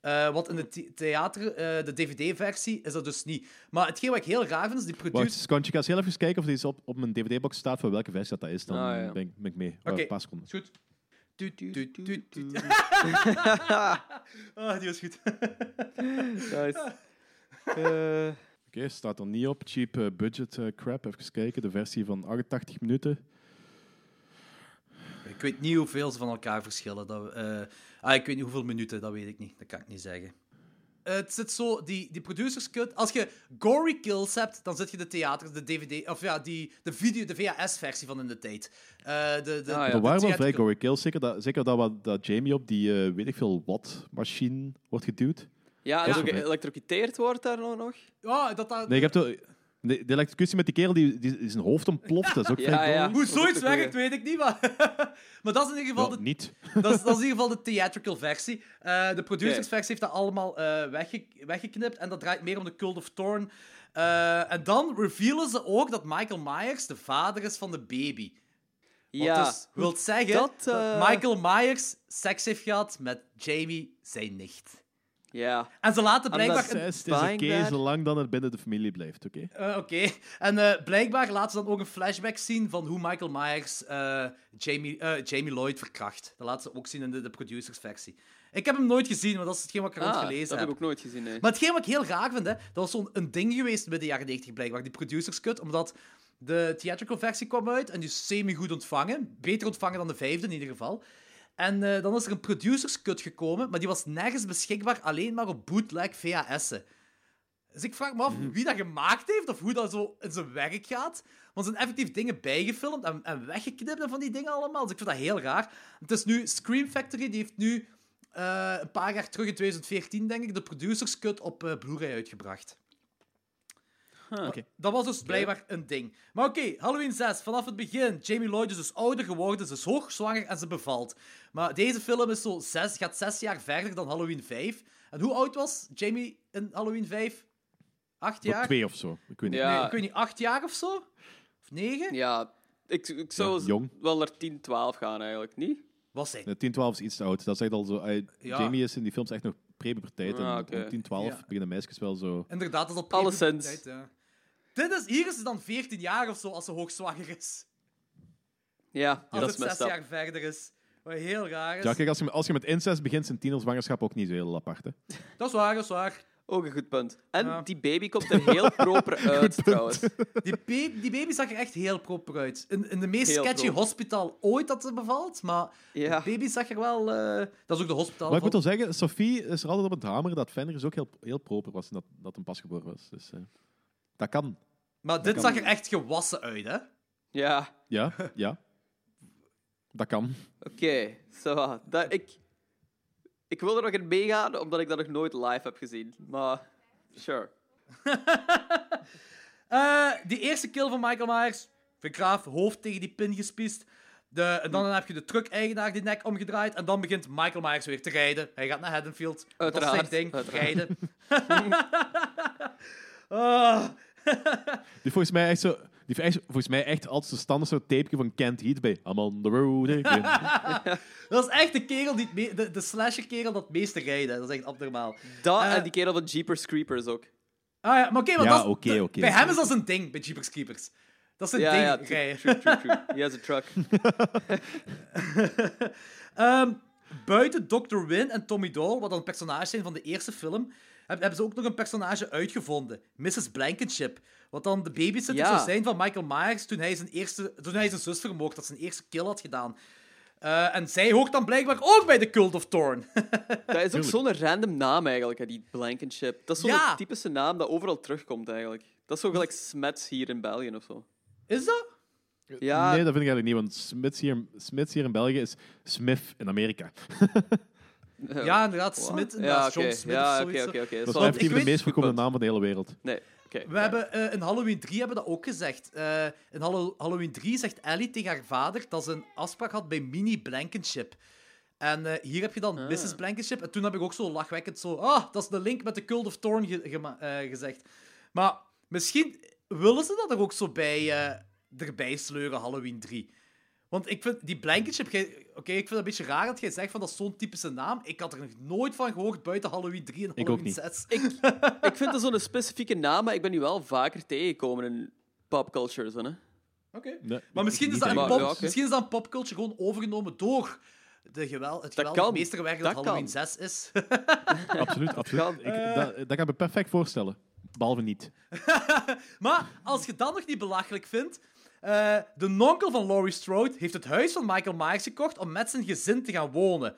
S7: Eh, wat in de the- theater, eh, de DVD-versie, is dat dus niet. Maar hetgeen wat ik heel raar vind, is die producer...
S12: Wacht, Skantje, ga eens heel even kijken of deze op, op mijn DVD-box staat voor welke versie dat, dat is. Dan
S7: Ah, ja.
S12: ben, ik, ben ik mee.
S7: Oké,
S12: paar seconden.
S7: is goed. Tuut, tuut, tuut, tuut. Ah, die was goed.
S9: nice.
S12: Oké, staat er niet op. Cheap eh, budget eh, crap. Even kijken. De versie van 88 minuten.
S7: Ik weet niet hoeveel ze van elkaar verschillen. Dat, eh, ah, ik weet niet hoeveel minuten, dat weet ik niet. Dat kan ik niet zeggen. Eh, het zit zo, die, die producers cut. Als je gory kills hebt, dan zit je de theater, de DVD, of ja, die, de video, de VHS-versie van in de tijd. Eh, de, de,
S12: er
S7: de
S12: waren wel vrij gory kills. Zeker dat, zeker dat, wat- dat Jamie op die, eh, weet ik veel, watt-machine wordt geduwd.
S9: Ja, en
S12: Dat
S9: ook geëlectrocuteerd wordt daar nog.
S7: Ja, dat dat...
S12: Nee, ik heb de, de, de electrocutie met die kerel die, die, die zijn hoofd ontploft. Dat is ook
S9: Ja, ja.
S7: Hoe zoiets werkt, weet ik niet, maar... maar dat is in ieder geval...
S12: Ja,
S7: de,
S12: niet.
S7: dat, is, dat is in ieder geval de theatrical versie. Eh, de producersversie heeft dat allemaal eh, wegge- weggeknipt. En dat draait meer om de Cult of Thorn. Eh, en dan revealen ze ook dat Michael Myers de vader is van de baby. Wat
S9: Ja.
S7: dus wil zeggen
S9: Dat,
S7: dat, Michael Myers seks heeft gehad met Jamie, zijn nicht.
S9: Ja.
S7: En ze laten
S9: En
S7: blijkbaar... een-
S12: Het is oké, zolang dan het binnen de familie blijft. Oké.
S7: Eh, Oké. En eh, blijkbaar laten ze dan ook een flashback zien van hoe Michael Myers eh, Jamie, eh, Jamie Lloyd verkracht. Dat laten ze ook zien in de, de producersversie. Ik heb hem nooit gezien, maar dat is hetgeen wat ik eruit
S9: Ah,
S7: gelezen
S9: dat heb ik ook nooit gezien, nee.
S7: Maar hetgeen wat ik heel raar vind, hè, dat was zo'n een ding geweest bij de jaren 90 blijkbaar, die producers cut, omdat de theatrical versie kwam uit en die is semi-goed ontvangen. Beter ontvangen dan de vijfde in ieder geval. En eh, dan is er een producers cut gekomen, maar die was nergens beschikbaar, alleen maar op bootleg VHS'en. Dus ik vraag me af wie dat gemaakt heeft of hoe dat zo in zijn werk gaat. Want er zijn effectief dingen bijgefilmd en, en weggeknipt en van die dingen allemaal. Dus ik vind dat heel raar. Het is nu Scream Factory, die heeft nu eh, een paar jaar terug in 2014, denk ik, de producers cut op eh, Blu-ray uitgebracht.
S12: Oké.
S7: Dat was dus blijkbaar een ding. Maar oké, Halloween 6, vanaf het begin. Jamie Lloyd is dus ouder geworden, ze is hoogzwanger en ze bevalt. Maar deze film is zo zes, gaat zes jaar verder dan Halloween 5. En hoe oud was Jamie in Halloween 5? Acht jaar?
S12: twee of zo. Ik weet niet.
S9: Ja.
S7: Nee, ik weet niet, acht jaar of zo? Of negen?
S9: Ja, ik, ik zou
S12: Ja, jong.
S9: wel naar 10, 12 gaan eigenlijk, niet?
S7: Was hij?
S12: Nee, 10, 12 is iets te oud. Dat echt al zo. eh,
S7: Ja.
S12: Jamie is in die films echt nog pre-puberteit.
S9: Ah,
S12: en
S9: oké.
S12: om 10, 12
S7: Ja.
S12: beginnen meisjes wel zo.
S7: Inderdaad, dat is al
S9: Alleszins.
S7: pre-puberteit, ja. Dit is, hier is ze dan 14 jaar of zo als ze hoogzwanger is.
S9: Ja,
S7: Als
S9: dat
S7: het
S9: is
S7: zes
S9: up.
S7: jaar verder is. Wat heel raar is.
S12: Ja, kijk, als je, als je met incest begint, zijn tienerzwangerschap ook niet zo heel apart. Hè?
S7: Dat is waar, dat is waar.
S9: Ook een goed punt. En
S7: Ja.
S9: die baby komt er heel proper uit, trouwens.
S7: Die, baby, die baby zag er echt heel proper uit. In, in de meest
S9: Heel
S7: sketchy
S9: proper.
S7: hospital ooit dat ze bevalt, maar
S9: Ja.
S7: de baby zag er wel... eh, dat is ook de hospitaal
S12: Maar ik moet wel zeggen, Sophie is er altijd op het hameren dat Fenris ook heel, heel proper was en dat, dat een pasgeboren was. Dus eh, dat kan.
S7: Maar dit
S12: kan.
S7: zag er echt gewassen uit, hè?
S9: Ja,
S12: Ja, ja. Dat kan.
S9: oké. Zo, dat, ik, ik wil er nog in meegaan, omdat ik dat nog nooit live heb gezien. Maar, sure.
S7: Eh, die eerste kill van Michael Myers. Vind ik graaf, hoofd tegen die pin gespiest. De, en dan heb je de truck-eigenaar die nek omgedraaid. En dan begint Michael Myers weer te rijden. Hij gaat naar Haddonfield. Dat is zijn
S9: Uiteraard,
S7: ding,
S9: uiteraard.
S7: rijden. Ah.
S12: Die volgens mij echt zo. Die heeft volgens mij echt altijd zo'n standaard zo'n tapeje van Kent Heat bij I'm on the road again.
S7: Dat is echt de kerel die de, de slasher-kerel dat het meeste rijdt. hè. Dat is echt abnormaal.
S9: Dat
S7: Eh,
S9: en die kerel van Jeepers Creepers ook.
S7: Ah ja, maar oké,
S12: Ja,
S7: dat
S12: oké,
S7: bij hem is dat zijn ding, bij Jeepers Creepers. Dat is
S9: Ja,
S7: ding,
S9: ja, true,
S7: rijden.
S9: true, true, true. He has a truck.
S7: Ehm, buiten Dr. Win en Tommy Doyle, wat dan personages zijn van de eerste film, hebben ze ook nog een personage uitgevonden. Mrs. Blankenship. Wat dan de babysitter
S9: Ja.
S7: zou zijn van Michael Myers toen hij zijn, eerste, toen hij zijn zus vermoord had, zijn eerste kill had gedaan. Eh, en zij hoort dan blijkbaar ook bij de Cult of Thorn.
S9: Dat is ook zo'n random naam eigenlijk, hè, die Blankenship. Dat is zo'n
S7: Ja.
S9: typische naam dat overal terugkomt eigenlijk. Dat is zo gelijk Smets hier in België of zo.
S7: Is dat?
S9: Ja,
S12: Nee, dat vind ik eigenlijk niet, want Smits hier, Smits hier in België is Smith in Amerika.
S7: Ja, inderdaad? Smith,
S9: Ja,
S7: inderdaad, John. Smith
S9: Ja,
S7: of
S9: oké,
S7: zoiets.
S9: oké, oké.
S12: Dat is
S9: wel-
S12: wel
S7: ik
S12: effectief de
S7: weet-
S12: meest voorkomende naam van de hele wereld.
S9: Nee, oké.
S7: We hebben eh, in Halloween 3 hebben we dat ook gezegd. Eh, in Hallo- Halloween 3 zegt Ellie tegen haar vader dat ze een afspraak had bij Mini Blankenship. En eh, hier heb je dan Mrs. Blankenship. En toen heb ik ook zo lachwekkend zo... Ah, dat is de link met de Cult of Thorn ge- gema- eh, gezegd. Maar misschien willen ze dat er ook zo bij, eh, erbij sleuren, Halloween 3. Want ik vind die Blankenship... jij- Oké, ik vind het een beetje raar dat jij zegt van dat is zo'n typische naam. Ik had er nog nooit van gehoord buiten Halloween 3 en
S12: Ik ook
S7: Halloween
S12: niet.
S7: 6.
S9: Ik vind dat zo'n specifieke naam, maar ik ben nu wel vaker tegengekomen in popculture. Zo, hè.
S7: Oké.
S12: Nee,
S7: Maar misschien is, dat pop,
S9: ja,
S7: misschien is dat een popculture gewoon overgenomen door de geweld, het geweldig
S9: kan.
S7: meesterwerk dat,
S9: Dat
S7: Halloween
S9: kan.
S7: 6 is.
S12: Absoluut, absoluut. Ik, dat, dat kan ik me perfect voorstellen. Behalve niet.
S7: maar als je dat nog niet belachelijk vindt... eh, de nonkel van Laurie Strode heeft het huis van Michael Myers gekocht om met zijn gezin te gaan wonen.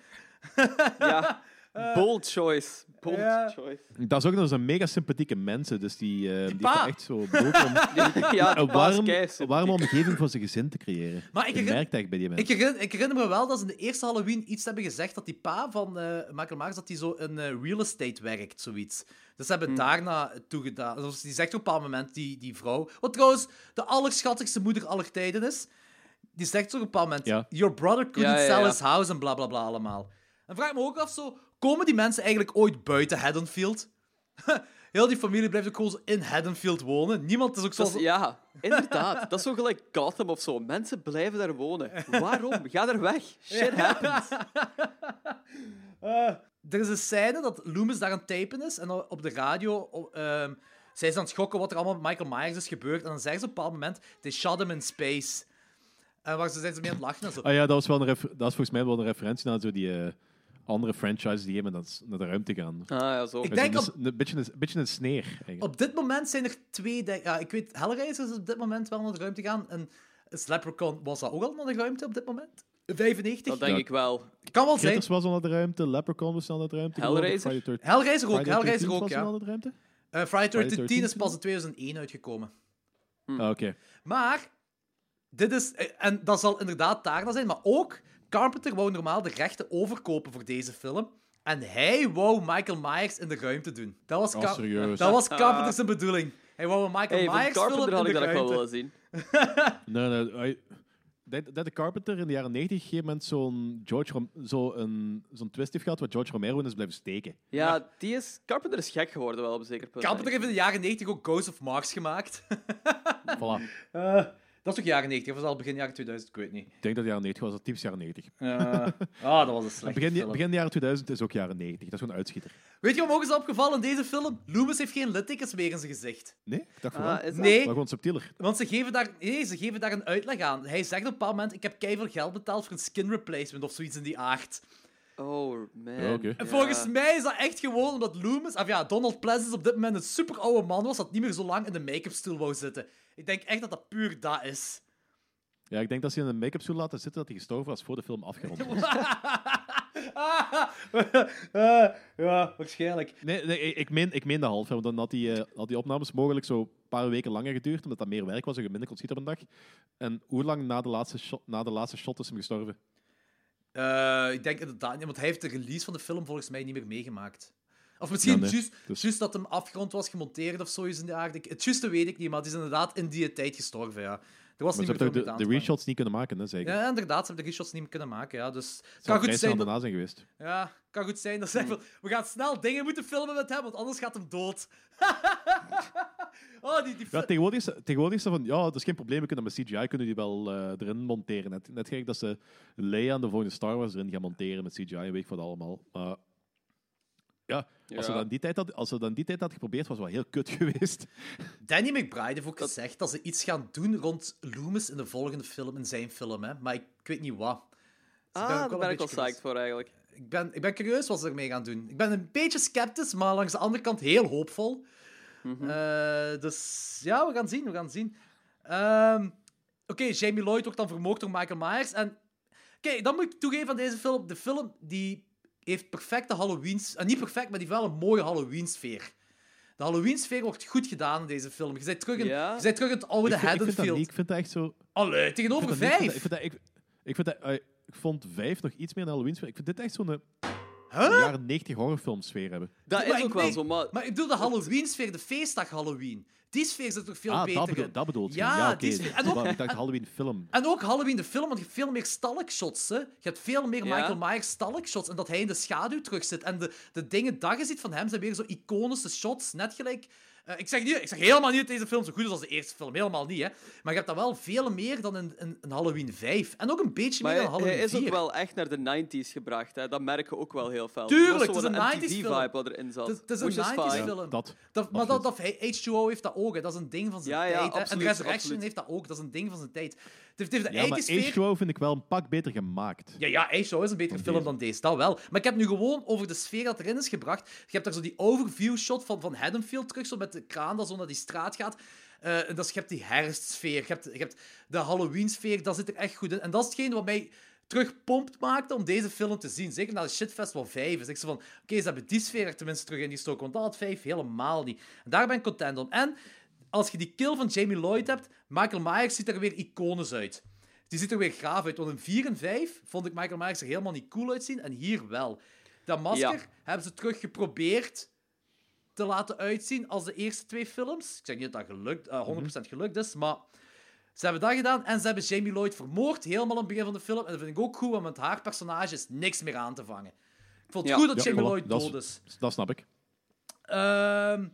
S9: Ja, bold choice. Bold
S7: ja.
S9: choice.
S12: Dat is ook nog zo'n mega sympathieke mensen, dus die, eh, die
S7: pa.
S12: heeft echt zo bedoeld om
S9: Ja,
S12: een warm, een warme omgeving voor zijn gezin te creëren.
S7: Maar ik
S12: Je
S7: herinner-
S12: merkt eigenlijk bij die
S7: Ik
S12: mensen.
S7: herinner, ik herinner me wel dat ze in de eerste Halloween iets hebben gezegd dat die pa van eh, Michael Myers dat hij zo in eh, real estate werkt, zoiets. Dus ze hebben daarna toegedaan. Dus die zegt op een bepaald moment, die, die vrouw... Wat trouwens de allerschattigste moeder aller tijden is. Die zegt zo op een bepaald moment...
S12: Ja.
S7: Your brother couldn't
S9: Ja, ja,
S7: sell
S9: ja.
S7: his house en bla bla bla allemaal. En vraag me ook af zo... Komen die mensen eigenlijk ooit buiten Haddonfield? Heel die familie blijft ook gewoon in Haddonfield wonen. Niemand is ook zo...
S9: Dat is- ja, inderdaad. Dat is zo gelijk Gotham of zo. Mensen blijven daar wonen. Waarom? Ga er weg. Shit happens.
S7: Eh, er is een scène dat Loomis daar aan het typen is en op de radio ehm, zij is aan het schokken wat er allemaal met Michael Myers is gebeurd. En dan zeggen ze op een bepaald moment, they shot him in space. En waar ze zijn ze mee aan het lachen en zo.
S12: Ah ja, dat, was wel een dat is volgens mij wel een referentie naar zo die eh, andere franchises die helemaal naar, naar de ruimte gaan.
S9: Ah ja, zo.
S7: Ik
S12: Dat is
S7: denk
S12: een, een, beetje, een, een beetje een sneer. Eigenlijk.
S7: Op dit moment zijn er twee... Ja, ik weet, Hellraiser is op dit moment wel naar de ruimte gaan. En Leprechaun was dat ook al naar de ruimte op dit moment? 95?
S9: Dat denk
S12: Ja.
S9: ik wel.
S7: Kan wel zijn.
S12: Critters was al naar de ruimte, Leprechaun was al naar de ruimte.
S9: Hellraiser?
S12: Friday 13
S7: Hellraiser ook, Hellraiser
S12: 13
S7: ook,
S12: was al
S7: ja.
S12: naar de ruimte?
S7: Eh Friday 13
S12: Friday 13
S7: is pas in 2001 uitgekomen.
S12: Ah, Oké.
S7: Maar, dit is, eh, en dat zal inderdaad daarna zijn, maar ook Carpenter wou normaal de rechten overkopen voor deze film. En hij wou Michael Myers in de ruimte doen. Dat was,
S12: Oh,
S7: Car- dat was Carpenter's bedoeling. Hij wou een Michael
S9: Hey,
S7: Myers film
S9: Carpenter
S7: in
S9: had
S7: de
S9: ik dat wel willen zien.
S12: Nee, nee. Dat, dat de Carpenter in de jaren 90 op een gegeven moment zo'n George Rom- zo een, zo'n twist heeft gehad waar George Romero in is blijven steken.
S9: Ja, die is... Carpenter is gek geworden wel op een zeker punt.
S7: Carpenter heeft in de jaren 90 ook Ghost of Mars gemaakt.
S12: Voilà.
S7: Eh, dat is ook jaren 90, of was al begin jaren 2000, ik weet niet.
S12: Ik denk dat het jaren 90 was, dat typisch jaren 90.
S7: Eh, ah, dat was een slechte
S12: begin,
S7: film.
S12: begin jaren 2000 is ook jaren 90. Dat is gewoon een uitschieter.
S7: Weet je wat me ook is opgevallen in deze film? Loomis heeft geen littekens meer in zijn gezicht.
S12: Nee? Ik dacht van
S9: Ah,
S12: wel.
S7: Nee,
S12: Maar gewoon subtieler.
S7: Want ze geven, daar, nee, ze geven daar een uitleg aan. Hij zegt op een bepaald moment: Ik heb keihard geld betaald voor een skin replacement of zoiets in die aard.
S9: Oh, man.
S7: En
S9: Ja.
S7: volgens mij is dat echt gewoon omdat Loomis, of ja, Donald Pleasence op dit moment een super oude man was dat niet meer zo lang in de make-up stoel wou zitten. Ik denk echt dat dat puur dat is.
S12: Ja, ik denk dat ze in een make-up stoel laten zitten dat hij gestorven was voor de film afgerond was.
S7: Ja, waarschijnlijk.
S12: Nee, nee ik- meen, ik meen dat half. Want dan had die, eh, had die opnames mogelijk zo een paar weken langer geduurd, omdat dat meer werk was en je minder kon schieten op een dag. En hoe lang na de laatste shot, na de laatste shot is hem gestorven?
S7: Eh, ik denk inderdaad niet, want hij heeft de release van de film volgens mij niet meer meegemaakt. Of misschien
S12: Ja, nee.
S7: juist,
S12: Dus-
S7: juist dat hem afgerond was gemonteerd of zoiets in de aard. Ik- Het juiste weet ik niet, maar het is inderdaad in die tijd gestorven, ja. Er was
S12: Maar ze
S7: niet meer
S12: hebben de,
S7: aan
S12: reshots niet kunnen maken, hè, zeker?
S7: Ja, inderdaad, ze hebben de reshots niet meer kunnen maken, ja. Dus het kan goed zijn
S12: daarna zijn geweest.
S7: Ja, kan goed zijn dat ze. We gaan snel dingen moeten filmen met hem, want anders gaat hem dood. Oh, die, die
S12: Ja, tegenwoordig, is, tegenwoordig is van, ja, dat is geen probleem, we kunnen met CGI kunnen die wel eh, erin monteren. Net, net gelijk dat ze Leia en de volgende Star Wars erin gaan monteren met CGI, weet ik wat allemaal. Maar ja, als ze in die tijd had, als ze in die tijd had geprobeerd, was het wel heel kut geweest.
S7: Danny McBride heeft ook gezegd dat ze iets gaan doen rond Loomis in de volgende film, in zijn film, hè. maar ik, ik weet niet wat. Dus
S9: Ah, daar
S7: wel
S9: ben ik wel
S7: beetje
S9: psyched voor eigenlijk.
S7: Ik ben, ik ben curieus wat ze ermee gaan doen. Ik ben een beetje sceptisch, maar langs de andere kant heel hoopvol. Eh, dus ja, we gaan zien, we gaan zien. Ehm, Oké, Jamie Lloyd wordt dan vermoord door Michael Myers. En Kijk, dan moet ik toegeven aan deze film. De film die heeft perfecte Halloween... eh, niet perfect, maar die heeft wel een mooie Halloween-sfeer. De Halloween-sfeer wordt goed gedaan in deze film. Je bent terug in,
S9: Ja.
S7: je bent terug in het oude
S12: ik, vind- ik vind dat
S7: Haddonfield.
S12: niet. Ik vind dat echt zo...
S7: Allee, tegenover
S12: Ik niet-
S7: vijf.
S12: Ik, vind dat, ik, vind dat- ik, ik, vind dat, ik vond vijf nog iets meer een Halloween sfeer. Ik vind dit echt zo'n eh, jaren 90 horrorfilm sfeer hebben.
S9: Dat
S7: Maar
S9: is ook wel zo, maar...
S7: Maar ik bedoel de Halloween-sfeer, de feestdag Halloween. Die sfeer zit toch veel
S12: ah,
S7: beter
S12: dat, bedoel,
S7: in.
S12: dat bedoelt je.
S7: Ja,
S12: Ja, oké.
S7: die sfeer. En ook,
S12: Ik dacht Halloween film.
S7: En ook Halloween de film, want je hebt veel meer stalk shots. Hè? Je hebt veel meer
S9: Ja.
S7: Michael Myers stalk shots. En dat hij in de schaduw terug zit. En de, de dingen dat je ziet van hem zijn weer zo iconische shots. Net gelijk. Eh, ik, zeg niet, ik zeg helemaal niet dat deze film zo goed is als de eerste film. Helemaal niet. Hè? Maar je hebt dat wel veel meer dan in, in, in Halloween 5. En ook een beetje
S9: Maar
S7: meer dan Halloween
S9: hij is
S7: 4.
S9: ook wel echt naar de 90s gebracht. Hè. Dat merk je ook wel heel fel.
S7: Tuurlijk,
S9: Het
S7: is een 90s film.
S9: Wat erin zat.
S7: Het is- een
S9: which is
S7: 90s
S9: fine.
S7: film.
S12: dat.
S7: Dat, maar dat, dat, hij- H2O heeft dat ook. Hè. Dat is een ding van zijn
S9: Ja, ja,
S7: tijd.
S9: Absoluut,
S7: en Resurrection
S9: absoluut.
S7: heeft dat ook. Dat is een ding van zijn tijd. Het heeft, de
S12: Ja, maar
S7: eigen sfeer...
S12: H2O vind ik wel een pak beter gemaakt.
S7: Ja, ja, H2O is een betere film dan deze, dat wel. Maar ik heb nu gewoon over de sfeer dat erin is gebracht. Je hebt daar zo die overview shot van, van Haddonfield terug, zo met de kraan dat zo naar die straat gaat. Eh, en dat is, je hebt die herfstsfeer, je hebt, je hebt de Halloween-sfeer, dat zit er echt goed in. En dat is hetgeen wat mij terug pompt maakte om deze film te zien. Zeker na de Shitfestival 5. Dus ik zo van, oké, ze hebben die sfeer er tenminste terug ingestoken, want dat had 5 helemaal niet. En daar ben ik content om. En als je die kill van Jamie Lloyd hebt, Michael Myers ziet er weer iconisch uit. Die ziet er weer gaaf uit. Want in 4 en 5 vond ik Michael Myers er helemaal niet cool uitzien. En hier wel. Dat masker
S9: Ja.
S7: hebben ze terug geprobeerd te laten uitzien als de eerste twee films. Ik zeg niet dat dat gelukt, eh, 100% gelukt is, maar ze hebben dat gedaan. En ze hebben Jamie Lloyd vermoord, helemaal aan het begin van de film. En dat vind ik ook goed, want met haar personage is niks meer aan te vangen. Ik vond het
S9: Ja.
S7: goed dat
S12: Ja,
S7: Jamie Lloyd dood
S12: is-. Dat snap ik.
S7: Ehm,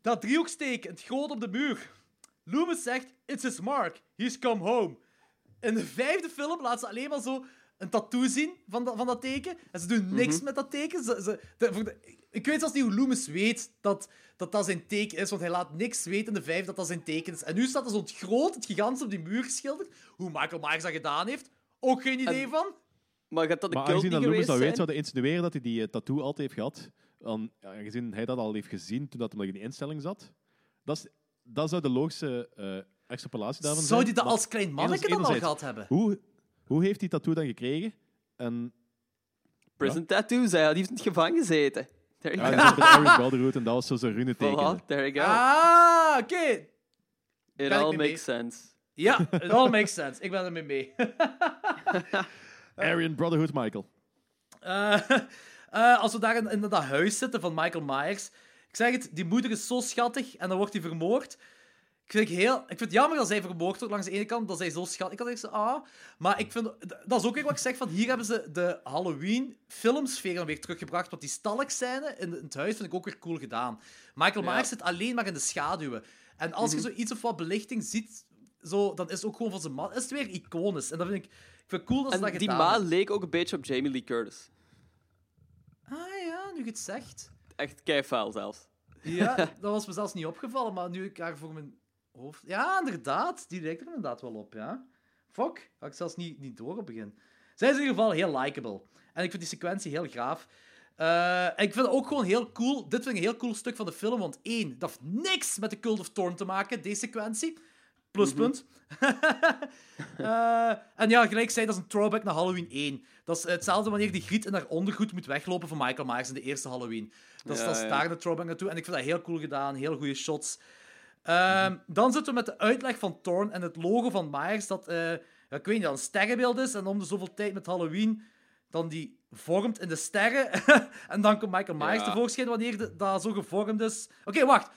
S7: dat driehoeksteken, het groot op de muur. Loomis zegt, it's his mark, he's come home. In de vijfde film laat ze alleen maar zo een tattoo zien van dat, van dat teken. En ze doen niks met dat teken. Ze, ze, de- voor de- ik weet zelfs niet hoe Loomis weet dat, dat dat zijn teken is, want hij laat niks weten in de vijfde dat dat zijn teken is. En nu staat er zo'n groot, het gigantisch op die muur geschilderd. Hoe Michael Myers dat gedaan heeft, ook geen idee
S9: En-
S7: van.
S9: Maar gaat dat de
S12: Maar aangezien dat Loomis dat weet,
S9: zijn?
S12: zou hij insinueren dat hij die eh, tattoo altijd heeft gehad. Ja, aangezien hij dat al heeft gezien toen dat hij nog in de instelling zat. Dat, is, dat zou de logische eh, extrapolatie daarvan
S7: Zou
S12: zijn.
S7: die dat
S12: Maar
S7: als klein manneke dan al gehad hebben?
S12: Hoe, hoe heeft die tattoo dan gekregen? En,
S9: Prison Tattoos, hij had die heeft in het gevangen gezeten. There
S12: ja,
S9: you go.
S12: Brotherhood en dat was zo zijn rune teken.
S9: Voilà, there you go.
S7: Ah, oké.
S9: It
S7: ben ik
S9: all
S7: mee
S9: makes sense.
S7: Ja, it all makes sense. Ik ben ermee mee.
S12: Aryan Brotherhood Michael.
S7: Eh, eh, als we daar in, in dat huis zitten van Michael Myers. Ik zeg het, die moeder is zo schattig en dan wordt hij vermoord. Ik vind, het heel, ik vind het jammer dat zij vermoord wordt langs de ene kant, dat zij zo schattig Ik had echt ah. Maar ik vind, dat is ook weer wat ik zeg, van hier hebben ze de Halloween-filmsfeer weer teruggebracht. Want die stalkscène in, in het huis vind ik ook weer cool gedaan. Michael
S9: Ja.
S7: Myers zit alleen maar in de schaduwen. En als je zo iets of wat belichting ziet, zo, dan is het ook gewoon van zijn man. Is het weer iconisch. En dat vind ik, ik vind het cool dat ze
S9: En
S7: dat
S9: die
S7: gedaan
S9: ma
S7: hebben.
S9: leek ook een beetje op Jamie Lee Curtis.
S7: Ah ja, nu je het zegt.
S9: Echt keifvuil zelfs.
S7: Ja, dat was me zelfs niet opgevallen, maar nu ik haar voor mijn hoofd... Ja, inderdaad. Die lijkt er inderdaad wel op, ja. Fuck, had ik zelfs niet, niet door op het begin. Zij is in ieder geval heel likable. En ik vind die sequentie heel gaaf. Eh, en ik vind het ook gewoon heel cool. Dit vind ik een heel cool stuk van de film, want één, dat heeft niks met de Cult of Thorn te maken, deze sequentie. Pluspunt. Eh, en ja, gelijk zei, dat is een throwback naar Halloween 1. Dat is hetzelfde wanneer die Griet in haar ondergoed moet weglopen van Michael Myers in de eerste Halloween. Dat is,
S9: Ja,
S7: dat is
S9: ja.
S7: daar een throwback naartoe. En ik vind dat heel cool gedaan. Heel goede shots. Ehm, Dan zitten we met de uitleg van Thorn en het logo van Myers. Dat, eh, ik weet niet, dat een sterrenbeeld is. En om de zoveel tijd met Halloween dan die vormt in de sterren. en dan komt Michael Myers
S9: Ja.
S7: tevoorschijn wanneer de- dat zo gevormd is. Oké, wacht.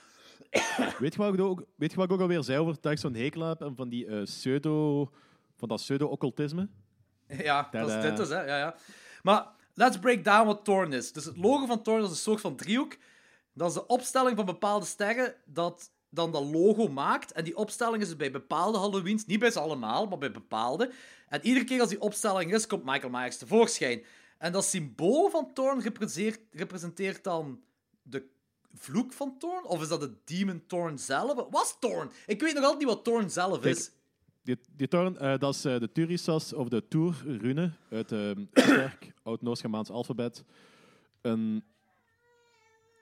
S12: Weet je wat ik ook, weet je wat ik ook alweer zei over dat ik zo'n hekel heb en van die eh, pseudo... Van dat pseudo-occultisme?
S7: Ja, dat is
S12: Tada.
S7: dit dus, hè. Ja, ja. Maar let's break down wat Thorn is. Dus het logo van Thorn is een soort van driehoek. Dat is de opstelling van bepaalde sterren dat dan dat logo maakt. En die opstelling is dus bij bepaalde Halloweens, niet bij ze allemaal, maar bij bepaalde. En iedere keer als die opstelling is, komt Michael Myers tevoorschijn. En dat symbool van Thorn representeert, representeert dan de vloek van Thorn? Of is dat de demon Thorn zelf? Wat was Thorn? Ik weet nog altijd niet wat Thorn zelf
S12: Kijk,
S7: is.
S12: Die, die eh, dat is eh, de Turisas of de Tour-rune uit het sterk Oud-Noors-Germaans alfabet. Een...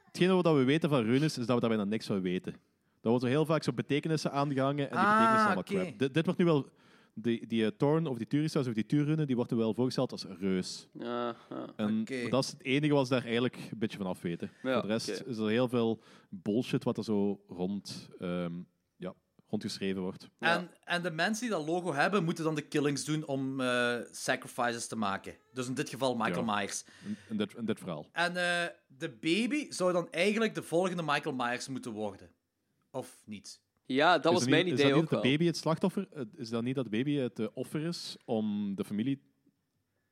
S12: Hetgene wat we weten van runes, is dat we daar bijna niks van weten. Daar wordt zo heel vaak zo betekenissen aangehangen en die
S7: Ah,
S12: betekenissen allemaal crap. Dit, dit wordt nu wel... Die, die eh, Thorn of die Turisas of die Tuur-rune, die wordt nu wel voorgesteld als reus.
S9: Ja, ja.
S12: En
S7: Oké.
S12: dat is het enige wat ze daar eigenlijk een beetje van af weten.
S9: Ja,
S12: Voor de rest
S9: oké.
S12: is er heel veel bullshit wat er zo rond, ehm, ja, rondgeschreven wordt.
S7: En, en de mensen die dat logo hebben, moeten dan de killings doen om eh, sacrifices te maken. Dus in dit geval Michael
S12: Ja.
S7: Myers.
S12: In, in dit, in dit verhaal.
S7: En eh, de baby zou dan eigenlijk de volgende Michael Myers moeten worden. Of niet?
S9: Ja, dat
S12: Is
S9: was mijn
S12: niet,
S9: idee
S12: is dat
S9: ook
S12: niet dat
S9: wel.
S12: de baby het slachtoffer? eh, Is dat niet dat de baby het eh, offer is om de familie...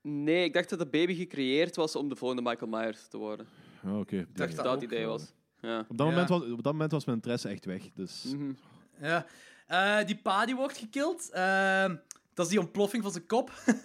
S9: Nee, ik dacht dat de baby gecreëerd was om de volgende Michael Myers te worden.
S12: Oh, oké.
S9: Ik dacht dat dat het idee was. Ja.
S12: Op dat,
S7: Ja.
S12: moment was, op dat moment was mijn interesse echt weg. Dus...
S9: Mhm.
S7: Ja. Eh, die pa die wordt gekild. Eh, dat is die ontploffing van zijn kop.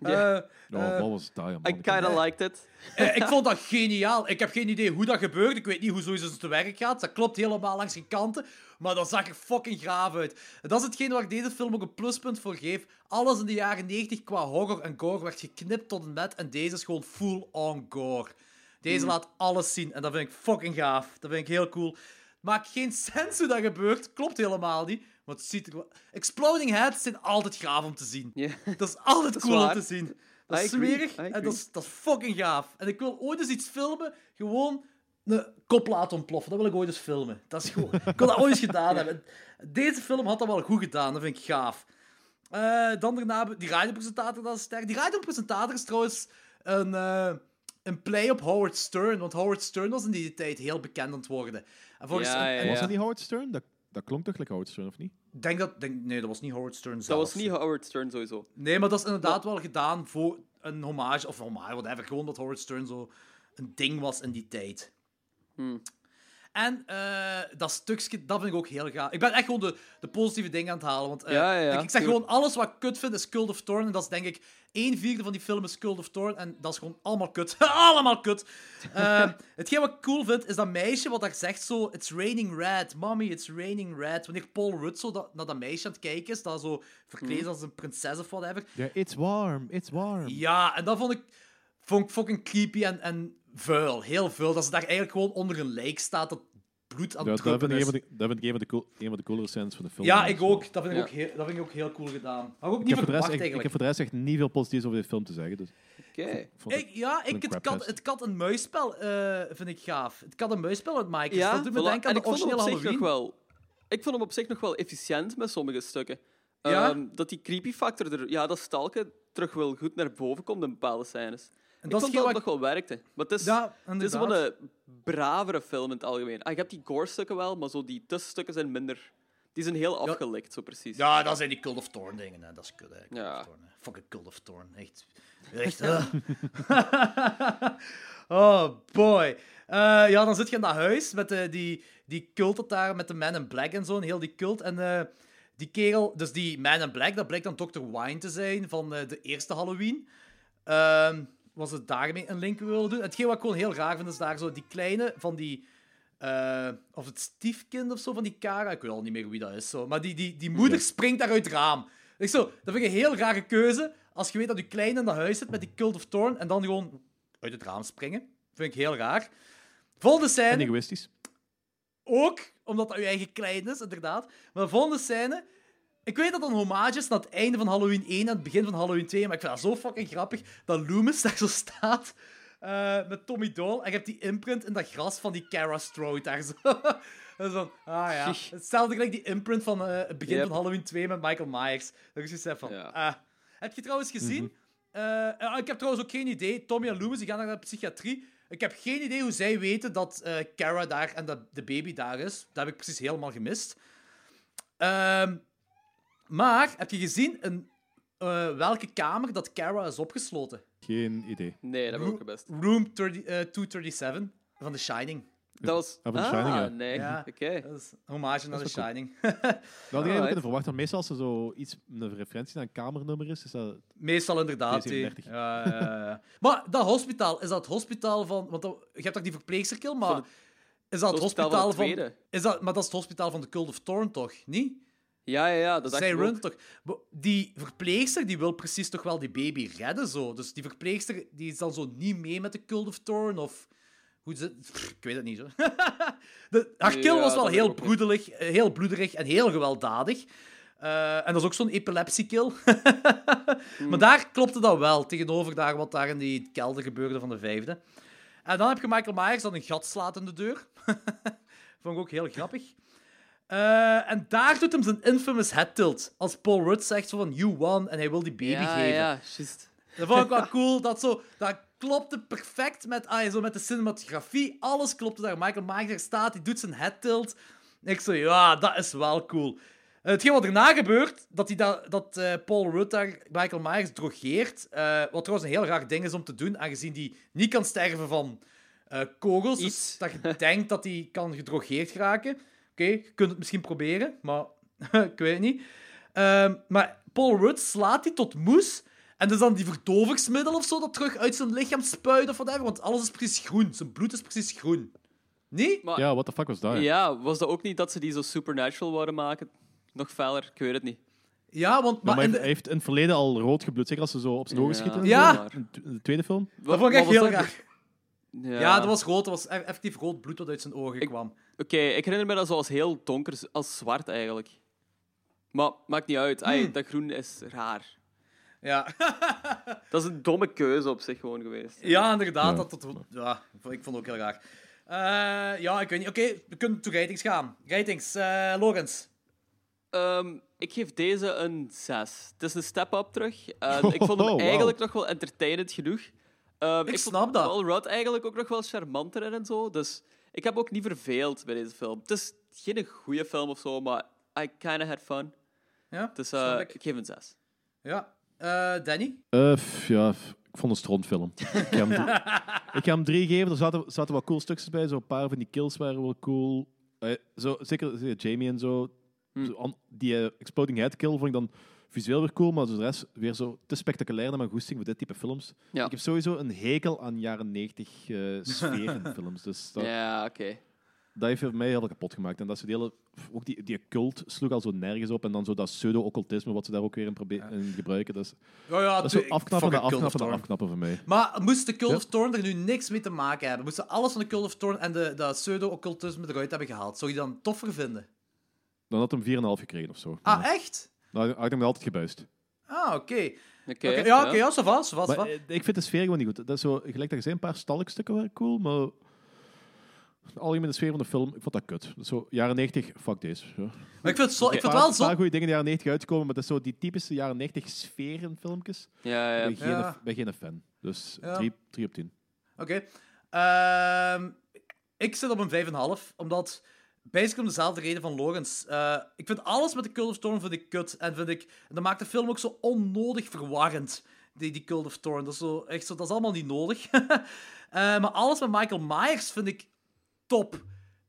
S9: Ja.
S7: Eh,
S12: Oh,
S7: eh,
S12: wat was dat, ja,
S9: I
S12: man.
S9: kinda liked it.
S7: Eh, ik vond dat geniaal. Ik heb geen idee hoe dat gebeurt. Ik weet niet hoe zoiets te werk gaat. Dat klopt helemaal langs geen kanten. Maar dat zag er fucking gaaf uit. En dat is hetgeen waar ik deze film ook een pluspunt voor geef. Alles in de jaren 90 qua horror en gore werd geknipt tot en met. En deze is gewoon full-on gore. Deze
S9: Mhm.
S7: laat alles zien. En dat vind ik fucking gaaf. Dat vind ik heel cool. Maakt geen sens hoe dat gebeurt. Klopt helemaal niet. Het ziet er wel... Exploding heads zijn altijd gaaf om te zien. Dat is altijd
S9: Dat is
S7: cool om te zien. Dat is smerig en dat is, dat is fucking gaaf. En ik wil ooit eens iets filmen, gewoon een kop laten ontploffen. Dat wil ik ooit eens filmen. Dat is gewoon... ik wil dat ooit eens gedaan hebben. Deze film had dat wel goed gedaan, dat vind ik gaaf. Eh, dan daarna, die radiopresentator, dat is sterk. Die radiopresentator is trouwens een, eh, een play op Howard Stern, want Howard Stern was in die tijd heel bekend aan het worden. En volgens,
S9: Ja,
S7: en-
S12: Was dat niet Howard Stern? Dat, dat klonk toch like Howard Stern, of niet?
S7: Denk dat, denk, nee, dat was niet Howard Stern zelf.
S9: Dat was niet Howard Stern sowieso.
S7: Nee, maar dat is inderdaad wel gedaan voor een hommage, of hommage, whatever. Gewoon dat Howard Stern zo een ding was in die tijd.
S9: Hmm.
S7: En eh, dat stukje, dat vind ik ook heel gaaf. Ik ben echt gewoon de, de positieve dingen aan het halen. Want eh,
S9: Ja, ja, ja,
S7: ik, ik zeg gewoon, alles wat ik kut vind is Cult of Thorn. En dat is denk ik, één vierde van die film is Cult of Thorn. En dat is gewoon allemaal kut. allemaal kut. Eh, hetgeen wat ik cool vind, is dat meisje wat daar zegt zo... It's raining red. Mommy, it's raining red. Wanneer Paul Rudd zo dat, naar dat meisje aan het kijken is, dat zo verkleed
S9: Hmm.
S7: als een prinses of whatever.
S12: Ja, it's warm, it's warm.
S7: Ja, en dat vond ik, vond ik fucking creepy en, en vuil. Heel vuil. Dat ze daar eigenlijk gewoon onder een lijk staat dat bloed aan
S12: Ja,
S7: het
S12: dat, vind ik een
S7: is.
S12: van de, dat vind ik een van de, cool, een van de coolere scènes van de film.
S7: Ja, ik ook. Dat vind ik,
S9: Ja.
S7: ook, heel, dat vind ik ook heel, dat vind ik ook heel cool gedaan. Ik ook
S12: Ik
S7: niet
S12: heb, voor de rest
S7: verwacht
S12: echt, ik
S7: eigenlijk.
S12: heb voor de rest echt niet veel positiefs over dit film te zeggen. Dus.
S9: Oké.
S12: Vond
S7: Ik, ja, ik, het, kat, het kat en muisspel eh, vind ik gaaf. Het kat en muisspel uit Mike.
S9: Ja,
S7: dat doet me
S9: voilà.
S7: denken aan
S9: en
S7: de
S9: ik vond hem
S7: originele
S9: op zich nog
S7: Halloween.
S9: wel... Ik vond hem op zich nog wel efficiënt met sommige stukken.
S7: Ja?
S9: Ehm, dat die creepy factor er... Ja, dat stalken terug wel goed naar boven komt in bepaalde scènes.
S7: En
S9: ik
S7: dat is
S9: vond dat
S7: wat
S9: nog wel werkte. Maar het is,
S7: Ja,
S9: het is wel een bravere film in het algemeen. Ah, je hebt die gore-stukken wel, maar zo die tussenstukken zijn minder... Die zijn heel afgelikt, zo precies.
S7: Ja, dat zijn die Cult of Thorn dingen. Hè. Dat is kut, hè. Cult
S9: Ja.
S7: of Thorn, hè. Fucking Cult of Thorn. Echt. Echt. oh, boy. Eh, ja, dan zit je in dat huis met eh, die, die cult dat daar met de Man in Black en zo. En heel die cult. En eh, die kerel, dus die Man in Black, dat blijkt dan Dr. Wine te zijn van eh, de eerste Halloween. Ehm, was het daarmee een link willen doen? Hetgeen wat ik gewoon heel raar vind, is daar zo die kleine van die... eh, of het stiefkind of zo van die Kara. Ik weet al niet meer wie dat is. Zo. Maar die, die, die moeder springt daar uit het raam. Ik zo, dat vind ik een heel rare keuze. Als je weet dat je kleine in dat huis zit met die Cult of Thorn en dan gewoon uit het raam springen. Vind ik heel raar. Volgende
S12: En
S7: scène.
S12: egoïstisch.
S7: Ook, omdat dat je eigen klein is, inderdaad. Maar de volgende scène... Ik weet dat dat een hommage is naar het einde van Halloween 1 en het begin van Halloween 2, maar ik vind dat zo fucking grappig dat Loomis daar zo staat eh, met Tommy Doyle en je hebt die imprint in dat gras van die Kara Strode daar zo. Dat is van, ah ja. Hetzelfde gelijk die imprint van eh, het begin
S9: Yep.
S7: van Halloween 2 met Michael Myers. Dat is zoiets van, ah. Heb je trouwens gezien? eh, eh, ik heb trouwens ook geen idee. Tommy en Loomis die gaan naar de psychiatrie. Ik heb geen idee hoe zij weten dat eh Kara daar en dat de baby daar is. Dat heb ik precies helemaal gemist. Ehm, maar heb je gezien in eh, welke kamer dat Kara is opgesloten?
S12: Geen idee.
S9: Nee, dat heb ik ook best.
S7: Room 30, eh, 237 van The Shining.
S9: Dat was...
S12: Ah, van The
S9: ah,
S12: Shining, ja.
S9: nee.
S7: Ja,
S9: Oké.
S7: dat is een hommage naar The Shining.
S12: Dat had ik eigenlijk kunnen verwachten. want Meestal als er zo iets, een referentie naar een kamernummer is, is dat...
S7: Meestal inderdaad. hè.
S12: 237.
S7: Ja, ja, ja, ja. maar dat hospitaal, is dat het hospitaal van... Want dat- je hebt toch die verpleegcirkel, maar... Is dat het
S9: hospitaal
S7: hospitaal
S9: van
S7: is dat, maar dat is het hospitaal van de Cult of Thorn, toch? Niet?
S9: Ja, ja, ja, dat dacht
S7: Zij
S9: ik
S7: runt
S9: ook.
S7: toch... Die verpleegster die wil precies toch wel die baby redden, zo. Dus die verpleegster die is dan zo niet mee met de Cult of Thorn, of... Hoe ze... Ik weet het niet, zo. de, haar kill
S9: Ja,
S7: was wel
S9: weet
S7: heel eh, heel bloederig en heel gewelddadig. Eh, en dat is ook zo'n epilepsiekill.
S9: Hmm.
S7: Maar daar klopte dat wel, tegenover daar wat daar in die kelder gebeurde van de vijfde. En dan heb je Michael Myers dat een gat slaat in de deur. Vond ik ook heel grappig. Eh, en daar doet hem zijn infamous head tilt. Als Paul Rudd zegt zo van, you won, en hij wil die baby
S9: Ja,
S7: geven.
S9: ja, juist.
S7: Dat vond ik wel cool. Dat, zo, dat klopte perfect met, ah, zo met de cinematografie. Alles klopte daar. Michael Myers staat, die doet zijn head tilt. Ik zo, ja, dat is wel cool. Eh, Hetgeen wat erna gebeurt, dat, hij da, dat eh, Paul Rudd daar Michael Myers drogeert. wat trouwens een heel raar ding is om te doen, aangezien hij niet kan sterven van kogels. Dus dat je denkt dat hij kan gedrogeerd geraken. Oké, je kunt het misschien proberen, maar ik weet het niet. Ehm, maar Paul Rudd slaat hij tot moes. En dus dan die verdovingsmiddel of zo dat terug uit zijn lichaam spuit of whatever. Want alles is precies groen. Zijn bloed is precies groen. Nee?
S9: Maar,
S12: Ja, what the fuck was dat?
S9: ja, was dat ook niet dat ze die zo supernatural wouden maken? Nog feller, ik weet het niet.
S7: Ja, want...
S12: Maar, hij
S7: de-
S12: heeft in het verleden al rood gebloed. Zeker als ze zo op zijn ogen
S9: Ja.
S12: schieten. en
S7: Ja.
S12: In de tweede film.
S7: Dat vond ik echt
S9: Wat
S7: heel
S9: dat?
S7: raar.
S9: Ja,
S7: Ja, dat was rood. Dat was e- effectief rood bloed dat uit zijn ogen kwam.
S9: Oké, ik herinner me dat zo als heel donker, als zwart eigenlijk. Maar maakt niet uit. Ai,
S7: Hmm.
S9: dat groen is raar.
S7: Ja.
S9: Dat is een domme keuze op zich gewoon geweest.
S7: Ja, inderdaad.
S12: Ja.
S7: Dat, dat, ja, ik vond het ook heel raar. Eh, ja, ik weet niet. Oké, we kunnen to ratings gaan. Ratings. eh Lorenz.
S9: Ehm, ik geef deze een 6. Het is een step-up terug. En ik vond hem
S12: Oh, wow.
S9: eigenlijk nog wel entertainend genoeg. Ehm,
S7: Ik snap dat.
S9: Paul Rudd eigenlijk ook nog wel charmanter en zo. Dus ik heb ook niet verveeld bij deze film. Het is geen goede film of zo, maar I kinda had fun.
S7: Ja,
S9: Dus eh,
S7: ik.
S9: ik geef een 6.
S7: Ja. Eh, Danny?
S12: Eh, ja, ik vond een strontfilm. ik, ga hem drie, ik ga hem drie geven. Er zaten, zaten wat cool stukjes bij. Zo een paar van die kills waren wel cool. Eh, zo, zeker, Jamie en zo.
S9: Hm.
S12: Zo die Exploding Head kill vond ik dan visueel weer cool, maar de rest weer zo te spectaculair naar mijn goesting voor dit type films.
S9: Ja.
S12: Ik heb sowieso een hekel aan jaren 90 eh sfeer in films. Dus dat,
S9: Ja, oké.
S12: dat heeft mij heel kapot gemaakt. En dat ze die hele, ook die, die cult sloeg al zo nergens op. En dan zo dat pseudo-occultisme wat ze daar ook weer in, probe- in gebruiken. Dat is,
S7: Ja, ja,
S12: dat is zo afknappen afknappen afknappen voor mij.
S7: Maar moest de Cult
S12: Ja.
S7: of Thorn er nu niks mee te maken hebben? Moesten alles van de Cult of Thorn en de, dat pseudo-occultisme eruit hebben gehaald? Zou je dan toffer vinden?
S12: Dan had hem 4,5 gekregen of zo.
S7: Ah,
S12: Ja.
S7: echt?
S12: Nou, had ik hem altijd gebuist.
S7: Ah, oké.
S9: Oké,
S7: Oké, ja, oké, ja,
S12: Maar,
S7: va.
S12: eh, ik vind de sfeer gewoon niet goed. Dat is zo, gelijk dat je zei, een paar stalkstukken waren cool, maar de algemene sfeer van de film, ik vond dat kut. Dat is zo, jaren 90, fuck deze. Ja.
S7: Maar ik vind het, zo, ik vind
S12: Een
S7: het wel zo...
S12: paar goede dingen in de jaren 90 uitkomen, maar dat is zo die typische jaren 90 sfeer in filmpjes.
S9: Ja, ja.
S12: Ik ben geen,
S7: Ja.
S12: ben geen fan. Dus
S7: Ja.
S12: 3 op 10.
S7: Oké. Ehm, ik zit op een 5,5, omdat... Basically om dezelfde reden van Lorenz. Eh, ik vind alles met de Cult of Thorn vind ik kut. En, vind ik, dat maakt de film ook zo onnodig verwarrend. Die, die Cult of Thorn. Dat is, zo, echt zo, dat is allemaal niet nodig. Eh, maar alles met Michael Myers vind ik top.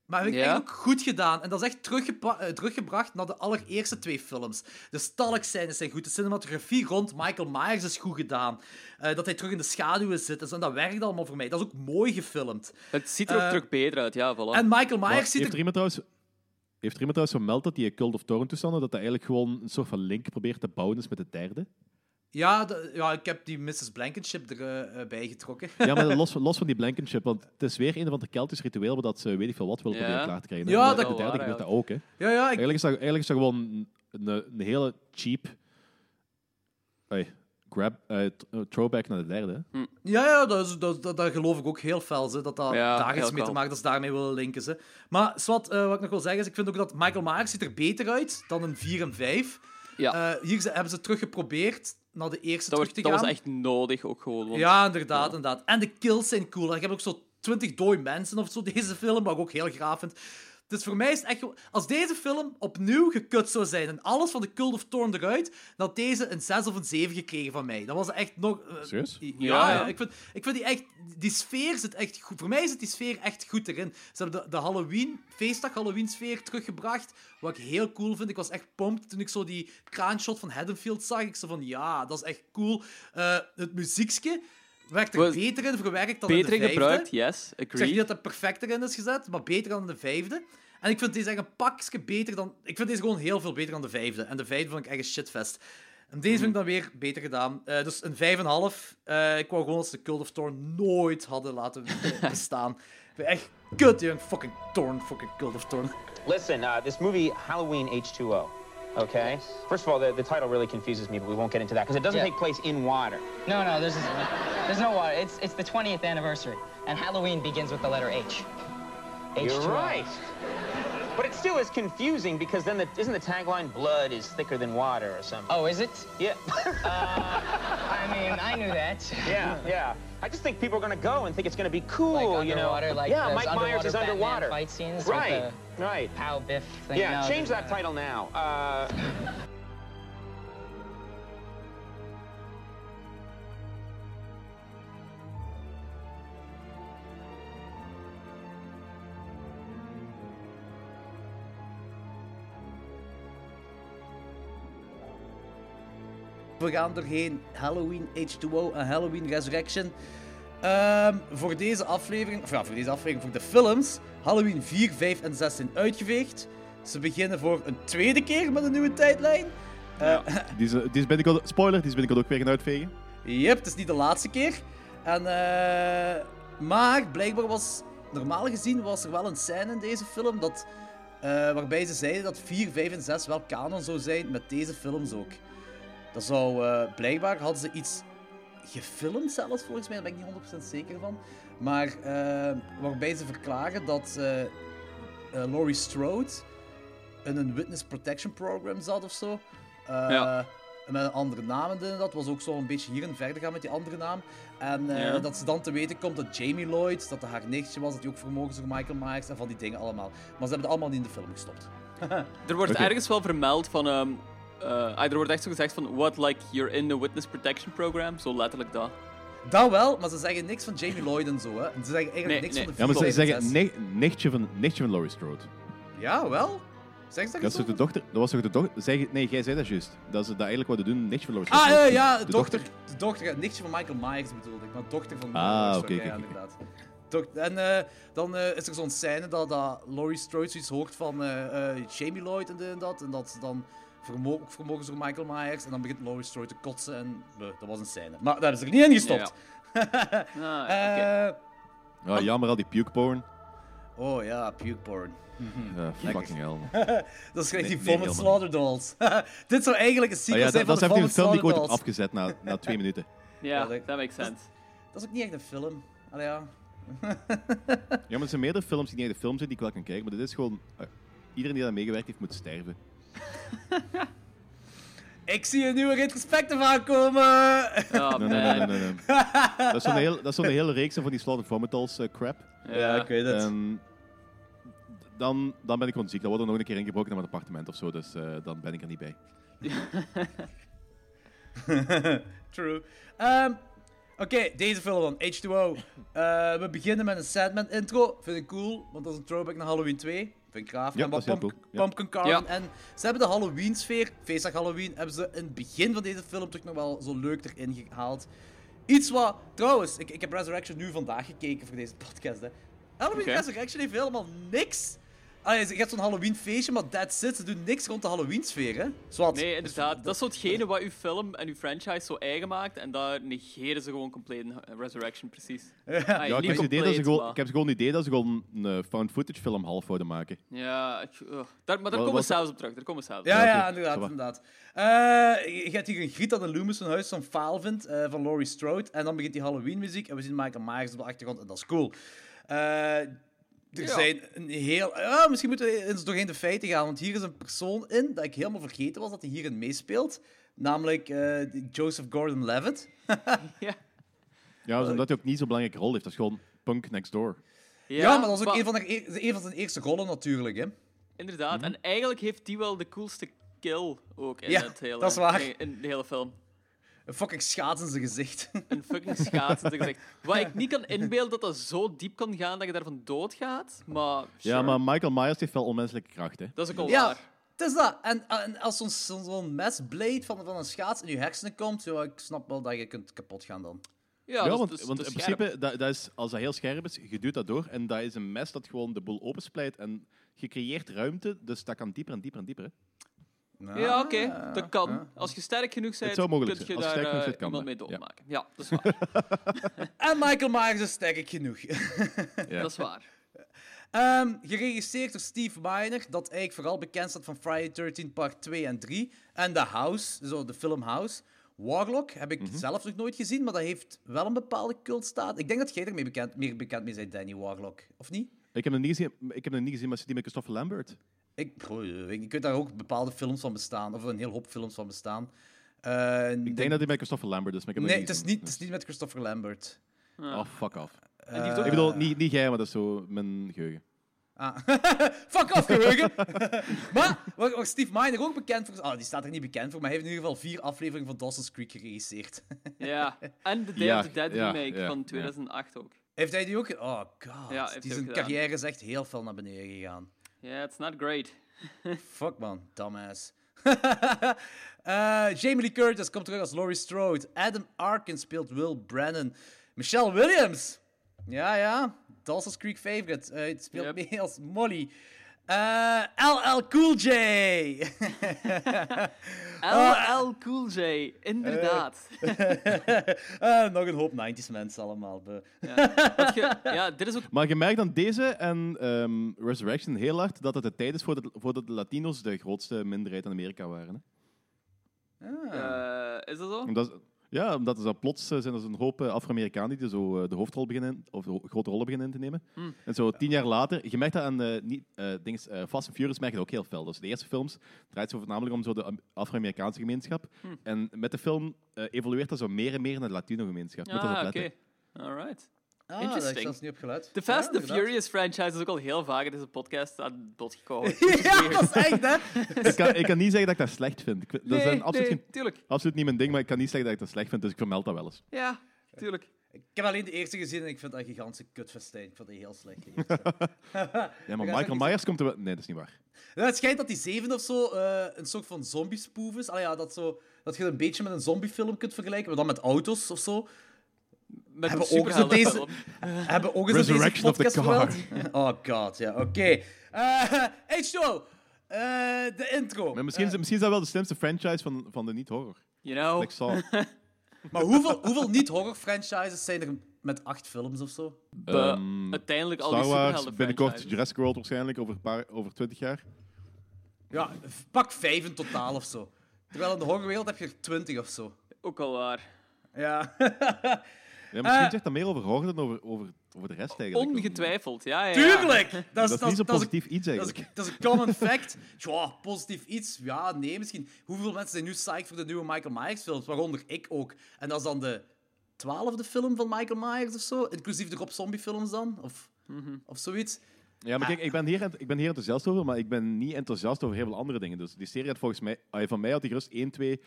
S7: Maar vind ik
S9: Ja?
S7: eigenlijk ook goed gedaan. En dat is echt eh, teruggebracht naar de allereerste twee films. De stalkscènes zijn goed. De cinematografie rond Michael Myers is goed gedaan. Eh, dat hij terug in de schaduwen zit. en zo, En dat werkt allemaal voor mij. Dat is ook mooi gefilmd.
S9: Het ziet er ook
S7: Eh,
S9: terug beter uit, ja, voilà.
S7: En Michael Myers ziet
S12: heeft
S7: er...
S12: er iemand trouwens... Heeft er iemand trouwens vermeld dat die Cult of Thorn toestanden, dat dat eigenlijk gewoon een soort van link probeert te bouwen is met de derde?
S7: Ja, de- ja, ik heb die Mrs. Blankenship erbij getrokken.
S12: Ja, maar los, van- los van die Blankenship, want het is weer een van de Keltisch ritueel waar dat ze weet ik veel wat willen
S9: Ja.
S12: proberen klaar te krijgen.
S7: Ja,
S12: En
S7: dat-
S12: de derde gebeurt dat ook, hè.
S7: Ja, ja, ik...
S12: Eigenlijk is dat, eigenlijk is dat gewoon een, een, hele cheap hey, grab, eh, eh, throwback naar de derde. hè.
S7: Ja, ja dat, is, dat, dat, dat geloof ik ook heel fel, ze, dat dat
S9: Ja,
S7: daar iets mee te maken dat ze daarmee willen linken. Ze. Maar Swat, eh, wat ik nog wil zeggen is, ik vind ook dat Michael Myers ziet er beter uit dan een 4 en 5.
S9: Ja.
S7: Eh, hier ze- hebben ze terug geprobeerd naar de eerste
S9: dat, was,
S7: te
S9: dat
S7: gaan.
S9: was echt nodig ook gewoon. Want,
S7: Ja, inderdaad, inderdaad. En de kills zijn cool. Ik heb ook zo 20 dode mensen of zo deze film, wat ik ook heel graaf vind. Dus voor mij is het echt gewoon... Als deze film opnieuw gekut zou zijn en alles van de Cult of Thorn eruit, dan had deze een 6 of een 7 gekregen van mij. Dat was echt nog...
S12: Serieus?
S7: Ja,
S9: Ja,
S7: ja.
S9: ja.
S7: Ik, vind, ik vind die echt... Die sfeer zit echt goed... Voor mij zit die sfeer echt goed erin. Ze hebben de, de Halloween, feestdag Halloween sfeer teruggebracht, wat ik heel cool vind. Ik was echt pumped toen ik zo die kraanshot van Haddonfield zag. Ik zo van, ja, dat is echt cool. Eh, het muziekje werd er beter in verwerkt dan
S9: Beter
S7: in de
S9: in
S7: vijfde.
S9: gebruikt, yes,
S7: Ik zeg
S9: agree.
S7: niet dat het perfect erin is gezet, maar beter dan de vijfde. En ik vind deze echt een pakje beter dan... Ik vind deze gewoon heel veel beter dan de vijfde. En de vijfde vond ik echt een shitfest. En deze vind ik dan weer beter gedaan. Eh, dus een 5,5. Eh ik wou gewoon dat ze de Cult of Thorn nooit hadden laten bestaan. Echt kut, jong. Fucking Thorn, fucking Cult of Thorn.
S17: Listen, uh, this movie Halloween H2O. Okay. First of all, the, the title really confuses me, but we won't get into that because it doesn't
S18: Yeah.
S17: take place in water.
S18: No, no, there's there's no water. It's it's the 20th anniversary, and Halloween begins with the letter H.
S17: You're
S18: H2O.
S17: right. But it still is confusing because then the, isn't the tagline "Blood is thicker than water" or something?
S18: Oh, is it?
S17: Yeah.
S18: Uh, I mean, I knew that.
S17: yeah, yeah. I just think people are going to go and think it's going to be cool,
S18: Like
S17: you know.
S18: like
S17: yeah, Mike Myers is
S18: Batman
S17: underwater.
S18: fight scenes
S17: right,
S18: the
S17: right.
S18: Pow Biff thing.
S17: Yeah,
S18: No,
S17: change that title now. Uh,
S7: We gaan doorheen Halloween H2O en Halloween Resurrection. Ehm, voor deze aflevering, of ja, voor deze aflevering, voor de films, Halloween 4, 5 en 6 zijn uitgeveegd. Ze beginnen voor een tweede keer met een nieuwe tijdlijn. Eh,
S12: Die is, die is binnenkort, spoiler, die is binnenkort ook weer gaan uitvegen.
S7: Yep, het is niet de laatste keer. En, eh, maar blijkbaar was, normaal gezien, was er wel een scène in deze film dat, eh, waarbij ze zeiden dat 4, 5 en 6 wel canon zou zijn met deze films ook. Dat zou, eh, blijkbaar hadden ze iets gefilmd zelfs, volgens mij, daar ben ik niet 100% zeker van. Maar eh, waarbij ze verklaren dat eh eh, Laurie Strode in een witness protection program zat of zo. Eh,
S9: Ja.
S7: Met een andere naam dat. Was ook zo een beetje hier en verder gaan met die andere naam. En eh,
S9: Ja.
S7: dat ze dan te weten komt dat Jamie Lloyd, dat dat haar nichtje was, dat hij ook vermogen is door Michael Myers en van die dingen allemaal. Maar ze hebben het allemaal niet in de film gestopt.
S9: Er wordt ergens wel vermeld van. ehm, eh, ah, er wordt echt zo gezegd van. What, like, you're in the witness protection program? Zo letterlijk dat.
S7: Dat wel, maar ze zeggen niks van Jamie Lloyd en zo. Hè. Ze zeggen eigenlijk
S9: Nee,
S7: niks
S9: nee.
S7: van de
S12: Ja, maar ze zeggen nicht- nichtje van, nichtje van Laurie Strode.
S7: Ja, wel. Zeg ze
S12: Dat
S7: dat
S12: is de dochter? Dat was toch de dochter? Zeg, nee, jij zei dat juist. Dat ze dat eigenlijk wouden doen, nichtje van Laurie
S7: Ah,
S12: Strode.
S7: ja, ja,
S12: De
S7: dochter. De dochter, nichtje van Michael Myers bedoelde ik, maar dochter van
S12: Ah,
S7: Laurie
S12: oké,
S7: ja, inderdaad. En eh, dan eh, is er zo'n scène dat, dat Laurie Strode zoiets hoort van eh, eh, Jamie Lloyd en dat, en dat ze dan vermo ook vermogen ze door Michael Myers, en dan begint Laurie Strode te kotsen, en eh, dat was een scène. Maar dat hebben ze er niet in gestopt.
S9: Ah,
S7: Eh,
S12: Ja, jammer al die puke porn.
S7: oh ja, puke porn.
S12: Ja, fucking hell. man.
S7: dat is gelijk die
S12: Nee,
S7: Vomit Slaughter Dolls. Dit zou eigenlijk een sequel
S12: ja,
S7: zijn
S12: dat,
S7: van
S12: dat
S7: de
S12: is even
S7: Vomit
S12: een film die ik
S7: Slaughter
S12: ooit heb
S7: Dolls.
S12: afgezet na, na twee minuten.
S9: Ja,
S7: dat-
S9: makes sense.
S7: Dat is ook niet echt een film. Allee, ja.
S12: Ja, maar er zijn meerdere films die niet echt de film zijn die ik wel kan kijken, maar dit is gewoon... eh, iedereen die daar meegewerkt heeft, moet sterven.
S7: Ik zie een nieuwe retrospective aankomen.
S9: Oh,
S12: Nee, nee, nee, nee, nee. Dat is zo'n hele, dat is zo'n hele reeks van die Slaughter Vomitals eh, crap.
S7: Ja, ik weet het.
S12: En dan, dan ben ik gewoon ziek. Dan wordt er nog een keer ingebroken naar mijn appartement of zo, dus eh, dan ben ik er niet bij.
S7: True. Ehm, Oké, deze film dan, H2O. Eh, we beginnen met een Sandman intro. Vind ik cool, want dat is een throwback naar Halloween 2. Vind ik gaaf.
S12: Ja,
S7: En
S12: dat is
S7: wat
S12: heel
S7: Pump-
S12: cool. Ja.
S7: Pumpkin Carving. En ze hebben de Halloween-sfeer, feestdag Halloween, hebben ze in het begin van deze film toch nog wel zo leuk erin gehaald. Iets wat... Trouwens, ik, ik heb Resurrection nu vandaag gekeken voor deze podcast. Hè. Halloween. Resurrection heeft helemaal niks... Allee, je hebt zo'n Halloween feestje, maar that's it. Ze doen niks rond de Halloween sfeer, hè.
S9: Nee, inderdaad. Dat is wat uw film en uw franchise zo eigen maakt. En daar negeren ze gewoon compleet in Resurrection, precies. Ah,
S12: Ja, ik, heb het idee dat ze gewoon,
S9: maar-
S12: ik heb gewoon het idee dat ze gewoon een eh, found footage film half wouden maken.
S9: Ja, ik, daar, maar daar komen we zelfs op terug. Daar komen we zelfs
S7: Ja,
S9: op.
S7: ja, inderdaad. Inderdaad. Eh, je hebt hier een griet aan de Loomis huis van faal vindt, eh, van Laurie Strode. En dan begint die Halloween muziek en we zien Michael Myers op de achtergrond en dat is cool. Eh, er
S9: Ja.
S7: zijn een heel... Ja, misschien moeten we eens doorheen de feiten gaan, want hier is een persoon in dat ik helemaal vergeten was dat hij hierin meespeelt. Namelijk eh, die Joseph Gordon-Levitt.
S9: ja.
S12: Ja, dus omdat hij ook niet zo'n belangrijke rol heeft. Dat is gewoon punk next door.
S7: Ja, maar dat was ook
S9: maar-
S7: een van, de, een van zijn eerste rollen natuurlijk, hè.
S9: Inderdaad. En eigenlijk heeft die wel de coolste kill ook in,
S7: Ja,
S9: het hele,
S7: dat is waar.
S9: in de hele film.
S7: Een fucking schaats in zijn gezicht.
S9: Een fucking schaats in zijn gezicht. Wat ik niet kan inbeelden dat dat zo diep kan gaan dat je daarvan doodgaat, maar...
S12: Ja, maar Michael Myers heeft wel onmenselijke kracht, hè.
S9: Dat is ook al
S7: Ja,
S9: waar.
S7: het is dat. En, en als zo'n zo'n zo'n mesblade van, van een schaats in je hersenen komt, ja, ik snap wel dat je kunt kapot gaan dan.
S9: Ja,
S12: want, want in principe, dat, dat is, als dat heel scherp is, je duwt dat door en dat is een mes dat gewoon de boel opensplijt en je creëert ruimte, dus dat kan dieper en dieper en dieper. Hè.
S9: Ja, oké, dat kan. Als je sterk genoeg bent, kun je
S12: zijn.
S9: Daar eh,
S12: kan
S9: iemand mee
S12: dat.
S9: doodmaken. Ja, dat is waar.
S7: En Michael Myers is sterk genoeg.
S9: Dat is waar.
S7: Ehm, geregisseerd door Steve Miner, dat eigenlijk vooral bekend staat van Friday 13 part 2 en 3. En The House, zo de film House. Warlock heb ik
S12: Mhm.
S7: zelf nog nooit gezien, maar dat heeft wel een bepaalde cultstaat. Ik denk dat jij ermee bekend, meer bekend mee bent, Danny Warlock. Of niet?
S12: Ik heb hem niet gezien, ik heb hem niet gezien maar die met Christopher Lambert.
S7: Ik, goh, ik ik weet daar ook bepaalde films van bestaan, of een heel hoop films van bestaan. Eh,
S12: Ik denk dat hij met Christopher Lambert is, maar ik heb
S7: Nee, het is, niet, het is niet met Christopher Lambert.
S12: Oh, fuck off. Ik bedoel, niet, niet jij, maar dat is zo mijn geheugen.
S7: Ah. Fuck off, geheugen! maar, waar, Steve Miner ook bekend voor... Oh, die staat er niet bekend voor, maar hij heeft in ieder geval vier afleveringen van Dawson's Creek geregisseerd.
S9: Ja, en de Day
S7: Ja,
S9: of the Dead
S7: ja,
S9: remake
S7: ja,
S9: van
S7: ja.
S9: 2008 ook.
S7: Heeft hij die ook... Oh god,
S9: Ja, heeft
S7: die
S9: hij
S7: zijn carrière is echt heel veel naar beneden gegaan.
S9: Yeah, it's not great.
S7: Fuck man, dumbass. Eh, Jamie Lee Curtis komt terug als Laurie Strode. Adam Arkin speelt Will Brennan. Michelle Williams. Ja, ja. Dawson's Creek favorite. Eh, het speelt mee als Molly. Eh, LL Cool J.
S9: LL Cool J, inderdaad.
S7: Eh, nog een hoop 90s mensen allemaal.
S9: je- ja, dit is ook...
S12: Maar je merkt aan deze en ehm, Resurrection heel hard dat het de tijd is voordat, voordat de Latino's de grootste minderheid in Amerika waren. Hè?
S9: Eh, is dat zo?
S12: Omdat, ja, omdat er zo plots eh, zijn er zo'n hoop eh, Afro-Amerikanen die zo eh, de hoofdrol beginnen, of grote rollen beginnen in te nemen.
S9: Hmm.
S12: En zo tien jaar later, je merkt dat aan niet, dinges, eh, Fast and Furious merk je dat ook heel fel. Dus de eerste films draait zo voornamelijk om zo de Am- Afro-Amerikaanse gemeenschap.
S9: Hmm.
S12: En met de film evolueert dat zo meer en meer naar de Latino-gemeenschap.
S9: Ah, oké. Alright.
S7: Ah, daar heb ik
S9: Interesting.
S7: niet op geluid.
S9: De Fast
S7: Ja,
S9: and. Furious franchise is ook al heel vaak in deze podcast aan bod gekomen.
S7: ja, dat is echt, hè?
S12: ik, kan, ik kan niet zeggen dat ik dat slecht vind. Ik, dat
S9: Nee,
S12: zijn absoluut,
S9: nee,
S12: geen-
S9: tuurlijk.
S12: absoluut niet mijn ding, maar ik kan niet zeggen dat ik dat slecht vind, dus ik vermeld dat wel eens.
S9: Ja, tuurlijk.
S7: Ik heb alleen de eerste gezien en ik vind dat een gigantische kutfestijn. Ik vond die heel slecht.
S12: Ja, maar Michael Myers komt er wel... Nee, dat is niet waar.
S7: Het schijnt dat die zeven of zo eh, een soort van zombie-spoof is. Allee, ja, dat, zo, dat je het een beetje met een zombiefilm kunt vergelijken, maar dan met auto's of zo.
S9: Met
S7: hebben ook in deze, hebben ook eens deze
S12: Resurrection of the
S7: podcast. Oh god, ja, oké. Eh, H2O, eh, de intro.
S12: Maar misschien, is- misschien is dat wel de slimste franchise van, van de niet-horror.
S9: You know.
S12: Like Saw.
S7: Maar hoeveel, hoeveel niet-horror franchises zijn er met acht films of zo?
S12: Ehm,
S9: uiteindelijk al
S12: Star
S9: die
S12: Wars,
S9: superhelden
S12: binnenkort. Jurassic World waarschijnlijk, over, een paar, over 20 jaar.
S7: Ja, pak vijf in totaal of zo. Terwijl in de horrorwereld heb je er twintig of zo.
S9: Ook al waar.
S7: Ja.
S12: Ja, misschien
S7: Eh,
S12: zegt dat meer over horror dan over, over, over de rest eigenlijk.
S9: Ongetwijfeld, ja, ja.
S7: Tuurlijk! Dat is,
S12: Dat is niet zo'n
S7: dat
S12: positief iets
S7: dat is-
S12: eigenlijk.
S7: Dat is een common fact. Ja, positief iets. Ja, nee, misschien. Hoeveel mensen zijn nu psyched voor de nieuwe Michael Myers films? Waaronder ik ook. En dat is dan de twaalfde film van Michael Myers of zo? Inclusief de Rob Zombie films dan? Of, of zoiets?
S12: Ja, maar kijk, ik ben, hier, ik ben hier enthousiast over, maar ik ben niet enthousiast over heel veel andere dingen. Dus die serie had volgens mij, ah, van mij had die gerust 1, 2,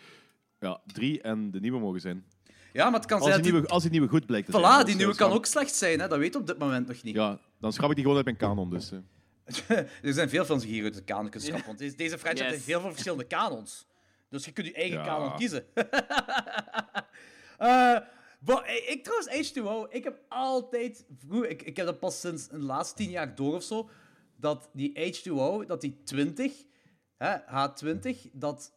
S12: ja, 3 en de nieuwe mogen zijn.
S7: Ja, maar het kan
S12: Als
S7: zijn
S12: die
S7: dat
S12: nieuwe, als die nieuwe goed blijkt te zijn.
S7: Voilà, die nieuwe kan ook slecht zijn, hè? dat weet je op dit moment nog niet.
S12: Ja, dan schrap ik die gewoon uit mijn kanon. Dus, eh.
S7: er zijn veel films die hier uit de kanon kunnen schrappen. Want deze- deze franchise
S9: Yes.
S7: heeft heel veel verschillende kanons. Dus je kunt je eigen
S12: Ja.
S7: kanon kiezen. Eh, ik trouwens, H2O, ik heb altijd... Vroeger, ik, ik heb dat pas sinds een laatste tien jaar door of zo, dat die H2O, dat die 20, hè, H20, dat,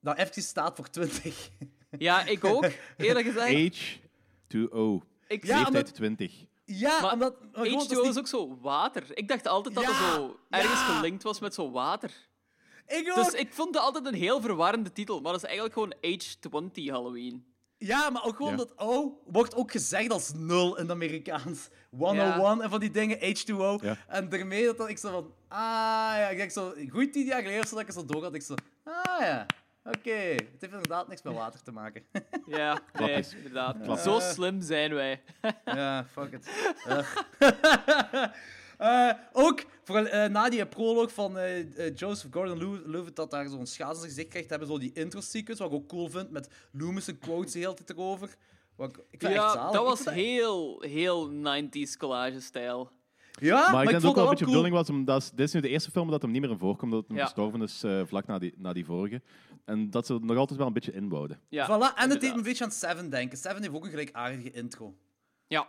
S7: dat staat voor 20.
S9: Ja, ik ook, eerlijk gezegd.
S12: H2O.
S9: Ik-
S7: Ja,
S12: Leeftijd
S7: omdat-
S12: 20.
S7: Ja,
S9: Maar
S7: omdat... maar gewoon, dat
S9: H2O
S7: is
S9: ook zo water. Ik dacht altijd dat
S7: Ja,
S9: het zo ergens
S7: ja.
S9: gelinkt was met zo water.
S7: Ik
S9: Dus
S7: ook.
S9: ik vond het altijd een heel verwarrende titel, maar dat is eigenlijk gewoon H20 Halloween.
S7: Ja, maar ook gewoon
S9: Ja.
S7: dat O wordt ook gezegd als nul in het Amerikaans. 101 en van die dingen, H2O.
S12: Ja.
S7: En daarmee dat ik zo van, ah ja, ik denk zo, goed tien jaar geleden of zo dat ik zo door had, ik zo, ah ja, Oké, het heeft inderdaad niks met water te maken.
S9: Ja, nee,
S8: Klapjes.
S9: inderdaad. Zo slim zijn wij.
S7: ja, fuck it. Eh, ook vooral, eh, na die proloog van eh, Joseph Gordon-Levitt dat daar zo'n schaats in zijn gezicht krijgt, hebben zo die intro-sequence, wat ik ook cool vind, met Loomis en quotes de hele tijd erover. Wat ik, ik vind echt
S9: Ja,
S7: zalig.
S9: dat was heel, heel 90s collage-stijl.
S7: Ja,
S12: maar ik denk dat ook wel een beetje
S7: cool.
S12: bedoeling was, omdat dit is nu de eerste film dat hem niet meer in voorkomt, dat hij
S9: Ja.
S12: gestorven is eh, vlak na die, na die vorige. En dat ze nog altijd wel een beetje inbouwden.
S9: Ja,
S7: voilà, en het deed me een beetje aan Seven denken. Seven heeft ook een gelijkaardige intro.
S9: Ja.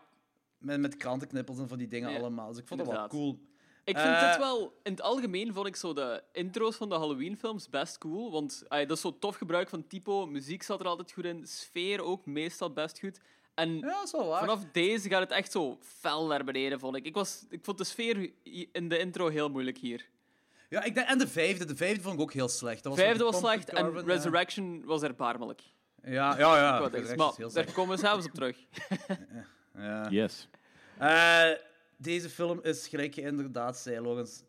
S7: Met, met krantenknippels en van die dingen
S9: Ja,
S7: allemaal. Dus ik vond dat wel cool.
S9: Ik vind dit wel... In het algemeen vond ik zo de intro's van de Halloween-films best cool. Want dat is zo tof gebruik van typo. Muziek zat er altijd goed in. Sfeer ook meestal best goed. En
S7: Ja,
S9: vanaf deze gaat het echt zo fel naar beneden, vond ik. Ik, was, ik vond de sfeer in de intro heel moeilijk hier.
S7: Ja, ik denk, en de vijfde. De vijfde vond ik ook heel slecht. Dat was
S9: Vijfde was
S7: die
S9: slecht en
S7: ja.
S9: Resurrection was erbarmelijk.
S7: Ja, ja, ja.
S9: Maar
S7: heel
S9: daar komen we zelfs op terug.
S7: Ja.
S12: Yes.
S7: Eh, deze film is, gelijk je inderdaad zei, Logans...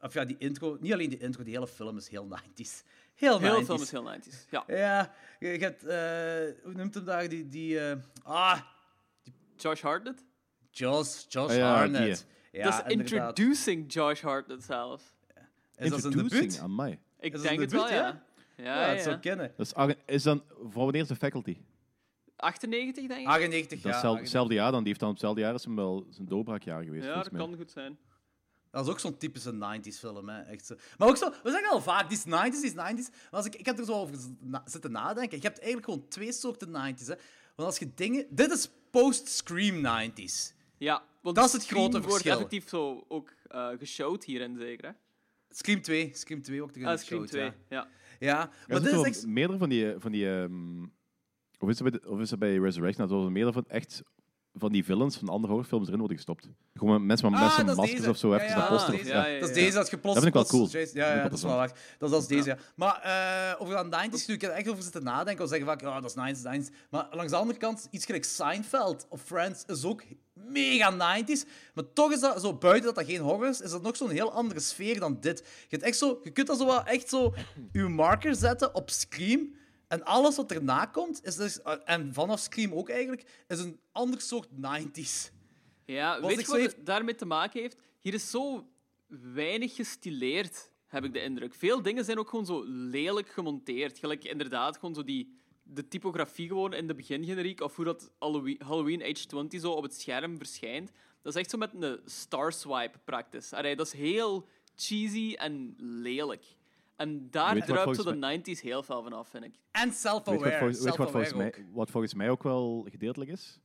S7: Of ja, die intro... Niet alleen die intro, die hele film is heel 90s. Heel 90s.
S9: Heel film is heel 90s. Ja.
S7: Ja, je je hebt... eh, hoe noemt hem daar? Die... die eh, ah,
S9: Josh Hartnett?
S7: Josh, Josh
S12: Ah, ja,
S7: Hartnett.
S12: die.
S7: Ja,
S9: dat is
S7: inderdaad.
S9: introducing Josh Hartnett zelfs.
S7: Is dat debuut?
S12: aan mij.
S9: Ik
S7: Is dat
S9: denk het wel, ja. Ja,
S7: Ja,
S9: ja,
S7: het zou kennen.
S12: Dat is, is dan, voor wanneer is de faculty?
S9: 98, denk ik.
S7: 98
S12: Dat is
S7: jaar.
S12: hetzelfde, hetzelfde jaar dan. Die heeft dan op hetzelfde jaar is hem wel zijn doorbraakjaar geweest,
S9: Ja,
S12: volgens
S9: dat
S12: mij.
S9: kan goed zijn.
S7: Dat is ook zo'n typische 90s film, hè. Echt zo. Maar ook zo, we zeggen al vaak, die is 90s, die is 90s. Maar als ik, ik heb er zo over na- zitten nadenken. Je hebt eigenlijk gewoon twee soorten 90s, hè. Want als je dingen... Dit is post-Scream 90s.
S9: Ja, want
S7: Dat is het
S9: Scream
S7: grote
S9: wordt
S7: verschil.
S9: effectief zo ook eh geshowd hierin, zeker, hè?
S7: Scream 2. Scream 2 ook erin
S9: Ah, Scream
S7: geshowd,
S9: 2,
S7: ja.
S9: ja.
S7: Ja, maar dit is echt...
S12: meerdere van die... Van die ehm, of, is het bij de- of is het bij Resurrection? Dat er meerdere van echt van die villains van andere horrorfilms erin worden gestopt. Gewoon met mensen met
S7: Ah, is
S12: maskers of zo,
S7: Ja,
S12: even
S7: ja,
S12: dat poster. ja.
S9: ja,
S7: Dat is deze dat je plots...
S12: Dat vind ik wel cool.
S7: Ja, ja,
S12: Dat
S7: is wel waar. Dat is als deze, ja. Maar eh, over dat 90s, nu ik er echt over zitten nadenken, of zeggen vaak, ja, dat is 90s, 90s. Maar langs de andere kant, iets gelijk Seinfeld of Friends is ook mega 90s. Maar toch is dat zo, buiten dat dat geen horror is, is dat nog zo'n heel andere sfeer dan dit. Je, hebt echt zo, je kunt dat zo wel echt zo je marker zetten op Scream. En alles wat erna komt, is dus, eh, en vanaf Scream ook eigenlijk, is een ander soort 90s.
S9: Ja,
S7: Was
S9: weet je wat het daarmee te maken heeft? Hier is zo weinig gestileerd, heb ik de indruk. Veel dingen zijn ook gewoon zo lelijk gemonteerd. Gelijk inderdaad, gewoon zo die... De typografie gewoon in de begingeneriek, of hoe dat Halloween, Halloween Age 20 zo op het scherm verschijnt. Dat is echt zo met een star swipe practice. Allee, dat is heel cheesy en lelijk. En daar
S12: Weet
S9: druipt zo de 90s heel veel van af, vind ik.
S7: En
S12: Weet
S7: self-aware.
S12: volgens, weet je wat, volgens
S7: Self-aware
S12: mij,
S7: ook.
S12: wat volgens mij ook wel gedeeltelijk is?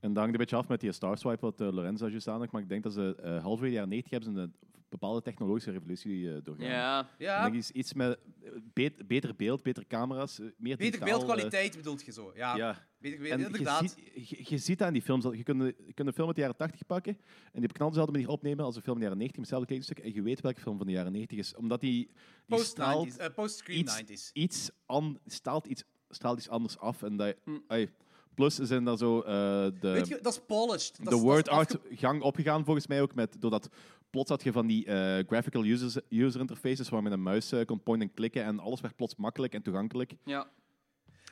S12: En dat hangt een beetje af met die Star Swipe wat uh, Lorenzo juist aandacht, maar ik denk dat ze uh, halverwege de jaren 90 hebben ze een bepaalde technologische revolutie uh, doorgaan.
S9: Ja.
S7: Ja.
S12: Ik denk iets, iets met eh, bet- beter beeld, betere camera's, eh, meer
S7: Beter
S12: digitaal,
S7: beeldkwaliteit bedoelt je zo. Ja,
S12: Ja.
S7: Beter,
S12: En
S7: beeld,
S12: je
S7: inderdaad.
S12: ziet, je, je ziet dat in die films. dat Je kunt, een- je kunt een film uit de jaren 80 pakken en die op knal dezelfde manier opnemen als een film in de jaren 90 met hetzelfde kledingstuk en je weet welke film van de jaren 90 is. Omdat die, die straalt
S7: Post-90s, eh, post-Scream
S12: iets,
S7: 90s.
S12: iets, an, straalt iets, straalt iets anders af. En dat, ai, plus zijn daar zo eh, de,
S7: Weet je, dat is polished. Dat
S12: de
S7: is-
S12: word
S7: is
S12: art gang opgegaan volgens mij ook. Met, doordat plots had je van die eh, graphical users, user interfaces waar je met een muis eh, kon point en klikken en alles werd plots makkelijk en toegankelijk.
S9: Ja.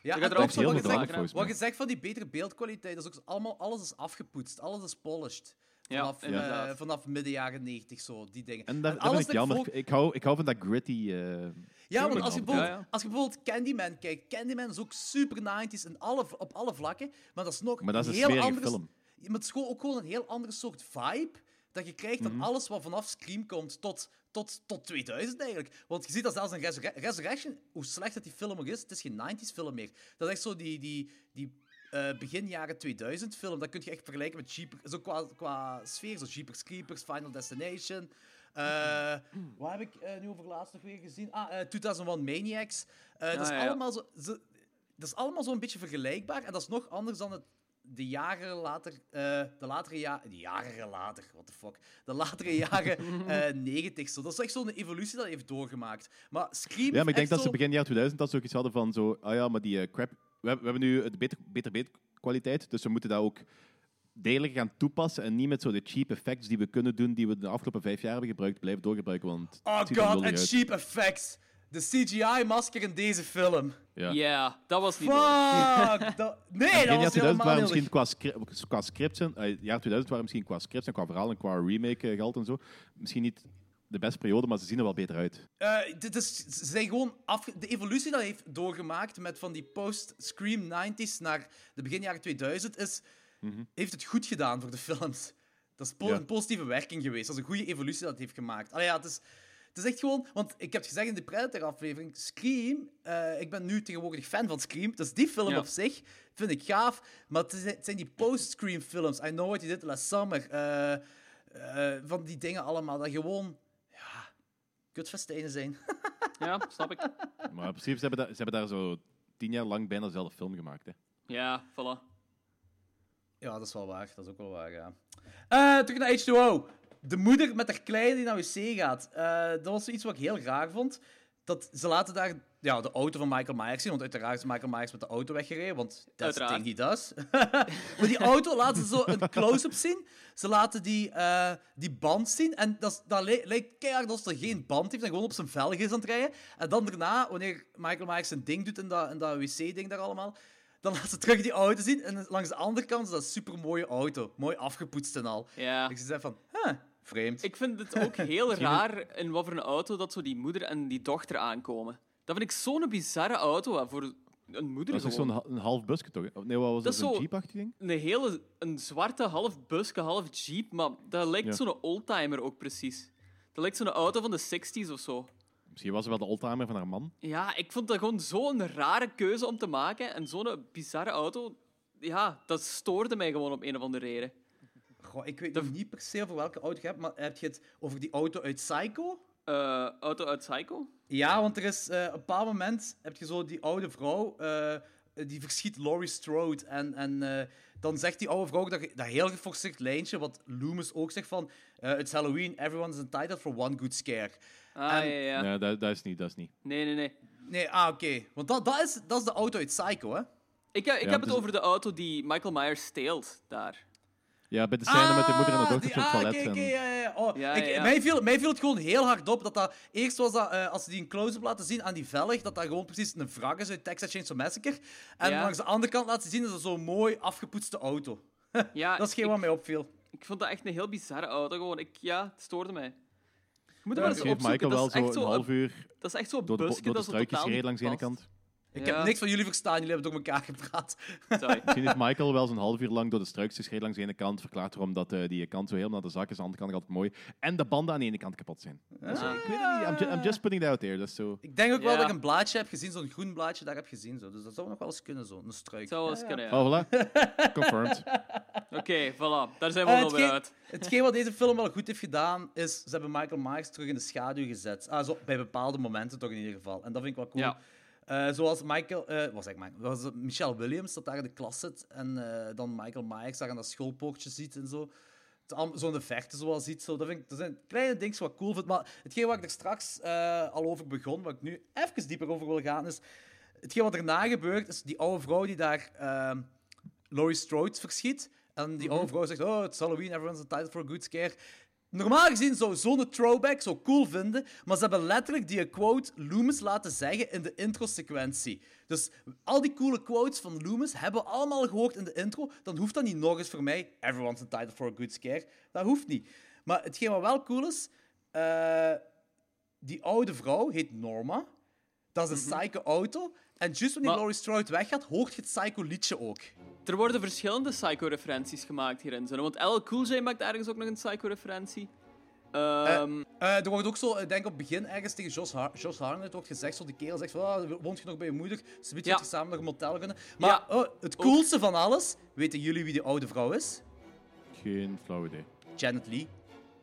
S7: Ja,
S9: Dat
S7: en
S9: gaat er
S7: ook
S12: heel
S7: wat je,
S12: veel
S7: zegt, wat je van die betere beeldkwaliteit, dat is ook allemaal, alles is afgepoetst, alles is polished.
S9: Ja,
S7: Vanaf, eh, vanaf midden jaren 90, zo, die dingen.
S12: En dat
S7: alles
S12: vind ik jammer. Ik, hou, ik hou van dat gritty. eh,
S7: Ja, want als je, bijvoorbeeld,
S9: Ja, ja.
S7: als je bijvoorbeeld Candyman kijkt, Candyman is ook super 90s in alle, op alle vlakken, maar dat is nog
S12: Maar dat is een
S7: heel andere...
S12: film.
S7: Maar het is ook gewoon een heel andere soort vibe dat je krijgt
S12: Mhm.
S7: dan alles wat vanaf Scream komt tot, tot, tot 2000 eigenlijk. Want je ziet dat zelfs in Resurre- Resurrection, hoe slecht dat die film ook is, het is geen 90s film meer. Dat is echt zo die, die, die eh, begin jaren 2000 film. Dat kun je echt vergelijken met Jeepers, zo qua, qua sfeer, zo Jeepers Creepers, Final Destination. Eh wat heb ik eh, nu over laatst nog weer gezien? Ah, eh 2001 Maniacs. Dat, is
S9: Ah, ja, ja.
S7: allemaal zo, dat is allemaal zo'n beetje vergelijkbaar. En dat is nog anders dan het, de jaren later... eh, de latere jaren... De jaren later, what the fuck. De latere jaren eh 90 zo. Dat is echt zo'n evolutie dat hij heeft doorgemaakt. Maar Scream
S12: Ja, maar ik denk dat ze begin jaar 2000 dat ze ook iets hadden van zo, ah ja, maar die eh, crap, we, hebben- we hebben nu het beter, beter beeldkwaliteit, dus we moeten dat ook degelijk gaan toepassen en niet met zo de cheap effects die we kunnen doen, die we de afgelopen vijf jaar hebben gebruikt, blijven doorgebruiken, want
S7: Oh god, en cheap effects. De CGI-masker in deze film.
S12: Ja.
S9: Ja, dat was niet
S7: Fuck! dat- Nee, dat
S12: Begin
S7: was
S12: jaar 2000
S7: helemaal
S12: waren
S7: niet
S12: misschien qua, scri- qua scripts, en, eh, jaar 2000 waren misschien qua scripts en qua verhaal en qua remake eh, geld en zo, misschien niet de beste periode, maar ze zien er wel beter uit.
S7: Eh, dit is, ze zijn gewoon afge- de evolutie dat hij heeft doorgemaakt met van die post-Scream 90s naar de begin jaren 2000 is, heeft het goed gedaan voor de films. Dat is po-
S12: Ja.
S7: een positieve werking geweest. Dat is een goede evolutie dat het heeft gemaakt. Allee, ja, het, is, het is echt gewoon... Want ik heb het gezegd in de Predator-aflevering, Scream... eh, ik ben nu tegenwoordig fan van Scream, dus die film
S9: Ja.
S7: op zich vind ik gaaf. Maar het zijn- het zijn die post-Scream-films. I Know What You Did Last Summer. eh, eh, van die dingen allemaal, dat gewoon... Ja, kutfestijnen zijn.
S9: Ja, snap ik.
S12: Maar in principe, ze hebben, daar, ze hebben daar zo tien jaar lang bijna dezelfde film gemaakt. Hè.
S9: Ja, voilà.
S7: Ja, dat is wel waar. Dat is ook wel waar, ja. Eh, terug naar H2O. De moeder met haar kleine die naar wc gaat. Eh, dat was iets wat ik heel raar vond. Dat ze laten daar ja, de auto van Michael Myers zien. Want uiteraard is Michael Myers met de auto weggereden. Want the
S9: Uiteraard.
S7: thing he does. maar die auto laten ze zo een close-up zien. Ze laten die, eh, die band zien. En dat, is- dat li- lijkt keihard alsof er geen band heeft. En gewoon op zijn velg is aan het rijden. En dan daarna, wanneer Michael Myers zijn ding doet in dat, in dat wc-ding daar allemaal... Dan laten ze terug die auto zien. En langs de andere kant is dat een supermooie auto. Mooi afgepoetst en al.
S9: Ja.
S7: Ik zei van, huh, vreemd.
S9: Ik vind het ook heel raar in wat voor een auto dat zo die moeder en die dochter aankomen. Dat vind ik zo'n bizarre auto voor een moeder
S12: Dat is zo'n ha- een half busje, toch? Of Nee, wat was
S9: Dat
S12: dat?
S9: zo-
S12: jeep-achtig ding?
S9: Een hele, een zwarte half buske, half jeep, maar dat lijkt
S12: Ja.
S9: zo'n oldtimer ook precies. Dat lijkt zo'n auto van de 60s of zo.
S12: Misschien was ze wel de oldtimer van haar man.
S9: Ja, ik vond dat gewoon zo'n rare keuze om te maken. En zo'n bizarre auto, ja, dat stoorde mij gewoon op een of andere reden.
S7: Goh, ik weet nog niet per se over welke auto je hebt, maar heb je het over die auto uit Psycho?
S9: Eh, auto uit Psycho?
S7: Ja, want er is eh, op een bepaald moment heb je zo die oude vrouw, eh, die verschiet Laurie Strode. En, en eh, dan zegt die oude vrouw dat, dat heel geforceerd lijntje, wat Loomis ook zegt van, eh it's Halloween, everyone is entitled for one good scare.
S9: Ah,
S7: En-
S9: ja, ja.
S12: Nee, dat, dat is niet, dat is niet.
S9: Nee, nee, nee.
S7: Nee, ah, oké. Want dat, dat, is, dat is de auto uit Psycho, hè?
S9: Ik, heb- ik
S12: Ja,
S9: heb
S12: het is-
S9: over de auto die Michael Myers steelt daar.
S12: Ja, bij de scène met de moeder en de dochter
S7: die-
S12: op het
S7: ah,
S12: toilet.
S7: ja, ja. Oh,
S9: Ja,
S7: ik,
S9: ja.
S7: Mij, viel, mij viel het gewoon heel hard op dat dat... Eerst was dat, eh, als ze die een close-up laten zien aan die velg, dat dat gewoon precies een wrak is uit Texas Chainsaw Massacre. En
S9: Ja.
S7: langs de andere kant laten ze zien, is dat zo'n mooi afgepoetste auto.
S9: Ja,
S7: dat is geen
S9: ik-
S7: wat mij opviel.
S9: Ik vond dat echt een heel bizarre auto. Gewoon. Ik, ja, het stoorde mij. Je moet
S12: Ja,
S9: wel eens opzoeken.
S12: Michael
S9: Dat
S12: wel
S9: is
S12: zo
S9: echt
S12: een half uur
S9: Dat is echt zo'n
S12: door de, bo-
S9: busje
S12: door de
S9: dat zo
S12: struikjes
S9: totaal
S12: gereden langs de ene kant.
S7: Ik
S9: Ja.
S7: heb niks van jullie verstaan, jullie hebben door elkaar gepraat.
S9: Sorry.
S12: Misschien heeft Michael wel zo'n half uur lang door de struikjes gereden langs de ene kant. Verklaart waarom dat eh, die kant zo helemaal naar de zak is, aan de andere kant altijd mooi. En de banden aan de ene kant kapot zijn. Dus, ik weet het niet. I'm, ju- I'm just putting it out there. Dat is zo.
S7: Ik denk ook wel dat ik een blaadje heb gezien, zo'n groen blaadje daar heb gezien. Zo. Dus dat zou nog wel eens kunnen, zo. Een struik.
S9: Zou wel eens kunnen, ja.
S12: Oh, voilà. Confirmed.
S9: Oké, voilà. Daar zijn we
S7: Eh,
S9: al weer uit.
S7: Hetgeen wat deze film wel goed heeft gedaan, is ze hebben Michael Myers terug in de schaduw gezet. Ah, zo, bij bepaalde momenten toch in ieder geval. En dat vind ik wel cool.
S9: Ja.
S7: Eh, zoals Michael, eh wat zeg ik, Michael? zoals Michelle Williams, dat daar in de klas zit. En eh, dan Michael Myers daar aan dat schoolpoortje ziet en zo. Het al- Zo in de verte zoals ziet. Zo. Dat, vind ik, dat zijn kleine dingen wat ik cool vind. Maar hetgeen waar ik er straks eh, al over begon, waar ik nu even dieper over wil gaan, is... Hetgeen wat erna gebeurt, is die oude vrouw die daar Laurie Strode verschiet. En die oude vrouw zegt, oh, it's Halloween, everyone's entitled for a good scare. Normaal gezien zou zo'n throwback zo cool vinden, maar ze hebben letterlijk die quote Loomis laten zeggen in de intro-sequentie. Dus al die coole quotes van Loomis hebben we allemaal gehoord in de intro. Dan hoeft dat niet nog eens voor mij, everyone's entitled for a good scare. Dat hoeft niet. Maar hetgeen wat wel cool is, eh, die oude vrouw heet Norma. Dat is een psycho auto. En juist wanneer
S9: Maar-
S7: Laurie Strode weggaat, hoort je het psycho liedje ook.
S9: Er worden verschillende Psycho-referenties gemaakt hierin. Want LL Cool J maakt ergens ook nog een Psycho-referentie. Ehm,
S7: Eh, er wordt ook zo, ik denk op het begin ergens tegen Josh, Har Josh Hartnett wordt gezegd, zo die kerel zegt van, ah, woont je nog bij je moeder? Ze weet je
S9: Ja.
S7: dat je samen nog een motel kunnen. Maar
S9: Ja.
S7: oh, het coolste van alles, weten jullie wie die oude vrouw is?
S12: Geen flauw idee.
S7: Janet Lee.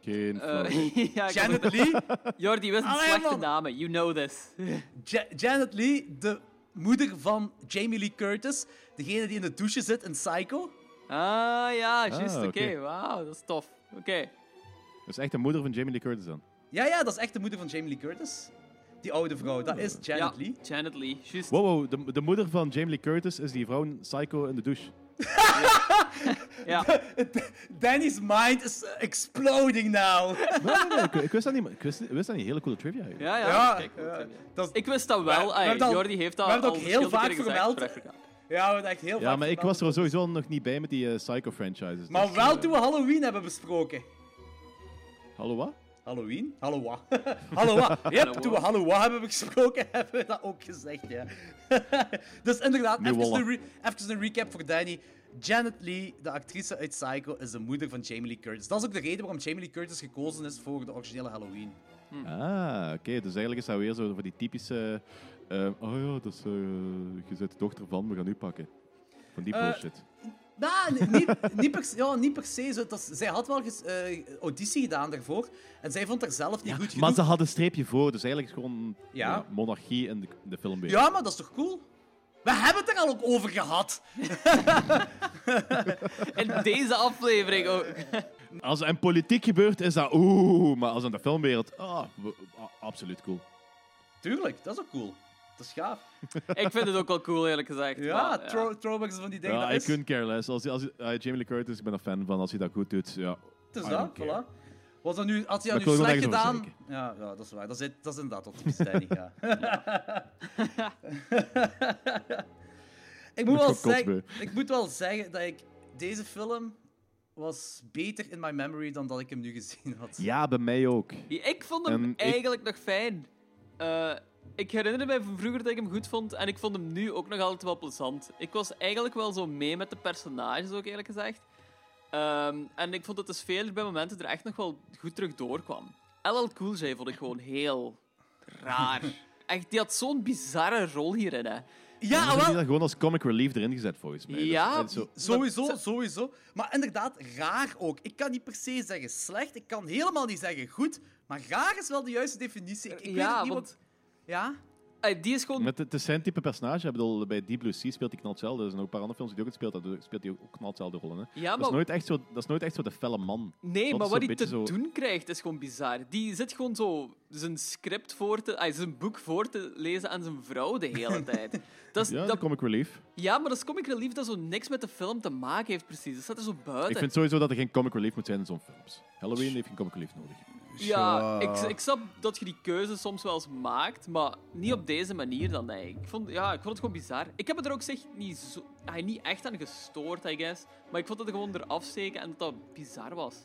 S12: Geen
S9: eh,
S12: flauw
S9: ja, ik
S7: Janet Lee?
S9: Jordi, wist een slechte
S7: man.
S9: namen. You know this.
S7: Ja- Janet Lee, de moeder van Jamie Lee Curtis, degene die in de douche zit in Psycho.
S9: Ah, ja, juist.
S12: Ah,
S9: Oké,
S12: oké.
S9: wauw, dat is tof. Oké.
S12: Dat is echt de moeder van Jamie Lee Curtis dan.
S7: Ja, ja, dat is echt de moeder van Jamie Lee Curtis. Die oude vrouw, dat is Janet
S9: Ja,
S7: Lee.
S9: Janet Lee, juist.
S12: Wow, wow de, de moeder van Jamie Lee Curtis is die vrouw in Psycho in de douche.
S9: Ja.
S7: Danny's mind is exploding now.
S12: Nee, nee, nee, ik, ik wist dat niet, ik wist, ik wist dat niet. Hele coole trivia.
S9: Ja, ja.
S7: Ja,
S9: kijk,
S7: ja.
S9: dat is- ik wist dat wel.
S7: we het al-
S9: Jordi heeft dat
S7: we
S9: al
S7: ook heel vaak vermeld. Ja, we hebben echt heel
S12: Ja,
S7: vaak
S12: maar ik was er sowieso nog niet bij met die eh, Psycho-franchises.
S7: Maar
S12: dus,
S7: wel
S12: eh,
S7: toen we Halloween hebben besproken.
S12: Hallo, wat?
S7: Halloween? Hallo wat? Hallo wat? Yep, toen we Hallo wat hebben besproken, hebben we dat ook gezegd, ja. dus inderdaad,
S12: Nee,
S7: even een, even een recap voor Danny. Janet Lee, de actrice uit Psycho, is de moeder van Jamie Lee Curtis. Dat is ook de reden waarom Jamie Lee Curtis gekozen is voor de originele Halloween.
S12: Ah, oké. Dus eigenlijk is dat weer zo voor die typische... eh, oh ja, dat is, eh, je bent de dochter van, we gaan u pakken. Van die
S7: Eh,
S12: bullshit.
S7: Nou, ni- niet, niet, per, se- ja, niet per se. Zo. Dat zij had wel ges- eh, auditie gedaan daarvoor. En zij vond haar zelf niet goed genoeg.
S12: Maar ze had een streepje voor, dus eigenlijk is het gewoon
S7: Ja.
S12: ja, monarchie in de, de film.
S7: Ja, maar dat is toch cool? We hebben het er al ook over gehad.
S9: In deze aflevering ook.
S12: Als er in politiek gebeurt, is dat oeh, maar als in de filmwereld, ah, ah, absoluut cool.
S7: Tuurlijk, dat is ook cool. Dat is gaaf.
S9: Ik vind het ook wel cool, eerlijk gezegd.
S7: Ja,
S9: maar,
S7: throw- throwbacks van die dingen.
S12: Ja,
S7: dat
S12: couldn't care less. Als, als, Jamie Lee Curtis, ik ben een fan van. Als hij dat goed doet, ja.
S7: Het is
S12: I
S7: dat, voilà. Was dat nu, had hij dat nu slecht gedaan? Ja, ja, dat is waar. Dat is, dat is inderdaad wat typisch Danny, ja. ik, moet
S12: Ik
S7: wel zeggen, ik moet wel zeggen dat ik... Deze film was beter in my memory dan dat ik hem nu gezien had.
S12: Ja, bij mij ook.
S9: Ja, Ik vond hem
S12: En ik-
S9: eigenlijk nog fijn. Eh, ik herinner me van vroeger dat ik hem goed vond en ik vond hem nu ook nog altijd wel plezant. Ik was eigenlijk wel zo mee met de personages, ook eerlijk gezegd. Ehm, en ik vond dat de sfeer bij momenten er echt nog wel goed terug doorkwam. LL Cool J vond ik gewoon heel raar. Echt, die had zo'n bizarre rol hierin, hè.
S7: Ja, wel.
S12: die dat gewoon als comic relief erin gezet, volgens mij.
S9: Ja,
S12: zo-
S7: Sowieso, sowieso. Maar inderdaad, raar ook. Ik kan niet per se zeggen slecht, ik kan helemaal niet zeggen goed, maar raar is wel de juiste definitie. Ik, ik weet
S9: ja,
S7: niet
S9: want...
S7: wat... Ja?
S9: Die is gewoon...
S12: Met het, het zijn type personage. Ik bedoel, bij Deep Blue Sea speelt hij knal hetzelfde. Er zijn ook een paar andere films die hij ook in speelt. Daar speelt hij ook knal hetzelfde rollen. Hè.
S9: Ja,
S12: dat,
S9: maar-
S12: is nooit echt zo, dat is nooit echt zo de felle man.
S9: Nee,
S12: Dat
S9: maar wat hij te
S12: zo-
S9: doen krijgt is gewoon bizar. Die zit gewoon zo zijn script voor te... ay, zijn boek voor te lezen aan zijn vrouw de hele tijd. Dat is,
S12: Ja,
S9: dat,
S12: comic relief.
S9: ja, maar dat is comic relief dat zo niks met de film te maken heeft, precies. Dat staat er zo buiten.
S12: Ik vind sowieso dat er geen comic relief moet zijn in zo'n films. Halloween heeft geen comic relief nodig.
S9: Ja, ik, ik snap dat je die keuze soms wel eens maakt, maar niet op deze manier dan, nee. Ik vond, ja, ik vond het gewoon bizar. Ik heb het er ook zeg niet, zo, niet echt aan gestoord, I guess. Maar ik vond het er gewoon eraf steken en dat dat bizar was.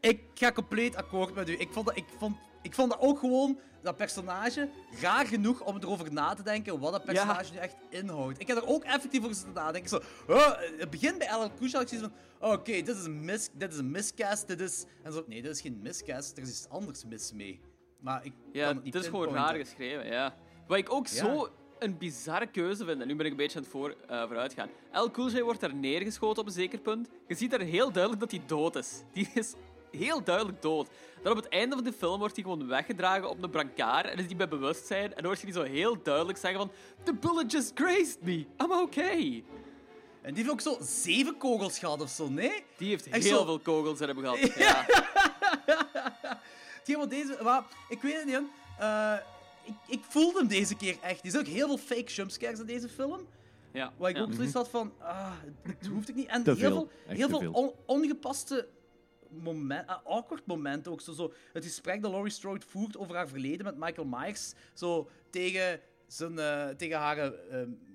S7: Ik ga compleet akkoord met u. Ik vond, dat, ik, vond, ik vond dat ook gewoon, dat personage, raar genoeg om erover na te denken wat dat personage nu echt inhoudt. Ik heb er ook effectief over zitten nadenken. Zo, oh, het begint bij LL J, had ik van, oké, dit is een mis, dit is een miscast, dit is... En zo, nee, dit is geen miscast, er is iets anders mis mee. Maar ik
S9: Ja,
S7: kan het niet
S9: het is gewoon raar geschreven, ja. Wat ik ook
S7: Ja.
S9: zo een bizarre keuze vind, en nu ben ik een beetje aan het voor, eh, vooruit gaan. El Cool J wordt daar neergeschoten op een zeker punt. Je ziet daar heel duidelijk dat hij dood is. Die is heel duidelijk dood. Dan op het einde van de film wordt hij gewoon weggedragen op een brancard en is hij bij bewustzijn. En dan hoort je die zo heel duidelijk zeggen van... The bullet just grazed me. I'm okay.
S7: En die heeft ook zo zeven kogels gehad of zo, nee?
S9: Die heeft
S7: Echt
S9: heel
S7: zo-
S9: veel kogels in hem gehad. Ja.
S7: Hetgeen wat deze... Maar, ik weet het niet, eh, ik, ik voelde hem deze keer echt. Er zijn ook heel veel fake jumpscares in deze film.
S9: Ja.
S7: Waar ik
S9: ja.
S7: ook zoiets had van... Ah, het hoeft ik niet. En
S12: Te
S7: heel
S12: veel.
S7: heel veel
S12: veel.
S7: on- ongepaste moment, awkward momenten ook. Zo, zo, het gesprek dat Laurie Strode voert over haar verleden met Michael Myers. Zo tegen, zijn, eh, tegen haar eh,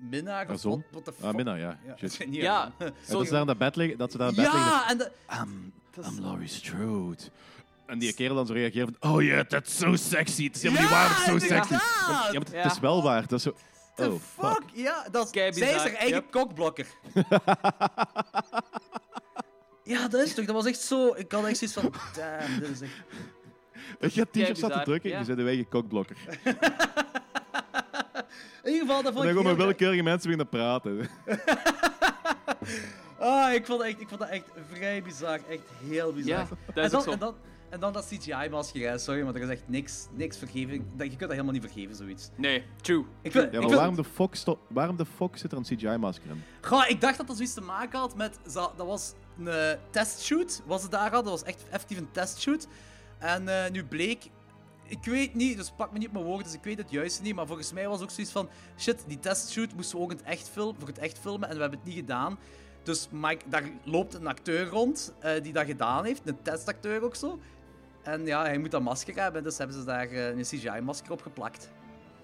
S7: minnaar.
S12: Haar
S7: of
S12: zoon? Ah, minnaar, ja.
S7: Ja,
S9: Ja,
S12: dat ze daar in dat bed liggen. Dat ze daar in bed liggen.
S7: Ja, en de...
S12: I'm, I'm Laurie Strode. En die kerel dan zo reageert van... Oh yeah, that's so sexy. Het is helemaal niet waar, het is zo sexy. Ja, maar het, is
S9: Ja.
S12: wel waar. Dat is zo...
S7: The
S12: Oh,
S7: fuck?
S12: fuck.
S7: Ja, dat is, zij is haar eigen
S9: yep.
S7: kokblokker. ja, dat is toch... Dat was echt zo... Ik had echt zoiets van... Damn, dit is echt...
S12: Ik heb t-shirts
S9: bizar,
S12: zitten drukken,
S9: ja.
S12: je bent de eigen kokblokker.
S7: In ieder geval, dat
S12: En
S7: vond
S12: dan
S7: ik
S12: met
S7: heel-
S12: willekeurige mensen beginnen praten.
S7: Ah, ik vond, dat echt, ik vond dat echt vrij bizar. Echt heel bizar.
S9: Ja, dat is
S7: en, dan,
S9: ook zo.
S7: en, dan, en dan dat CGI-masker, hè. sorry, maar er is echt niks, niks vergeven. Dat- Je kunt dat helemaal niet vergeven, zoiets.
S9: Nee, true.
S7: Ik vind,
S12: Ja,
S7: ik
S12: maar
S7: vind-
S12: waarom de, fuck sto- waarom de fuck zit er een CGI-masker in?
S7: Goh, ik dacht dat dat zoiets te maken had met... Dat was een eh, testshoot, was het daar al. Dat was echt effectief een testshoot. En eh, nu bleek... Ik weet niet, dus pak me niet op mijn woorden, dus ik weet het juist niet. Maar volgens mij was ook zoiets van... Shit, die testshoot moesten we ook in het echt filmen, voor het echt filmen. En we hebben het niet gedaan. Dus Mike, daar loopt een acteur rond eh, die dat gedaan heeft, een testacteur ook zo. En ja, hij moet dat masker hebben, dus hebben ze daar een CGI-masker op geplakt.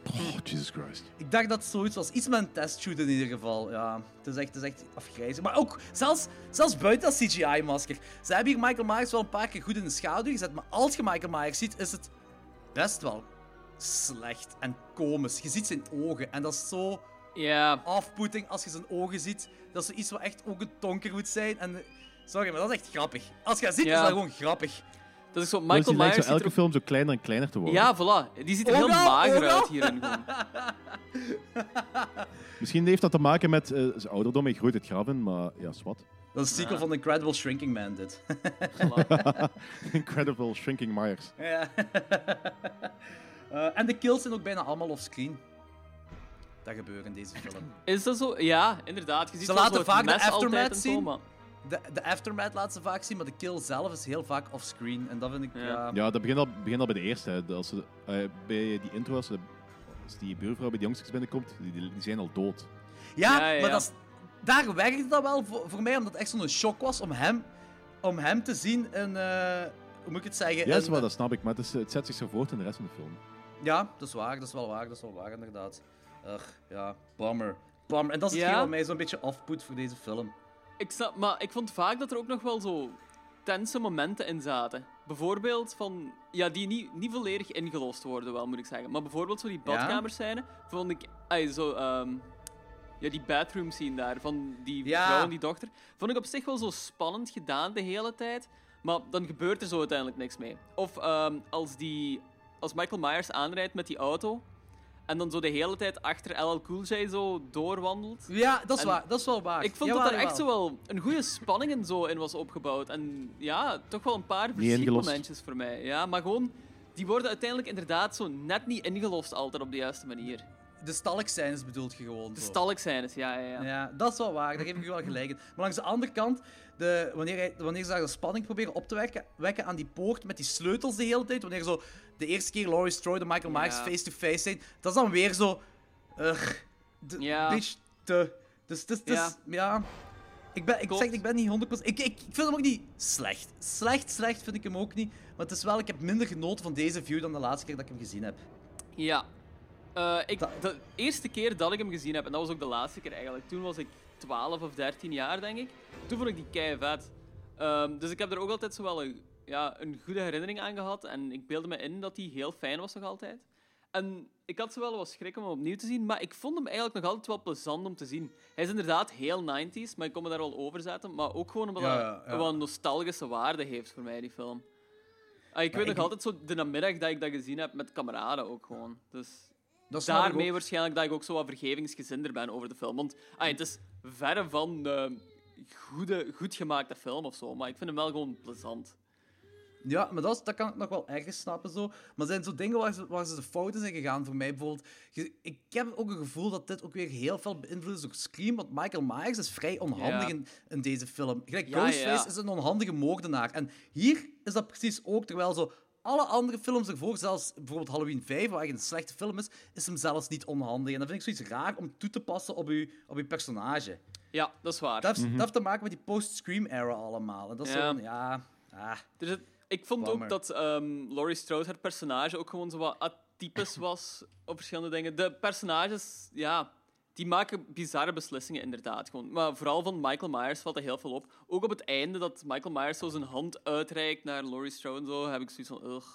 S12: Oh, Jesus Christ.
S7: Ik dacht dat het zoiets was. Iets met een testshoot in ieder geval. Ja, het is echt, het is echt afgrijzelijk. Maar ook, zelfs, zelfs buiten dat CGI-masker. Ze hebben hier Michael Myers wel een paar keer goed in de schaduw gezet. Maar als je Michael Myers ziet, is het best wel slecht en komisch. Je ziet zijn ogen en dat is zo
S9: Ja.
S7: afputting als je zijn ogen ziet. Dat is zoiets wat echt ook een donker moet zijn. En, sorry, maar dat is echt grappig. Als je dat ziet, is dat gewoon grappig.
S9: Dat is zo,
S12: Dus
S9: Michael
S12: die lijkt
S9: Myers
S12: zo elke
S9: er ook-
S12: film zo kleiner en kleiner te worden.
S9: Ja, voilà. Die ziet er heel
S7: Oga,
S9: mager
S7: oga.
S9: uit hierin.
S12: Misschien heeft dat te maken met eh, zijn ouderdom. Hij groeit het graf in, maar ja, swat.
S7: Dat is een sequel van Incredible Shrinking Man, dit.
S12: Incredible Shrinking Myers.
S7: Ja. Eh, en de kills zijn ook bijna allemaal offscreen. Dat gebeurt in deze film.
S9: Is dat zo? Ja, inderdaad. Je ziet
S7: Ze laten vaak de aftermath zien.
S9: Maar-
S7: De, de aftermath laten ze vaak zien, maar de kill zelf is heel vaak offscreen. En dat vind ik... Ja.
S12: Ja, dat begint al, begint al bij de eerste. Hè. Als ze, eh, bij die intro, als, ze, als die buurvrouw bij de jongsters binnenkomt, die, die, die zijn al dood.
S7: Ja,
S9: Ja, ja,
S7: maar
S9: ja.
S7: dat is, daar werkte dat wel voor, voor mij, omdat het echt zo'n shock was om hem, om hem te zien in... eh, hoe moet ik het zeggen?
S12: Ja,
S7: in-
S12: dat, snap ik, maar het, is, het zet zich zo voort in de rest van de film.
S7: Ja, dat is waar, dat is wel waar, dat is wel waar, inderdaad. Ugh, ja, bummer. Bummer. En dat is
S9: Ja?
S7: hetgeen wat mij zo'n beetje afpoet voor deze film.
S9: Ik snap, maar ik vond vaak dat er ook nog wel zo tense momenten in zaten. Bijvoorbeeld van, ja, die niet, niet volledig ingelost worden, wel moet ik zeggen. Maar bijvoorbeeld zo die badkamerscène, vond ik, ay, zo, ehm, ja, die bathroom scene daar, van die
S7: Ja.
S9: vrouw en die dochter, vond ik op zich wel zo spannend gedaan de hele tijd. Maar dan gebeurt er zo uiteindelijk niks mee. Of ehm, als, die, als Michael Myers aanrijdt met die auto. En dan zo de hele tijd achter LL Cool J zo doorwandelt.
S7: Ja, dat is,
S9: En
S7: waar, dat is wel waar.
S9: Ik vond
S7: Jawel,
S9: dat er echt zo wel een goede spanning en zo in was opgebouwd. En ja, toch wel een paar verschietmomentjes voor mij. Ja, maar gewoon, die worden uiteindelijk inderdaad zo net niet ingelost altijd op de juiste manier.
S7: De stalkscènes bedoelt je gewoon
S9: De stalkscènes, ja, ja, ja.
S7: Ja, dat is wel waar, daar geef ik je wel gelijk in. Maar langs de andere kant, de, wanneer, hij, wanneer ze daar de spanning proberen op te wekken, wekken aan die poort met die sleutels de hele tijd, wanneer zo de eerste keer Laurie Strode en Michael Myers
S9: Ja.
S7: face-to-face zijn, dat is dan weer zo... Ugh, de,
S9: Ja.
S7: beetje te... Dus, dus, dus
S9: Ja.
S7: ja... Ik, ben, ik zeg, ik ben niet 100%... Ik, ik, ik vind hem ook niet slecht. Slecht, slecht vind ik hem ook niet. Maar het is wel, ik heb minder genoten van deze view dan de laatste keer dat ik hem gezien heb.
S9: Ja. Eh, ik, de eerste keer dat ik hem gezien heb, en dat was ook de laatste keer eigenlijk, toen was ik 12 of 13 jaar, denk ik. Toen vond ik die kei vet. Ehm, dus ik heb er ook altijd zo wel een, ja, een goede herinnering aan gehad. En ik beelde me in dat die heel fijn was nog altijd. En ik had zo wel wat schrik om hem opnieuw te zien, maar ik vond hem eigenlijk nog altijd wel plezant om te zien. Hij is inderdaad heel 90s, maar ik kon me daar wel over zetten. Maar ook gewoon omdat
S7: Ja,
S9: hij
S7: ja,
S9: wel een nostalgische waarde heeft voor mij, die film. Ah, ik
S7: Maar
S9: weet nog altijd zo de namiddag dat ik dat gezien heb met kameraden ook gewoon. Dus daarmee waarschijnlijk dat ik ook zo wat vergevingsgezinder ben over de film. Want ah, het is verre van de goede, goed gemaakte film of zo, maar ik vind hem wel gewoon plezant.
S7: Ja, maar dat, is- dat kan ik nog wel ergens snappen zo. Maar er zijn zo dingen waar ze, waar ze de fouten zijn gegaan voor mij. Bijvoorbeeld, ik heb ook een gevoel dat dit ook weer heel veel beïnvloed is door Scream. Want Michael Myers is vrij onhandig
S9: Ja.
S7: in, in deze film. Gelijk,
S9: Ja,
S7: Ghostface
S9: ja.
S7: is een onhandige moordenaar. En hier is dat precies ook. Terwijl zo alle andere films ervoor, zelfs bijvoorbeeld Halloween 5, waar eigenlijk een slechte film is, is hem zelfs niet onhandig. En dat vind ik zoiets raar om toe te passen op uw, op uw personage.
S9: Ja, dat is waar.
S7: Dat heeft, dat heeft te maken met die post-Scream-era allemaal. En dat is
S9: Ja.
S7: zo, ja... Ah.
S9: Er zit- ik vond
S7: Bummer.
S9: ook dat ehm Laurie Strode, haar personage, ook gewoon zo wat atypisch was op verschillende dingen. De personages, ja, die maken bizarre beslissingen inderdaad. Gewoon. Maar vooral van Michael Myers valt er heel veel op. Ook op het einde dat Michael Myers zo zijn hand uitreikt naar Laurie Strode en zo, heb ik zoiets van, ugh.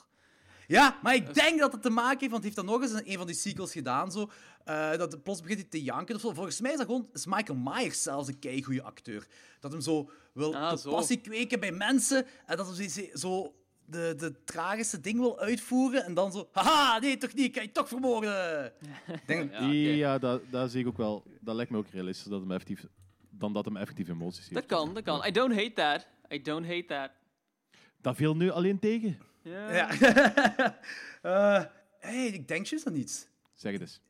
S7: Ja, maar ik denk dat het te maken heeft, want hij heeft dat nog eens in een van die sequels gedaan. Zo, eh, dat plots begint hij te janken. of zo. Volgens mij is dat gewoon is Michael Myers zelfs een keigoede acteur. Dat hem zo wil
S9: Ah,
S7: de passie kweken bij mensen en dat hij zo de, de tragische ding wil uitvoeren en dan zo... Haha, nee, toch niet, ik kan je toch vermoorden. Ik denk,
S12: Ja, dat, dat zie ik ook wel. Dat lijkt me ook realistisch dat hem effectief, dan dat hem effectief emoties heeft.
S9: Dat kan, dat kan. I don't hate that. I don't hate that.
S12: Dat viel nu alleen tegen.
S9: Ja.
S7: Ja. Eh, hey, ik denk juist aan iets.
S12: Zeg het eens.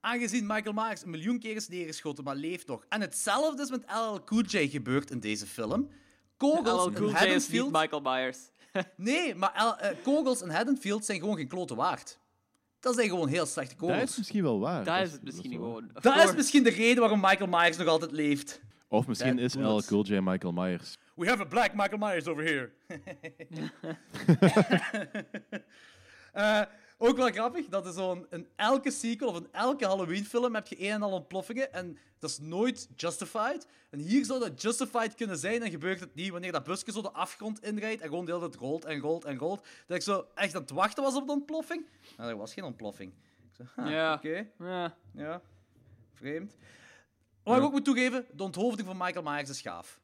S7: Aangezien Michael Myers een miljoen keer is neergeschoten, maar leeft nog. En hetzelfde is met LL Cool J gebeurd in deze film. Kogels
S9: LL
S7: in
S9: Cool J is niet. Michael Myers.
S7: Nee, maar eh, kogels in Haddonfield zijn gewoon geen klote waard. Dat zijn gewoon heel slechte
S12: Dat
S7: kogels.
S12: is misschien wel waar.
S9: Dat is het misschien gewoon. Of
S7: Dat is
S9: course.
S7: misschien de reden waarom Michael Myers nog altijd leeft.
S12: Of misschien is L. Cool J Michael Myers.
S7: We have a black Michael Myers over here. Eh, ook wel grappig, dat is zo'n in elke sequel of in elke Halloween-film heb je een en al ontploffingen en dat is nooit justified. En hier zou dat justified kunnen zijn en gebeurt het niet wanneer dat busje zo de afgrond inrijdt en gewoon de hele tijd rolt en rolt en rolt. Dat ik zo echt aan het wachten was op de ontploffing. Nou, er was geen ontploffing. Ik zo, ha,
S9: Ja.
S7: oké.
S9: Ja.
S7: Ja, vreemd. Wat ik ook moet toegeven, de onthoofding van Michael Myers is gaaf.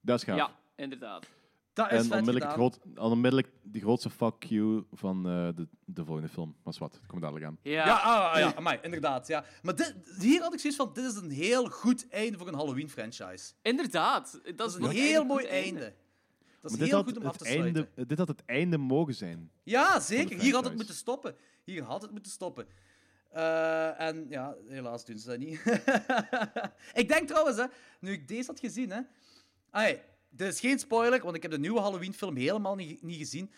S12: Dat is gaaf.
S9: Ja, inderdaad.
S7: Dat is
S12: en onmiddellijk,
S7: gedaan.
S12: groot, onmiddellijk de grootste fuck you van eh, de, de volgende film. Maar wat, dat komt dadelijk aan.
S9: Ja,
S7: Ja, ah, ah, ja, amai, inderdaad. Ja. Maar dit, hier had ik zoiets van, dit is een heel goed einde voor een Halloween-franchise.
S9: Inderdaad. Dat is een heel
S7: mooi
S9: einde.
S7: einde. Dat is
S12: Maar
S7: heel goed om af te
S12: het
S7: sluiten.
S12: einde, Dit had het einde mogen zijn.
S7: Ja, zeker. Hier had het moeten stoppen. Hier had het moeten stoppen. Eh, en ja, helaas doen ze dat niet. ik denk trouwens, hè, nu ik deze had gezien, hè. Dit is geen spoiler, want ik heb de nieuwe Halloween-film helemaal niet, niet gezien.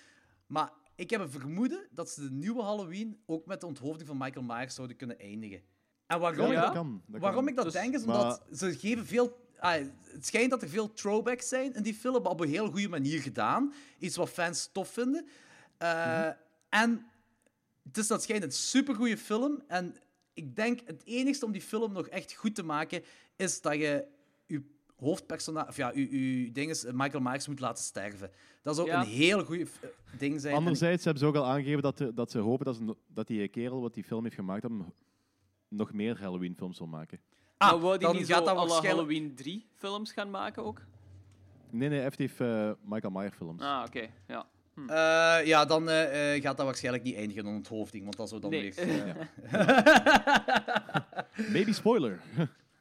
S7: Maar ik heb een vermoeden dat ze de nieuwe Halloween ook met de onthoofding van Michael Myers zouden kunnen eindigen. En waarom,
S12: Ja,
S7: ik,
S12: dat
S7: dat,
S12: kan, dat
S7: waarom
S12: kan.
S7: ik dat
S12: Dus-
S7: denk, is
S12: maar-
S7: omdat ze geven veel... ai, het schijnt dat er veel throwbacks zijn in die film, maar op een heel goede manier gedaan. Iets wat fans tof vinden. Eh, En het is dat schijnt een supergoeie film. En ik denk het enigste om die film nog echt goed te maken, is dat je hoofdpersonage, of ja, je, je ding is, Michael Myers moet laten sterven. Dat zou
S9: Ja.
S7: een heel goede ding zijn. En-
S12: Anderzijds hebben ze ook al aangegeven dat, de- dat ze hopen dat, ze, dat die kerel wat die film heeft gemaakt, hem nog meer Halloween-films zal maken.
S7: Ah,
S9: maar wou die
S7: dan
S9: niet
S7: gaat
S9: zo
S7: dat
S9: alle
S7: waarschijnlijk-
S9: Halloween 3 films gaan maken ook?
S12: Nee, nee, heeft eh, Michael Myers films.
S9: Ah, oké. Ja. Hm.
S7: Eh, ja, dan eh, eh, gaat dat waarschijnlijk niet eindigen in onthoofding, want dat zou dan
S9: Nee.
S7: weer...
S12: Maybe spoiler.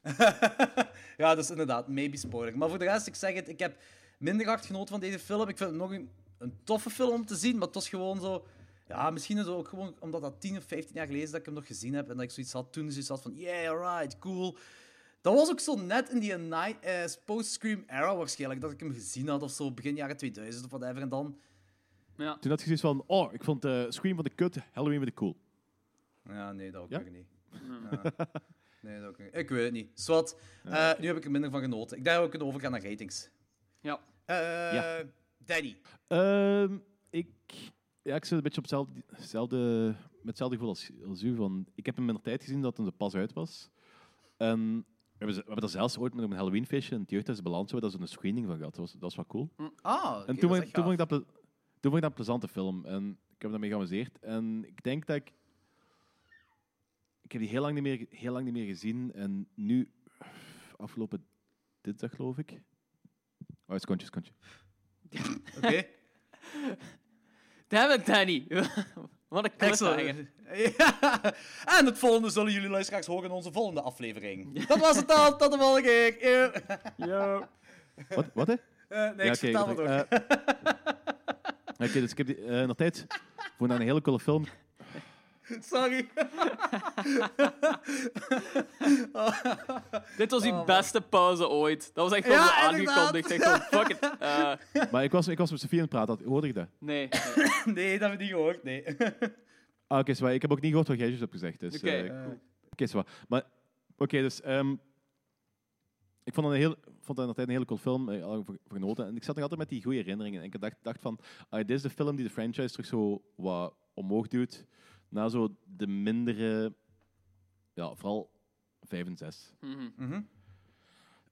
S7: ja, dat is inderdaad, maybe spoiler. Maar voor de rest, ik zeg het, ik heb minder hard genoten van deze film. Ik vind het nog een, een toffe film om te zien, maar het was gewoon zo... Ja, misschien is het ook gewoon omdat dat 10 of 15 jaar geleden is dat ik hem nog gezien heb en dat ik zoiets had, toen zoiets had van, yeah, alright, cool. Dat was ook zo net in die night, eh, post-Scream era waarschijnlijk, dat ik hem gezien had of zo, begin jaren 2000 of whatever. En dan...
S9: Ja.
S12: Toen had je zoiets van, oh, ik vond eh Scream van de kut, Halloween van de cool.
S7: Ja, nee, dat ook
S12: Ja?
S7: weer niet. Ja. Nee, dat ook niet. Ik weet het niet. Zwat, eh, nu heb ik er minder van genoten. Ik denk dat we kunnen overgaan naar ratings.
S9: Ja.
S7: Eh
S12: Ja.
S7: Danny.
S12: Ehm, ik, ja, ik zit een beetje op hetzelfde, hetzelfde, met hetzelfde gevoel als, als u. Van, ik heb hem in de tijd gezien dat hij er pas uit was. En we hebben, we hebben er zelfs ooit met een Halloweenfeestje in het jeugdhuis Balans dat ze een screening van gehad. Dat was, dat was wel cool.
S7: Ah, oké,
S12: en toen,
S7: is
S12: vond ik-
S7: echt
S12: toen, vond ik dat toen vond ik dat een plezante film. En ik heb me daarmee geamuseerd. En ik denk dat ik... Ik heb die heel lang niet meer, heel lang niet meer gezien. En nu, afgelopen dinsdag geloof ik. Oh, het kontje, kontje.
S7: Oké.
S9: Damn it, Danny. Wat een cliffhanger.
S7: Ja. En het volgende zullen jullie luisteraars horen in onze volgende aflevering. Dat was het dan. Tot de volgende keer.
S9: Ja.
S12: Wat, wat hè?
S7: Eh,
S12: Ja, oké,
S7: vertel maar door.
S12: eh, Oké, dus ik heb die, eh, nog tijd voor naar een hele coole film.
S7: Sorry.
S9: Dit was uw
S7: Oh,
S9: beste pauze ooit. Dat was echt gewoon
S7: Ja,
S9: aangekondigd. Ik gewoon, fuck it. Eh,
S12: Maar ik was, ik was met Sofie aan het praten. Hoorde je dat?
S9: nee.
S7: nee, dat heb ik niet gehoord. Nee.
S12: Ah, oké, zwaar. Ik heb ook niet gehoord wat jij juist hebt gezegd. Dus,
S9: Oké,
S12: eh,
S9: cool.
S12: Oké, zwaar. Maar, oké, dus... ehm, ik vond het een, heel, vond het altijd een hele cool film. eh, al voor, voor genoten. En ik zat nog altijd met die goede herinneringen. En ik dacht, dacht van... Ah, dit is de film die de franchise terug zo wat omhoog duwt. Na zo de mindere... Ja, vooral 5 en 6.
S9: Mhm.
S7: Mhm.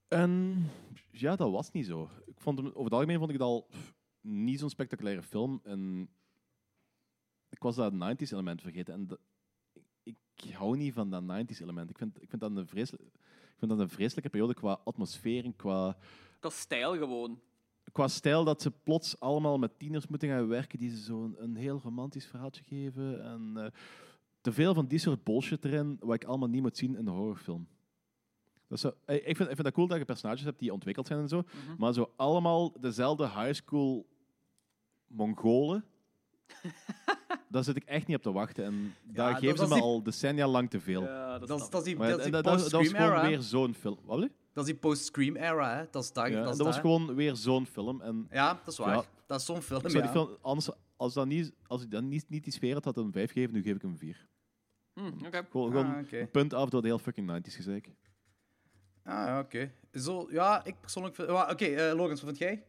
S12: En ja, dat was niet zo. Ik vond hem, over het algemeen vond ik het al pff, niet zo'n spectaculaire film. En ik was dat 90s element vergeten. En ik, ik hou niet van dat 90s element. Ik vind, ik vind, dat een vreselijk, ik vind dat een vreselijke periode qua atmosfeer en qua,
S9: Dat is stijl gewoon.
S12: Qua stijl dat ze plots allemaal met tieners moeten gaan werken die ze zo'n een heel romantisch verhaaltje geven. En eh, te veel van die soort bullshit erin, wat ik allemaal niet moet zien in een horrorfilm. Dat zo, eh, ik, vind, ik vind dat cool dat je personages hebt die ontwikkeld zijn en zo, maar zo allemaal dezelfde high school Mongolen. Daar zit ik echt niet op te wachten. En daar geven
S7: dat
S12: ze me
S7: die-
S12: al decennia lang te veel.
S9: Ja, dat,
S7: Dat is, dat is die,
S12: Maar
S7: dat is die
S12: dat, dat, dat was
S7: post-Scream
S12: gewoon
S7: era.
S12: weer zo'n film. Wat?
S7: Dat is die post-Scream era, hè. Dat is daar.
S12: Ja,
S7: dat
S12: dat was gewoon weer zo'n film. En,
S7: Ja, dat is waar.
S12: Ja.
S7: Dat is zo'n film,
S12: ik zou
S7: ja.
S12: die film anders, als, dat niet, als ik dan niet, niet die sfeer had, had ik een 5 gegeven, nu geef ik hem een 4.
S9: Hm, oké.
S12: Gewoon,
S7: Ah,
S12: gewoon
S7: oké.
S12: een punt af door de hele fucking 90s gezeik.
S7: Ah, ja, oké. Zo, ja, ik persoonlijk vind... ja, Oké, eh, Logans, wat vind jij?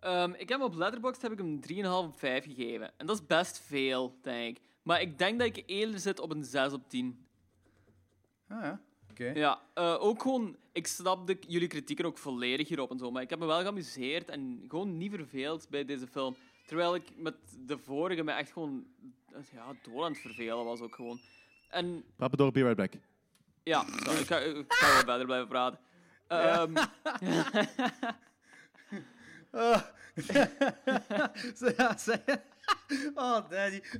S9: Ehm, ik heb hem op Letterboxd heb ik hem 3,5 op 5 gegeven. En dat is best veel, denk ik. Maar ik denk dat ik eerder zit op een 6 op 10.
S7: Ah, ja.
S9: Ja, eh, ook gewoon... Ik snap de, jullie kritieken ook volledig hierop en zo, maar ik heb me wel geamuseerd en gewoon niet verveeld bij deze film. Terwijl ik met de vorige me echt gewoon eh, ja, door aan het vervelen was ook gewoon. En
S12: Praat door, be right back.
S9: ja, zo, ik, ga, ik ga wel verder blijven praten. Ehm,
S7: Ah. Zo, ja, zeg. Oh, daddy.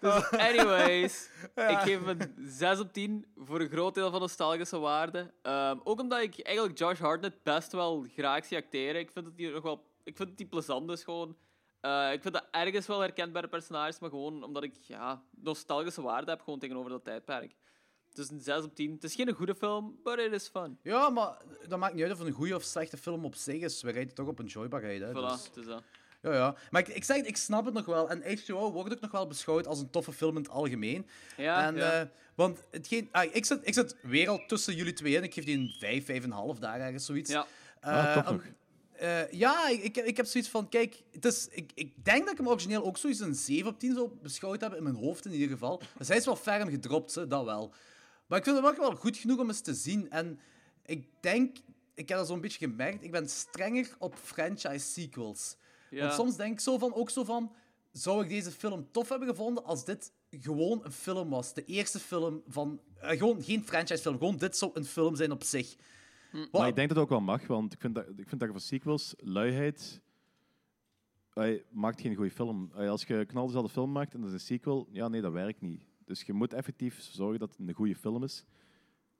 S9: Dus anyways, ik geef hem een 6 op 10 voor een groot deel van nostalgische waarde. Ehm, ook omdat ik eigenlijk Josh Hartnett best wel graag zie acteren. Ik vind dat hij nog wel... Ik vind dat hij plezant is gewoon. Eh, ik vind dat ergens wel herkenbare personages, maar gewoon omdat ik ja, nostalgische waarde heb gewoon tegenover dat tijdperk. Dus een 6 op 10. Het is geen goede film, but it is fun.
S7: Ja, maar dat maakt niet uit of het een goede of slechte film op zich is. We rijden toch op enjoybaarheid. Hè?
S9: Voilà,
S7: Dus-
S9: het is dat.
S7: Ja, ja. Maar ik, ik zeg ik snap het nog wel. En H2O wordt ook nog wel beschouwd als een toffe film in het algemeen.
S9: Ja,
S7: en,
S9: ja.
S7: eh, want hetgeen, ah, ik, zit, ik zit weer al tussen jullie twee in. Ik geef die een 5, 5,5 daar ergens, zoiets.
S9: Ja.
S12: Ah, toch nog.
S7: eh, ja, ik, ik, ik heb zoiets van, kijk, het is, ik, ik denk dat ik hem origineel ook zoiets een 7 op 10 zou beschouwd hebben, in mijn hoofd in ieder geval. Dus hij is wel ferm gedropt, hè, dat wel. Maar ik vind hem ook wel goed genoeg om eens te zien. En ik denk, ik heb dat zo'n beetje gemerkt, ik ben strenger op franchise sequels.
S9: Ja.
S7: Want soms denk ik zo van, ook zo van, zou ik deze film tof hebben gevonden als dit gewoon een film was? De eerste film van, eh, gewoon geen franchise film, gewoon dit zou een film zijn op zich.
S12: Maar ik denk dat het ook wel mag, want ik vind dat, ik vind dat voor sequels luiheid maakt geen goede film. Als je knal dezelfde film maakt en dat is een sequel, ja, nee, dat werkt niet. Dus je moet effectief zorgen dat het een goede film is.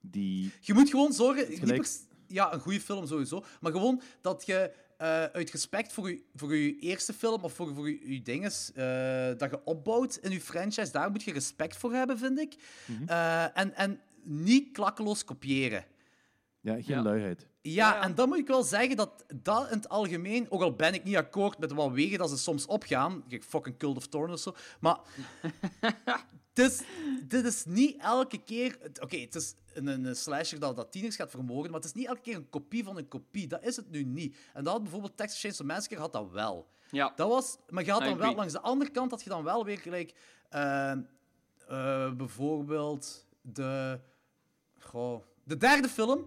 S12: Die...
S7: Je moet gewoon zorgen,
S12: gelijk-
S7: ja, een goede film sowieso, maar gewoon dat je eh, uit respect voor je, voor je eerste film of voor, voor je, je dinges eh, dat je opbouwt in je franchise, daar moet je respect voor hebben, vind ik.
S12: Mhm.
S7: Eh, en, en niet klakkeloos kopiëren.
S12: Ja, geen
S7: Ja.
S12: luiheid.
S7: Ja, en dan moet ik wel zeggen dat dat in het algemeen, ook al ben ik niet akkoord met wat wegen dat ze soms opgaan, kijk, fucking Cult of Thorn of zo, maar is, dit is niet elke keer... Oké, het is een, een slasher dat, dat tieners gaat vermoorden, maar het is niet elke keer een kopie van een kopie. Dat is het nu niet. En dat had bijvoorbeeld Texas Chainsaw Massacre had dat wel.
S9: Ja.
S7: Dat was, maar je had dan wel, langs de andere kant had je dan wel weer gelijk... eh, eh, bijvoorbeeld de... Goh, de derde film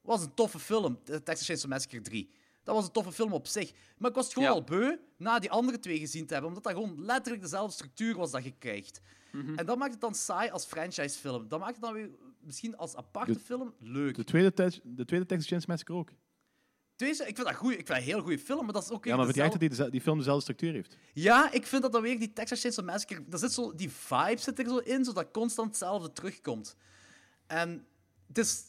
S7: was een toffe film, de Texas Chainsaw Massacre 3. Dat was een toffe film op zich. Maar ik was het gewoon
S9: Ja.
S7: al beu na die andere twee gezien te hebben, omdat dat gewoon letterlijk dezelfde structuur was dat je krijgt.
S9: Mhm.
S7: En dat maakt het dan saai als franchisefilm. Dat maakt het dan weer misschien als aparte
S12: De-
S7: film leuk.
S12: De tweede, de tweede Texas Chainsaw Massacre ook.
S7: Tweede, ik vind dat goed. Ik vind dat een heel goede film, maar dat is ook
S12: Ja, maar vind je echt
S7: dezelfde-
S12: dat die, die film dezelfde structuur heeft?
S7: Ja, ik vind dat dan weer die Texas Chainsaw Massacre... Dat zit zo, die vibe zit er zo in, zodat constant hetzelfde terugkomt. En het is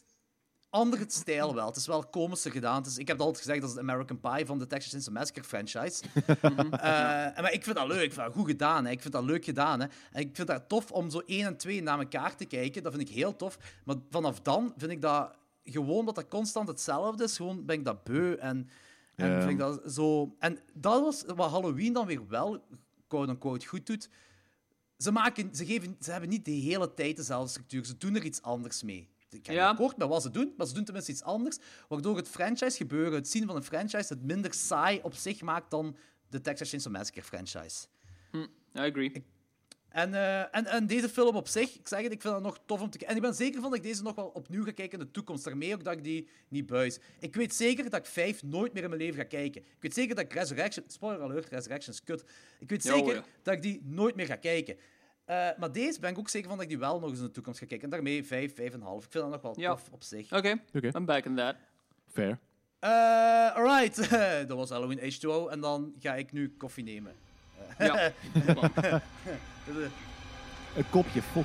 S7: andere stijl wel. Het is wel komischer gedaan. Het is, ik heb altijd gezegd, dat is de American Pie van de Texas Chainsaw Massacre franchise. Eh, maar ik vind dat leuk. Ik vind dat goed gedaan. Hè. Ik vind dat leuk gedaan. Hè. En ik vind dat tof om zo 1 en 2 naar elkaar te kijken. Dat vind ik heel tof. Maar vanaf dan vind ik dat gewoon dat dat constant hetzelfde is. Gewoon ben ik dat beu. En, en vind ik dat zo... En dat was wat Halloween dan weer wel, quote-unquote, goed doet. Ze, maken, ze, geven, ze hebben niet de hele tijd dezelfde structuur. Ze doen er iets anders mee. Ik
S9: Ja.
S7: akkoord met wat ze doen, maar ze doen tenminste iets anders. Waardoor het franchise gebeuren, het zien van een franchise, het minder saai op zich maakt dan de Texas Chainsaw Massacre franchise.
S9: Hm, I agree.
S7: En, eh, en, en deze film op zich, ik zeg het, ik vind dat nog tof om te kijken. En ik ben zeker van dat ik deze nog wel opnieuw ga kijken in de toekomst. Daarmee ook dat ik die niet buis. Ik weet zeker dat ik vijf nooit meer in mijn leven ga kijken. Ik weet zeker dat ik Resurrection... Spoiler alert, Resurrection is kut. Ik weet zeker
S9: ja.
S7: dat ik die nooit meer ga kijken. Eh, maar deze ben ik ook zeker van dat ik die wel nog eens in de toekomst ga kijken. En daarmee vijf, vijf en een half. Ik vind dat nog wel
S9: Ja.
S7: tof op zich.
S9: Oké,
S12: Oké.
S9: I'm back in that.
S12: Fair.
S7: Eh, alright, dat was Halloween H2O. En dan ga ik nu koffie nemen.
S9: Ja.
S12: Een kopje fok.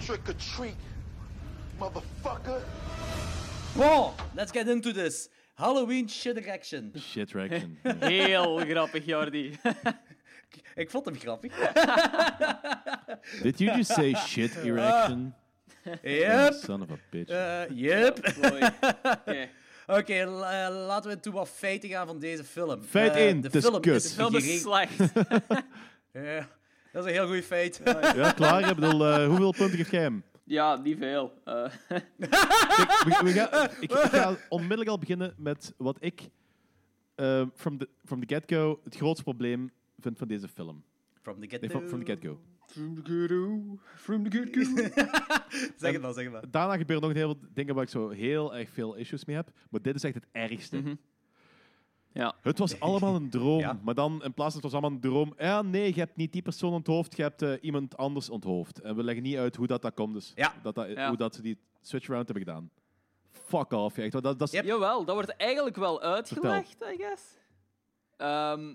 S5: Trick or treat, motherfucker.
S7: Bon, let's get into this. Halloween shit erection.
S12: Shit reaction.
S9: Heel grappig, Jordi.
S7: Ik vond hem grappig.
S12: Did you just say shit erection?
S7: Yep.
S12: Son of a bitch.
S7: Eh, yep.
S9: Oh. Oké.
S7: La- eh, laten we toe wat feiten gaan van deze film.
S12: Feit
S7: Eh,
S12: één,
S7: de film is
S12: De
S9: film is slecht.
S7: ja, dat is een heel goed feit.
S12: Ja, klaar. Ik bedoel, eh, hoeveel punten jij hem?
S9: Ja, niet veel. Eh,
S12: Kijk, we, we gaan, ik, ik ga onmiddellijk al beginnen met wat ik eh, from, the, from the get-go het grootste probleem vind van deze film.
S7: From the get-go.
S12: from, from the get-go.
S9: From the get-go. From the get-go.
S7: zeg het maar, zeg het maar.
S12: Daarna gebeuren nog heel veel dingen waar ik zo heel erg veel issues mee heb. Maar dit is echt het ergste.
S9: Mhm. Ja.
S12: Het was allemaal een droom.
S7: Ja.
S12: Maar dan, in plaats van het was allemaal een droom... Ja, nee, je hebt niet die persoon onthoofd, je hebt eh, iemand anders onthoofd. En we leggen niet uit hoe dat, dat komt. Dus
S7: Ja.
S12: dat, dat,
S9: Ja.
S12: Hoe dat ze die switch around hebben gedaan. Fuck off. Echt. Dat, dat is,
S9: Jawel, dat wordt eigenlijk wel uitgelegd, I guess. Ehm,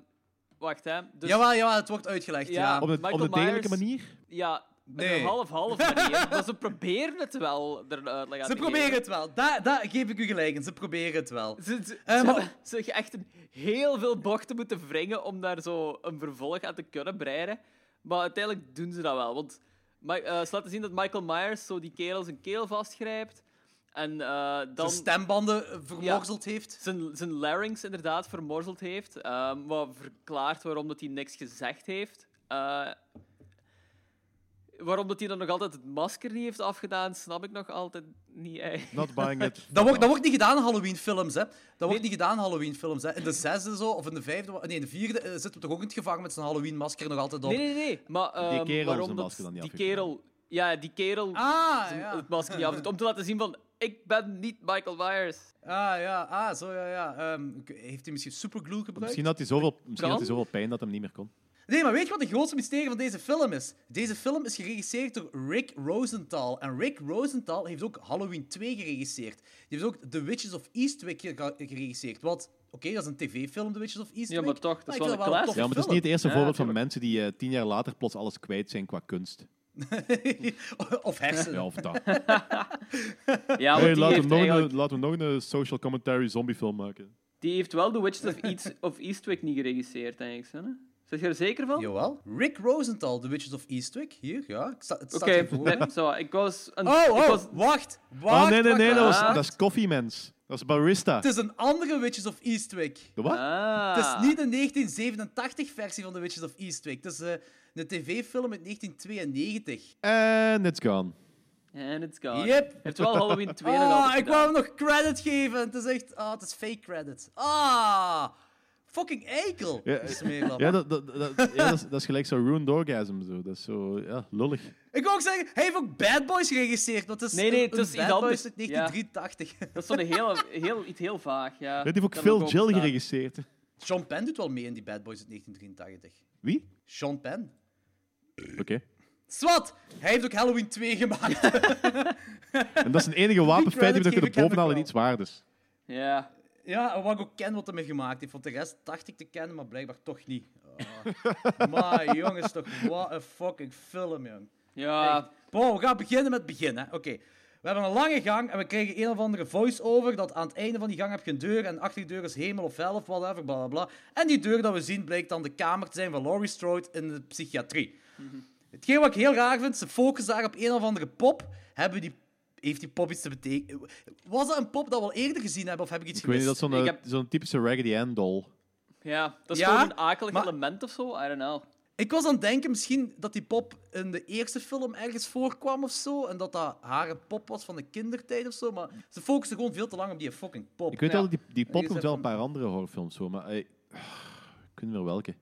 S9: wacht, hè. Dus,
S7: Jawel, jawel, het wordt uitgelegd. Ja,
S12: Op, de, op de degelijke
S9: Myers-
S12: manier?
S9: Ja,
S7: Nee.
S9: een half-half manier. maar ze proberen het wel er uitleg aan
S7: Ze
S9: te
S7: proberen
S9: geven.
S7: het wel. Daar, daar geef ik u gelijk in. Ze proberen het wel.
S9: Ze, ze,
S7: Eh,
S9: ze
S7: maar-
S9: ze echt een heel veel bochten moeten wringen om daar zo een vervolg aan te kunnen breiden. Maar uiteindelijk doen ze dat wel. Want eh, ze laten zien dat Michael Myers zo die kerel zijn keel vastgrijpt. En eh, dan...
S7: Zijn stembanden eh, vermorzeld heeft.
S9: Zijn, zijn larynx inderdaad vermorzeld heeft. ehm, wat verklaart waarom dat hij niks gezegd heeft. Waarom dat hij dan nog altijd het masker niet heeft afgedaan, snap ik nog altijd niet. eigenlijk.
S12: Not buying it.
S7: Dat wordt, dat wordt niet gedaan in Halloween-films, hè. Dat wordt niet gedaan in Halloween-films, hè. In de zesde zo, of in de vijfde... Nee, in de vierde eh, zitten we toch ook in het gevangen met zijn Halloween-masker nog altijd op.
S9: Nee, nee, nee. Maar ehm,
S12: kerel
S9: waarom dat
S12: masker dan niet
S9: die kerel... Ja, die kerel
S7: Ah, ja.
S9: het masker niet afdoet. Om te laten zien van, ik ben niet Michael Myers.
S7: Ah, ja. Ah, zo, ja, ja. Ehm, heeft hij misschien superglue gebruikt?
S12: Misschien had hij zoveel, misschien had hij zoveel pijn dat hij niet meer kon.
S7: Nee, maar weet je wat de grootste mysterie van deze film is? Deze film is geregisseerd door Rick Rosenthal. En Rick Rosenthal heeft ook Halloween 2 geregisseerd. Die heeft ook The Witches of Eastwick ge- geregisseerd. Wat, oké, dat is een tv-film, The Witches of Eastwick.
S9: Ja, maar toch, dat is wel een
S7: toffe
S12: Ja, maar het is niet het eerste
S9: Ja,
S12: voorbeeld van mensen die eh, tien jaar later plots alles kwijt zijn qua kunst.
S7: of hersenen.
S12: Ja, of dat.
S9: Ja,
S12: Hey, laten, we nog
S9: eigenlijk-
S12: een, laten we nog een social commentary zombiefilm maken.
S9: die heeft wel The Witches of, East, of Eastwick niet geregisseerd, denk ik. Hè? Zit je er zeker van?
S7: Jawel. Rick Rosenthal, The Witches of Eastwick. Hier, ja. Het staat
S9: Oké, nee, zo, ik was... Een,
S7: Oh,
S9: ik
S7: oh,
S9: was,
S7: wacht. Wacht,
S12: oh nee, nee, nee,
S7: wacht,
S12: dat, was,
S7: wacht.
S12: dat is koffiemens. Dat is barista.
S7: Het is een andere Witches of Eastwick.
S12: De wat?
S9: Ah.
S7: Het is niet de 1987-versie van The Witches of Eastwick. Het is eh, een tv-film uit 1992.
S12: En it's gone.
S9: En it's gone.
S7: Yep.
S9: Heeft wel Halloween 2 nog
S7: Ah, ik wou hem nog credit geven. Het is echt... Ah, het is fake credit. Ah, fucking eikel.
S12: Ja, ja, dat, dat, dat, ja dat, is, dat is gelijk zo ruined orgasm. Zo. Dat is zo, ja, lullig.
S7: Ik wou ook zeggen, hij heeft ook Bad Boys geregisseerd. Dat is
S9: Nee, nee,
S7: een-
S9: het is
S7: Bad
S9: anders.
S7: Boys uit
S9: Ja.
S7: 1983.
S9: Dat is zo'n heel, heel, iets heel vaag, ja.
S12: Die heeft ook
S9: Dat
S12: Phil Jill geregisseerd.
S7: Sean Penn doet wel mee in die Bad Boys uit 1983.
S12: Wie?
S7: Sean Penn.
S12: Oké.
S7: Swat! Hij heeft ook Halloween 2 gemaakt.
S12: En dat is een enige wapenfeit die we nog kunnen bovenhalen in iets waardes.
S9: Ja.
S7: Ja, en wat ik ook ken wat hij me gemaakt heeft. Want de rest dacht ik te kennen, maar blijkbaar toch niet. Oh. maar jongens, toch, wat een fucking film, jong.
S9: Ja.
S7: Echt. Bro, we gaan beginnen met het begin, hè. Oké. We hebben een lange gang en we krijgen een of andere voice-over dat aan het einde van die gang heb je een deur en achter die deur is hemel of hel of whatever, bla bla bla. En die deur dat we zien blijkt dan de kamer te zijn van Laurie Strode in de psychiatrie. Hetgeen wat ik heel raar vind, ze focussen daar op een of andere pop. Hebben die, heeft die pop iets te betekenen? Was dat een pop dat we al eerder gezien hebben of heb ik iets
S12: Ik weet niet, dat
S7: gemist?
S12: is zo'n
S9: Ik
S12: eh, zo'n typische Raggedy Ann doll.
S9: Ja, dat is
S7: Ja,
S9: gewoon een akelig
S7: maar-
S9: element of zo. I don't know.
S7: Ik was aan het denken misschien dat die pop in de eerste film ergens voorkwam of zo. En dat dat haar een pop was van de kindertijd of zo. Maar ze focussen gewoon veel te lang op die fucking pop.
S12: Ik weet
S7: Ja.
S12: wel, die, die pop komt wel een paar andere horrorfilms voor, maar ey, ik weet niet meer welke.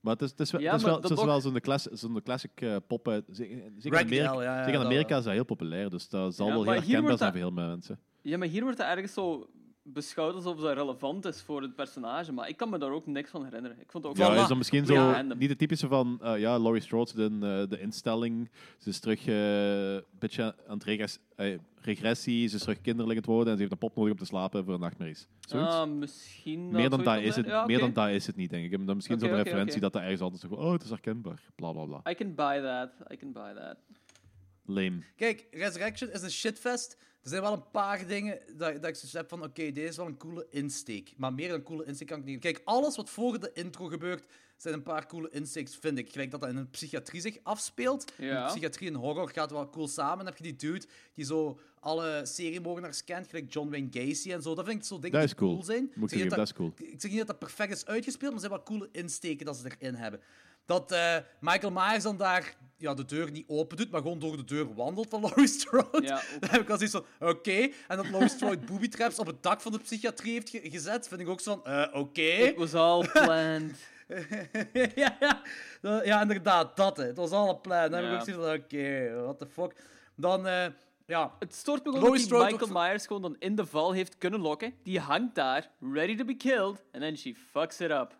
S12: Maar het is, het is, wel-
S9: Ja,
S12: het is wel,
S9: dat
S12: het is
S9: nog-
S12: wel zo'n class, zo'n classic eh, pop uit. Zeker, zeker in Amerika,
S7: Ann, ja, ja,
S12: zeker in Amerika is dat heel populair, dus dat zal wel heel herkenbaar zijn voor heel veel mensen.
S9: Ja, maar hier wordt het ergens zo beschouwd alsof dat relevant is voor het personage. Maar ik kan me daar ook niks van herinneren. Ik vond het ook
S12: Ja,
S9: wel
S12: is dan misschien zo
S9: Ja,
S12: niet de typische van, eh, ja, Laurie Strode in eh, de instelling, ze is terug eh, een beetje aan het regress- regressie, ze is terug kinderlijk aan het worden en ze heeft een pop nodig om te slapen voor nachtmerries. Zoiets.
S9: Ah, misschien
S12: meer dan dat is het,
S9: Ja,
S12: meer dan dat is het niet, denk ik. Dan misschien zo'n referentie dat dat ergens altijd zo oh, het is herkenbaar, bla bla bla.
S9: I can buy that. I can buy that.
S12: Lame.
S7: Kijk, Resurrection is een shitfest. Er zijn wel een paar dingen dat, dat ik zoiets heb van, oké, deze is wel een coole insteek. Maar meer dan een coole insteek kan ik niet... Kijk, alles wat voor de intro gebeurt, zijn een paar coole insteeks, vind ik. Gelijk dat dat in een psychiatrie zich afspeelt.
S9: Ja.
S7: In psychiatrie en horror gaat wel cool samen. Dan heb je die dude die zo alle seriemoordenaars kent, gelijk John Wayne Gacy en zo. Dat vind ik zo dingen
S12: Dat
S7: die
S12: cool.
S7: cool zijn.
S12: Moet ik
S7: Ik zeg niet
S12: dat is cool.
S7: Ik zeg niet dat dat perfect is uitgespeeld, maar er zijn wel coole insteken dat ze erin hebben. Dat eh, Michael Myers dan daar ja, de deur niet open doet, maar gewoon door de deur wandelt van Laurie Strode. Dan heb ik al zoiets van, oké. En dat Laurie Strode booby traps op het dak van de psychiatrie heeft ge- gezet, vind ik ook zo van, eh, oké.
S9: It was all planned.
S7: ja, ja. Ja, inderdaad, dat. Hè. Het was al een plan. Dan heb ik ook zoiets van, oké, what the fuck. Dan, eh, ja...
S9: Het stoort me gewoon dat die Michael
S7: ook-
S9: Myers gewoon dan in de val heeft kunnen lokken. Die hangt daar, ready to be killed, and then she fucks it up.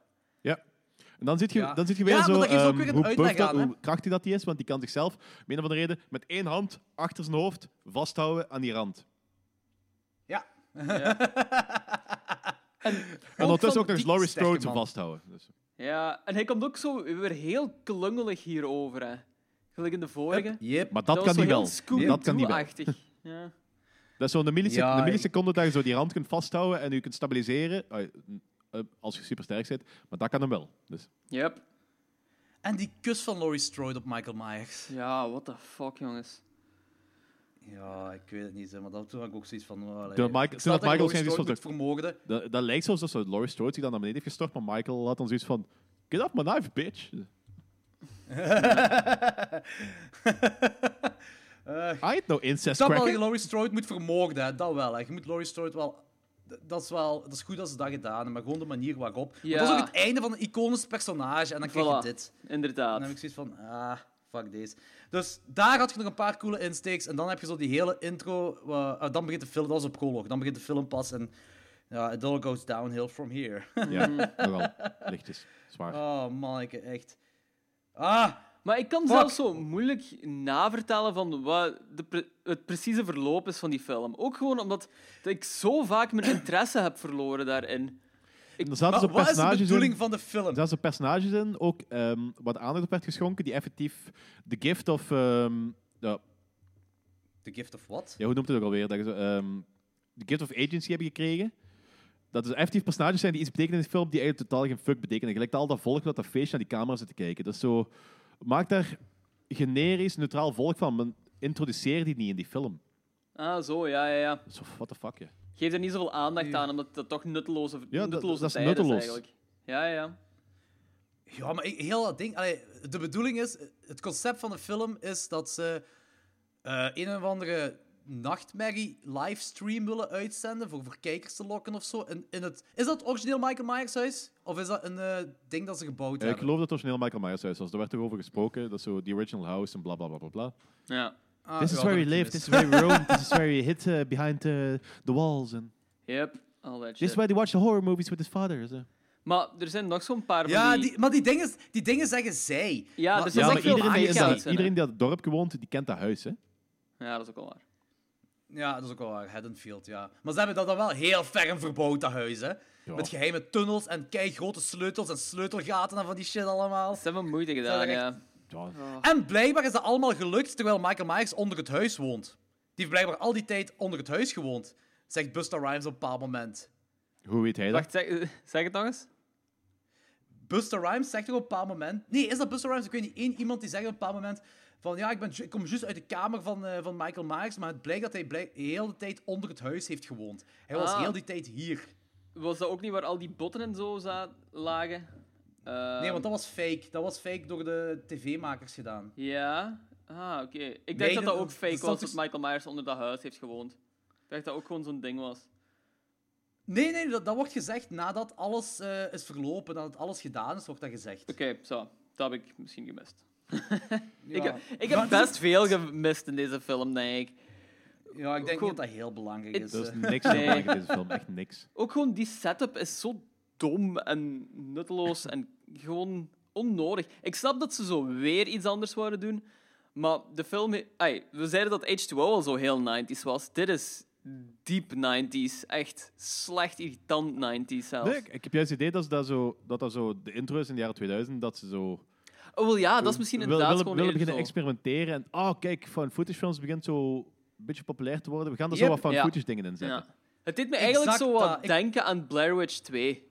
S12: Ja. En dan zit je,
S9: Ja.
S12: dan zit je weer
S9: Ja,
S12: zo
S9: is ook
S12: ehm,
S9: weer een
S12: hoe, dat,
S9: aan,
S12: hoe krachtig dat die is, want die kan zichzelf, om een of andere reden, met één hand achter zijn hoofd vasthouden aan die rand.
S7: Ja.
S12: En ondertussen ook nog eens Laurie Strode vasthouden. Dus.
S9: Ja, en hij komt ook zo weer heel klungelig hierover, hè. Gelijk in de vorige.
S12: Maar dat, kan niet wel. Dat kan niet wel.
S9: Ja.
S12: Dat is zo'n de millisec
S7: Ja,
S12: milliseconde dat je zo die rand kunt vasthouden en je kunt stabiliseren. Eh, Als je super sterk bent. Maar dat kan hem wel. Dus.
S9: Yep.
S7: En die kus van Laurie Strode op Michael Myers.
S9: Ja, what the fuck, jongens.
S7: Ja, ik weet het niet, hè, maar dat toen had ik ook zoiets van... oh, allee.
S12: Toen had had
S7: dat
S12: Michael van...
S7: vermogen.
S12: Dat, dat lijkt zo alsof Laurie Strode zich dan naar beneden heeft gestort, maar Michael had dan zoiets van... Get off my knife, bitch.
S7: Eh,
S12: I ain't no
S7: Ik
S12: incest
S7: snap wel dat je. Laurie Strode moet vermogen, hè. dat wel. Hè. Je moet Laurie Strode wel... Dat is wel... Dat is goed dat ze dat gedaan hebben, maar gewoon de manier waarop.
S9: Ja.
S7: Dat is ook het einde van een iconisch personage, en dan krijg je
S9: Voilà,
S7: dit.
S9: Inderdaad.
S7: En dan heb ik zoiets van, ah, fuck deze. Dus daar had je nog een paar coole insteeks. En dan heb je zo die hele intro. ah, dan begint de film, dat was op prolog. Dan begint de film pas en ja, it all goes downhill from here.
S12: Ja, nogal. Lichtjes. Zwaar.
S7: Oh, manneke, echt. Ah!
S9: Maar ik kan
S7: Fuck.
S9: zelfs zo moeilijk navertellen van wat de pre- het precieze verloop is van die film. Ook gewoon omdat dat ik zo vaak mijn interesse heb verloren daarin.
S12: Er zaten
S7: Maar
S12: zo
S7: wat is de
S12: personages
S7: bedoeling
S12: in,
S7: van de film?
S12: Er zaten zo personages in, ook ehm, wat aandacht op werd geschonken, die effectief de gift of... ehm, ja,
S7: The Gift of what?
S12: ja, hoe noemt het ook alweer? Dat je zo, ehm, de gift of agency hebben gekregen. Dat er effectief personages zijn die iets betekenen in de film die eigenlijk totaal geen fuck betekenen. Gelijk al dat volk dat dat feestje naar die camera zit te kijken. Dat is zo... Maak daar generisch, neutraal volk van, maar introduceer die niet in die film.
S9: Ah, zo, ja, ja, ja.
S12: Zo, what the fuck, ja.
S9: Geef er niet zoveel aandacht aan, omdat dat toch nutteloze,
S12: Ja, dat-
S9: nutteloze
S12: dat is
S9: tijd
S12: nutteloos.
S9: eigenlijk. Ja, ja.
S7: Ja, maar ik- heel dat ding... Allee, de bedoeling is... Het concept van de film is dat ze eh, een of andere nachtmerrie livestream willen uitzenden voor, voor kijkers te lokken of zo. In, in het, is dat het origineel Michael Myers huis? Of is dat een eh, ding dat ze gebouwd
S12: Ja, ik
S7: hebben?
S12: geloof dat het origineel Michael Myers huis was. Daar werd toch over gesproken. Dat is zo the original house en bla bla bla bla bla.
S9: Ja.
S7: Ah,
S12: this is
S7: ja,
S12: where
S7: dat
S12: we live, this is where we roam, this is where we hid uh, behind uh, the walls. And
S9: Yep, all that
S12: this is where they watch the horror movies with his father. So.
S9: Maar er zijn nog zo'n paar van
S7: Ja,
S9: die...
S7: die, maar die dingen, die dingen zeggen zij.
S9: Ja,
S7: Maar-
S9: er
S12: Ja, maar
S9: veel
S12: iedereen die, iedereen die dat dorp gewoond, die kent dat huis, hè?
S9: Ja, dat is ook wel waar.
S7: Ja, dat is ook wel waar. Haddonfield, ja. Maar ze hebben dat dan wel heel ferm verbouwd, dat huis, hè. Met geheime tunnels en kei grote sleutels en sleutelgaten en van die shit allemaal.
S9: Ze hebben moeite gedaan, ja.
S7: En blijkbaar is dat allemaal gelukt terwijl Michael Myers onder het huis woont. Die heeft blijkbaar al die tijd onder het huis gewoond, zegt Busta Rhymes op een bepaald moment.
S12: Hoe weet hij dat?
S9: Wacht, zeg, zeg het nog eens.
S7: Busta Rhymes zegt toch op een bepaald moment... Nee, is dat Busta Rhymes? Ik weet niet. één iemand die zegt op een bepaald moment van... Ja, ik, ben, ik kom juist uit de kamer van, eh, van Michael Myers, maar het blijkt dat hij blijk, heel de tijd onder het huis heeft gewoond. Hij was
S9: Ah.
S7: heel die tijd hier.
S9: Was dat ook niet waar al die botten en zo lagen? Ehm,
S7: Nee, want dat was fake. Dat was fake door de tv-makers gedaan.
S9: Ja? Ah, oké. Ik dacht
S7: Nee,
S9: dat
S7: dat-
S9: ook fake was, dat Michael Myers onder dat huis heeft gewoond. Ik dacht dat ook gewoon zo'n ding was.
S7: Nee, nee, dat, dat wordt gezegd nadat alles eh, is verlopen, nadat alles gedaan is, wordt dat gezegd.
S9: Oké, zo. Dat heb ik misschien gemist. Ik, heb- ik
S7: Maar
S9: heb
S7: het is-
S9: best veel gemist in deze film, denk ik.
S7: Ja, ik denk niet dat dat heel belangrijk is.
S12: Dat is
S7: eh.
S12: niks
S9: Nee.
S12: aan belangrijk in deze film. Echt niks.
S9: Ook gewoon die setup is zo dom en nutteloos en gewoon onnodig. Ik snap dat ze zo weer iets anders wouden doen, maar de film... we zeiden dat H2O al zo heel 90s was. Dit is diep 90s. Echt slecht irritant 90s zelfs.
S12: Nee, ik, ik heb juist het idee dat, ze dat, zo, dat dat zo de intro is in de jaren 2000, dat ze zo...
S9: Oh, wel ja, dat is misschien inderdaad
S12: willen, willen beginnen
S9: zo.
S12: experimenteren. En, oh, kijk, van footage films begint zo beetje populair te worden. We gaan er
S7: Yep.
S12: zo wat van
S9: Ja.
S12: footage dingen in zetten.
S9: Ja. Het deed me eigenlijk
S7: Exact
S9: zo wat
S7: dat. Ik-
S9: denken aan Blair Witch 2.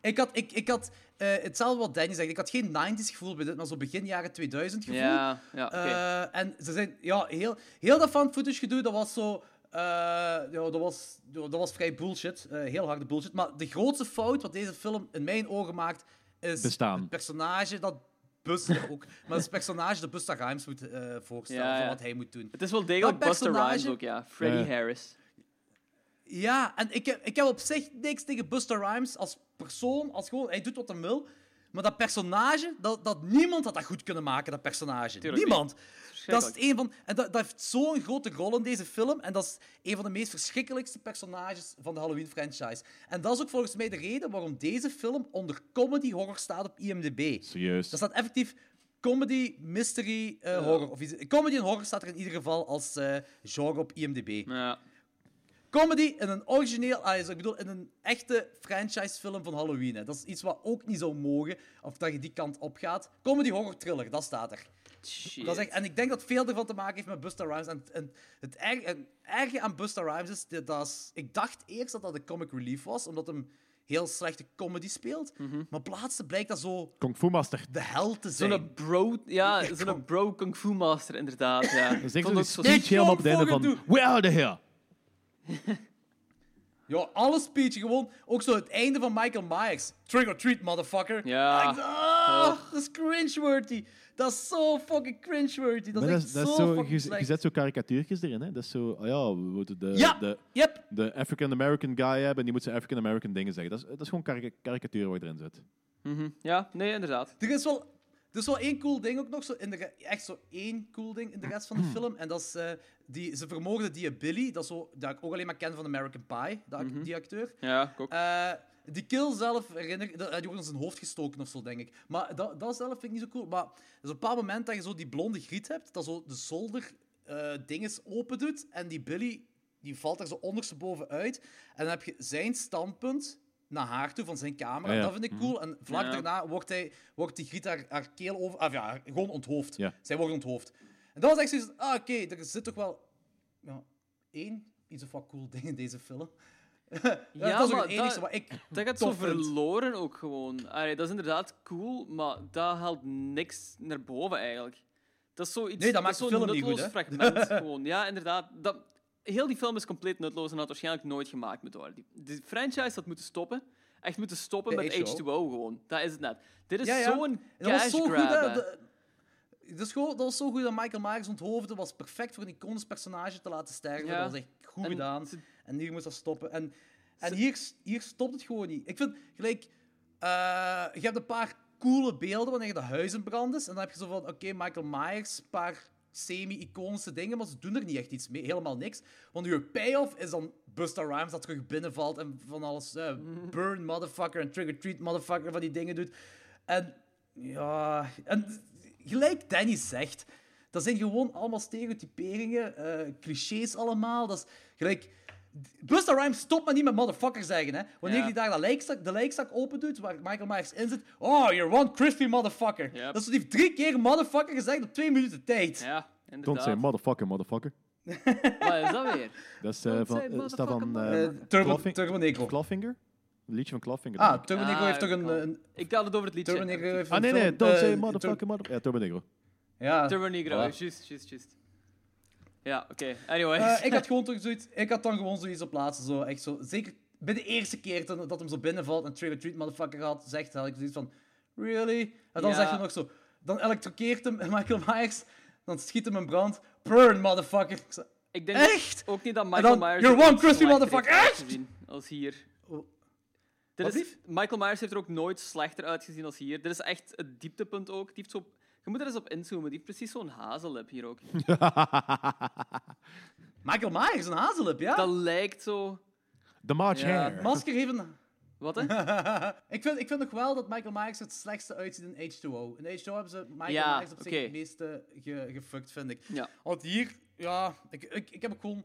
S7: Ik had, ik, ik had eh, hetzelfde wat Danny zegt. Ik had geen 90s gevoel bij dit, maar zo begin jaren 2000 gevoel.
S9: Ja, ja, oké.
S7: Eh, en ze zijn, ja, heel, heel dat fan footage gedoe, dat was zo. eh, ja, dat, was, dat was vrij bullshit. eh, heel harde bullshit. Maar de grootste fout wat deze film in mijn ogen maakt, is
S12: Bestaan.
S7: het personage dat Buster ook. Maar het personage dat Buster Rhymes moet eh, voorstellen
S9: Ja,
S7: van wat hij moet doen.
S9: Het is wel degelijk
S7: Dat
S9: Buster Rhymes ook, ja. Freddie
S12: Ja.
S9: Harris.
S7: Ja, en ik heb, ik heb op zich niks tegen Buster Rhymes als persoon, als gewoon, hij doet wat hij wil. Maar dat personage, dat, dat niemand had dat goed kunnen maken, dat personage.
S9: Tuurlijk
S7: niemand.
S9: niet.
S7: Dat is het een van, en dat, dat heeft zo'n grote rol in deze film. En dat is een van de meest verschrikkelijkste personages van de Halloween-franchise. En dat is ook volgens mij de reden waarom deze film onder comedy horror staat op IMDb.
S12: Serieus.
S7: Dat staat effectief comedy, mystery, eh, horror. Of iets- comedy en horror staat er in ieder geval als eh, genre op IMDb.
S9: Ja.
S7: Comedy in een origineel, ah, ik bedoel, in een echte franchise-film van Halloween. Hè. Dat is iets wat ook niet zou mogen, of dat je die kant op gaat. Comedy, horror, thriller, dat staat er. Dat is echt, en ik denk dat veel ervan te maken heeft met Busta Rhymes. En, en het erg, en erge aan Busta Rhymes is, dat, dat is... Ik dacht eerst dat dat de comic relief was, omdat hem heel slechte comedy speelt. Maar op het laatste blijkt dat zo
S12: Kung Fu Master.
S7: de held te zijn.
S9: Zo'n bro, ja, zo'n bro kung fu master, inderdaad. Ja.
S12: Zeg
S9: Vond ook
S12: zo helemaal op het einde van... We are the here.
S7: Ja, alle speech gewoon. Ook zo het einde van Michael Myers. Trick or treat, motherfucker.
S9: Ja.
S7: Ah, dat is cringeworthy. Dat is zo fucking cringeworthy. Dat is
S12: dat
S7: echt
S12: is, dat is
S7: zo,
S12: zo,
S7: fucking
S12: je,
S7: slecht.
S12: je zet zo karikatuurtjes erin. Hè? Dat is zo, oh ja, we moeten de,
S7: Ja,
S12: de,
S7: yep.
S12: de African-American guy hebben en die moet zijn African-American dingen zeggen. Dat is, dat is gewoon karik karikatuur wat je erin zet.
S9: Mhm. Ja, nee, inderdaad.
S7: Er is wel... Er is wel één cool ding ook nog, zo in de, echt zo één cool ding in de rest van de film. En dat is, eh, die, ze vermoorden die Billy, dat, is zo, dat ik ook alleen maar ken van American Pie, dat, ac- die acteur.
S9: Ja, ook.
S7: Eh, die kill zelf, herinner, dat- die wordt in zijn hoofd gestoken of zo, denk ik. Maar dat, dat zelf vind ik niet zo cool. Maar er is op een bepaald moment dat je zo die blonde griet hebt, dat zo de zolder eh dinges open doet en die Billy die valt er zo ondersteboven uit. En dan heb je zijn standpunt naar haar toe van zijn camera.
S12: Ja, ja.
S7: Dat vind ik cool. En vlak
S12: Ja.
S7: daarna wordt, hij, wordt die griet haar, haar keel over... Of ja, gewoon onthoofd.
S12: Ja.
S7: Zij wordt onthoofd. En dat was echt zoiets... Ah, oké, er zit toch wel... Ja, één iets of wat cool ding in deze film. dat is ook
S9: maar
S7: het enige
S9: dat-
S7: wat ik
S9: Dat gaat zo
S7: vind.
S9: verloren ook gewoon. Allee, dat is inderdaad cool, maar dat haalt niks naar boven eigenlijk. Dat is zoiets,
S7: Nee, dat maakt
S9: is
S7: de
S9: zo'n
S7: film niet
S9: nutteloos fragment gewoon. Ja, inderdaad. Dat, heel die film is compleet nutteloos en had waarschijnlijk nooit gemaakt moeten worden. Die, de franchise had moeten stoppen. Echt moeten stoppen
S7: De
S9: met
S7: H2O.
S9: H2O gewoon. Dat is het net. Dit is
S7: Ja, ja.
S9: zo'n cash
S7: zo goed,
S9: grab.
S7: De- Dat, is gewoon, dat was zo goed dat Michael Myers onthoofde. was perfect voor een iconisch personage te laten sterven.
S9: Ja.
S7: Dat was echt goed
S9: En
S7: gedaan. En hier moest dat stoppen. En, en hier, hier stopt het gewoon niet. Ik vind, gelijk... eh, je hebt een paar coole beelden wanneer de huis in brand is. En dan heb je zo van, oké, Michael Myers, een paar semi-iconische dingen, maar ze doen er niet echt iets mee. Helemaal niks. Want uw payoff is dan Busta Rhymes dat terug binnenvalt en van alles... eh, burn, motherfucker, en trigger-treat, motherfucker, van die dingen doet. En ja... En gelijk Danny zegt, dat zijn gewoon allemaal stereotyperingen, eh, clichés allemaal. Dat is gelijk... Busta Rhymes stopt maar niet met motherfucker zeggen, hè. Wanneer
S9: Ja.
S7: hij daar de lijkzak, de lijkzak open doet, waar Michael Myers in zit... Oh, you're one crispy motherfucker.
S9: Yep.
S7: Dat is die heeft drie keer motherfucker gezegd op twee minuten tijd.
S9: Ja,
S12: Don't
S9: inderdaad.
S12: say motherfucker, motherfucker.
S9: Wat is dat weer?
S12: Dat is,
S9: Don't
S12: van,
S9: say
S12: eh, staat van
S9: motherfucker,
S12: eh,
S7: Eh, Turbo, Turbo Negro.
S12: Clawfinger? Een liedje van Clawfinger.
S7: Ah. Turbo Negro
S9: Ah,
S7: heeft toch een...
S9: Ik had het over het liedje.
S7: Turbo Negro heeft
S12: Ah
S7: een
S12: nee, nee, don't
S7: eh,
S12: say motherfucker, motherfucker. Ja, Turbo Negro.
S7: Ja.
S9: Turbo Negro, juist, juist, juist. Ja, oké. Anyways.
S7: Eh, ik had gewoon toch zoiets... Ik had dan gewoon zoiets op laatste, zo echt zo... Zeker bij de eerste keer dat, dat hem zo binnenvalt en Trigger Treat motherfucker had, zegt, had ik zoiets van... Really? En dan
S9: Ja.
S7: zeg je nog zo... Dan elektrokeert hem Michael Myers, dan schiet hem in brand. Burn, motherfucker. Ik
S9: denk
S7: Echt?
S9: ook niet dat Michael
S7: dan,
S9: Myers...
S7: "You're one crispy motherfucker." Echt?
S9: Als hier.
S7: Wat
S9: Dit is,
S7: lief?
S9: Michael Myers heeft er ook nooit slechter uitgezien als hier. Dit is echt het dieptepunt ook. Die heeft zo, je moet er eens op inzoomen. Die heeft precies zo'n hazellip hier ook.
S7: Michael Myers, een hazellip, ja?
S9: Dat lijkt zo...
S12: The March
S9: Ja.
S7: Masker heeft een...
S9: Wat, hè?
S7: ik, vind, ik vind nog wel dat Michael Myers het slechtste uitziet in H2O. In H2O hebben ze Michael
S9: Ja,
S7: Myers op zich het meeste ge, gefuckt, vind ik.
S9: Ja.
S7: Want hier, ja, ik, ik, ik heb ook gewoon...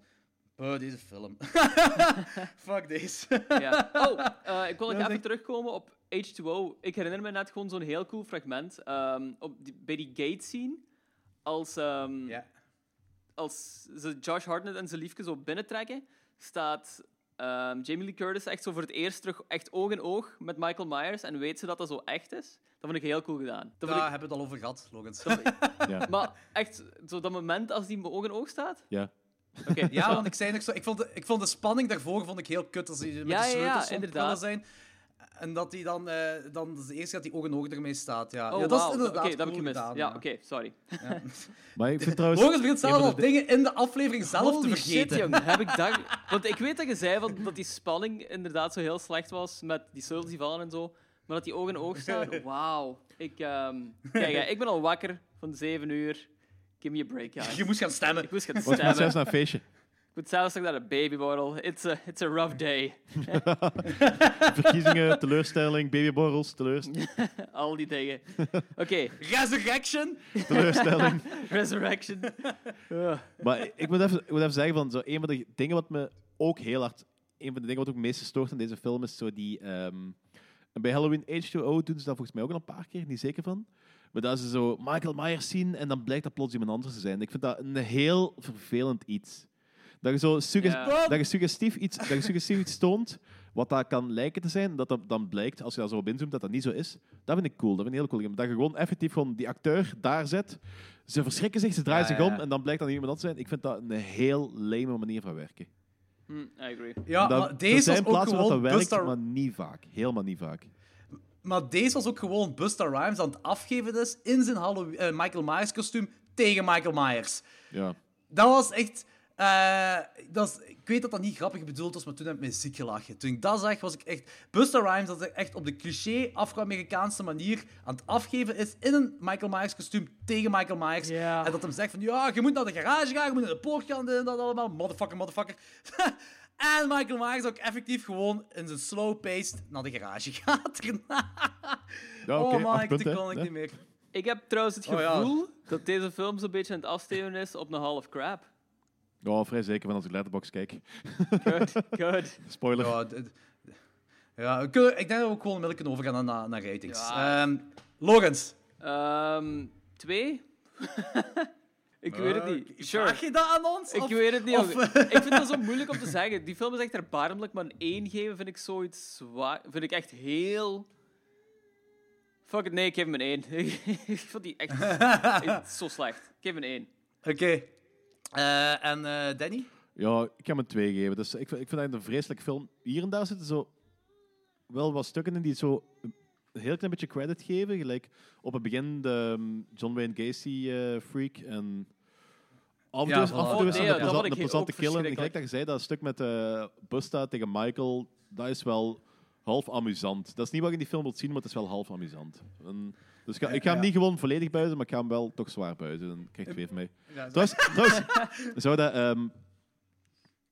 S7: Oh, deze film. Fuck deze.
S9: Ja. Oh, eh, ik wil nog even terugkomen op H2O. Ik herinner me net gewoon zo'n heel cool fragment. ehm, op die, bij die gate scene. Als, ehm, als ze Josh Hartnett en zijn liefje zo binnentrekken, staat ehm, Jamie Lee Curtis echt zo voor het eerst terug echt oog in oog met Michael Myers en weet ze dat dat zo echt is. Dat vond ik heel cool gedaan. Dat
S7: Daar
S9: ik-
S7: hebben we het al over gehad, Logans.
S12: Ja.
S9: Maar echt, zo dat moment als die oog in oog staat.
S12: Ja.
S9: Oké,
S7: Ja, want ik zei nog zo, ik vond, de, ik vond de spanning daarvoor vond ik heel kut als hij met
S9: Ja,
S7: de
S9: ja, ja,
S7: sleutels ja,
S9: inderdaad.
S7: zijn. En dat hij dan, eh, dan de eerste dat hij oog in oog ermee staat. Ja,
S9: Oh,
S7: ja dat is
S9: wauw.
S7: inderdaad
S9: Oké, dat heb ik gemist.
S7: gedaan,
S9: ja, oké, sorry.
S12: Maar ik vind trouwens...
S7: Begint zelf al
S12: de-
S7: dingen in de aflevering zelf
S9: Holy
S7: te
S9: shit,
S7: vergeten.
S9: jong. Heb ik dat... Want ik weet dat je zei van, dat die spanning inderdaad zo heel slecht was met die sleutels die vallen en zo. Maar dat die oog in oog staan, wauw. Ik, ehm, kijk, hè, ik ben al wakker van 7 uur. Give me a break, ja.
S7: Je moest gaan stemmen.
S9: Ik moest gaan stemmen.
S12: zelfs naar een feestje.
S9: Moet zelfs nog naar de babyborrel. It's a, it's a rough day.
S12: Verkiezingen, teleurstelling, babyborrels, teleurstelling.
S9: Al die dingen. Oké.
S7: Resurrection.
S12: Teleurstelling.
S9: Resurrection.
S12: Maar ik moet, even, ik moet even zeggen, van zo, een van de dingen wat me ook heel hard... Een van de dingen wat ook het meeste stoort in deze film is zo die... ehm, en bij Halloween H2O doen ze dat volgens mij ook al een paar keer, niet zeker van. Maar dat ze zo Michael Myers zien en dan blijkt dat plots iemand anders te zijn. Ik vind dat een heel vervelend iets. Dat je zo sugges-
S9: Ja.
S12: dat je suggestief iets, dat je suggestief iets toont wat dat kan lijken te zijn, dat dat dan blijkt, als je daar zo op inzoomt, dat dat niet zo is. Dat vind ik cool. Dat vind ik heel cool. Dat je gewoon effectief gewoon die acteur daar zet. Ze verschrikken zich, ze draaien
S7: Ja,
S12: zich om
S7: ja.
S12: en dan blijkt dat niet iemand anders te zijn. Ik vind dat een heel lame manier van werken.
S9: Hm, I agree.
S7: Ja,
S12: Dat-
S7: maar
S12: er
S7: deze
S12: zijn
S7: was ook
S12: plaatsen waar
S7: gewoon
S12: dat werkt,
S7: Busta...
S12: maar niet vaak. Helemaal niet vaak.
S7: Maar deze was ook gewoon Busta Rhymes aan het afgeven dus in zijn Halloween, eh, Michael Myers kostuum tegen Michael Myers.
S12: Ja.
S7: Dat was echt... eh, dat is, ik weet dat dat niet grappig bedoeld was, maar toen heb ik me ziek gelachen. Toen ik dat zag, was ik echt... Busta Rhymes dat er echt op de cliché Afro-Amerikaanse manier aan het afgeven is in een Michael Myers kostuum tegen Michael Myers. En dat hem zegt van, ja, je moet naar de garage gaan, je moet naar de poort gaan, en dat allemaal. Motherfucker, motherfucker. en Michael Myers ook effectief gewoon in zijn slow-paced naar de garage gaat.
S12: Ja, oké,
S7: oh man,
S12: acht
S7: ik
S12: punten,
S7: kon ik niet meer.
S9: Ik heb trouwens het
S7: Oh, ja.
S9: gevoel dat deze film zo'n beetje aan het afstevenen is op een half crap.
S12: Ja, vrij zeker van als ik Letterboxd kijk.
S9: Good, good.
S12: Spoiler.
S7: Ja, ja ik denk dat we ook gewoon onmiddellijk kunnen overgaan naar, naar ratings.
S9: Ja.
S7: Ehm, Logans.
S9: Ehm, twee? ik weet het
S7: Eh,
S9: niet.
S7: vraag
S9: Sure.
S7: je dat aan ons?
S9: Ik
S7: Of-
S9: weet het niet.
S7: of-
S9: ik vind dat zo moeilijk om te zeggen. Die film is echt erbarmelijk, maar een 1 geven vind ik zoiets zwaar. Vind ik echt heel. Fuck it, nee, ik geef hem een 1. ik vond die echt, zo slecht. Ik geef hem een 1.
S7: Oké. Eh, en eh, Danny?
S12: Ja, ik ga hem een 2 geven. Dus ik, vind- ik vind dat een vreselijke film. Hier en daar zitten zo wel wat stukken in die zo een heel klein beetje credit geven. Gelijk op het begin de um, John Wayne Gacy eh, freak en af en toe is-
S9: Oh, dat vond
S12: plezant-
S9: ik
S12: een plezante
S9: ook
S12: kill. En gelijk dat je zei, dat stuk met Busta tegen Michael, dat is wel half amusant. Dat is niet wat je in die film wilt zien, maar het is wel half amusant. En, dus ik ga, ik ga hem niet gewoon volledig buizen, maar ik ga hem wel toch zwaar buizen. Dan krijg je twee van mij.
S7: Ja,
S12: Trouwens, trouwens zou dat... ehm,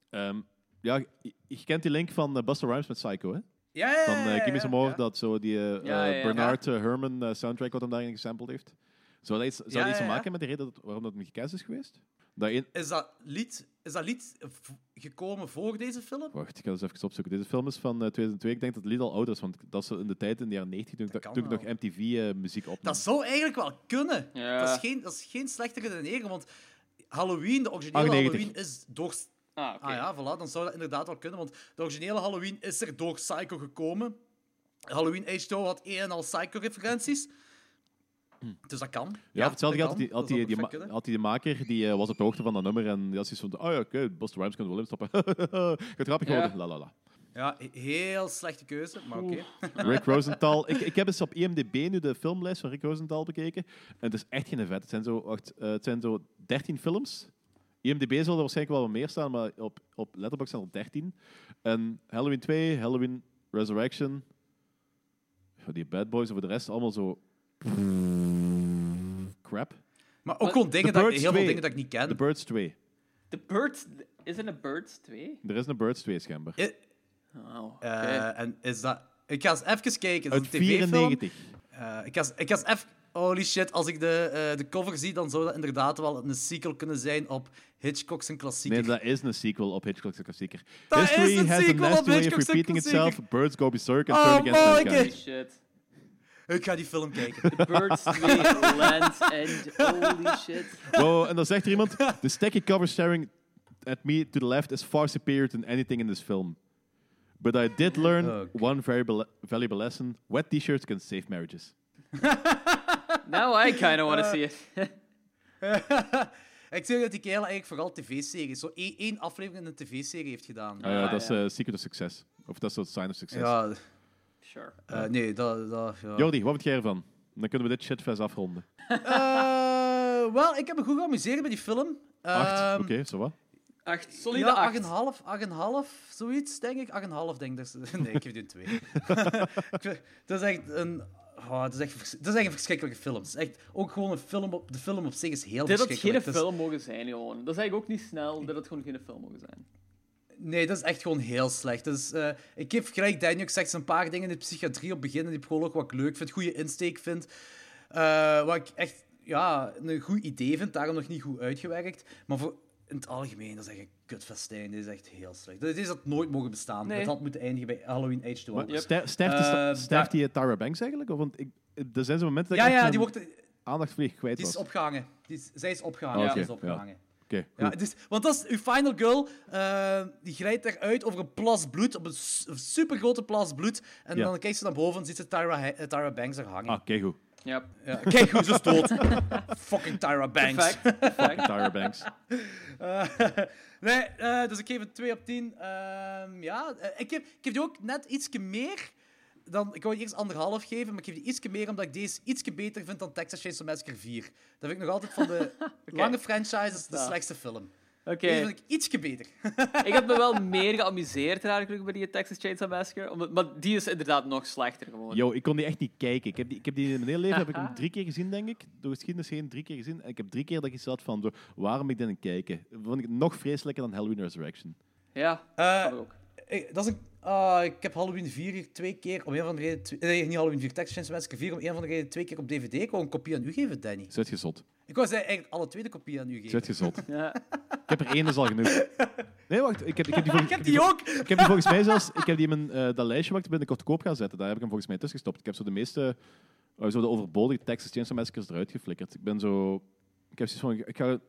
S12: ehm, ja, je, je kent die link van uh, Buster Rhymes met Psycho, hè?
S7: Ja, ja,
S12: Van
S7: ja, ja,
S12: Give Me
S7: ja,
S12: Some More,
S7: ja.
S12: dat zo die eh,
S9: Ja,
S12: eh,
S9: ja.
S12: Bernard eh, Herrmann eh, soundtrack wat hem daarin gesampled heeft. Zou dat iets, zou
S7: Ja,
S12: dat iets
S7: ja,
S12: te
S7: ja.
S12: maken met de reden dat, waarom dat niet gecast is geweest? Dat een,
S7: Is dat lied, is dat lied gekomen voor deze film?
S12: Wacht, ik ga eens even opzoeken. Deze film is van eh, 2002. Ik denk dat het lied al ouder is, want dat is in de tijd in de jaren 90 toen, ik-
S7: kan
S12: toen ik nog. MTV-muziek opnam.
S7: Dat zou eigenlijk wel kunnen.
S9: Ja.
S7: Dat, is geen, dat is geen slechte redenering, want Halloween, de originele
S12: 98.
S7: Halloween, is door...
S9: Ah, oké.
S7: Ah ja, voilà, dan zou dat inderdaad wel kunnen, want de originele Halloween is er door Psycho gekomen. Halloween H2O had een en al Psycho-referenties. Dus dat kan.
S12: Hm. Ja, hetzelfde
S7: dat
S12: geld had die, had, die, had die de maker, die eh, was op de hoogte van dat nummer en die had zoiets van, oh ja, oké, Buster Rhymes kan wel stoppen. Gaat grappig
S9: Ja.
S12: worden, la la la.
S7: Ja, he- heel slechte keuze, maar oké.
S12: Rick Rosenthal. Ik, ik heb eens op IMDb nu de filmlijst van Rick Rosenthal bekeken. En het is echt geen vet. Het zijn zo, wacht, eh, het zijn zo 13 films. IMDb zal er waarschijnlijk wel wat meer staan, maar op, op Letterboxd zijn er 13. En Halloween 2, Halloween Resurrection. Die Bad Boys, voor de rest allemaal zo. Crap.
S7: Maar ook gewoon dingen dat,
S12: Birds
S7: heel veel
S12: 2.
S7: dingen dat ik niet ken.
S12: The Birds 2.
S9: The Birds... Is er een Birds 2?
S12: Er is een Birds 2 schijnbaar.
S7: I-
S9: Oh, oké.
S7: Eh, en is dat... Ik ga eens even kijken. Dat is
S12: Uit
S7: een tv-film.
S12: 94.
S7: Eh, ik, ga, eens- ik ga even... Holy shit, als ik de, eh, de cover zie, dan zou dat inderdaad wel een sequel kunnen zijn op Hitchcock's een klassieker.
S12: Nee, dat is een sequel op Hitchcock's klassieker.
S7: Dat
S12: History
S7: is een
S12: has
S7: sequel
S12: a
S7: op
S12: nasty way of
S7: Hitchcock's
S12: repeating
S7: klassieker.
S12: itself. Birds go berserk and
S7: Oh,
S12: turn against
S7: boy,
S12: mankind.
S9: Holy shit.
S7: Ik ga die film kijken.
S9: Birds 2 Land's End. Holy shit.
S12: Wow, en dan zegt er iemand: The stacky cover staring at me to the left is far superior than anything in this film. But I did learn
S7: Oh,
S12: one very valuable lesson: wet t-shirts can save marriages.
S9: Now I kind of want to
S7: Uh,
S9: see it.
S7: ik zeg dat die kerel eigenlijk vooral tv-series, zo één, aflevering in een tv-serie heeft gedaan.
S12: Ah, ja, dat is eh, secret of success. Of dat is het sign of success.
S7: Ja.
S9: Sure.
S7: Eh, nee, dat... dat ja.
S12: Jordi, wat vind jij ervan? Dan kunnen we dit shitfest afronden.
S7: Eh, Wel, ik heb me goed geamuseerd bij die film.
S12: Acht,
S7: Ehm,
S12: oké, zo wat.
S9: Acht, solide
S7: ja,
S9: acht.
S7: 8,5, 8,5, zoiets, denk ik. 8,5, denk ik. Dat is- Nee, ik geef die een 2. Ik vind- dat is echt een... Oh, dat, is echt, dat is echt een verschrikkelijke film. Het is echt ook gewoon een film op... De film op zich is heel
S9: Dit had geen
S7: verschrikkelijk. Het is-
S9: film mogen zijn, gewoon. Dat is eigenlijk ook niet snel. Dit had gewoon geen film mogen zijn.
S7: Nee, dat is echt gewoon heel slecht. Dus, eh, ik heb gelijk Daniel gezegd, een paar dingen in de psychiatrie op beginnen die proloog wat ik leuk vind, goede insteek vind. Eh, wat ik echt ja, een goed idee vind, daarom nog niet goed uitgewerkt. Maar voor, in het algemeen, dat is echt een kutfestijn. Dit is echt heel slecht. Dit is dat nooit mogen bestaan.
S9: Nee.
S7: Het had moeten eindigen bij Halloween Age 2.
S12: Maar ster- sterft, die sta-
S7: Eh,
S12: die Tara Banks eigenlijk? Of, want ik, er zijn zo momenten dat
S7: Ja,
S12: ik
S7: ja, die wordt...
S12: aandacht kwijt
S7: Die is
S12: was.
S7: opgehangen. Die is, zij is opgehangen. Die is opgehangen.
S12: Oké,
S7: Ja, dus, want dat is uw final girl. eh, die glijdt eruit over een plas bloed, op een, su- een supergrote plas bloed. En
S12: Ja.
S7: dan kijkt ze naar boven en ziet ze Tyra, eh, Tyra Banks er hangen.
S12: Ah, kijk goed.
S9: Ja.
S7: Ja, kijk hoe ze is dood. Fucking Tyra Banks.
S9: Perfect.
S12: Fucking Tyra Banks.
S7: Eh, nee, eh, dus ik geef het 2 op 10. Ehm, ja, ik, heb, ik heb die ook net ietsje meer dan... Ik wou die eerst anderhalf geven, maar ik geef die ietsje meer omdat ik deze ietsje beter vind dan Texas Chainsaw Massacre 4. Dat vind ik nog altijd van de lange franchises de slechtste film.
S9: Oké.
S7: Deze vind ik ietsje beter.
S9: ik heb me wel meer geamuseerd eigenlijk bij die Texas Chainsaw Massacre. Omdat, maar die is inderdaad nog slechter gewoon.
S12: Yo, ik kon die echt niet kijken. Ik heb, die, ik heb die in mijn hele leven heb ik hem drie keer gezien, denk ik. Door geschiedenis heen drie keer gezien. En ik heb drie keer dat ik had van, zo, waarom ik dit aan het kijken? Vond ik het nog vreselijker dan Halloween Resurrection.
S9: Ja,
S7: Eh,
S9: dat ook.
S7: Ik, dat is een, ah, ik heb Halloween 4 hier twee keer, om een van de reden... twee- Nee, niet Halloween 4, Texas Chainsaw Massacre 4, om een van de reden twee keer op DVD. Ik wou een kopie aan u geven, Danny.
S12: Zet gezot.
S7: Ik wou ze eigenlijk alle twee de kopie aan u geven.
S12: Zet gezot.
S9: Ja.
S12: Ik heb er één, dat is al genoeg. Nee, wacht. Ik heb, ik heb die, vol-
S7: Ik heb die ook.
S12: Ik heb die volgens mij zelfs... Ik heb die in mijn, eh, dat lijstje wat ik binnenkort koop ga zetten. Daar heb ik hem volgens mij tussen gestopt. Ik heb zo de meeste... eh, zo de overbodige Texas Chainsaw Massacres eruit geflikkerd. Ik ben zo... Ik heb zoiets van... Ik ga,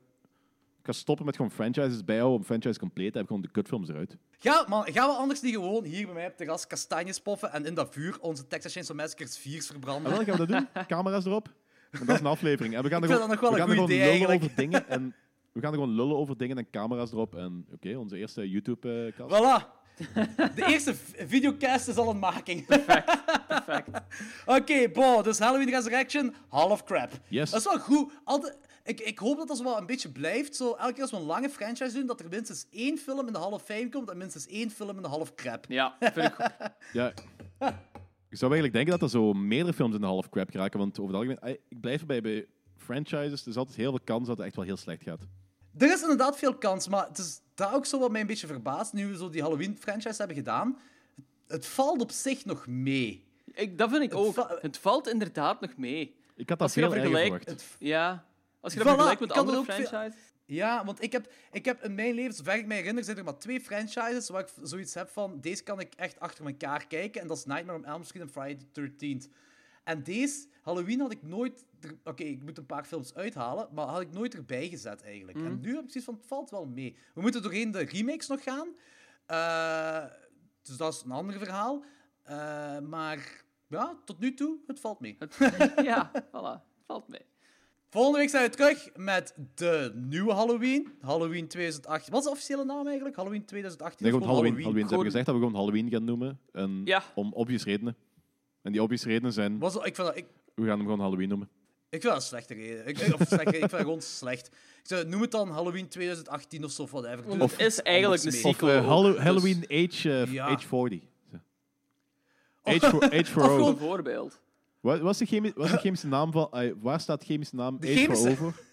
S12: ik ga stoppen met gewoon franchises bijhouden. Om franchise compleet te hebben. Gewoon de kutfilms eruit.
S7: Ja, man, gaan we anders niet gewoon hier bij mij op terras kastanjes poffen en in dat vuur onze Texas Chainsaw Massacres 4's verbranden?
S12: En dan gaan we dat doen. Camera's erop. En dat is een aflevering. En we gaan er gewoon,
S7: dat nog wel
S12: we gaan er gewoon lullen
S7: eigenlijk.
S12: over dingen. En we gaan er gewoon lullen over dingen en camera's erop. En oké, onze eerste eh, YouTube-kast.
S7: Voilà. De eerste videocast is al een making.
S9: Perfect.
S7: Oké, bon, dus Halloween Resurrection, half crap.
S12: Yes.
S7: Dat is wel goed. Altijd, ik, ik hoop dat dat zo wel een beetje blijft. Zo, elke keer als we een lange franchise doen, dat er minstens één film in de half fame komt en minstens één film in de half crap.
S9: Ja, vind ik goed.
S12: Ja. Ik zou eigenlijk denken dat er zo meerdere films in de half crap geraken. Want over het algemeen, ik blijf erbij bij franchises. Er is altijd heel veel kans dat het echt wel heel slecht gaat.
S7: Er is inderdaad veel kans, maar het is daar ook zo wat mij een beetje verbaast, nu we zo die Halloween-franchise hebben gedaan. Het, het valt op zich nog mee.
S9: Ik, dat vind ik
S7: Het
S9: ook.
S7: va-
S9: Het valt inderdaad nog mee.
S12: Ik had dat veel
S9: vergelijkt,
S12: verwacht.
S9: ja. Als je dat
S7: Voilà,
S9: vergelijkt met
S7: er
S9: andere franchises.
S7: Ja, want ik heb, ik heb in mijn leven, zover ik me herinner, zijn er maar twee franchises waar ik zoiets heb van, deze kan ik echt achter elkaar kijken. En dat is Nightmare on Elm Street en Friday the 13th. En deze, Halloween, had ik nooit... Oké, ik moet een paar films uithalen, maar had ik nooit erbij gezet eigenlijk.
S9: Mhm.
S7: En nu heb ik zoiets van, het valt wel mee. We moeten doorheen de remakes nog gaan. Eh, dus dat is een ander verhaal. Eh, maar ja, tot nu toe, het valt mee.
S9: ja, voilà. Valt mee.
S7: Volgende week zijn we terug met de nieuwe Halloween. Halloween 2018. Wat is de officiële naam eigenlijk? Halloween 2018?
S12: Nee, gewoon Halloween. Halloween. Ze hebben gezegd dat we gewoon Halloween gaan noemen. En
S9: Ja.
S12: Om obvious redenen. En die obvious redenen zijn...
S7: Was, ik, vind dat, ik,
S12: We gaan hem gewoon Halloween noemen.
S7: ik vind dat een slechte reden. Ik, of slechte ik vind dat gewoon slecht. Ik zou, noem het dan Halloween 2018 of zo, of whatever. Doe
S9: Of is eigenlijk een
S7: mee.
S12: Of eh,
S9: dus-
S12: Halloween age, eh,
S7: Ja.
S12: age 40. Zo.
S7: Of-
S12: Age for, age for
S7: of
S12: O.
S7: gewoon-
S9: Bijvoorbeeld.
S12: Wat wat is de, chemi wat is de chemische naam van... eh, waar staat de chemische naam
S7: De
S12: age
S7: chemische-
S12: for O voor?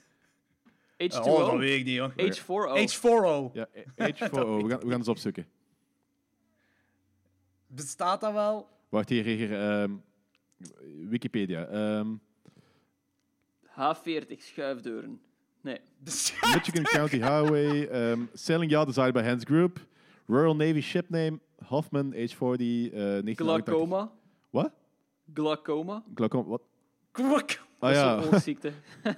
S9: H2O.
S7: Oh, dat weet ik niet, joh.
S9: H4O.
S7: H4O.
S12: Ja, age for O. We gaan, we gaan eens opzoeken.
S7: Bestaat dat wel?
S12: Wacht, hier, hier, hier, ehm, Wikipedia. Ehm,
S9: H40, schuifdeuren. Nee.
S12: Michigan County Highway. ehm, Sailing Yacht designed by Hans Group. Royal Navy ship name. Hoffman, age 40, eh 1988.
S9: Glaucoma.
S12: Wat?
S9: Glaucoma.
S12: Glaucoma, wat?
S7: Kwak.
S12: Ah ja.
S9: Dat is een oogziekte.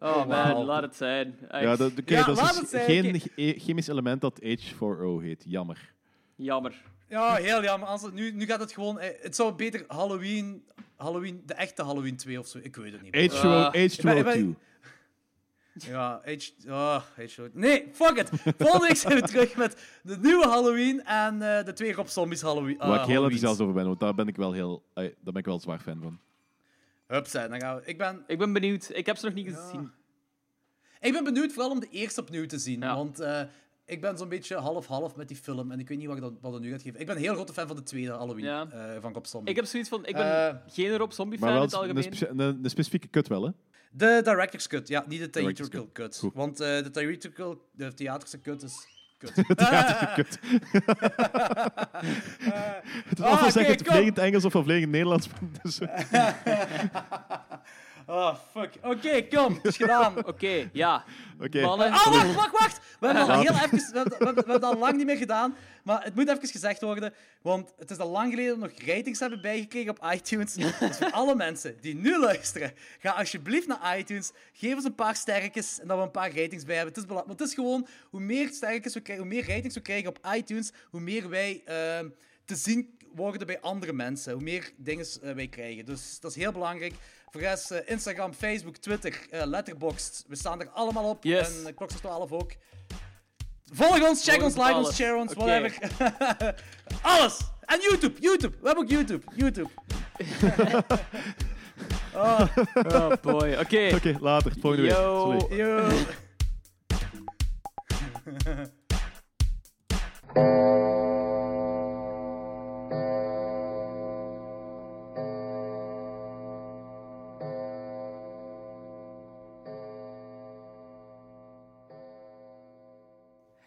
S9: oh man,
S7: Wauw.
S9: laat het zijn. Echt.
S12: Ja, dat, oké,
S7: Ja,
S12: dat
S7: laat
S12: is
S7: het zijn,
S12: geen che- chemisch element dat H4O heet. Jammer.
S9: Jammer.
S7: Ja, heel jammer. Als het, nu, nu gaat het gewoon... eh, Het zou beter Halloween... Halloween... De echte Halloween 2 of zo. Ik weet het niet.
S12: H2O,
S7: Ah. Ik ben- ik
S12: H2O2.
S7: ben- Ja, H... Oh, H2O. Nee, fuck it. Volgende week zijn we terug met de nieuwe Halloween en eh, de twee Rob Zombies Halloween.
S12: Waar ik heel
S7: Halloweens.
S12: enthousiast over ben, want daar ben ik wel heel... eh, daar ben ik wel zwaar fan van.
S7: Hupsa, dan gaan we... Ik ben...
S9: Ik ben benieuwd. Ik heb ze nog niet gezien.
S7: Ik ben benieuwd vooral om de eerste opnieuw te zien. Want eh, ik ben zo'n beetje half-half met die film. En ik weet niet wat dat, wat dat nu gaat geven. Ik ben een heel grote fan van de tweede Halloween
S9: Ja.
S7: eh, van Rob Zombie.
S9: Ik heb zoiets van, ik ben
S7: Eh,
S9: geen Rob Zombie
S12: Maar
S9: fan in het
S12: een,
S9: algemeen.
S12: specia- een, een specifieke kut wel, hè?
S7: De director's cut, ja, niet de theatrical
S12: cut.
S7: Want eh, de theatrical, de theaterse cut is kut.
S12: Theaterse kut. Het is
S7: Ah,
S12: ofwel zeg
S7: oké,
S12: het vliegend Engels of vliegend Nederlands. Dus,
S7: Oh, fuck. Oké, kom. Het is gedaan.
S9: Oké, ja.
S12: Oké.
S9: Mannen.
S7: Oh, wacht, wacht, wacht. We hebben, al
S12: Laat.
S7: heel even, we, hebben, we, hebben, we hebben het al lang niet meer gedaan. Maar het moet even gezegd worden. Want het is al lang geleden dat we nog ratings hebben bijgekregen op iTunes. Dus voor alle mensen die nu luisteren, ga alsjeblieft naar iTunes. Geef ons een paar sterretjes en dat we een paar ratings bij hebben. Het is, bela- want het is gewoon, hoe meer sterretjes we krijgen, hoe meer ratings we krijgen op iTunes, hoe meer wij ehm, te zien worden bij andere mensen. Hoe meer dingen eh, wij krijgen. Dus dat is heel belangrijk. Voor de rest, eh, Instagram, Facebook, Twitter, eh, Letterboxd. We staan er allemaal op.
S9: Yes.
S7: En uh, Kloksters 12 ook. Volg ons, check
S9: Volg
S7: ons, like ons, share ons, whatever. alles! En YouTube, YouTube. We hebben ook YouTube. YouTube. oh.
S9: Oh boy, oké.
S12: Oké, later. Volgende week.
S9: Yo.
S7: Yo.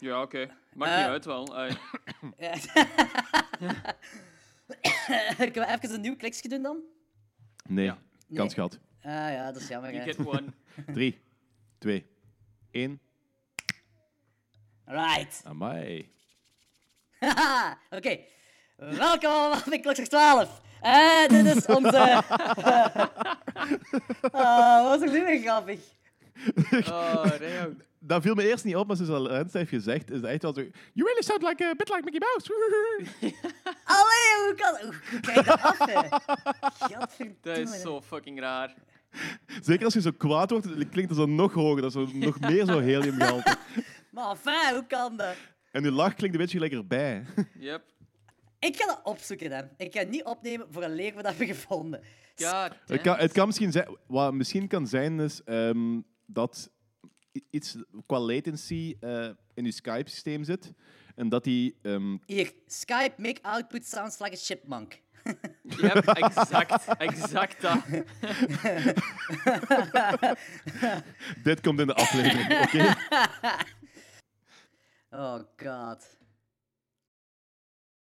S9: Ja, oké. Maakt
S19: Eh.
S9: niet uit wel. Ai.
S19: Kunnen we even een nieuw kliksje doen dan?
S12: Nee,
S19: Nee.
S12: kans gehad.
S19: Ah ja, dat is jammer.
S9: You get one.
S12: 3, 2, 1.
S19: Right.
S12: Amai.
S19: Haha, Oké. Welkom allemaal bij Klokslag 12. Eh, dit is onze... oh, wat is er nu weer grappig?
S9: Oh, Reo.
S12: Dat viel me eerst niet op, maar zoals Lens heeft gezegd, is het echt wel zo... You really sound like a bit like Mickey Mouse.
S19: Allee, hoe kan... Hoe, hoe krijg je dat af, hè?
S9: Dat is zo fucking raar.
S12: Zeker als je zo kwaad wordt, klinkt het zo nog hoger. Dat is zo nog meer zo heliumgehalte.
S19: Maar enfin, hoe kan dat?
S12: En je lach klinkt een beetje gelijk erbij.
S9: Yep.
S19: Ik ga dat opzoeken, dan. Ik ga het niet opnemen voor een leer wat we hebben gevonden.
S9: God
S12: Het kan, het kan misschien zijn... Wat misschien kan zijn, is ehm, dat iets qua latency eh, in je Skype-systeem zit. En dat die... ehm,
S19: Hier, Skype make output sounds like a chipmunk.
S9: Yep, exact. Exact dat.
S12: dit komt in de aflevering, oké?
S19: oh god.